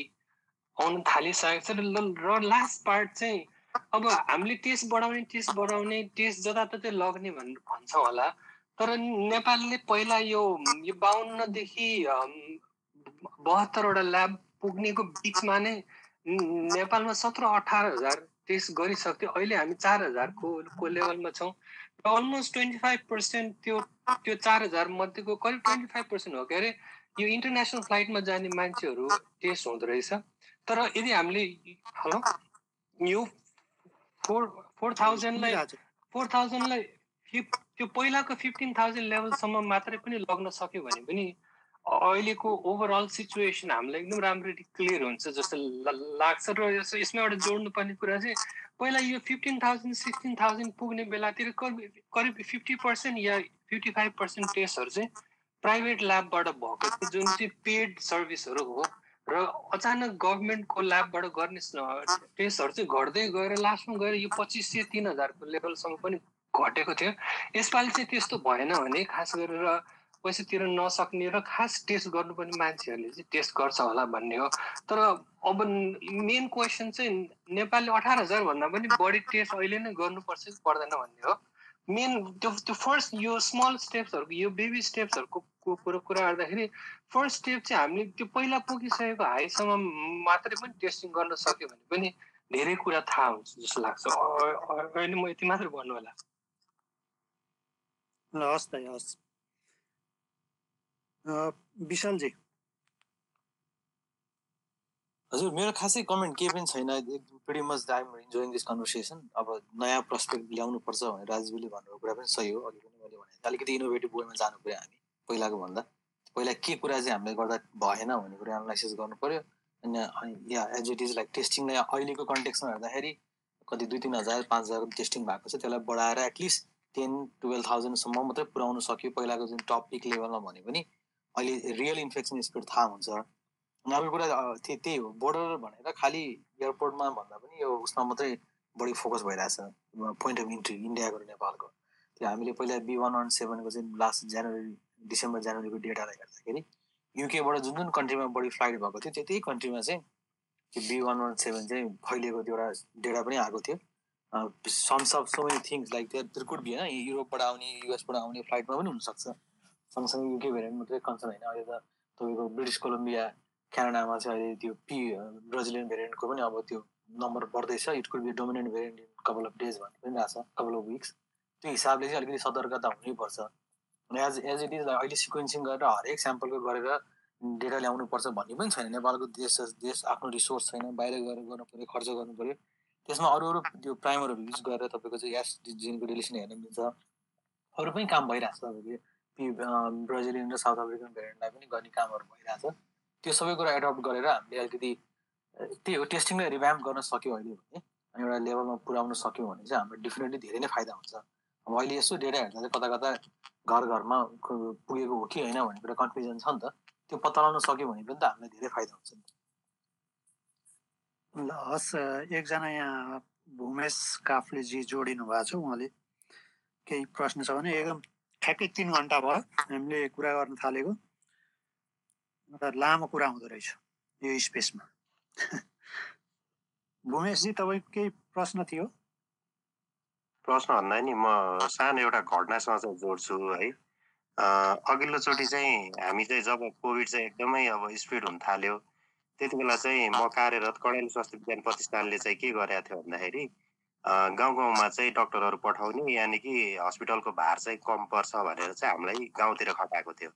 आउनु थालिसकेको छ र लास्ट पार्ट चाहिँ अब हामीले टेस्ट बढाउने टेस्ट बढाउने टेस्ट जताततै लग्ने भनेर भन्छौँ होला। तर नेपालले पहिला यो यो बाहन्नदेखि बहत्तरवटा ल्याब पुग्नेको बिचमा नै नेपालमा सत्र अठार हजार टेस्ट गरिसक्थ्यो। अहिले हामी चार हजारको को लेभलमा छौँ। र अलमोस्ट ट्वेन्टी फाइभ पर्सेन्ट त्यो त्यो चार हजार मध्येको करिब ट्वेन्टी फाइभ पर्सेन्ट हो। के अरे यो इन्टरनेसनल फ्लाइटमा जाने मान्छेहरू टेस्ट हुँदो रहेछ। तर यदि हामीले हेलो यो फोर फोर थाउजन्डलाई फोर थाउजन्डलाई फिफ त्यो पहिलाको फिफ्टिन थाउजन्ड लेभलसम्म मात्रै पनि लग्न सक्यो भने पनि अहिलेको ओभरअल सिचुएसन हामीलाई एकदम राम्ररी क्लियर हुन्छ जस्तो लाग्छ र यसमा एउटा जोड्नुपर्ने कुरा चाहिँ पहिला यो फिफ्टिन थाउजन्ड सिक्सटिन थाउजन्ड पुग्ने बेलातिर करिब करिब फिफ्टी पर्सेन्ट या फिफ्टी फाइभ पर्सेन्ट टेस्टहरू चाहिँ प्राइभेट ल्याबबाट भएको जुन चाहिँ पेड सर्भिसहरू हो। र अचानक गभर्मेन्टको ल्याबबाट गर्ने टेस्टहरू चाहिँ घट्दै गएर लास्टमा गएर यो पच्चिस सय तिन हजारको लेभलसम्म पनि घटेको थियो। यसपालि चाहिँ त्यस्तो भएन भने खास गरेर पैसा तिर्न नसक्ने र खास टेस्ट गर्नुपर्ने मान्छेहरूले चाहिँ टेस्ट गर्छ होला भन्ने हो। तर अब मेन क्वेसन चाहिँ नेपालले अठार हजारभन्दा पनि बढी टेस्ट अहिले नै गर्नुपर्छ कि पर्दैन भन्ने हो। मेन त्यो त्यो फर्स्ट यो स्मल स्टेप्सहरूको यो बेबी स्टेप्सहरूको कुरो कुरा गर्दाखेरि फर्स्ट स्टेप चाहिँ हामीले त्यो पहिला पुगिसकेको हाइसम्म मात्रै पनि टेस्टिङ गर्न सक्यो भने पनि धेरै कुरा थाहा हुन्छ जस्तो लाग्छ। अहिले म यति मात्रै भन्नु होला। हस् त हस्। विशालजी हजुर मेरो खासै कमेन्ट केही पनि छैन। Pretty much I'm enjoying this conversation अब नयाँ प्रस्पेक्ट ल्याउनु पर्छ भनेर राजवीले भन्नुको कुरा पनि सही हो। अघि पनि मैले भने अलिकति इनोभेटिभ वेमा जानु पऱ्यो हामी पहिलाको भन्दा। पहिला के कुरा चाहिँ हामीले गर्दा भएन भन्ने कुरा एनालाइसिस गर्नु पऱ्यो अनि या एज इट इज लाइक टेस्टिङलाई अहिलेको कन्टेक्समा हेर्दाखेरि कति दुई तिन हजार पाँच हजार टेस्टिङ भएको छ त्यसलाई बढाएर एटलिस्ट टेन टुवेल्भ थाउजन्डसम्म मात्रै पुऱ्याउनु सक्यो। पहिलाको जुन टप पिक लेभलमा भने पनि अहिले रियल इन्फेक्सन स्पिड थाहा हुन्छ। अर्को कुरा त्यही त्यही हो। बोर्डर भनेर खालि एयरपोर्टमा भन्दा पनि यो उसमा मात्रै बढी फोकस भइरहेछ पोइन्ट अफ इन्ट्री इन्डियाको र नेपालको। त्यो हामीले पहिला बी वान वान सेभेनको चाहिँ लास्ट जनवरी डिसेम्बर जनवरीको डेटालाई हेर्दाखेरि युकेबाट जुन जुन कन्ट्रीमा बढी फ्लाइट भएको थियो त्यही कन्ट्रीमा चाहिँ त्यो बी वान वान सेभेन चाहिँ फैलिएको त्यो एउटा डेटा पनि आएको थियो। Sums of so many things like त्यो कुड बी होइन युरोपबाट आउने युएसबाट आउने फ्लाइटमा पनि हुनसक्छ। सँगसँगै युके भेरिएन्ट मात्रै कन्सर्न होइन। अहिले त तपाईँको ब्रिटिस कोलम्बिया क्यानाडामा चाहिँ अहिले त्यो पी ब्राजिलियन भेरिएन्टको पनि अब त्यो नम्बर बढ्दैछ। It could be dominant variant in couple of days भन्ने पनि रहेछ कपाल अफ विक्स त्यो हिसाबले चाहिँ अलिकति सतर्कता हुनैपर्छ। एज एज इट इज अहिले सिक्वेन्सिङ गरेर हरेक स्याम्पलको गरेर डेटा ल्याउनुपर्छ भन्ने पनि छैन। नेपालको देश देश आफ्नो रिसोर्स छैन बाहिर गएर गर्नु पऱ्यो खर्च गर्नु पऱ्यो। त्यसमा अरू अरू त्यो प्राइमरहरू युज गरेर तपाईँको चाहिँ एस जिनको रिलेसन हेर्न मिल्छ। अरू पनि काम भइरहेको छ। तपाईँको पि ब्राजिलियन र साउथ अफ्रिकन भेरिएन्टलाई पनि गर्ने कामहरू भइरहेछ। त्यो सबै कुरा एडप्ट गरेर हामीले अलिकति त्यही हो टेस्टिङलाई रिभ्याम्प गर्न सक्यो अहिले भने अनि एउटा लेभलमा पुऱ्याउन सक्यौँ भने चाहिँ हाम्रो डेफिनेटली धेरै नै फाइदा हुन्छ। अब अहिले यसो डेटा हेर्दा चाहिँ कता कता घर घरमा पुगेको हो कि होइन भन्ने कुरा कन्फ्युजन छ नि त। त्यो पत्ता लगाउन सक्यो भने पनि त हामीलाई धेरै फाइदा हुन्छ नि। ल हस् एकजना यहाँ भूमेश काफ्लेजी जोडिनु भएको छ उहाँले। केही प्रश्न छ भने एकदम ठ्याक्कै तिन घन्टा भयो। हामीले कुरा गर्न थालेको। लामो कुरा हुँदो रहेछ यो स्पेसमा भूमेशजी तपाईँको केही प्रश्न थियो प्रश्न भन्दा नि म सानो एउटा घटनासँग चाहिँ जोड्छु है अघिल्लोचोटि चाहिँ हामी चाहिँ जब कोभिड चाहिँ एकदमै अब स्पिड हुन थाल्यो त्यति बेला चाहिँ म कार्यरत कडेल स्वास्थ्य विज्ञान प्रतिष्ठानले चाहिँ के गरेको थियो भन्दाखेरि गाउँ गाउँमा चाहिँ डक्टरहरू पठाउने यानि कि हस्पिटलको भार चाहिँ कम पर्छ भनेर चाहिँ हामीलाई गाउँतिर खटाएको थियो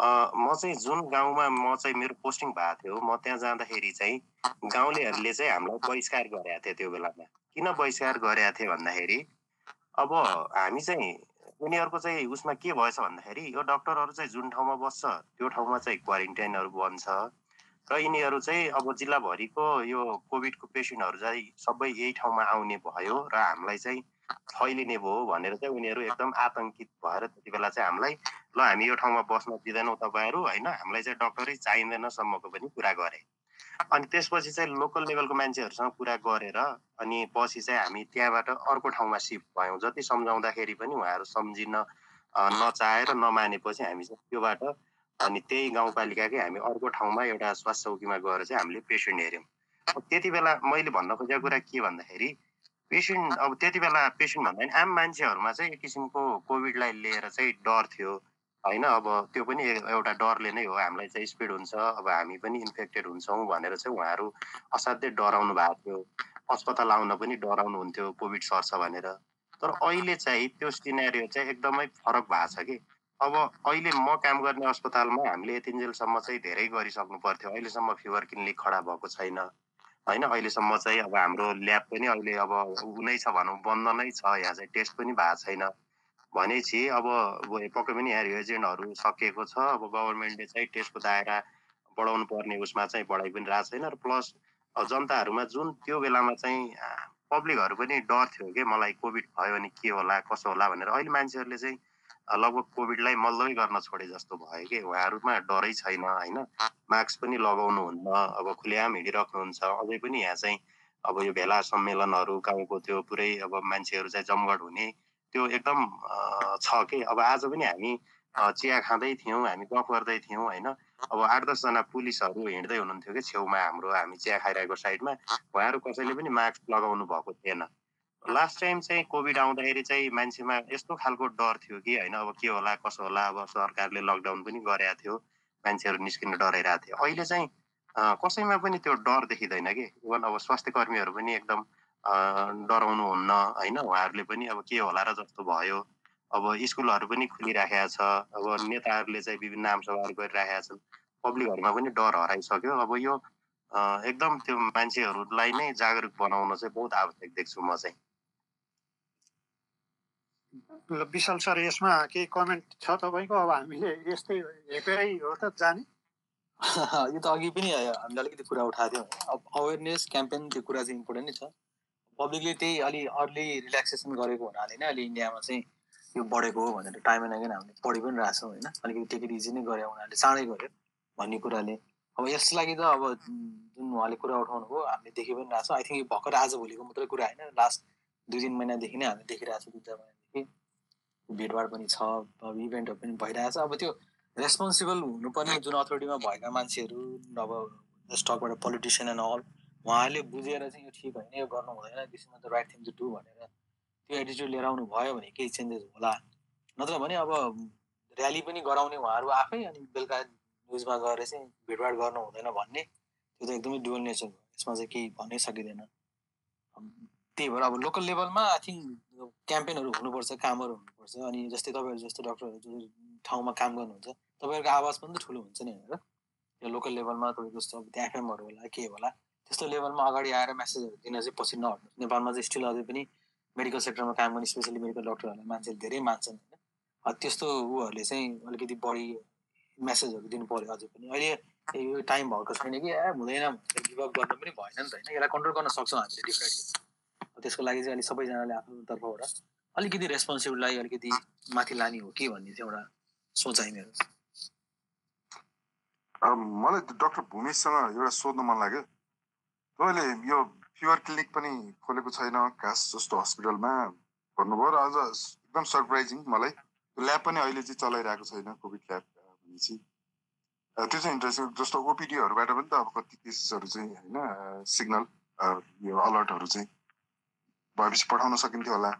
म चाहिँ जुन गाउँमा म चाहिँ मेरो पोस्टिङ भएको थियो म त्यहाँ जाँदाखेरि चाहिँ गाउँलेहरूले चाहिँ हामीलाई बहिष्कार गरेका थियो त्यो बेलामा। किन बहिष्कार गरेका थिए भन्दाखेरि अब हामी चाहिँ उनीहरूको चाहिँ उसमा के भएछ भन्दाखेरि यो डक्टरहरू चाहिँ जुन ठाउँमा बस्छ त्यो ठाउँमा चाहिँ क्वारेन्टाइनहरू बन्छ। र यिनीहरू चाहिँ अब जिल्लाभरिको यो कोभिडको पेसेन्टहरू चाहिँ सबै यही ठाउँमा आउने भयो र हामीलाई चाहिँ फैलिने भयो भनेर चाहिँ उनीहरू एकदम आतङ्कित भएर त्यति बेला चाहिँ हामीलाई ल हामी यो ठाउँमा बस्न दिँदैनौँ तपाईँहरू होइन? हामीलाई चाहिँ डक्टरै चाहिँदैनसम्मको पनि कुरा गरे। अनि त्यसपछि चाहिँ लोकल लेभलको मान्छेहरूसँग कुरा गरेर अनि पछि चाहिँ हामी त्यहाँबाट अर्को ठाउँमा सिफ्ट भयौँ। जति सम्झाउँदाखेरि पनि उहाँहरू सम्झिन नचाहेर नमानेपछि हामी चाहिँ त्योबाट अनि त्यही गाउँपालिकाकै हामी अर्को ठाउँमा एउटा स्वास्थ्य चौकीमा गएर चाहिँ हामीले पेसेन्ट हेऱ्यौँ। त्यति बेला मैले भन्न खोजेको कुरा के भन्दाखेरि पेसेन्ट अब त्यति बेला पेसेन्ट भन्दा पनि आम मान्छेहरूमा चाहिँ एक किसिमको कोभिडलाई लिएर चाहिँ डर थियो। होइन अब त्यो पनि एउटा डरले नै हो हामीलाई चाहिँ स्पिड हुन्छ अब हामी पनि इन्फेक्टेड हुन्छौँ भनेर चाहिँ उहाँहरू असाध्यै डराउनु भएको थियो। अस्पताल आउन पनि डराउनु हुन्थ्यो कोभिड सर्छ भनेर। तर अहिले चाहिँ त्यो सिनेरियो चाहिँ एकदमै फरक भएको छ कि। अब अहिले म काम गर्ने अस्पतालमा हामीले यतिन्जेलसम्म चाहिँ धेरै गरिसक्नु पर्थ्यो। अहिलेसम्म फिभर क्लिनिक खडा भएको छैन। होइन अहिलेसम्म चाहिँ अब हाम्रो ल्याब पनि अहिले अब नै छ भनौँ बन्द नै छ यहाँ चाहिँ टेस्ट पनि भएको छैन। भनेपछि अब पक्कै पनि यहाँ रिएजेन्टहरू सकिएको छ अब गभर्मेन्टले चाहिँ टेस्टको दायरा बढाउनु पर्ने उसमा चाहिँ बढाइ पनि रहेको छैन र प्लस जनताहरूमा जुन त्यो बेलामा चाहिँ पब्लिकहरू पनि डर थियो कि मलाई कोभिड भयो भने के होला कसो होला भनेर अहिले मान्छेहरूले चाहिँ लगभग कोभिडलाई मल्लमै गर्न छोडे जस्तो भयो कि? उहाँहरूमा डरै छैन होइन? मास्क पनि लगाउनु हुन्न अब खुलेआम हिँडिराख्नुहुन्छ। अझै पनि यहाँ चाहिँ अब यो भेला सम्मेलनहरू गाउँको त्यो पुरै अब मान्छेहरू चाहिँ जमघट हुने त्यो एकदम छ कि? अब आज पनि हामी चिया खाँदै थियौँ हामी गफ गर्दै थियौँ होइन? अब आठ दसजना पुलिसहरू हिँड्दै हुनुहुन्थ्यो कि छेउमा हाम्रो हामी चिया खाइरहेको साइडमा। उहाँहरू कसैले पनि मास्क लगाउनु भएको थिएन। लास्ट टाइम चाहिँ कोभिड आउँदाखेरि चाहिँ मान्छेमा यस्तो खालको डर थियो कि होइन अब के होला कसो होला अब सरकारले लकडाउन पनि गरेका थियो मान्छेहरू निस्किन डराइरहेको थियो अहिले चाहिँ कसैमा पनि त्यो डर देखिँदैन कि। इभन अब स्वास्थ्य कर्मीहरू पनि एकदम डराउनु हुन्न होइन? उहाँहरूले पनि अब के होला र जस्तो भयो। अब स्कुलहरू पनि खुलिराखेका छ। अब नेताहरूले चाहिँ विभिन्न आमसभाहरू गरिराखेका छन्। पब्लिकहरूमा पनि डर हराइसक्यो। अब यो एकदम त्यो मान्छेहरूलाई नै जागरुक बनाउन चाहिँ बहुत आवश्यक देख्छु म चाहिँ। विशाल सर यसमा केही कमेन्ट छ तपाईँको? अब हामीले यस्तै हेपेरै हो त जाने। <laughs> यो त अघि पनि हामीले अलिकति कुरा उठाएको थियौँ। अब अवेरनेस क्याम्पेन त्यो कुरा चाहिँ इम्पोर्टेन्ट नै छ। पब्लिकले त्यही अलि अर्ली रिल्याक्सेसन गरेको हुनाले नै अहिले इन्डियामा चाहिँ यो बढेको हो भनेर टाइम एन्ड अगेन हामीले पढि पनि रहेछौँ होइन। अलिकति टेक इट इजी नै गरे उनीहरूले चाँडै गऱ्यो भन्ने कुराले। अब यस लागि त अब जुन उहाँले कुरा उठाउनु भयो हामीले देखि पनि रहेछौँ आई थिङ्क यो भर्खर आज भोलिको मात्रै कुरा होइन। लास्ट दुई तिन महिनादेखि नै हामीले देखिरहेको छौँ दुई चार महिनादेखि भेटभाड पनि छ अब इभेन्टहरू पनि भइरहेछ। अब त्यो रेस्पोन्सिबल हुनुपर्ने जुन अथोरिटीमा भएका मान्छेहरू अब स्टकबाट पोलिटिसियन एन्ड अल उहाँहरूले बुझेर चाहिँ यो ठिक होइन यो गर्नु हुँदैन this is the right thing to do भनेर त्यो एटिच्युड लिएर आउनु भयो भने केही चेन्जेस होला। नत्र भने अब ऱ्याली पनि गराउने उहाँहरू आफै अनि बेलुका न्युजमा गएर चाहिँ भेटभाड गर्नु हुँदैन भन्ने त्यो त एकदमै डुवल नेचर भयो यसमा चाहिँ केही भन्नै सकिँदैन। त्यही भएर अब लोकल लेभलमा आई थिङ्क क्याम्पेनहरू हुनुपर्छ कामहरू हुनुपर्छ अनि जस्तै तपाईँहरू जस्तो डक्टरहरू जो ठाउँमा काम गर्नुहुन्छ तपाईँहरूको आवाज पनि त ठुलो हुन्छ नि होइन त्यो लोकल लेभलमा तपाईँको जस्तो अब त्यहाँ एफएमहरू होला के होला त्यस्तो लेभलमा अगाडि आएर मेसेजहरू दिन चाहिँ पछि नहट्नु नेपालमा चाहिँ स्टिल अझै पनि मेडिकल सेक्टरमा काम गर्ने स्पेसली मेडिकल डक्टरहरूलाई मान्छेले धेरै मान्छन् होइन। त्यस्तो उहरूले चाहिँ अलिकति बढी मेसेजहरू दिनु पऱ्यो अझै पनि। अहिले यो टाइम भएको छैन कि ए हुँदैन भनेर गिभअप गर्नु पनि भएन नि त होइन। यसलाई कन्ट्रोल गर्न सक्छौँ हामीले डिफ्रेन्टली त्यसको लागि चाहिँ अहिले सबैजनाले आफ्नो तर्फबाट अलिकति रेस्पोन्सिबिलिटीलाई अलिकति माथि लाने हो कि भन्ने चाहिँ एउटा सोचाइ मेरो। मलाई डक्टर भूमेशसँग एउटा सोध्नु मन लाग्यो। तपाईँले यो फिभर क्लिनिक पनि खोलेको छैन घाँस जस्तो हस्पिटलमा भन्नुभयो र अझ एकदम सरप्राइजिङ मलाई। ल्याब पनि अहिले चाहिँ चलाइरहेको छैन कोभिड ल्याब भनेपछि। त्यो चाहिँ इन्ट्रेस्टिङ जस्तो ओपिडीहरूबाट पनि त अब कति केसेसहरू चाहिँ होइन सिग्नल यो अलर्टहरू चाहिँ। भएपछि पठाउन सकिन्थ्यो होला।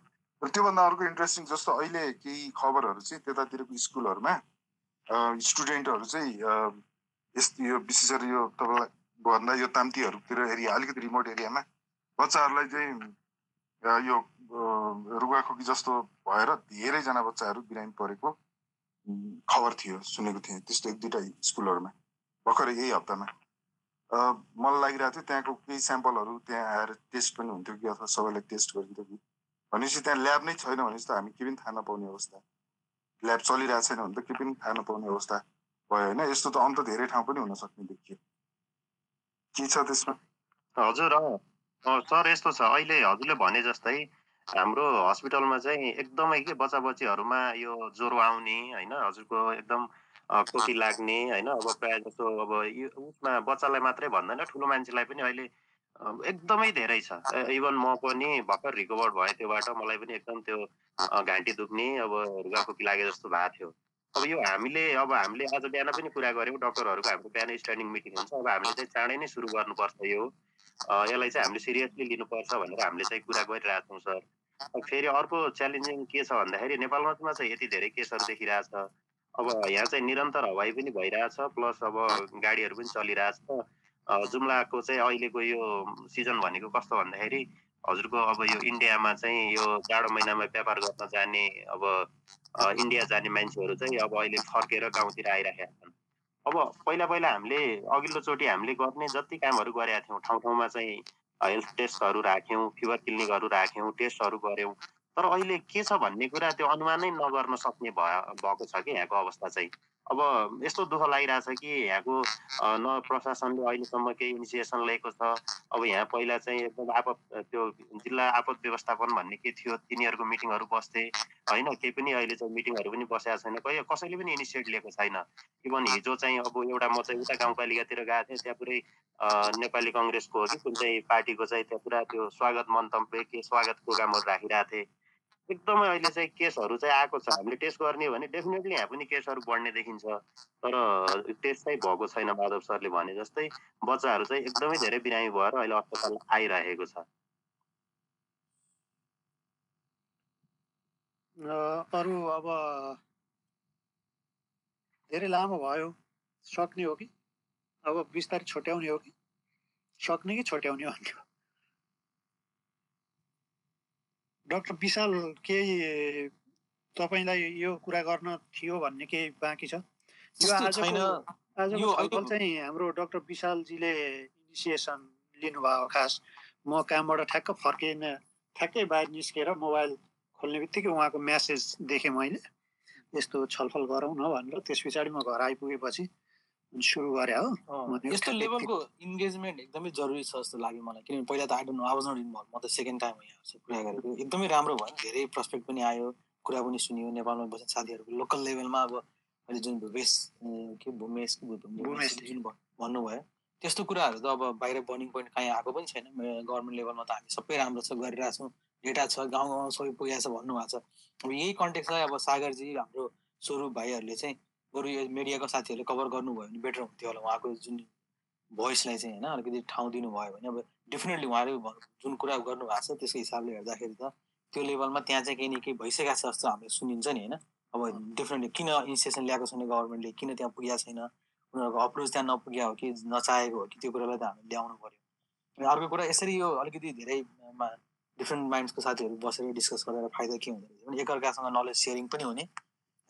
र त्योभन्दा अर्को इन्ट्रेस्टिङ जस्तो अहिले केही खबरहरू चाहिँ त्यतातिरको स्कुलहरूमा स्टुडेन्टहरू चाहिँ यस्तो यो विशेष गरी यो तपाईँलाई भन्दा यो ताम्तीहरूतिर एरिया अलिकति रिमोट एरियामा बच्चाहरूलाई चाहिँ यो रुगाखोकी जस्तो भएर धेरैजना बच्चाहरू बिरामी परेको खबर थियो सुनेको थिएँ त्यस्तो एक दुईवटा स्कुलहरूमा भर्खरै यही हप्तामा। मलाई लागिरहेको थियो त्यहाँको केही स्याम्पलहरू त्यहाँ आएर टेस्ट पनि हुन्थ्यो कि अथवा सबैलाई टेस्ट गरिन्थ्यो कि। भनेपछि त्यहाँ ल्याब नै छैन भनेपछि त हामी के पनि थाहा नपाउने अवस्था। ल्याब चलिरहेको छैन भने त के पनि थाहा नपाउने अवस्था भयो होइन? यस्तो त अन्त धेरै ठाउँ पनि हुन सक्ने देखियो। के छ त्यसमा? हजुर सर यस्तो छ। अहिले हजुरले भने जस्तै हाम्रो हस्पिटलमा चाहिँ एकदमै के बच्चा बच्चीहरूमा यो ज्वरो आउने होइन? हजुरको एकदम कोटी लाग्ने होइन? अब प्रायः जस्तो अब यो उसमा बच्चालाई मात्रै भन्दैन ठुलो मान्छेलाई पनि अहिले एकदमै धेरै छ। इभन म पनि भर्खर रिकभर भएँ त्योबाट मलाई पनि एकदम त्यो घाँटी दुख्ने अब रुगाखोकी लागे जस्तो भएको थियो। अब यो हामीले अब हामीले आज बिहान पनि कुरा गऱ्यौँ डक्टरहरूको हाम्रो बिहान स्ट्यान्डिङ मिटिङ हुन्छ। अब हामीले चाहिँ चाँडै नै सुरु गर्नुपर्छ यो। यसलाई चाहिँ हामीले सिरियसली लिनुपर्छ भनेर हामीले चाहिँ कुरा गरिरहेछौँ सर। फेरि अर्को च्यालेन्जिङ के छ भन्दाखेरि नेपालमा चाहिँ यति धेरै केसहरू देखिरहेछ। अब यहाँ चाहिँ निरन्तर हवाई पनि भइरहेछ प्लस अब गाडीहरू पनि चलिरहेछ। जुम्लाको चाहिँ अहिलेको यो सिजन भनेको कस्तो भन्दाखेरि हजुरको अब यो इन्डियामा चाहिँ यो जाडो महिनामा व्यापार गर्न जाने अब इन्डिया जाने मान्छेहरू चाहिँ अब अहिले फर्केर गाउँतिर आइरहेका छन्। अब पहिला पहिला हामीले अघिल्लोचोटि हामीले गर्ने जति कामहरू गरेका थियौँ ठाउँ ठाउँमा चाहिँ हेल्थ टेस्टहरू राख्यौँ फिभर क्लिनिकहरू राख्यौँ टेस्टहरू गऱ्यौँ तर अहिले के छ भन्ने कुरा त्यो अनुमानै नगर्न सक्ने भयो भएको छ कि यहाँको अवस्था चाहिँ। अब यस्तो दुःख लागिरहेछ कि यहाँको न प्रशासनले अहिलेसम्म केही इनिसिएसन लिएको छ। अब यहाँ पहिला चाहिँ एकदम आपत त्यो जिल्ला आपत व्यवस्थापन भन्ने के थियो तिनीहरूको मिटिङहरू बस्थे। होइन केही पनि अहिले चाहिँ मिटिङहरू पनि बसेको छैन। कहिले कसैले पनि इनिसिएट लिएको छैन। इभन हिजो चाहिँ अब एउटा म चाहिँ उता गाउँपालिकातिर गएको थिएँ त्यहाँ पुरै नेपाली कङ्ग्रेसको हो कि कुन चाहिँ पार्टीको चाहिँ त्यहाँ पुरा त्यो स्वागत मन्तव्य के स्वागत प्रोग्रामहरू राखिरहेको थिएँ। एकदमै अहिले चाहिँ केसहरू चाहिँ आएको छ। हामीले टेस्ट गर्ने भने डेफिनेटली यहाँ पनि केसहरू बढ्ने देखिन्छ। तर टेस्ट चाहिँ भएको छैन माधव सरले भने जस्तै बच्चाहरू चाहिँ एकदमै धेरै बिरामी भएर अहिले अस्पताल आइरहेको छ। अरू अब धेरै लामो भयो। सक्ने हो कि? अब बिस्तारै छोट्याउने हो कि? सक्ने कि छोट्याउने हो भन्ने डक्टर विशाल केही तपाईँलाई यो कुरा गर्न थियो भन्ने केही बाँकी छ? यो चाहिँ हाम्रो डक्टर विशालजीले इनिसिएसन लिनुभयो खास। म कामबाट ठ्याक्क फर्किन ठ्याक्कै बाहिर निस्केर मोबाइल खोल्ने बित्तिकै उहाँको म्यासेज देखेँ मैले। यस्तो छलफल गरौँ न भनेर त्यस पछाडि म घर आइपुगेपछि सुरु गरे हो। यस्तो लेभलको इन्गेजमेन्ट एकदमै जरुरी छ जस्तो लाग्यो मलाई किनभने पहिला त I don't know I was not involve म त सेकेन्ड टाइम यहाँ कुरा गरेको। एकदमै राम्रो भयो। धेरै प्रस्पेक्ट पनि आयो कुरा पनि सुनियो नेपालमा बस्ने साथीहरूको लोकल लेभलमा अब अहिले जुन भूपेश के भूमेश जुन भन्नुभयो त्यस्तो कुराहरू त अब बाहिर बर्निङ पोइन्ट कहीँ आएको पनि छैन। गभर्मेन्ट लेभलमा त हामी सबै राम्रो छ गरिरहेछौँ डेटा छ गाउँ गाउँ सबै पुगेको छ भन्नुभएको छ। अब यही कन्टेक्सलाई अब सागरजी हाम्रो स्वरूप भाइहरूले चाहिँ बरु यो मिडियाको साथीहरूले कभर गर्नुभयो भने बेटर हुन्थ्यो होला। उहाँको जुन भोइसलाई चाहिँ होइन अलिकति ठाउँ दिनुभयो भने अब डेफिनेटली उहाँले जुन कुरा गर्नुभएको छ त्यसको हिसाबले हेर्दाखेरि त त्यो लेभलमा त्यहाँ चाहिँ केही न केही भइसकेको छ जस्तो हामीले सुनिन्छ नि होइन। अब डेफिनेटली किन इनिसिएसन ल्याएको छैन गभर्मेन्टले किन त्यहाँ पुगेको छैन? उनीहरूको अप्रोच त्यहाँ नपुग्या हो कि नचाहेको हो कि त्यो कुरालाई त हामीले ल्याउनु पऱ्यो अर्को कुरा यसरी यो अलिकति धेरै डिफ्रेन्ट माइन्ड्सको साथीहरू बसेर डिस्कस गरेर फाइदा के हुँदो रहेछ भने एकअर्कासँग नलेज सेयरिङ पनि हुने।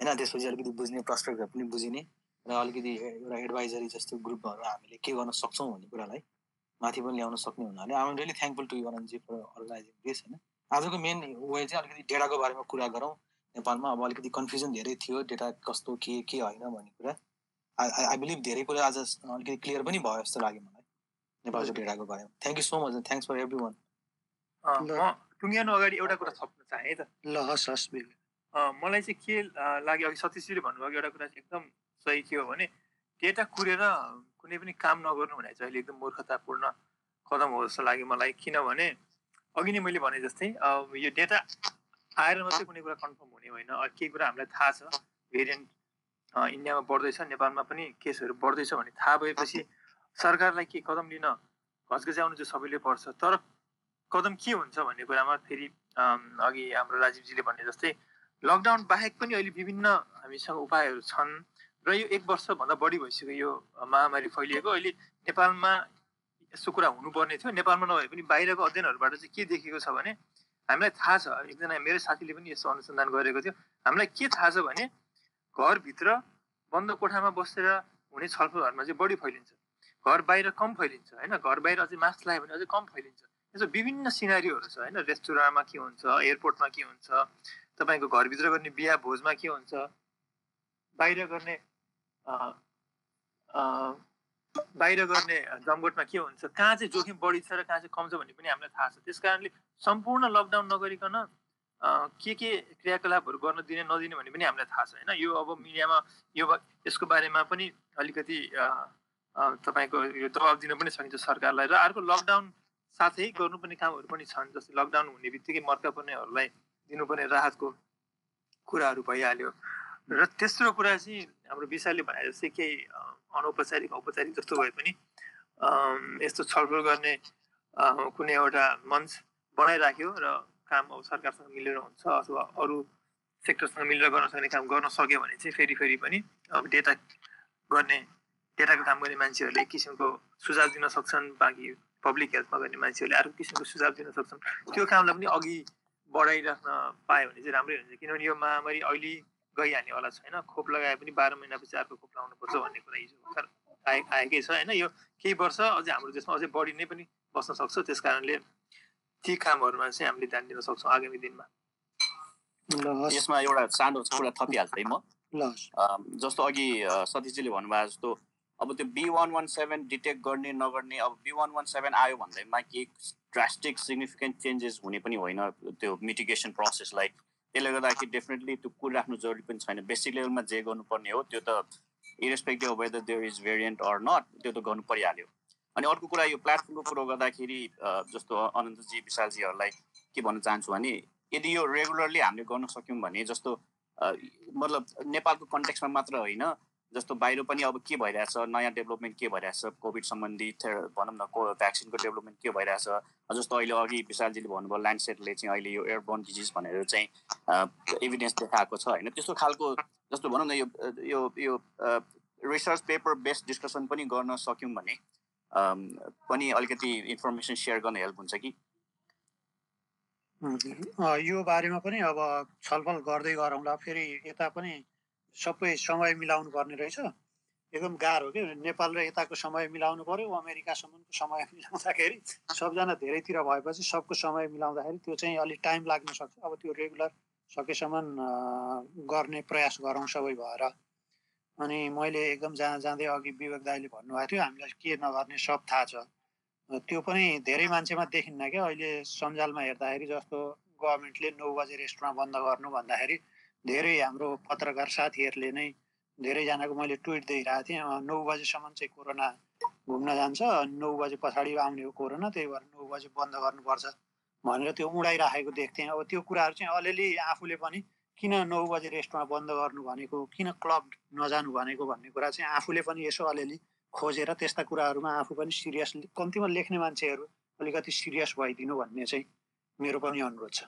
होइन त्यसपछि अलिकति बुझ्ने पर्सपेक्टिभ पनि बुझिने र अलिकति एउटा एडभाइजरी जस्तो ग्रुपहरू हामीले के गर्न सक्छौँ भन्ने कुरालाई माथि पनि ल्याउन सक्ने हुनाले आम रियली थ्याङ्कफुल टु युवनजी फर अर्गनाइजिङ दिस होइन। आजको मेन वे चाहिँ अलिकति डेटाको बारेमा कुरा गरौँ। नेपालमा अब अलिकति कन्फ्युजन धेरै थियो डेटा कस्तो के के होइन भन्ने कुरा। आई आई बिलिभ धेरै कुरा आज अलिकति क्लियर पनि भयो जस्तो लाग्यो मलाई नेपालको डेटाको बारेमा। Thank you so much thanks for everyone म टुङ्ग्याउनु अगाडि एउटा कुरा थप्न चाहेँ त? ल हस् हस् मलाई चाहिँ के लाग्यो अघि सतीशजीले भन्नुभएको एउटा कुरा चाहिँ एकदम सही के हो भने डेटा कुरेर कुनै पनि काम नगर्नु भने चाहिँ अहिले एकदम मूर्खतापूर्ण कदम हो जस्तो लाग्यो मलाई। किनभने अघि नै मैले भने जस्तै यो डेटा आएर मात्रै कुनै कुरा कन्फर्म हुने होइन। केही कुरा हामीलाई थाहा छ। भेरिएन्ट इन्डियामा बढ्दैछ नेपालमा पनि केसहरू बढ्दैछ भन्ने थाहा भएपछि सरकारलाई के कदम लिन घचघच्याउनु चाहिँ सबैले पर्छ। तर कदम के हुन्छ भन्ने कुरामा फेरि अघि हाम्रो राजीवजीले भने जस्तै लकडाउन बाहेक पनि अहिले विभिन्न हामीसँग उपायहरू छन् र यो एक वर्षभन्दा बढी भइसक्यो यो महामारी फैलिएको। अहिले नेपालमा यस्तो कुरा हुनुपर्ने थियो। नेपालमा नभए पनि बाहिरको अध्ययनहरूबाट चाहिँ के देखेको छ भने हामीलाई थाहा छ। एकजना मेरो साथीले पनि यस्तो अनुसन्धान गरेको थियो। हामीलाई के थाहा छ भने घरभित्र बन्द कोठामा बसेर हुने छलफलहरूमा चाहिँ बढी फैलिन्छ। घर बाहिर कम फैलिन्छ होइन? घर बाहिर अझै मास्क लगायो भने अझै कम फैलिन्छ। यस्तो विभिन्न सिनारीहरू छ होइन? रेस्टुरेन्टमा के हुन्छ एयरपोर्टमा के हुन्छ तपाईँको घरभित्र गर्ने बिहा भोजमा के हुन्छ? बाहिर गर्ने बाहिर गर्ने जमघटमा के हुन्छ? कहाँ चाहिँ जोखिम बढी छ र कहाँ चाहिँ कम छ भन्ने पनि हामीलाई थाहा छ। त्यस कारणले सम्पूर्ण लकडाउन नगरिकन के के क्रियाकलापहरू गर्न दिने नदिने भन्ने पनि हामीलाई थाहा छ होइन? यो अब मिडियामा यो यसको बारेमा पनि अलिकति तपाईँको यो दबाब दिन पनि सकिन्छ सरकारलाई र अर्को लकडाउन साथै गर्नुपर्ने कामहरू पनि छन् जस्तै लकडाउन हुने बित्तिकै मर्का पर्नेहरूलाई दिनुपर्ने राहतको कुराहरू भइहाल्यो। र तेस्रो कुरा चाहिँ हाम्रो विषयले भने जस्तै केही अनौपचारिक औपचारिक जस्तो भए पनि यस्तो छलफल गर्ने कुनै एउटा मञ्च बनाइराख्यो र काम अब सरकारसँग मिलेर हुन्छ अथवा अरू सेक्टरसँग मिलेर गर्न सक्ने काम गर्न सक्यो भने चाहिँ फेरि फेरि पनि अब डेटा गर्ने डेटाको काम गर्ने मान्छेहरूले एक किसिमको सुझाव दिन सक्छन् बाँकी पब्लिक हेल्थमा गर्ने मान्छेहरूले अर्को किसिमको सुझाव दिन सक्छन्। त्यो कामलाई पनि अघि बढाइराख्न पायो भने चाहिँ राम्रै हुन्छ। किनभने यो महामारी अहिले गइहाल्नेवाला छैन खोप लगाए पनि बाह्र महिनापछि अर्को खोप लगाउनुपर्छ भन्ने कुरा हिजो भर्खर आए आएकै छ होइन? यो केही वर्ष अझै हाम्रो देशमा अझै बढी नै पनि बस्न सक्छ त्यस कारणले ती कामहरूमा चाहिँ हामीले ध्यान दिन सक्छौँ आगामी दिनमा। यसमा एउटा सानो कुरा थपिहाल्छ है म। जस्तो अघि सतीशजीले भन्नुभयो जस्तो अब त्यो B one one seven detect गर्ने नगर्ने अब बी वान वान सेभेन आयो भन्दैमा केही ड्रास्टिक सिग्निफिकेन्ट चेन्जेस हुने पनि होइन त्यो मिटिगेसन प्रोसेसलाई त्यसले गर्दाखेरि डेफिनेटली त्यो कुरिराख्नु जरुरी पनि छैन। बेसिक लेभलमा जे गर्नुपर्ने हो त्यो त irrespective whether there is variant or not त्यो त गर्नु परिहाल्यो। अनि अर्को कुरा यो प्लेटफर्मको कुरो गर्दाखेरि जस्तो अनन्तजी विशालजीहरूलाई के भन्न चाहन्छु भने यदि यो रेगुलरली हामीले गर्न सक्यौँ भने जस्तो मतलब नेपालको कन्टेक्समा मात्र होइन जस्तो बाहिर पनि अब के भइरहेछ नयाँ डेभलपमेन्ट के भइरहेछ कोभिड सम्बन्धी भनौँ न को भ्याक्सिनको डेभलपमेन्ट के भइरहेछ जस्तो अहिले अघि विशालजीले भन्नुभयो ल्यान्डसेटले चाहिँ अहिले यो एयरबोर्न डिजिज भनेर चाहिँ इभिडेन्स देखाएको छ होइन? त्यस्तो खालको जस्तो भनौँ न यो यो यो रिसर्च पेपर बेस्ड डिस्कसन पनि गर्न सक्यौँ भने पनि अलिकति इन्फर्मेसन सेयर गर्न हेल्प हुन्छ कि? यो बारेमा पनि अब छलफल गर्दै गरौँला फेरि यता पनि सबै समय मिलाउनु पर्ने रहेछ। एकदम गाह्रो के? नेपाल र यताको समय मिलाउनु पर्यो अमेरिकासम्मको समय मिलाउँदाखेरि सबजना धेरैतिर भएपछि सबको समय मिलाउँदाखेरि त्यो चाहिँ अलिक टाइम लाग्न सक्छ। अब त्यो रेगुलर सकेसम्म गर्ने प्रयास गरौँ सबै भएर। अनि मैले एकदम जहाँ जाँदै अघि विवेक दाईले भन्नुभएको थियो हामीलाई के नगर्ने सब थाहा छ। त्यो पनि धेरै मान्छेमा देखिन्न क्या अहिले सञ्जालमा हेर्दाखेरि जस्तो गभर्मेन्टले नौ बजे रेस्टुरेन्ट बन्द गर्नु भन्दाखेरि धेरै हाम्रो पत्रकार साथीहरूले नै धेरैजनाको मैले ट्विट दिइरहेको थिएँ नौ बजीसम्म चाहिँ कोरोना घुम्न जान्छ नौ बजे पछाडि आउने हो कोरोना त्यही भएर नौ बजे बन्द गर्नुपर्छ भनेर त्यो उडाइराखेको देख्थेँ। अब त्यो कुराहरू चाहिँ अलिअलि आफूले पनि किन नौ बजे रेस्टुरेन्ट बन्द गर्नु भनेको किन क्लब नजानु भनेको भन्ने कुरा चाहिँ आफूले पनि यसो अलिअलि खोजेर त्यस्ता कुराहरूमा आफू पनि सिरियस कम्तीमा लेख्ने मान्छेहरू अलिकति सिरियस भइदिनु भन्ने चाहिँ मेरो पनि अनुरोध छ।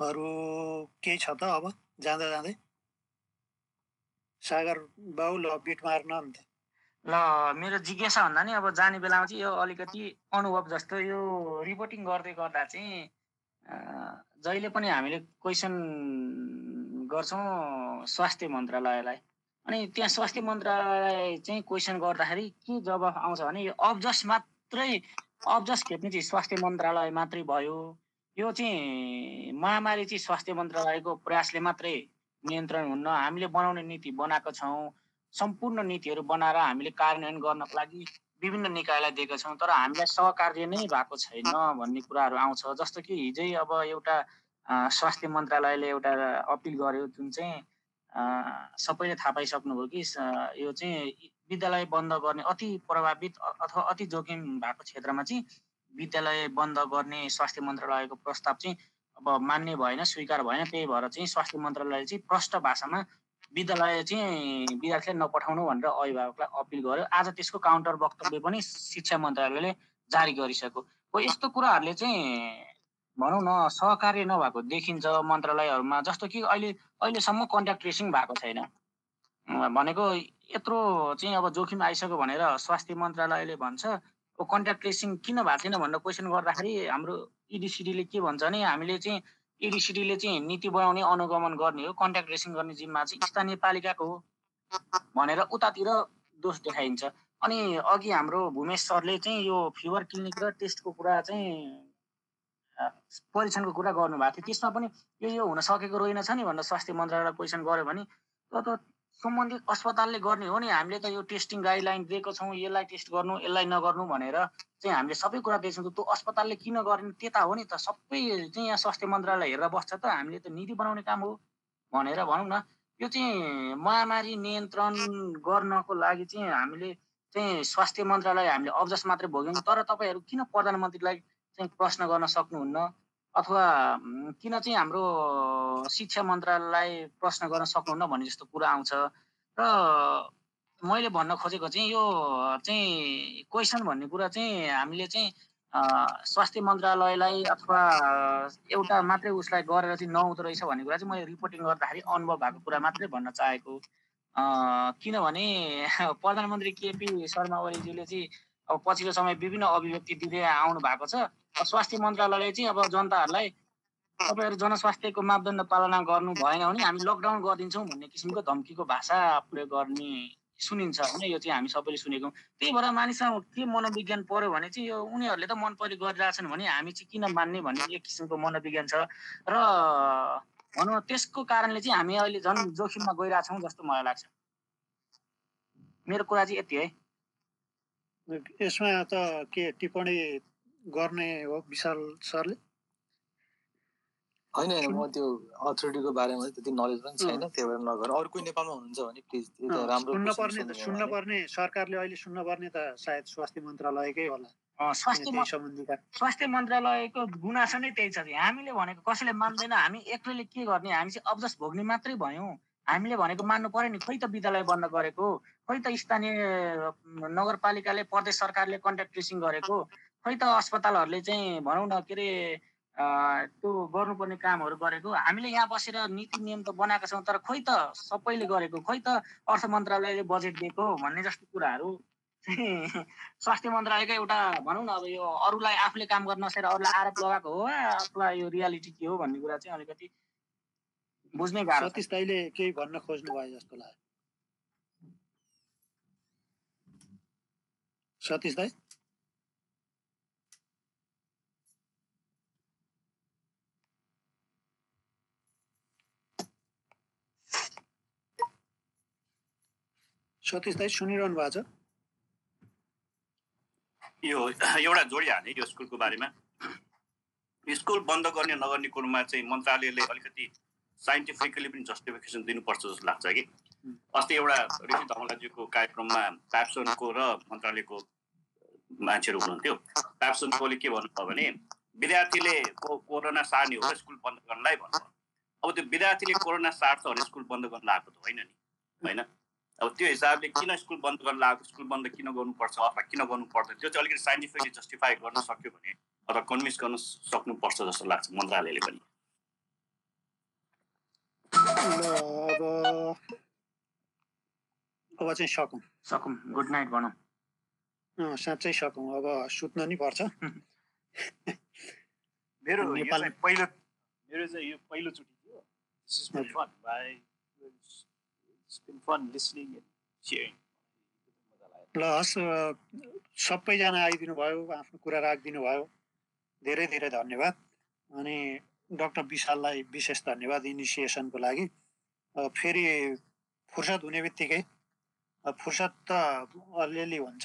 अरू केही छ त अब जाँदा जाँदै। सागर बाउ ल बिट मार्न अन्त। ल मेरो जिज्ञासा भन्दा नि अब जाने बेलामा चाहिँ यो अलिकति अनुभव जस्तो यो रिपोर्टिङ गर्दै गर्दा चाहिँ जहिले पनि हामीले क्वेसन गर्छौँ स्वास्थ्य मन्त्रालयलाई। अनि त्यहाँ स्वास्थ्य मन्त्रालय चाहिँ क्वेसन गर्दाखेरि के जवाफ आउँछ भने यो अब्जस मात्रै अब्जस खेप्ने चाहिँ स्वास्थ्य मन्त्रालय मात्रै भयो। यो चाहिँ महामारी चाहिँ स्वास्थ्य मन्त्रालयको प्रयासले मात्रै नियन्त्रण हुन्न। हामीले बनाउने नीति बनाएको छौँ सम्पूर्ण नीतिहरू बनाएर हामीले कार्यान्वयन गर्नको लागि विभिन्न निकायलाई दिएका छौँ तर हामीलाई सहकार्य नै भएको छैन भन्ने कुराहरू आउँछ। जस्तो कि हिजै अब एउटा स्वास्थ्य मन्त्रालयले एउटा अपिल गर्यो जुन चाहिँ सबैले थाहा पाइसक्नुभयो कि यो चाहिँ विद्यालय बन्द गर्ने अति प्रभावित अथवा अति जोखिम भएको क्षेत्रमा चाहिँ विद्यालय बन्द गर्ने स्वास्थ्य मन्त्रालयको प्रस्ताव चाहिँ अब मान्ने भएन स्वीकार भएन त्यही भएर चाहिँ स्वास्थ्य मन्त्रालयले चाहिँ प्रष्ट भाषामा विद्यालय चाहिँ विद्यार्थीलाई नपठाउनु भनेर अभिभावकलाई अपिल गर्यो। आज त्यसको काउन्टर वक्तव्य पनि शिक्षा मन्त्रालयले जारी गरिसक्यो। हो यस्तो कुराहरूले चाहिँ भनौँ न सहकार्य नभएको देखिन्छ मन्त्रालयहरूमा जस्तो कि अहिले अहिलेसम्म कन्ट्याक्ट ट्रेसिङ भएको छैन। भनेको यत्रो चाहिँ अब जोखिम आइसक्यो भनेर स्वास्थ्य मन्त्रालयले भन्छ। कन्ट्याक्ट ट्रेसिङ किन भएको छैन भनेर क्वेसन गर्दाखेरि हाम्रो इडिसिडीले के भन्छ भने हामीले चाहिँ एडिसिडीले चाहिँ नीति बनाउने अनुगमन गर्ने हो कन्ट्याक्ट ट्रेसिङ गर्ने जिम्मा चाहिँ स्थानीय पालिकाको हो भनेर उतातिर दोष देखाइन्छ। अनि अघि हाम्रो भूमेश सरले चाहिँ यो फिभर क्लिनिक र टेस्टको कुरा चाहिँ परीक्षणको कुरा गर्नुभएको थियो। त्यसमा पनि यो यो हुन सकेको रहेनछ नि भनेर स्वास्थ्य मन्त्रालयलाई क्वेसन गर्यो भने त सम्बन्धित अस्पतालले गर्ने हो नि हामीले त यो टेस्टिङ गाइडलाइन दिएको छौँ यसलाई टेस्ट गर्नु यसलाई नगर्नु भनेर चाहिँ हामीले सबै कुरा दिएको छौँ त्यो अस्पतालले किन गर्ने त्यता हो नि त सबै चाहिँ यहाँ स्वास्थ्य मन्त्रालय हेरेर बस्छ त हामीले त नीति बनाउने काम हो भनेर भनौँ न। यो चाहिँ महामारी नियन्त्रण गर्नको लागि चाहिँ हामीले चाहिँ स्वास्थ्य मन्त्रालय हामीले अब्जस मात्रै भोग्यौँ। तर तपाईँहरू किन प्रधानमन्त्रीलाई चाहिँ प्रश्न गर्न सक्नुहुन्न? अथवा किन चाहिँ हाम्रो शिक्षा मन्त्रालयलाई प्रश्न गर्न सक्नुहुन्न भन्ने जस्तो कुरा आउँछ? र मैले भन्न खोजेको चाहिँ यो चाहिँ क्वेसन भन्ने कुरा चाहिँ हामीले चाहिँ स्वास्थ्य मन्त्रालयलाई अथवा एउटा मात्रै उसलाई गरेर चाहिँ नहुँदो रहेछ भन्ने कुरा चाहिँ मैले रिपोर्टिङ गर्दाखेरि अनुभव भएको कुरा मात्रै भन्न चाहेको। किनभने प्रधानमन्त्री केपी शर्मा ओलीज्यूले चाहिँ अब पछिल्लो समय विभिन्न अभिव्यक्ति दिँदै आउनु भएको छ। स्वास्थ्य मन्त्रालयले चाहिँ अब जनताहरूलाई तपाईँहरू जनस्वास्थ्यको मापदण्ड पालना गर्नु भएन भने हामी लकडाउन गरिदिन्छौँ भन्ने किसिमको धम्कीको भाषा प्रयोग गर्ने सुनिन्छ होइन यो चाहिँ हामी सबैले सुनेको त्यही भएर मानिसमा के मनोविज्ञान पऱ्यो भने चाहिँ यो उनीहरूले त मन परि गरिरहेछन् भने हामी चाहिँ किन मान्ने भन्ने एक किसिमको मनोविज्ञान छ। र भनौँ त्यसको कारणले चाहिँ हामी अहिले झन् जोखिममा गइरहेछौँ जस्तो मलाई लाग्छ। मेरो कुरा चाहिँ यति है। यसमा त के टिप्पणी गर्ने हो विशाल सरले? होइन होइन म त्यो अथोरिटीको बारेमा त्यति नलेज पनि छैन त्यही भएर नगर। अरू कोही नेपालमा हुनुहुन्छ भने प्लिज राम्रो सुन्न पर्ने सुन्न पर्ने सरकारले अहिले सुन्न पर्ने त सायद स्वास्थ्य मन्त्रालयकै होला। स्वास्थ्य स्वास्थ्य मन्त्रालयको गुनासो नै त्यही छ हामीले भनेको कसैले मान्दैन हामी एक्लैले के गर्ने? हामी चाहिँ अब्जस भोग्ने मात्रै भयौँ। हामीले भनेको मान्नु पर्यो नि। खोइ त विद्यालय बन्द गरेको। खोइ त स्थानीय नगरपालिकाले प्रदेश सरकारले कन्ट्याक्ट ट्रेसिङ गरेको। खोइ त अस्पतालहरूले चाहिँ भनौँ न के अरे त्यो गर्नुपर्ने कामहरू गरेको। हामीले यहाँ बसेर नीति नियम त बनाएका छौँ तर खोइ त सबैले गरेको। खोइ त अर्थ मन्त्रालयले बजेट दिएको भन्ने जस्तो कुराहरू। <laughs> स्वास्थ्य मन्त्रालयको एउटा भनौँ न अब यो अरूलाई आफूले काम गर्न नसकेर अरूलाई आरोप लगाएको हो अथवा यो रियालिटी के हो भन्ने कुरा चाहिँ अलिकति बुझ्नै गाह्रो सतीश केही भन्न खोज्नु भयो जस्तो लाग्यो। सतीश दाई सतीश दाई सुनिरहनु भएको छ यो एउटा जोडी यो स्कुलको बारेमा। स्कुल बन्द गर्ने नगर्ने कुरोमा चाहिँ मन्त्रालयले अलिकति साइन्टिफिकली पनि जस्टिफिकेसन दिनुपर्छ जस्तो लाग्छ कि? अस्ति एउटा ऋषि धमलाज्यूको कार्यक्रममा प्याप्सोनको र मन्त्रालयको मान्छेहरू हुनुहुन्थ्यो। प्याप्सोनकोले के भन्नुभयो भने विद्यार्थीले को कोरोना सार्ने हो स्कुल बन्द गर्नलाई भन्नुभयो। अब त्यो विद्यार्थीले कोरोना सार्छ भने स्कुल बन्द गर्न लागेको त होइन नि होइन? अब त्यो हिसाबले किन स्कुल बन्द गर्न लागेको स्कुल बन्द किन गर्नुपर्छ अथवा किन गर्नु पर्दैन त्यो चाहिँ अलिकति साइन्टिफिकली जस्टिफाई गर्न सक्यो भने अथवा कन्भिन्स गर्न सक्नुपर्छ जस्तो लाग्छ मन्त्रालयले पनि। अब चाहिँ सकौँ। सकौँ। गुड नाइट भनौँ। साँच्चै सकौँ। अब सुत्न नि पर्छ। <laughs> मेरो नेपाल- पहिलो मेरो चाहिँ यो पहिलोचोटि थियो। This is my fun fun listening and sharing ल हस् सबैजना आइदिनु भयो आफ्नो कुरा राखिदिनु भयो धेरै धेरै धन्यवाद। अनि डक्टर विशाललाई विशेष धन्यवाद इनिसिएसनको लागि। फेरि फुर्सद हुने बित्तिकै। फुर्सद त अलिअलि हुन्छ।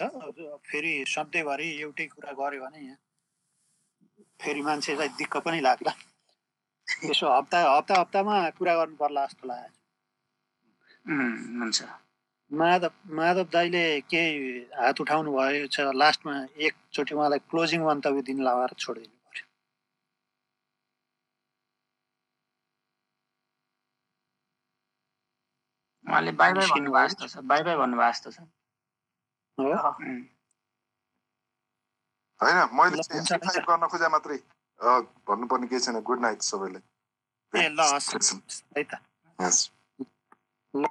फेरि सधैँभरि एउटै कुरा गऱ्यो भने यहाँ फेरि मान्छेलाई दिक्क पनि लाग्ला। यसो हप्ता हप्ता हप्तामा कुरा गर्नु पर्ला जस्तो लाग्यो। हुन्छ। माधव माधव दाईले केही हात उठाउनु भयो छ लास्टमा एकचोटि उहाँलाई क्लोजिङ मन्तव्य दिन लगाएर छोडिदिनु पर्यो उहाँले बाई बाई भन्नुभएको जस्तो छ। बाई बाई भन्नुभएको जस्तो छ होइन मैले चाहिँ गर्न खोजे मात्रै भन्नुपर्ने केही छैन। गुड नाइट सबैलाई। ए ल हस् है त। Yes. ल।